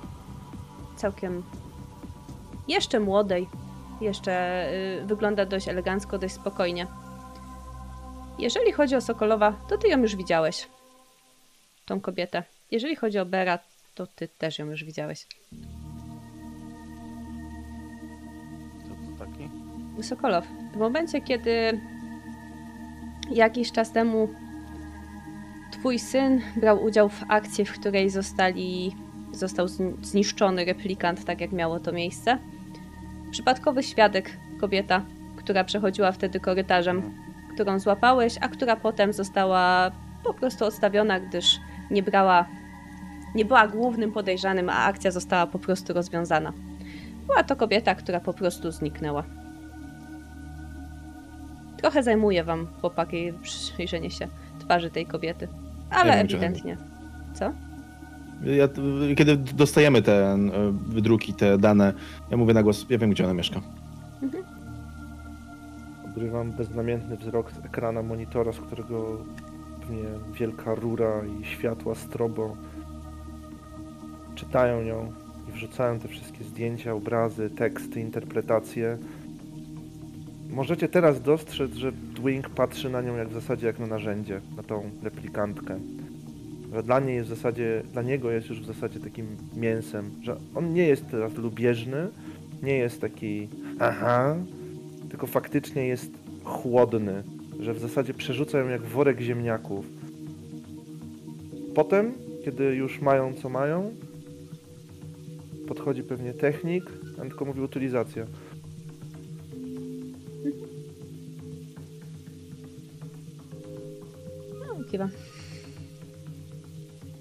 [SPEAKER 1] całkiem jeszcze młodej. Jeszcze y, wygląda dość elegancko, dość spokojnie. Jeżeli chodzi o Sokolowa, to ty ją już widziałeś tą kobietę. Jeżeli chodzi o Bera, to ty też ją już widziałeś. Sokolow, w momencie, kiedy jakiś czas temu twój syn brał udział w akcji, w której zostali, został zni- zniszczony replikant, tak jak miało to miejsce, przypadkowy świadek, kobieta, która przechodziła wtedy korytarzem, którą złapałeś, a która potem została po prostu odstawiona, gdyż nie brała, nie była głównym podejrzanym, a akcja została po prostu rozwiązana. Była to kobieta, która po prostu zniknęła. Trochę zajmuje wam, chłopaki, przyjrzenie się twarzy tej kobiety. Ale
[SPEAKER 3] gdzie
[SPEAKER 1] ewidentnie. Co?
[SPEAKER 3] Ja, kiedy dostajemy te e, wydruki, te dane, ja mówię na głos, ja wiem, gdzie ona mieszka.
[SPEAKER 4] Obrywam beznamiętny wzrok z ekrana monitora, z którego pewnie wielka rura i światła strobo czytają ją i wrzucają te wszystkie zdjęcia, obrazy, teksty, interpretacje. Możecie teraz dostrzec, że Dwing patrzy na nią jak w zasadzie jak na narzędzie, na tą replikantkę. Że dla niej jest w zasadzie, dla niego jest już w zasadzie takim mięsem, że on nie jest teraz lubieżny, nie jest taki aha, tylko faktycznie jest chłodny, że w zasadzie przerzuca ją jak worek ziemniaków. Potem, kiedy już mają co mają, podchodzi pewnie technik, a tylko mówi utylizacja.
[SPEAKER 1] No, kiwa.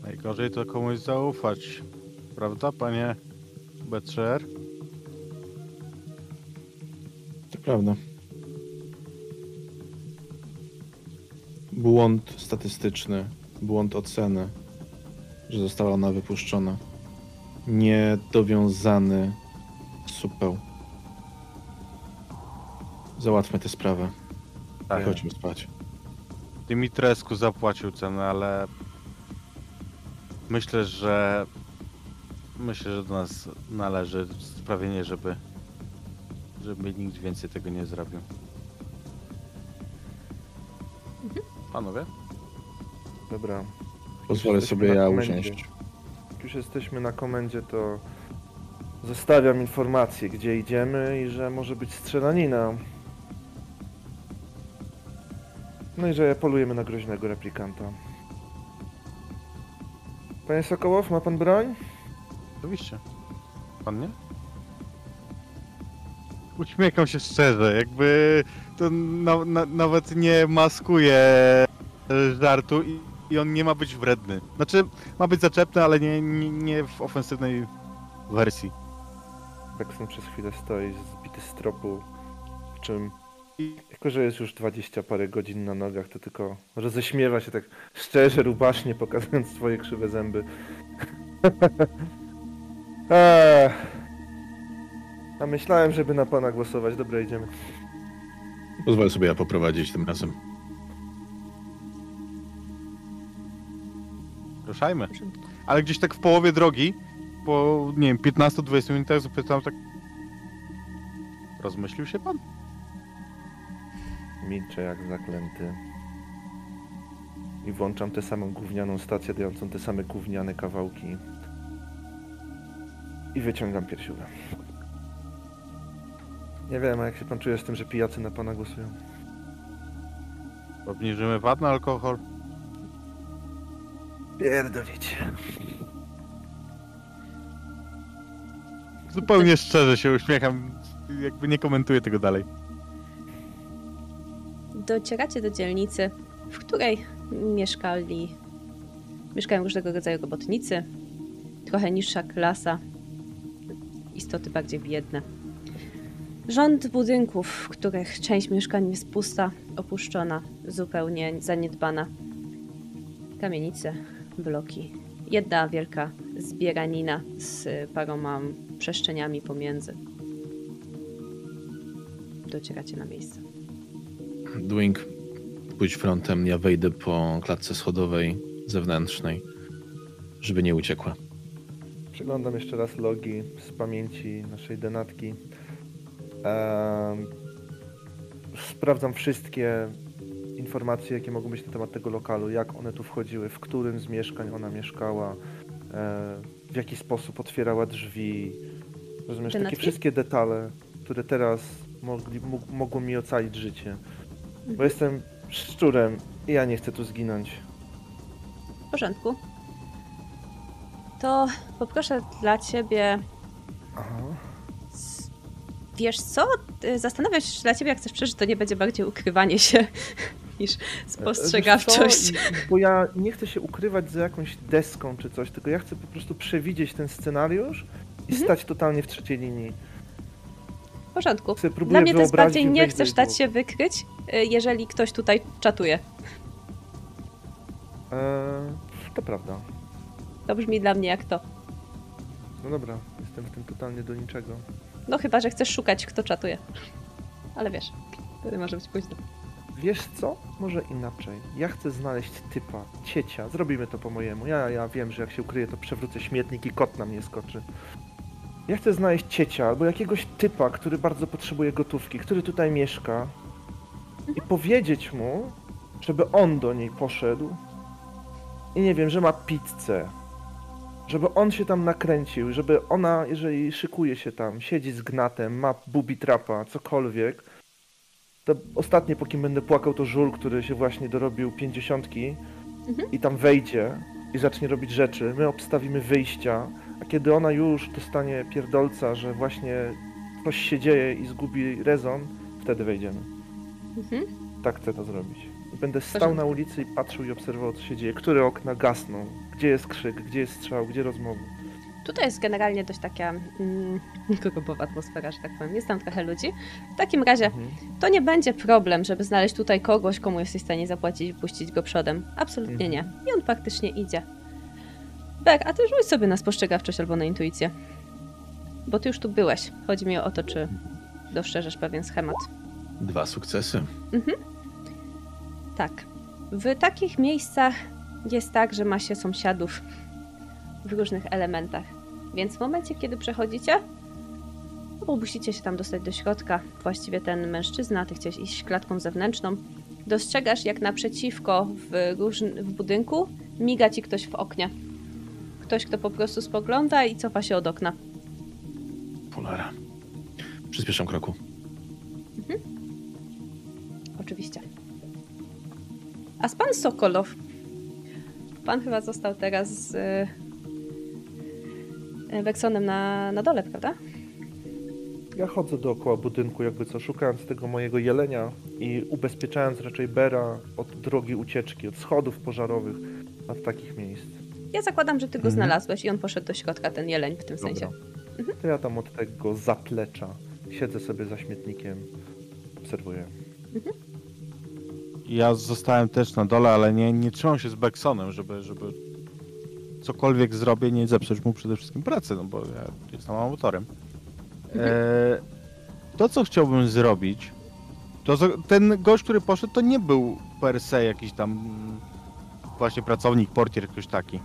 [SPEAKER 2] Najgorzej to komuś zaufać. Prawda, panie Betcher?
[SPEAKER 3] To prawda. Błąd statystyczny, błąd oceny, że została ona wypuszczona. Niedowiązany supeł. Załatwmy tę sprawę.
[SPEAKER 2] Tak.
[SPEAKER 3] Chodźmy spać.
[SPEAKER 2] Dimitrescu zapłacił cenę, ale myślę, że myślę, że do nas należy sprawienie, żeby żeby nikt więcej tego nie zrobił. Panowie?
[SPEAKER 4] Dobra.
[SPEAKER 3] Pozwolę sobie ja usiąść.
[SPEAKER 4] Jak już jesteśmy na komendzie, to zostawiam informację, gdzie idziemy i że może być strzelanina. No i że polujemy na groźnego replikanta. Panie Sokołow, ma pan broń?
[SPEAKER 2] Oczywiście. Pan nie? Uśmiecham się szczerze, jakby to na, na, nawet nie maskuje żartu i, i on nie ma być wredny. Znaczy, ma być zaczepny, ale nie, nie, nie w ofensywnej wersji.
[SPEAKER 4] Bekson przez chwilę stoi zbity z tropu, w czym jako, że jest już 20 parę godzin na nogach, to tylko roześmiewa się tak szczerze, rubasznie, pokazując swoje krzywe zęby. Eee. A myślałem, żeby na pana głosować. Dobra, idziemy.
[SPEAKER 3] Pozwolę sobie ja poprowadzić tym razem.
[SPEAKER 2] Ruszajmy. Ale gdzieś tak w połowie drogi, po nie wiem, 15-20 minutach zapytałem tak. Rozmyślił się pan?
[SPEAKER 4] Milczę jak zaklęty. I włączam tę samą gównianą stację, dającą te same gówniane kawałki. I wyciągam piersiówę. Nie wiem, a jak się pan czuje z tym, że pijacy na pana głosują?
[SPEAKER 2] Obniżymy VAT na alkohol?
[SPEAKER 4] Pierdolicie.
[SPEAKER 2] Zupełnie szczerze się uśmiecham, jakby nie komentuję tego dalej.
[SPEAKER 1] Docieracie do dzielnicy, w której mieszkali. Mieszkają różnego rodzaju robotnicy. Trochę niższa klasa. Istoty bardziej biedne. Rząd budynków, w których część mieszkań jest pusta, opuszczona, zupełnie zaniedbana. Kamienice, bloki. Jedna wielka zbieranina z paroma przestrzeniami pomiędzy. Docieracie na miejsce.
[SPEAKER 3] Dwing, pójdź frontem, ja wejdę po klatce schodowej zewnętrznej, żeby nie uciekła.
[SPEAKER 4] Przeglądam jeszcze raz logi z pamięci naszej denatki. Em, sprawdzam wszystkie informacje, jakie mogą być na temat tego lokalu, jak one tu wchodziły, w którym z mieszkań ona mieszkała, e, w jaki sposób otwierała drzwi. Rozumiesz, takie
[SPEAKER 1] Denatki?
[SPEAKER 4] wszystkie detale, które teraz mogli, mógł- mogą mi ocalić życie. Bo jestem szczurem i ja nie chcę tu zginąć.
[SPEAKER 1] W porządku. To poproszę dla ciebie.
[SPEAKER 4] Aha.
[SPEAKER 1] Wiesz co? Zastanawiam się, czy dla ciebie, jak chcesz przeżyć, to nie będzie bardziej ukrywanie się niż spostrzegawczość.
[SPEAKER 4] Bo ja nie chcę się ukrywać za jakąś deską czy coś, tylko ja chcę po prostu przewidzieć ten scenariusz i
[SPEAKER 1] Mhm.
[SPEAKER 4] stać totalnie w trzeciej linii.
[SPEAKER 1] W porządku. Dla mnie to jest bardziej nie chcesz dać się wykryć, y, jeżeli ktoś tutaj czatuje.
[SPEAKER 4] Eee, to prawda.
[SPEAKER 1] To brzmi dla mnie jak to.
[SPEAKER 4] No dobra, jestem w tym totalnie do niczego.
[SPEAKER 1] No chyba, że chcesz szukać, kto czatuje. Ale wiesz, wtedy może być późno.
[SPEAKER 4] Wiesz co? Może inaczej. Ja chcę znaleźć typa, ciecia. Zrobimy to po mojemu. Ja, ja wiem, że jak się ukryję, to przewrócę śmietnik i kot na mnie skoczy. Ja chcę znaleźć ciecia albo jakiegoś typa, który bardzo potrzebuje gotówki, który tutaj mieszka i powiedzieć mu, żeby on do niej poszedł i nie wiem, że ma pizzę. Żeby on się tam nakręcił, żeby ona, jeżeli szykuje się tam, siedzi z gnatem, ma bubi trapa, cokolwiek, to ostatnie, po kim będę płakał, to żul, który się właśnie dorobił pięćdziesiątki
[SPEAKER 1] Mhm.
[SPEAKER 4] i tam wejdzie i zacznie robić rzeczy. My obstawimy wyjścia, a kiedy ona już dostanie pierdolca, że właśnie coś się dzieje i zgubi rezon, wtedy wejdziemy.
[SPEAKER 1] Mhm.
[SPEAKER 4] Tak chcę to zrobić. Będę stał na ulicy i patrzył i obserwował, co się dzieje. Które okna gasną, gdzie jest krzyk, gdzie jest strzał, gdzie rozmowy.
[SPEAKER 1] Tutaj jest generalnie dość taka mm, grubowa atmosfera, że tak powiem. Jest tam trochę ludzi. W takim razie
[SPEAKER 4] Mhm.
[SPEAKER 1] to nie będzie problem, żeby znaleźć tutaj kogoś, komu jesteś w stanie zapłacić i puścić go przodem. Absolutnie nie. I on faktycznie idzie. Bek, a ty rzuć sobie na spostrzegawczość albo na intuicję. Bo ty już tu byłeś. Chodzi mi o to, czy dostrzeżesz pewien schemat.
[SPEAKER 3] Dwa sukcesy.
[SPEAKER 1] Tak. W takich miejscach jest tak, że ma się sąsiadów w różnych elementach. Więc w momencie, kiedy przechodzicie, albo musicie się tam dostać do środka, właściwie ten mężczyzna, ty chciałeś iść klatką zewnętrzną, dostrzegasz jak naprzeciwko w, różn- w budynku miga ci ktoś w oknie. Ktoś, kto po prostu spogląda i cofa się od okna.
[SPEAKER 3] Polara. Przyspieszam kroku.
[SPEAKER 1] Oczywiście. A z pan Sokolow? Pan chyba został teraz z y, Weksonem na, na dole, prawda?
[SPEAKER 4] Ja chodzę dookoła budynku, jakby co, szukając tego mojego jelenia i ubezpieczając raczej Bera od drogi ucieczki, od schodów pożarowych, od takich miejsc.
[SPEAKER 1] Ja zakładam, że ty go
[SPEAKER 3] Mhm.
[SPEAKER 1] znalazłeś i on poszedł do środka, ten jeleń w tym
[SPEAKER 4] Dobra.
[SPEAKER 1] sensie.
[SPEAKER 4] To ja tam od tego zaplecza siedzę sobie za śmietnikiem, obserwuję.
[SPEAKER 2] Ja zostałem też na dole, ale nie, nie trzymam się z Beksonem, żeby, żeby cokolwiek zrobię, nie zepsuć mu przede wszystkim pracy, no bo ja jestem autorem. E, to, co chciałbym zrobić, to ten gość, który poszedł, to nie był per se jakiś tam mm, właśnie pracownik, portier, ktoś taki.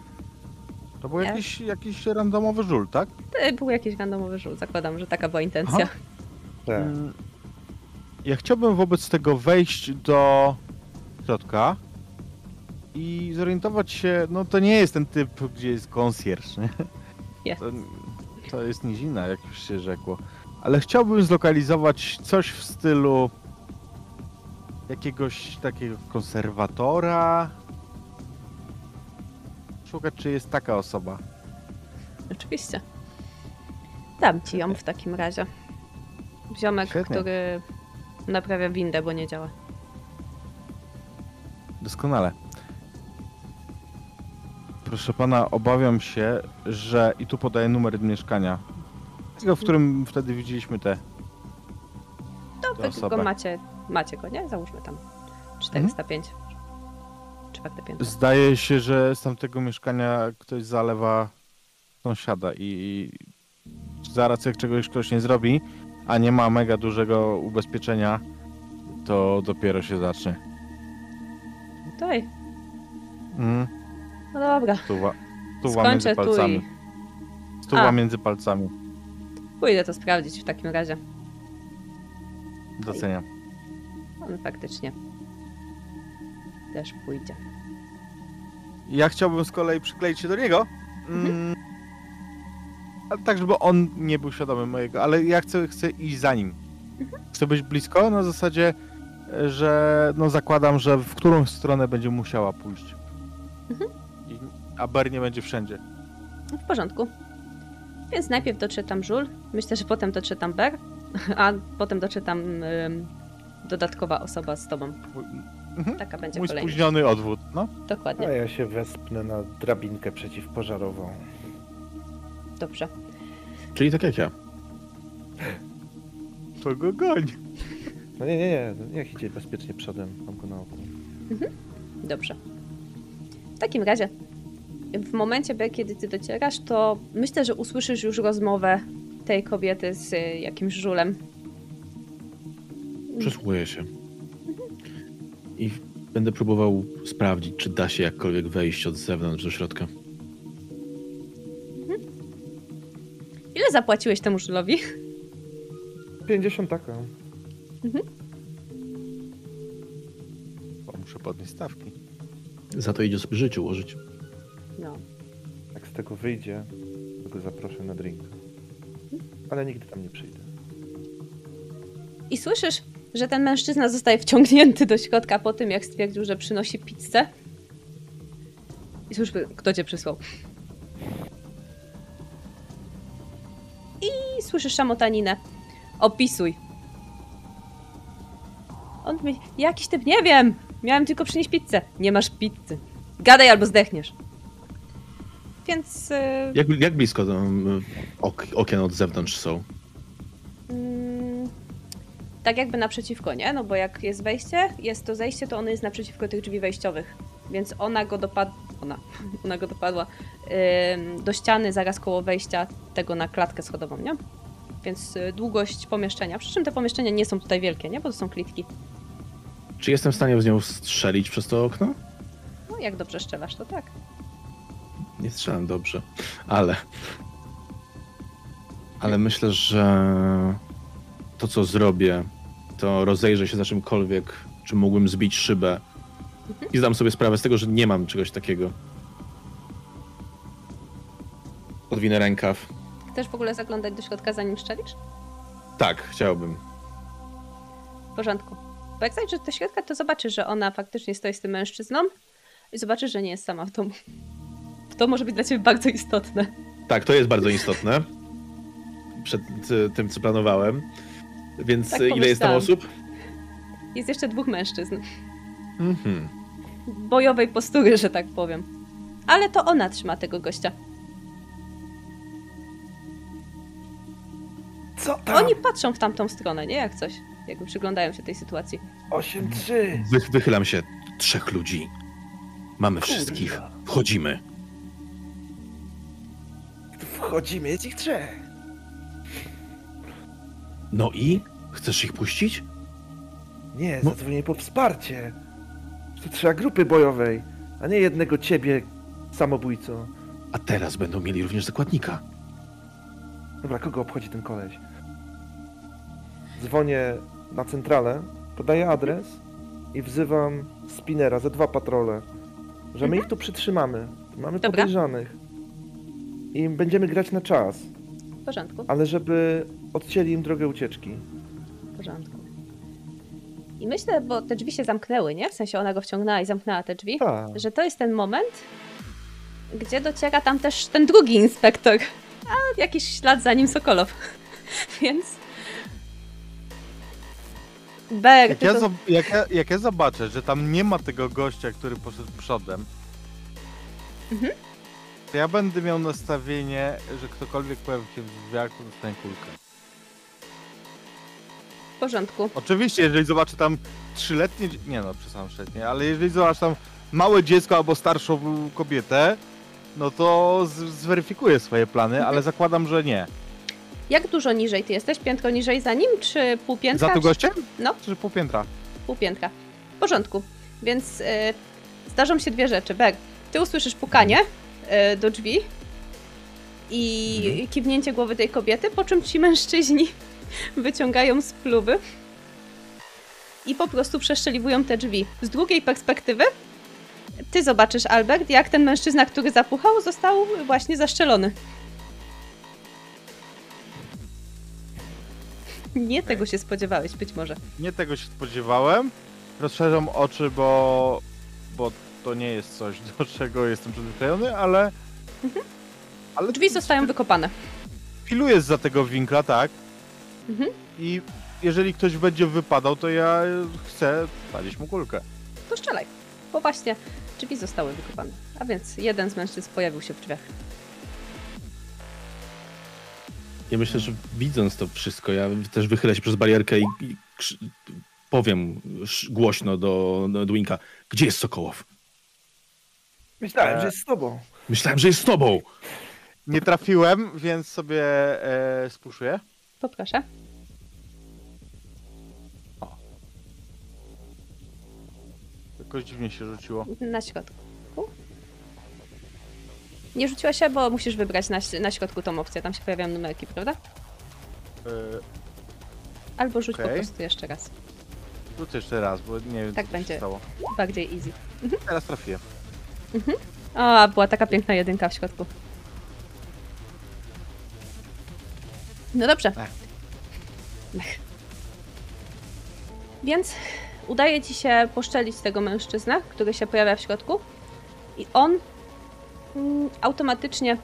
[SPEAKER 2] To był jakiś, jakiś randomowy żul, tak?
[SPEAKER 1] To był jakiś randomowy rzut, zakładam, że taka była intencja.
[SPEAKER 4] Tak.
[SPEAKER 2] Mm, Ja chciałbym wobec tego wejść do środka i zorientować się, no to nie jest ten typ, gdzie jest konsjerż, nie?
[SPEAKER 1] Jest.
[SPEAKER 2] To, to jest nizina, jak już się rzekło. Ale chciałbym zlokalizować coś w stylu jakiegoś takiego konserwatora. Szukać, czy jest taka osoba.
[SPEAKER 1] Oczywiście. Dam ci ją w takim razie. Ziomek,
[SPEAKER 2] Świetnie.
[SPEAKER 1] który naprawia windę, bo nie działa.
[SPEAKER 2] Doskonale. Proszę pana, obawiam się, że i tu podaję numer mieszkania. Tego, w którym wtedy widzieliśmy te.
[SPEAKER 1] To wy
[SPEAKER 2] osobę.
[SPEAKER 1] go macie, macie go, nie? Załóżmy tam 405. Czwarte piętro.
[SPEAKER 2] Zdaje się, że z tamtego mieszkania ktoś zalewa sąsiada i, zaraz jak czegoś ktoś nie zrobi, a nie ma mega dużego ubezpieczenia, to dopiero się zacznie.
[SPEAKER 1] Tutaj.
[SPEAKER 2] Mm,
[SPEAKER 1] No dobra,
[SPEAKER 2] stuwa, stuwa między
[SPEAKER 1] skończę tu
[SPEAKER 2] palcami.
[SPEAKER 1] i
[SPEAKER 2] Stuwa
[SPEAKER 1] A.
[SPEAKER 2] między palcami.
[SPEAKER 1] pójdę to sprawdzić w takim razie.
[SPEAKER 2] Doceniam.
[SPEAKER 1] On faktycznie też pójdzie.
[SPEAKER 2] Ja chciałbym z kolei przykleić się do niego.
[SPEAKER 1] Mhm.
[SPEAKER 2] Mm, tak, żeby on nie był świadomy mojego, ale ja chcę, chcę iść za nim.
[SPEAKER 1] Mhm.
[SPEAKER 2] Chcę być blisko na zasadzie, że no zakładam, że w którą stronę będzie musiała pójść.
[SPEAKER 1] Mhm.
[SPEAKER 2] I, a Ber nie będzie wszędzie.
[SPEAKER 1] No, W porządku. Więc najpierw dotrze tam Żul, myślę, że potem dotrze tam Ber, a potem dotrze tam ym, dodatkowa osoba z tobą.
[SPEAKER 2] Mhm.
[SPEAKER 1] Taka będzie
[SPEAKER 2] Mój
[SPEAKER 1] kolejność.
[SPEAKER 2] spóźniony odwód, no.
[SPEAKER 1] Dokładnie.
[SPEAKER 4] A ja się wespnę na drabinkę przeciwpożarową.
[SPEAKER 1] Dobrze.
[SPEAKER 3] Czyli tak jak ja.
[SPEAKER 2] To go goń.
[SPEAKER 4] No nie, nie, nie, niech idzie bezpiecznie przodem, mam go na oku.
[SPEAKER 1] Dobrze. W takim razie, w momencie, kiedy ty docierasz, to myślę, że usłyszysz już rozmowę tej kobiety z y, jakimś żulem.
[SPEAKER 3] Przysłuchuję się. I będę próbował sprawdzić, czy da się jakkolwiek wejść od zewnątrz do środka.
[SPEAKER 1] Ile zapłaciłeś temu żulowi?
[SPEAKER 4] 50 taka.
[SPEAKER 2] Bo muszę podnieść stawki.
[SPEAKER 3] Za to idzie sobie życie ułożyć.
[SPEAKER 1] No.
[SPEAKER 4] Jak z tego wyjdzie, to go zaproszę na drink. Ale nigdy tam nie przyjdę.
[SPEAKER 1] I słyszysz, że ten mężczyzna zostaje wciągnięty do środka po tym, jak stwierdził, że przynosi pizzę. I słyszysz, kto cię przysłał. I słyszysz szamotaninę. Opisuj. On mówi, jakiś typ, nie wiem. Miałem tylko przynieść pizzę. Nie masz pizzy. Gadaj albo zdechniesz. Więc... Yy...
[SPEAKER 3] Jak, jak blisko tam, y, ok, okien od zewnątrz są?
[SPEAKER 1] Tak jakby naprzeciwko, nie? No bo jak jest wejście, jest to zejście, to ono jest naprzeciwko tych drzwi wejściowych. Więc ona go dopadła, ona, ona go dopadła ym, do ściany zaraz koło wejścia tego na klatkę schodową, nie? Więc y, długość pomieszczenia. Przy czym te pomieszczenia nie są tutaj wielkie, nie? Bo to są klitki.
[SPEAKER 3] Czy jestem w stanie z nią strzelić przez to okno?
[SPEAKER 1] No jak dobrze strzelasz, to tak.
[SPEAKER 3] Nie strzelam dobrze, ale. Ale myślę, że to, co zrobię, to rozejrzę się za czymkolwiek, czy mógłbym zbić szybę. I zdam sobie sprawę z tego, że nie mam czegoś takiego. Odwinę rękaw.
[SPEAKER 1] Chcesz w ogóle zaglądać do środka, zanim strzelisz?
[SPEAKER 3] Tak, chciałbym.
[SPEAKER 1] W porządku. Bo jak zajrzysz do środka, to zobaczysz, że ona faktycznie stoi z tym mężczyzną i zobaczysz, że nie jest sama w domu. To może być dla ciebie bardzo istotne.
[SPEAKER 3] Tak, to jest bardzo istotne. Przed tym, co planowałem. Więc
[SPEAKER 1] Tak
[SPEAKER 3] y, ile jest tam osób?
[SPEAKER 1] Jest jeszcze dwóch mężczyzn.
[SPEAKER 3] Mhm.
[SPEAKER 1] Bojowej postury, że tak powiem. Ale to ona trzyma tego gościa.
[SPEAKER 4] Co tam?
[SPEAKER 1] Oni patrzą w tamtą stronę, nie? Jak coś. Jakby przyglądają się tej sytuacji.
[SPEAKER 4] 8-3.
[SPEAKER 3] Wy, wychylam się. Trzech ludzi. Mamy
[SPEAKER 4] Kurwa.
[SPEAKER 3] wszystkich. Wchodzimy.
[SPEAKER 4] Wchodzimy, jest ich trzech.
[SPEAKER 3] No i? Chcesz ich puścić?
[SPEAKER 4] Nie,
[SPEAKER 3] No.
[SPEAKER 4] zadzwonię po wsparcie. Tu trzeba grupy bojowej, a nie jednego ciebie, samobójco.
[SPEAKER 3] A teraz będą mieli również zakładnika.
[SPEAKER 4] Dobra, kogo obchodzi ten koleś? Dzwonię na centralę, podaję adres i wzywam spinera ze dwa patrole, że my ich tu przytrzymamy. Mamy
[SPEAKER 1] Dobra.
[SPEAKER 4] podejrzanych. I będziemy grać na czas,
[SPEAKER 1] W porządku,
[SPEAKER 4] ale żeby odcięli im drogę ucieczki.
[SPEAKER 1] w porządku. I myślę, bo te drzwi się zamknęły, nie? W sensie ona go wciągnęła i zamknęła te drzwi.
[SPEAKER 4] Tak.
[SPEAKER 1] Że to jest ten moment, gdzie dociera tam też ten drugi inspektor. A jakiś ślad za nim Sokolow. Więc. Ber,
[SPEAKER 2] Jak ja,
[SPEAKER 1] to...
[SPEAKER 2] jak, ja, jak ja zobaczę, że tam nie ma tego gościa, który poszedł przodem,
[SPEAKER 1] Mhm.
[SPEAKER 2] to ja będę miał nastawienie, że ktokolwiek pojawi się w drzwiach, to dostanie kulkę.
[SPEAKER 1] Porządku.
[SPEAKER 2] Oczywiście, jeżeli zobaczę tam trzyletnie, nie no, przesadzam trzyletnie, ale jeżeli zobaczę tam małe dziecko albo starszą kobietę, no to z- zweryfikuję swoje plany,
[SPEAKER 1] Mhm.
[SPEAKER 2] ale zakładam, że nie.
[SPEAKER 1] Jak dużo niżej ty jesteś? Piętro niżej za nim, czy pół piętra?
[SPEAKER 2] Za tu gościem?
[SPEAKER 1] No.
[SPEAKER 2] Czy pół piętra?
[SPEAKER 1] Pół piętra. W porządku. Więc y, zdarzą się dwie rzeczy. Beg, ty usłyszysz pukanie y, do drzwi i
[SPEAKER 3] Mhm.
[SPEAKER 1] kiwnięcie głowy tej kobiety, po czym ci mężczyźni wyciągają spluwy i po prostu przeszczeliwują te drzwi. Z drugiej perspektywy ty zobaczysz, Albert, jak ten mężczyzna, który zapuchał, został właśnie zaszczelony. Nie tego się spodziewałeś, być może.
[SPEAKER 2] Nie tego się spodziewałem. Rozszerzam oczy, bo, bo to nie jest coś, do czego jestem przyzwyczajony, ale... ale
[SPEAKER 1] Drzwi zostają wykopane.
[SPEAKER 2] Filuję za tego winkla, tak.
[SPEAKER 1] Mhm.
[SPEAKER 2] I jeżeli ktoś będzie wypadał, to ja chcę wsadzić mu kulkę.
[SPEAKER 1] To strzelaj. Bo właśnie drzwi zostały wykopane. A więc jeden z mężczyzn pojawił się w drzwiach.
[SPEAKER 3] Ja myślę, że widząc to wszystko, ja też wychylę się przez barierkę i, i powiem głośno do, do Dwinka, gdzie jest Sokołow?
[SPEAKER 4] Myślałem,
[SPEAKER 2] E.
[SPEAKER 4] że jest z tobą.
[SPEAKER 3] Myślałem, że jest z tobą.
[SPEAKER 2] Nie trafiłem, więc sobie e, spuszuję.
[SPEAKER 1] Poproszę.
[SPEAKER 2] Jakoś dziwnie się rzuciło.
[SPEAKER 1] Na środku. Nie rzuciła się, bo musisz wybrać na, na środku tą opcję. Tam się pojawiają numerki, prawda?
[SPEAKER 2] E,
[SPEAKER 1] Albo rzuć po
[SPEAKER 2] Okej.
[SPEAKER 1] prostu jeszcze raz.
[SPEAKER 2] rzucę jeszcze raz, bo nie wiem
[SPEAKER 1] Tak
[SPEAKER 2] co
[SPEAKER 1] będzie.
[SPEAKER 2] się stało.
[SPEAKER 1] Bardziej easy.
[SPEAKER 2] Teraz trafiłem.
[SPEAKER 1] O, była taka piękna jedynka w środku. No dobrze.
[SPEAKER 2] Ech.
[SPEAKER 1] Ech. Więc udaje ci się poszczelić tego mężczyznę, który się pojawia w środku i on mm, automatycznie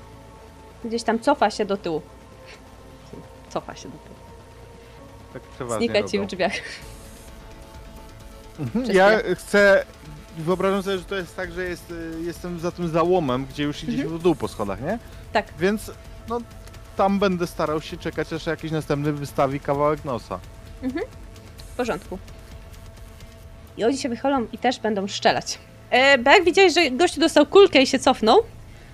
[SPEAKER 1] gdzieś tam cofa się do tyłu. Cofa się do tyłu.
[SPEAKER 2] Tak przeważnie
[SPEAKER 1] Znika ci w
[SPEAKER 2] robią.
[SPEAKER 1] drzwiach.
[SPEAKER 2] Mhm, Ja chcę. Wyobrażam sobie, że to jest tak, że jest, y, jestem za tym załomem, gdzie już idzie się w dół po schodach, nie?
[SPEAKER 1] Tak.
[SPEAKER 2] Więc no tam będę starał się czekać, aż jakiś następny wystawi kawałek nosa.
[SPEAKER 1] W porządku. I oni się wychylą i też będą szczelać. E, bo jak widziałeś, że gościu dostał kulkę i się cofnął,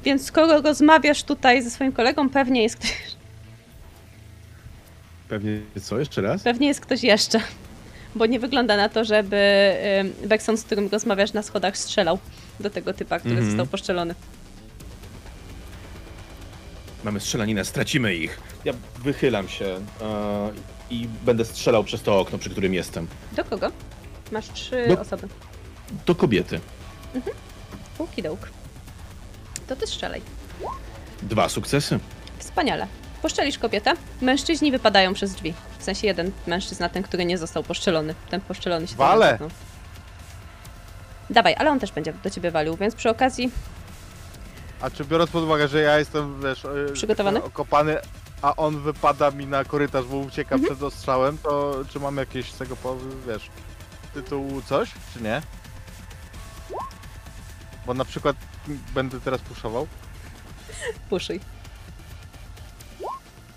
[SPEAKER 1] więc skoro rozmawiasz tutaj ze swoim kolegą, pewnie jest ktoś,
[SPEAKER 3] Pewnie co, jeszcze raz?
[SPEAKER 1] pewnie jest ktoś jeszcze. Bo nie wygląda na to, żeby Bekson, z którym rozmawiasz na schodach, strzelał do tego typa, który
[SPEAKER 3] Mhm.
[SPEAKER 1] został poszczelony.
[SPEAKER 3] Mamy strzelaninę, stracimy ich. Ja wychylam się e, i będę strzelał przez to okno, przy którym jestem.
[SPEAKER 1] Do kogo? Masz trzy
[SPEAKER 3] Do-
[SPEAKER 1] osoby.
[SPEAKER 3] Do kobiety.
[SPEAKER 1] Pukidołk. To ty strzelaj.
[SPEAKER 3] Dwa sukcesy.
[SPEAKER 1] Wspaniale. Poszczelisz kobietę, mężczyźni wypadają przez drzwi. W sensie jeden mężczyzna, ten, który nie został poszczelony. Ten poszczelony się tam
[SPEAKER 2] Wale!
[SPEAKER 1] Dawaj, ale on też będzie do ciebie walił, więc przy okazji
[SPEAKER 2] A czy biorąc pod uwagę, że ja jestem, wiesz, y,
[SPEAKER 1] Przygotowany?
[SPEAKER 2] okopany, a on wypada mi na korytarz, bo ucieka
[SPEAKER 1] Mhm.
[SPEAKER 2] przed ostrzałem, to czy mam jakieś z tego, po- wiesz, tytułu coś, czy nie? Bo na przykład będę teraz puszował.
[SPEAKER 1] puszuj.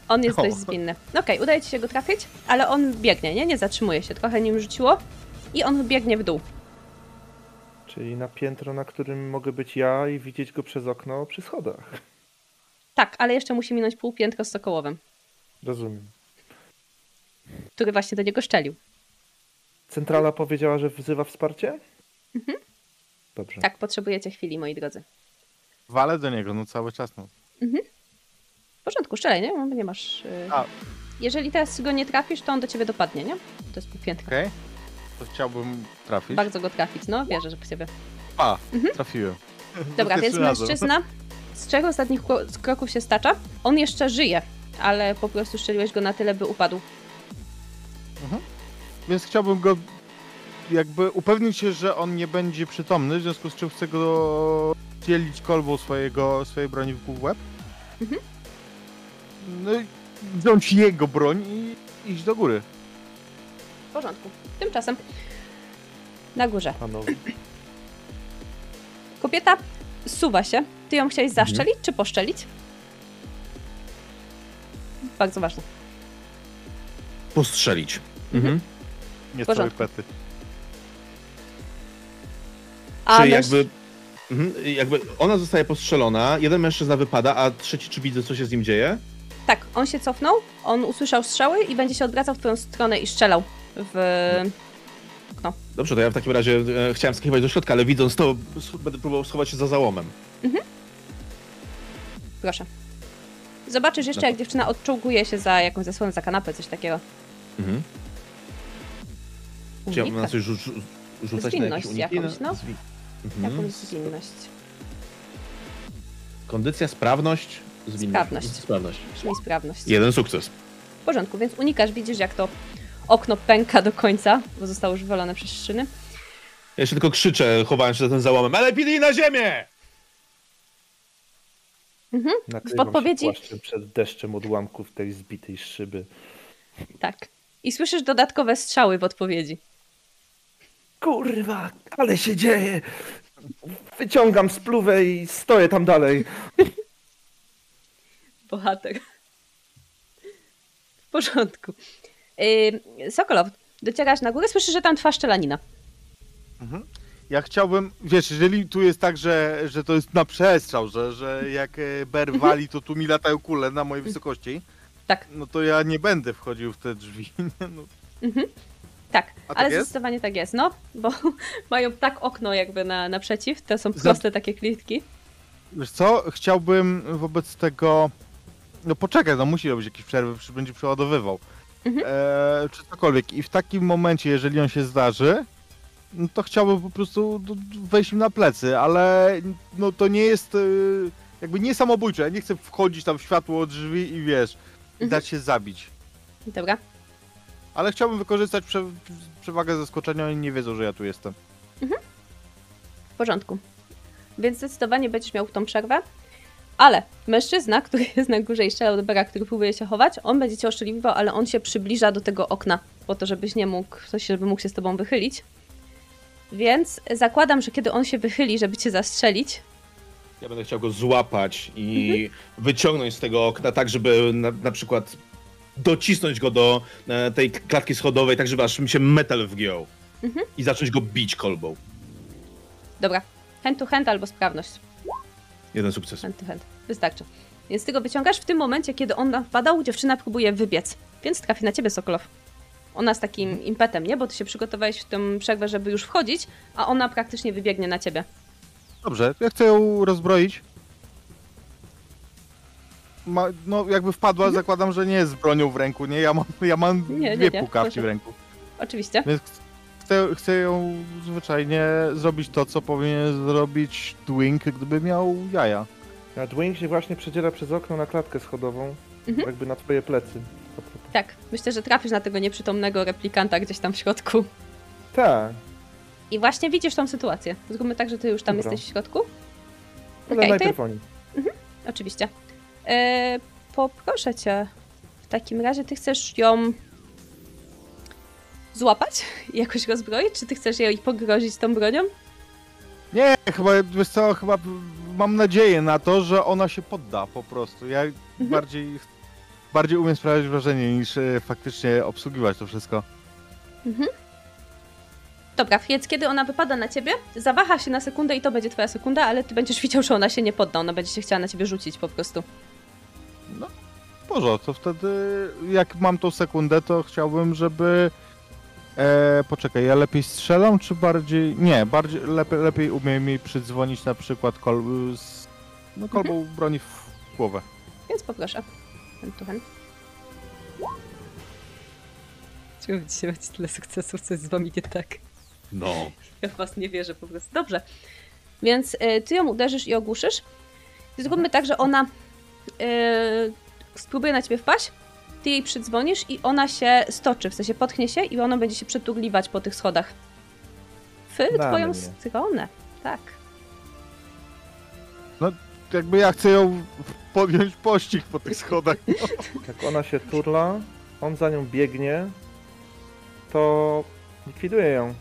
[SPEAKER 1] On jest
[SPEAKER 2] O.
[SPEAKER 1] dość zwinny. Okej, udaje ci się go trafić, ale on biegnie, nie? Nie zatrzymuje się. Trochę nim rzuciło i on biegnie w dół.
[SPEAKER 4] Czyli na piętro, na którym mogę być ja i widzieć go przez okno przy schodach.
[SPEAKER 1] Tak, ale jeszcze musi minąć pół piętro z Sokołowem,
[SPEAKER 4] Rozumiem.
[SPEAKER 1] który właśnie do niego szczelił.
[SPEAKER 4] Centrala powiedziała, że wzywa wsparcie? Dobrze.
[SPEAKER 1] Tak, potrzebujecie chwili, moi drodzy.
[SPEAKER 2] Walę do niego, no cały czas, no.
[SPEAKER 1] W porządku, szczelej, nie? Nie masz... Yy...
[SPEAKER 2] A.
[SPEAKER 1] Jeżeli teraz go nie trafisz, to on do ciebie dopadnie, nie? To jest pół piętra.
[SPEAKER 2] Okej? To chciałbym trafić.
[SPEAKER 1] Bardzo go trafić, no, wierzę, że w ciebie.
[SPEAKER 2] A, trafiłem.
[SPEAKER 1] Dobra, więc
[SPEAKER 2] razem.
[SPEAKER 1] mężczyzna z trzech ostatnich kroków się stacza. On jeszcze żyje, ale po prostu szczeliłeś go na tyle, by upadł.
[SPEAKER 2] Więc chciałbym go jakby upewnić się, że on nie będzie przytomny, w związku z czym chcę go dzielić kolbą swojego, swojej broni w łeb.
[SPEAKER 1] Mhm.
[SPEAKER 2] No i wziąć jego broń i iść do góry.
[SPEAKER 1] W porządku. Tymczasem na górze.
[SPEAKER 4] Panowie.
[SPEAKER 1] Kobieta suwa się. Ty ją chciałeś zaszczelić czy poszczelić? Bardzo ważne.
[SPEAKER 3] Postrzelić. Mhm.
[SPEAKER 2] Nie z
[SPEAKER 1] porządku.
[SPEAKER 2] całej pety.
[SPEAKER 1] A
[SPEAKER 3] Czy
[SPEAKER 1] męż-
[SPEAKER 3] jakby, mhm, jakby ona zostaje postrzelona, jeden mężczyzna wypada, a trzeci czy widzę, co się z nim dzieje?
[SPEAKER 1] Tak, on się cofnął, on usłyszał strzały i będzie się odwracał w twoją stronę i strzelał w...
[SPEAKER 3] Dobrze, to ja w takim razie e, chciałem skakiwać do środka, ale widząc to, sch- będę próbował schować się za załomem.
[SPEAKER 1] Proszę. Zobaczysz jeszcze, jak dziewczyna odczołguje się za jakąś zasłoną, za kanapę, coś takiego.
[SPEAKER 3] Mhm. Czy ja mam na
[SPEAKER 1] Unika.
[SPEAKER 3] coś rzu- rzu- rzucać na jakieś
[SPEAKER 1] Zwinność
[SPEAKER 3] uniki?
[SPEAKER 1] jakąś, no.
[SPEAKER 3] Zwi- mhm.
[SPEAKER 1] Jakąś zwinność.
[SPEAKER 3] Kondycja, sprawność? Zwinność.
[SPEAKER 1] Sprawność.
[SPEAKER 3] Sprawność.
[SPEAKER 1] Sprawność.
[SPEAKER 3] Jeden sukces.
[SPEAKER 1] W porządku, więc unikasz, widzisz jak to okno pęka do końca, bo zostało już wywalone przez szyny.
[SPEAKER 3] Ja jeszcze tylko krzyczę, chowając się za ten załomem. LPD na ziemię!
[SPEAKER 4] Nakrywam
[SPEAKER 1] podpowiedzi-
[SPEAKER 4] się płaszczem przed deszczem odłamków tej zbitej szyby.
[SPEAKER 1] Tak. I słyszysz dodatkowe strzały w odpowiedzi.
[SPEAKER 4] Kurwa, ale się dzieje! Wyciągam spluwę i stoję tam dalej.
[SPEAKER 1] Bohater. W porządku. Sokolow, docierasz na górę, słyszysz, że tam trwa szczelanina.
[SPEAKER 2] Mhm. Ja chciałbym, wiesz, jeżeli tu jest tak, że, że to jest na przestrzał, że, że jak e, ber wali, to tu mi latają kule na mojej wysokości,
[SPEAKER 1] Tak.
[SPEAKER 2] no to ja nie będę wchodził w te drzwi. No,
[SPEAKER 1] Mhm. Tak,
[SPEAKER 2] A tak
[SPEAKER 1] ale
[SPEAKER 2] jest?
[SPEAKER 1] zdecydowanie tak jest, no, bo mają tak okno jakby na, naprzeciw, to są
[SPEAKER 2] Za-
[SPEAKER 1] proste takie klitki.
[SPEAKER 2] wiesz co, chciałbym wobec tego, no poczekaj, no musi robić jakieś przerwy, będzie przeładowywał.
[SPEAKER 1] Mhm.
[SPEAKER 2] E, czy cokolwiek. I w takim momencie, jeżeli on się zdarzy, no to chciałbym po prostu wejść im na plecy, ale no to nie jest e, jakby nie samobójcze. Ja nie chcę wchodzić tam w światło drzwi i wiesz,
[SPEAKER 1] Mhm.
[SPEAKER 2] dać się zabić.
[SPEAKER 1] Dobra,
[SPEAKER 2] Ale chciałbym wykorzystać prze, przewagę zaskoczenia, oni nie wiedzą, że ja tu jestem.
[SPEAKER 1] w porządku. Więc zdecydowanie będziesz miał tą przerwę. Ale mężczyzna, który jest na górze i strzelał do Bera, który próbuje się chować, on będzie cię oszczeliwał, ale on się przybliża do tego okna, po to, żebyś nie mógł, coś, żeby mógł się z tobą wychylić. Więc zakładam, że kiedy on się wychyli, żeby cię zastrzelić,
[SPEAKER 3] Ja będę chciał go złapać i wyciągnąć z tego okna, tak żeby na, na przykład docisnąć go do e, tej klatki schodowej, tak żeby aż mi się metal wgiął.
[SPEAKER 1] Mhm.
[SPEAKER 3] I zacząć go bić kolbą.
[SPEAKER 1] dobra, hand to hand albo sprawność.
[SPEAKER 3] Jeden sukces.
[SPEAKER 1] Hand to hand. Wystarczy. Więc ty go wyciągasz w tym momencie, kiedy on napadał, dziewczyna próbuje wybiec. Więc trafi na ciebie, Sokolow. Ona z takim impetem, nie? Bo ty się przygotowałeś w tę przerwę, żeby już wchodzić, a ona praktycznie wybiegnie na ciebie.
[SPEAKER 2] Dobrze, ja chcę ją rozbroić. Ma, no jakby wpadła, zakładam, że nie jest z bronią w ręku, nie? Ja mam, ja mam
[SPEAKER 1] Nie, nie,
[SPEAKER 2] dwie
[SPEAKER 1] nie,
[SPEAKER 2] pukawki
[SPEAKER 1] proszę.
[SPEAKER 2] w ręku.
[SPEAKER 1] Oczywiście.
[SPEAKER 2] Więc chcę, chcę ją zwyczajnie zrobić to, co powinien zrobić Dwing, gdyby miał jaja.
[SPEAKER 4] A Dwayne się właśnie przedziera przez okno na klatkę schodową,
[SPEAKER 1] Mhm.
[SPEAKER 4] jakby na twoje plecy.
[SPEAKER 1] Tak, myślę, że trafisz na tego nieprzytomnego replikanta gdzieś tam w środku.
[SPEAKER 4] Tak,
[SPEAKER 1] I właśnie widzisz tą sytuację. Zróbmy tak, że ty już tam
[SPEAKER 4] Dobra.
[SPEAKER 1] jesteś w środku.
[SPEAKER 4] ale
[SPEAKER 1] ja
[SPEAKER 4] najpierw oni.
[SPEAKER 1] Oczywiście. E, poproszę cię. W takim razie ty chcesz ją złapać i jakoś rozbroić? Czy ty chcesz jej pogrozić tą bronią?
[SPEAKER 2] Nie, chyba, wiesz co, chyba mam nadzieję na to, że ona się podda po prostu. Ja bardziej, bardziej umiem sprawiać wrażenie niż e, faktycznie obsługiwać to wszystko.
[SPEAKER 1] Dobra, więc kiedy ona wypada na ciebie, zawaha się na sekundę i to będzie twoja sekunda, ale ty będziesz widział, że ona się nie podda. Ona będzie się chciała na ciebie rzucić po prostu.
[SPEAKER 2] No, porządku, to wtedy jak mam tą sekundę, to chciałbym, żeby... E, poczekaj, ja lepiej strzelam, czy bardziej... Nie, bardziej, lepiej, lepiej umiem mi przydzwonić na przykład kol, z, no, kolbą broni w głowę.
[SPEAKER 1] Więc poproszę. Ten tu, ten. Czemu dzisiaj macie tyle sukcesów, co jest z wami nie tak?
[SPEAKER 3] No.
[SPEAKER 1] Ja w was nie wierzę po prostu. Dobrze. Więc y, ty ją uderzysz i ogłuszysz. Zróbmy tak, że ona y, spróbuje na ciebie wpaść, ty jej przydzwonisz i ona się stoczy, w sensie potknie się i ona będzie się przetugliwać po tych schodach. W
[SPEAKER 4] Na
[SPEAKER 1] twoją
[SPEAKER 4] mnie.
[SPEAKER 1] stronę. Tak.
[SPEAKER 2] Jakby ja chcę ją podjąć pościg po tych schodach.
[SPEAKER 4] Jak ona się turla, on za nią biegnie, to likwiduje ją.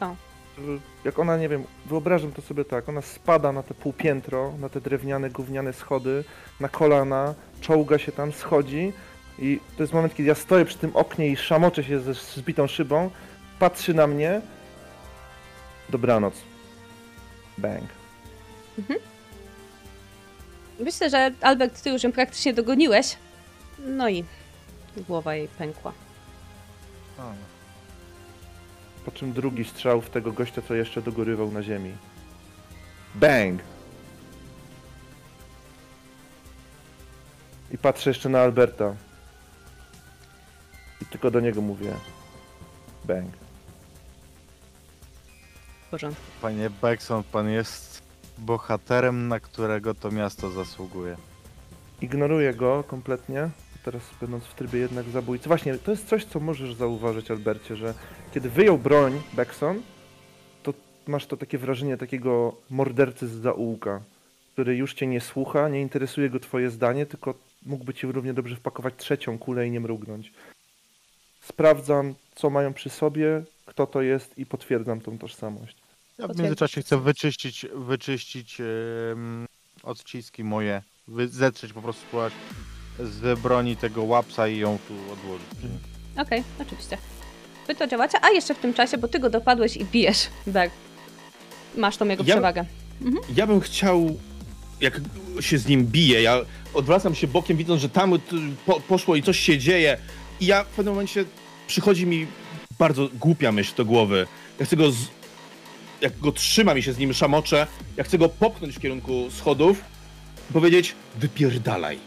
[SPEAKER 1] O.
[SPEAKER 4] Jak ona, nie wiem, wyobrażam to sobie tak, ona spada na te półpiętro, na te drewniane, gówniane schody, na kolana, czołga się tam, schodzi i to jest moment, kiedy ja stoję przy tym oknie i szamoczę się ze zbitą szybą, patrzy na mnie, dobranoc. Bang.
[SPEAKER 1] Myślę, że Albert, ty już ją praktycznie dogoniłeś. No i głowa jej pękła.
[SPEAKER 4] Po czym drugi strzał w tego gościa, co jeszcze dogorywał na ziemi. Bang! I patrzę jeszcze na Alberta. I tylko do niego mówię. Bang.
[SPEAKER 1] W porządku.
[SPEAKER 2] Panie Beckson, pan jest bohaterem, na którego to miasto zasługuje.
[SPEAKER 4] Ignoruję go kompletnie. Teraz będąc w trybie jednak zabójcy. Właśnie, to jest coś, co możesz zauważyć, Albercie, że kiedy wyjął broń Beckson, to masz to takie wrażenie takiego mordercy z zaułka, który już cię nie słucha, nie interesuje go twoje zdanie, tylko mógłby ci równie dobrze wpakować trzecią kulę i nie mrugnąć. Sprawdzam, co mają przy sobie, kto to jest i potwierdzam tą tożsamość.
[SPEAKER 2] Ja w międzyczasie chcę wyczyścić, wyczyścić em, odciski moje, zetrzeć po prostu spróbować z broni tego łapsa i ją tu odłożyć.
[SPEAKER 1] Okej, oczywiście. Wy to działacie, a jeszcze w tym czasie, bo ty go dopadłeś i bijesz, Ber. Masz tą jego
[SPEAKER 3] Ja-
[SPEAKER 1] przewagę.
[SPEAKER 3] Ja bym chciał, jak się z nim bije, ja odwracam się bokiem, widząc, że tam po, poszło i coś się dzieje. I ja w pewnym momencie przychodzi mi bardzo głupia myśl do głowy. Ja chcę go, z, jak go trzymam i się z nim szamoczę, ja chcę go popchnąć w kierunku schodów i powiedzieć, wypierdalaj.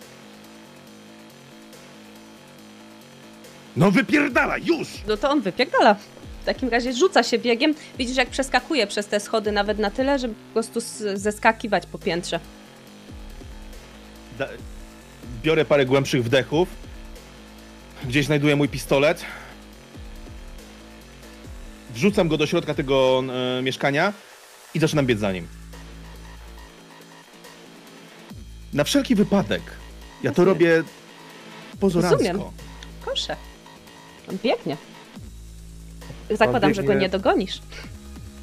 [SPEAKER 3] No wypierdalaj, już!
[SPEAKER 1] No to on wypierdala. W takim razie rzuca się biegiem. Widzisz, jak przeskakuje przez te schody nawet na tyle, żeby po prostu zeskakiwać po piętrze.
[SPEAKER 3] Da- biorę parę głębszych wdechów. Gdzieś znajduję mój pistolet. Wrzucam go do środka tego e, mieszkania i zaczynam biec za nim. Na wszelki wypadek. Ja to robię pozorancko.
[SPEAKER 1] Rozumiem. Proszę. On biegnie. Zakładam, że go
[SPEAKER 4] biegnie-
[SPEAKER 1] nie dogonisz.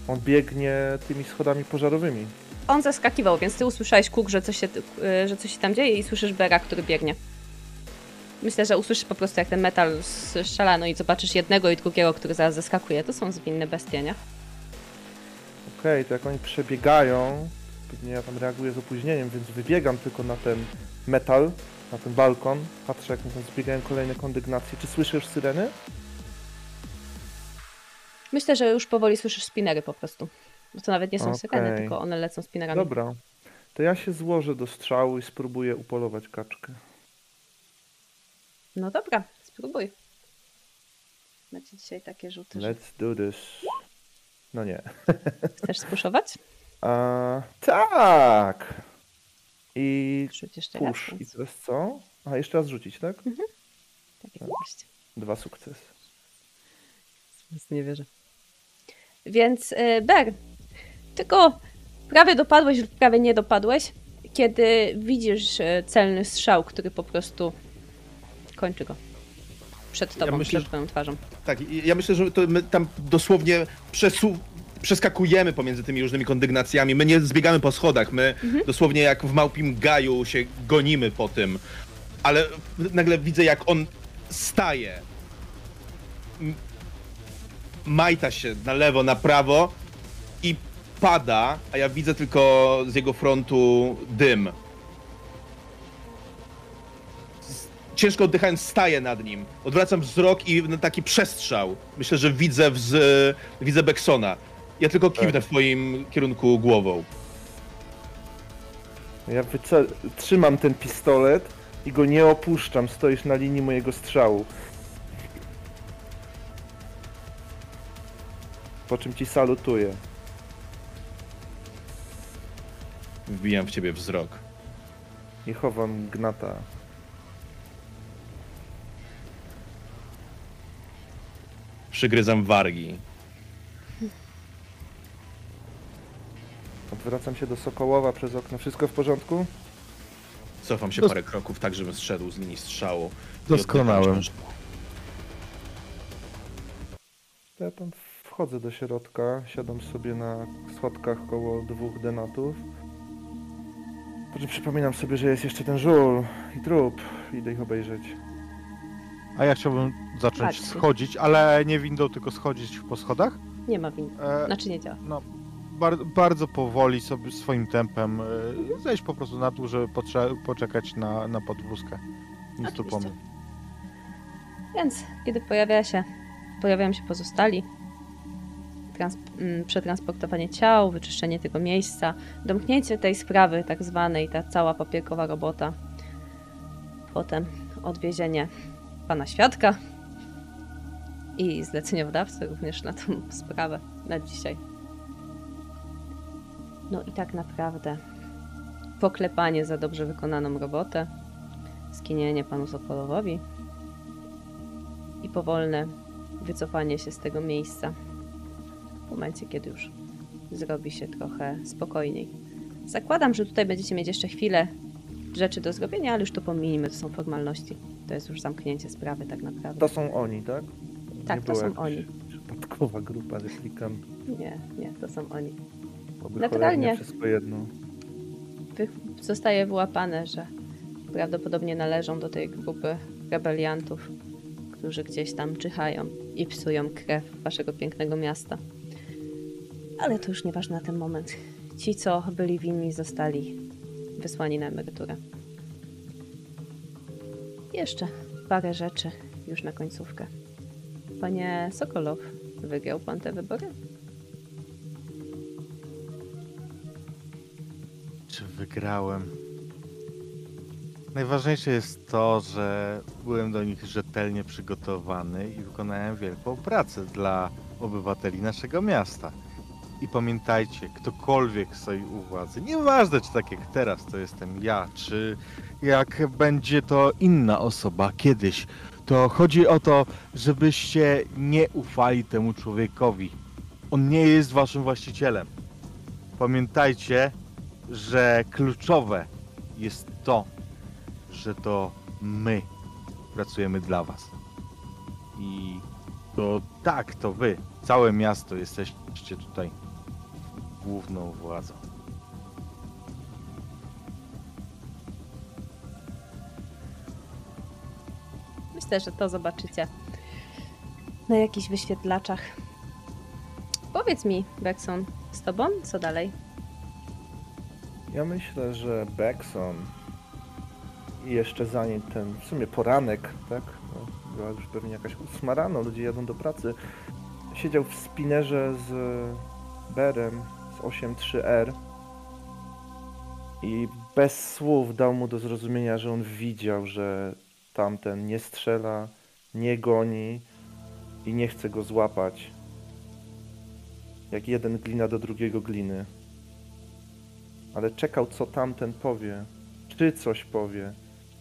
[SPEAKER 4] On biegnie tymi schodami pożarowymi.
[SPEAKER 1] On zeskakiwał, więc ty usłyszałeś kuk, że coś się, y, że coś się tam dzieje i słyszysz Bera, który biegnie. Myślę, że usłyszysz po prostu jak ten metal strzela, no i zobaczysz jednego i drugiego, który zaraz zeskakuje. To są zwinne bestie, nie?
[SPEAKER 4] Okej, to jak oni przebiegają, pewnie ja tam reaguję z opóźnieniem, więc wybiegam tylko na ten metal, na ten balkon, patrzę jak mi tam zbiegają kolejne kondygnacje. Czy słyszę już syreny?
[SPEAKER 1] Myślę, że już powoli słyszysz spinery po prostu. Bo to nawet nie są syreny,
[SPEAKER 4] Okej.
[SPEAKER 1] tylko one lecą spinerami.
[SPEAKER 4] Dobra. To ja się złożę do strzału i spróbuję upolować kaczkę.
[SPEAKER 1] No dobra, spróbuj. Macie dzisiaj takie rzuty,
[SPEAKER 4] Let's do this. No nie.
[SPEAKER 1] chcesz spuszować?
[SPEAKER 4] A, tak! I
[SPEAKER 1] raz.
[SPEAKER 4] push. I teraz co? A, jeszcze raz rzucić, tak?
[SPEAKER 1] Tak jest właśnie.
[SPEAKER 4] Dwa sukcesy.
[SPEAKER 1] Nic nie wierzę. Więc y, Ber, tylko prawie dopadłeś lub prawie nie dopadłeś, kiedy widzisz y, celny strzał, który po prostu kończy go. Przed tobą,
[SPEAKER 3] myślę,
[SPEAKER 1] przed twoją twarzą.
[SPEAKER 3] Tak, i ja myślę, że to my tam dosłownie przesu... przeskakujemy pomiędzy tymi różnymi kondygnacjami. My nie zbiegamy po schodach, my dosłownie jak w małpim gaju się gonimy po tym. Ale nagle widzę, jak on staje. Majta się na lewo, na prawo i pada, a ja widzę tylko z jego frontu dym. ciężko oddychając, staję nad nim. Odwracam wzrok i taki przestrzał. Myślę, że widzę wz... widzę Beksona. Ja tylko kiwnę w twoim kierunku głową.
[SPEAKER 4] Ja wyce- trzymam ten pistolet i go nie opuszczam. Stoisz na linii mojego strzału. Po czym ci salutuję.
[SPEAKER 3] Wbijam w ciebie wzrok.
[SPEAKER 4] I chowam gnata.
[SPEAKER 3] Przygryzam wargi.
[SPEAKER 4] Odwracam się do Sokołowa przez okno. Wszystko w porządku?
[SPEAKER 3] Cofam się
[SPEAKER 2] Dos-
[SPEAKER 3] parę kroków tak, żebym zszedł z linii strzału. I
[SPEAKER 2] Doskonałem.
[SPEAKER 4] To ja tam wchodzę do środka, siadam sobie na schodkach koło dwóch denatów. Po czym przypominam sobie, że jest jeszcze ten żul i trup. Idę ich obejrzeć.
[SPEAKER 2] A ja chciałbym zacząć
[SPEAKER 1] Patrzcie.
[SPEAKER 2] schodzić, ale nie windą, tylko schodzić po schodach.
[SPEAKER 1] Nie ma win.
[SPEAKER 2] E,
[SPEAKER 1] Znaczy nie działa.
[SPEAKER 2] no, bar, bardzo powoli sobie swoim tempem e, zejść po prostu na dół, żeby poczekać na, na podwózkę. Nic tu pomysł.
[SPEAKER 1] Więc kiedy pojawia się, pojawiają się pozostali, mm, przetransportowanie ciał, wyczyszczenie tego miejsca, domknięcie tej sprawy, tak zwanej, ta cała papierkowa robota, potem odwiezienie pana świadka i zleceniodawcy również na tą sprawę na dzisiaj. No i tak naprawdę poklepanie za dobrze wykonaną robotę, skinienie panu Sokolowowi, i powolne wycofanie się z tego miejsca w momencie, kiedy już zrobi się trochę spokojniej. Zakładam, że tutaj będziecie mieć jeszcze chwilę rzeczy do zrobienia, ale już to pominimy, to są formalności. To jest już zamknięcie sprawy tak naprawdę.
[SPEAKER 4] To są oni, tak?
[SPEAKER 1] Tak,
[SPEAKER 4] Nie
[SPEAKER 1] to są oni.
[SPEAKER 4] Przypadkowa grupa replikantów.
[SPEAKER 1] Nie, nie, to są oni.
[SPEAKER 4] Byłoby
[SPEAKER 1] Naturalnie.
[SPEAKER 4] wszystko jedno.
[SPEAKER 1] Zostaje wyłapane, że Prawdopodobnie należą do tej grupy rebeliantów, którzy gdzieś tam czyhają i psują krew waszego pięknego miasta. Ale to już nieważne na ten moment. Ci, co byli winni, zostali wysłani na emeryturę. Jeszcze parę rzeczy już na końcówkę. Panie Sokolow, wygrał pan te wybory?
[SPEAKER 2] Czy wygrałem? Najważniejsze jest to, że byłem do nich rzetelnie przygotowany i wykonałem wielką pracę dla obywateli naszego miasta. I pamiętajcie, ktokolwiek stoi u władzy, nieważne czy tak jak teraz to jestem ja, czy jak będzie to inna osoba kiedyś, to chodzi o to, żebyście nie ufali temu człowiekowi. On nie jest waszym właścicielem. Pamiętajcie, że kluczowe jest to, że to my pracujemy dla was. I to tak, to wy, całe miasto jesteście tutaj główną władzą.
[SPEAKER 1] Myślę, że to zobaczycie na jakichś wyświetlaczach. Powiedz mi, Bekson, z tobą co dalej?
[SPEAKER 4] Ja myślę, że Beckson i jeszcze za nim ten w sumie poranek, tak? No, była już pewnie jakaś ósma rano, ludzie jadą do pracy. Siedział w spinerze z Berem z 8.3R i bez słów dał mu do zrozumienia, że on widział, że tamten nie strzela, nie goni i nie chce go złapać. Jak jeden glina do drugiego gliny ale czekał, co tamten powie, czy coś powie.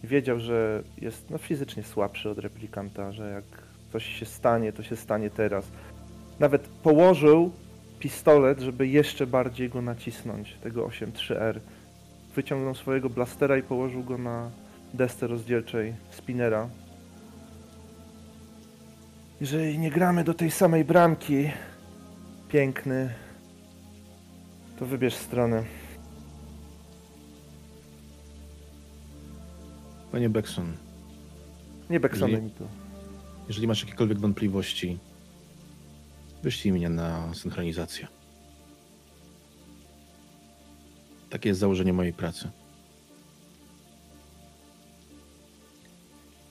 [SPEAKER 4] Wiedział, że jest no, fizycznie słabszy od replikanta, że jak coś się stanie, to się stanie teraz. Nawet położył pistolet, żeby jeszcze bardziej go nacisnąć, tego 8.3R. Wyciągnął swojego blastera i położył go na desce rozdzielczej spinera. Jeżeli nie gramy do tej samej bramki, piękny, to wybierz stronę.
[SPEAKER 3] Panie Beckson,
[SPEAKER 4] Nie Beksony
[SPEAKER 3] Jeżeli-
[SPEAKER 4] mi tu.
[SPEAKER 3] jeżeli masz jakiekolwiek wątpliwości, wyślij mnie na synchronizację. Takie jest założenie mojej pracy.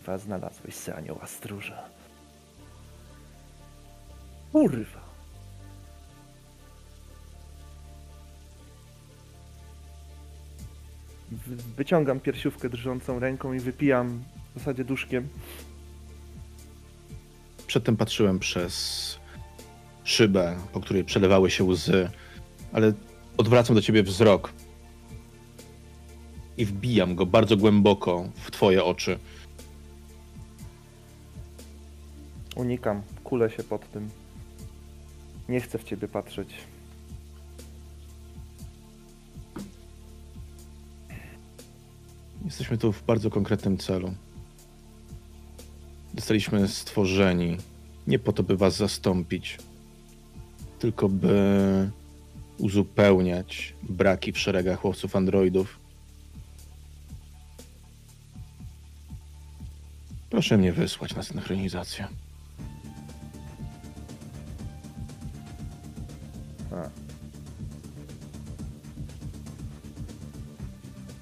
[SPEAKER 4] Dwa znalazłeś se anioła stróża. Kurwa. Wyciągam piersiówkę drżącą ręką i wypijam w zasadzie duszkiem.
[SPEAKER 3] Przedtem patrzyłem przez szybę, po której przelewały się łzy, ale odwracam do ciebie wzrok i wbijam go bardzo głęboko w twoje oczy.
[SPEAKER 4] Unikam, kulę się pod tym. Nie chcę w ciebie patrzeć.
[SPEAKER 3] Jesteśmy tu w bardzo konkretnym celu. Zostaliśmy stworzeni nie po to, by was zastąpić, tylko by uzupełniać braki w szeregach łowców androidów. Proszę mnie wysłać na synchronizację.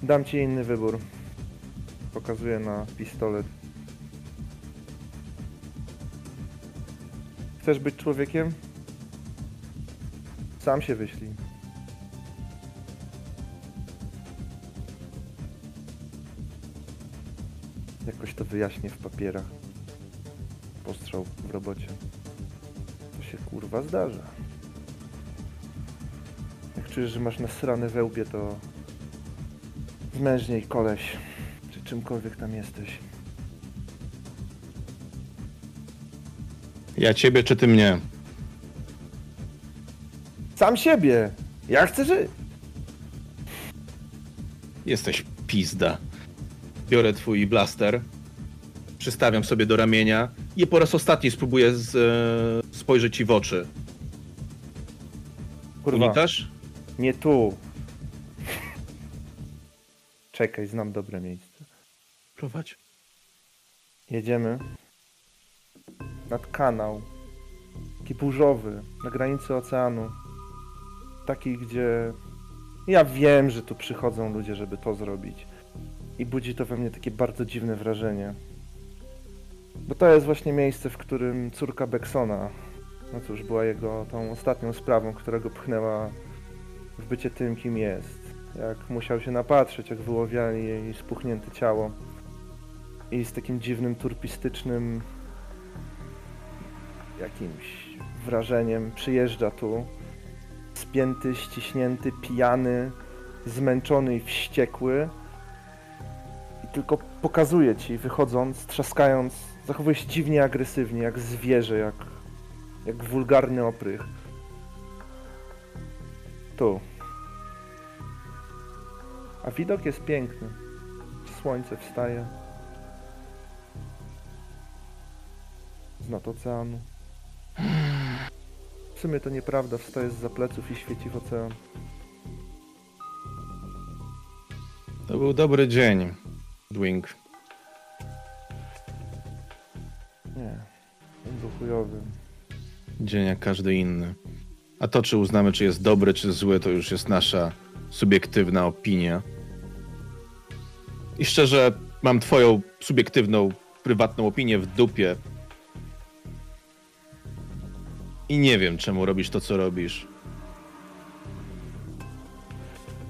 [SPEAKER 4] Dam ci inny wybór. Pokazuję na pistolet. Chcesz być człowiekiem? Sam się wyślij. Jakoś to wyjaśnię w papierach. Postrzał w robocie. To się kurwa zdarza. Jak czujesz, że masz nasrane we łbie, to zmężniej koleś, czy czymkolwiek tam jesteś.
[SPEAKER 3] Ja ciebie czy ty mnie?
[SPEAKER 4] Sam siebie! Ja chcę żyć!
[SPEAKER 3] Jesteś pizda. Biorę twój blaster, przystawiam sobie do ramienia i po raz ostatni spróbuję z, e, spojrzeć ci w oczy.
[SPEAKER 4] Kurwa,
[SPEAKER 3] Unikasz?
[SPEAKER 4] nie tu. Czekaj, znam dobre miejsce.
[SPEAKER 3] Prowadź.
[SPEAKER 4] Jedziemy nad kanał, taki burzowy, na granicy oceanu. Taki, gdzie ja wiem, że tu przychodzą ludzie, żeby to zrobić. I budzi to we mnie takie bardzo dziwne wrażenie. Bo to jest właśnie miejsce, w którym córka Beksona, no cóż, była jego tą ostatnią sprawą, która go pchnęła w bycie tym, kim jest. Jak musiał się napatrzeć, jak wyłowiali jej spuchnięte ciało i z takim dziwnym, turpistycznym jakimś wrażeniem przyjeżdża tu spięty, ściśnięty, pijany, zmęczony i wściekły i tylko pokazuje ci wychodząc, trzaskając, zachowuje się dziwnie agresywnie, jak zwierzę, jak, jak wulgarny oprych. Tu. A widok jest piękny. Słońce wstaje. z nad oceanu. W sumie to nieprawda, wstaje z pleców i świeci w ocean.
[SPEAKER 3] To był dobry dzień, Dwing.
[SPEAKER 4] Nie, ten był chujowy.
[SPEAKER 3] Dzień jak każdy inny. A to, czy uznamy, czy jest dobry, czy zły, to już jest nasza subiektywna opinia. I szczerze, mam twoją subiektywną, prywatną opinię w dupie. I nie wiem, czemu robisz to, co robisz.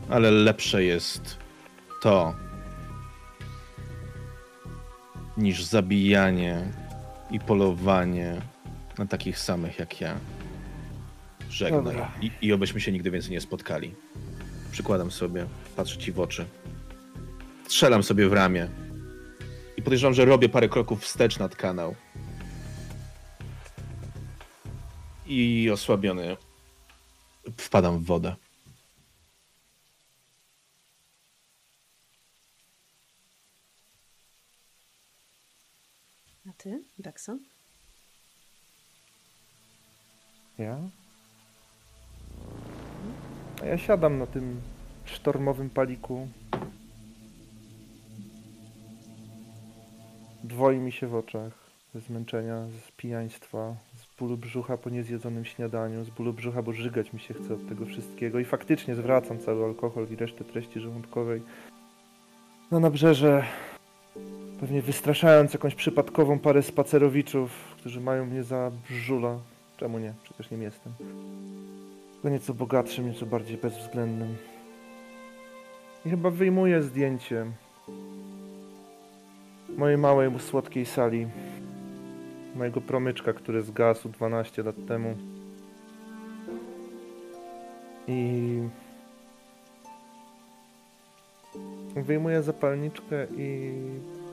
[SPEAKER 3] Ale lepsze jest to, niż zabijanie i polowanie na takich samych jak ja. Żegnaj. I, I obyśmy się nigdy więcej nie spotkali. Przykładam sobie, patrzę ci w oczy. Strzelam sobie w ramię. I podejrzewam, że robię parę kroków wstecz nad kanał. I osłabiony wpadam w wodę.
[SPEAKER 1] A ty, Bekson?
[SPEAKER 4] Ja? A ja siadam na tym sztormowym paliku. Dwoi mi się w oczach ze zmęczenia, z pijaństwa, z bólu brzucha po niezjedzonym śniadaniu, z bólu brzucha, bo żygać mi się chce od tego wszystkiego i faktycznie zwracam cały alkohol i resztę treści żołądkowej na nabrzeże, pewnie wystraszając jakąś przypadkową parę spacerowiczów, którzy mają mnie za żula. Czemu nie? Przecież nim jestem. Tylko nieco bogatszym, nieco bardziej bezwzględnym. I chyba wyjmuję zdjęcie mojej małej, słodkiej sali. Mojego promyczka, który zgasł 12 lat temu. I wyjmuję zapalniczkę i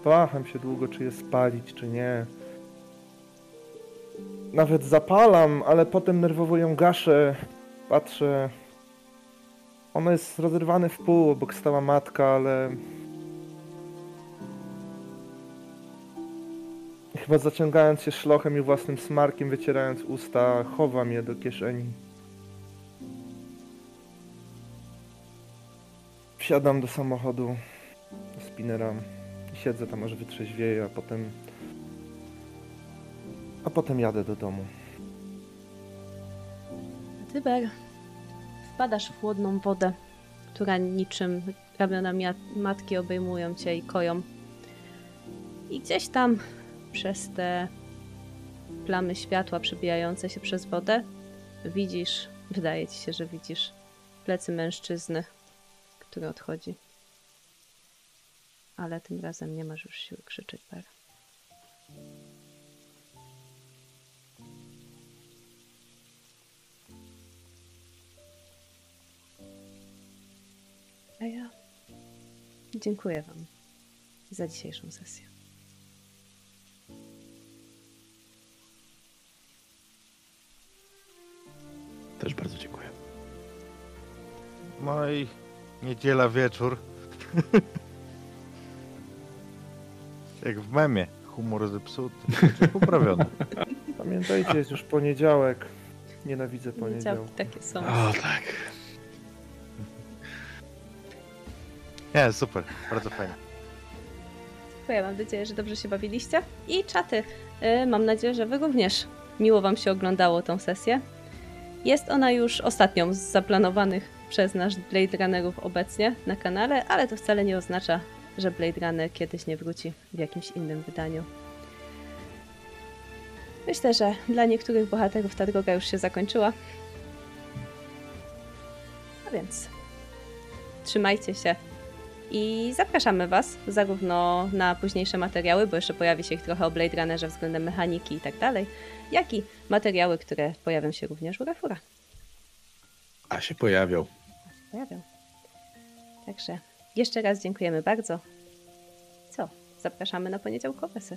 [SPEAKER 4] waham się długo, czy je spalić, czy nie. Nawet zapalam, ale potem nerwowo ją gaszę. Patrzę. Ono jest rozerwane w pół, obok stała matka, ale. Chyba zaciągając się szlochem i własnym smarkiem, wycierając usta, chowam je do kieszeni. Wsiadam do samochodu, do spinera. i Siedzę tam aż wytrzeźwieję, a potem. A potem jadę do domu.
[SPEAKER 1] A ty, Ber, wpadasz w chłodną wodę, która niczym ramiona matki obejmują cię i koją. I gdzieś tam przez te plamy światła przebijające się przez wodę widzisz, wydaje ci się, że widzisz plecy mężczyzny, który odchodzi. Ale tym razem nie masz już siły krzyczeć, Ber. A ja dziękuję Wam za dzisiejszą sesję.
[SPEAKER 3] Też bardzo dziękuję.
[SPEAKER 2] No i niedziela wieczór. Jak w memie. Humor zepsuty, znaczy poprawiony.
[SPEAKER 4] Pamiętajcie, jest już poniedziałek. Nienawidzę poniedziałku.
[SPEAKER 1] Poniedziałki takie są.
[SPEAKER 3] O tak.
[SPEAKER 2] Nie, super, bardzo fajnie.
[SPEAKER 1] dziękuję. Mam nadzieję, że dobrze się bawiliście. I czaty, y, mam nadzieję, że wy również miło wam się oglądało tą sesję. Jest ona już ostatnią z zaplanowanych przez nas Blade Runnerów obecnie na kanale, ale to wcale nie oznacza, że Blade Runner kiedyś nie wróci w jakimś innym wydaniu. Myślę, że dla niektórych bohaterów ta droga już się zakończyła. A więc trzymajcie się i zapraszamy Was zarówno na późniejsze materiały, bo jeszcze pojawi się ich trochę o Blade Runnerze względem mechaniki i tak dalej, jak i materiały, które pojawią się również u Rafura.
[SPEAKER 3] A się pojawiał.
[SPEAKER 1] Pojawią. Także jeszcze raz dziękujemy bardzo. Co? Zapraszamy na poniedziałkowe sesje.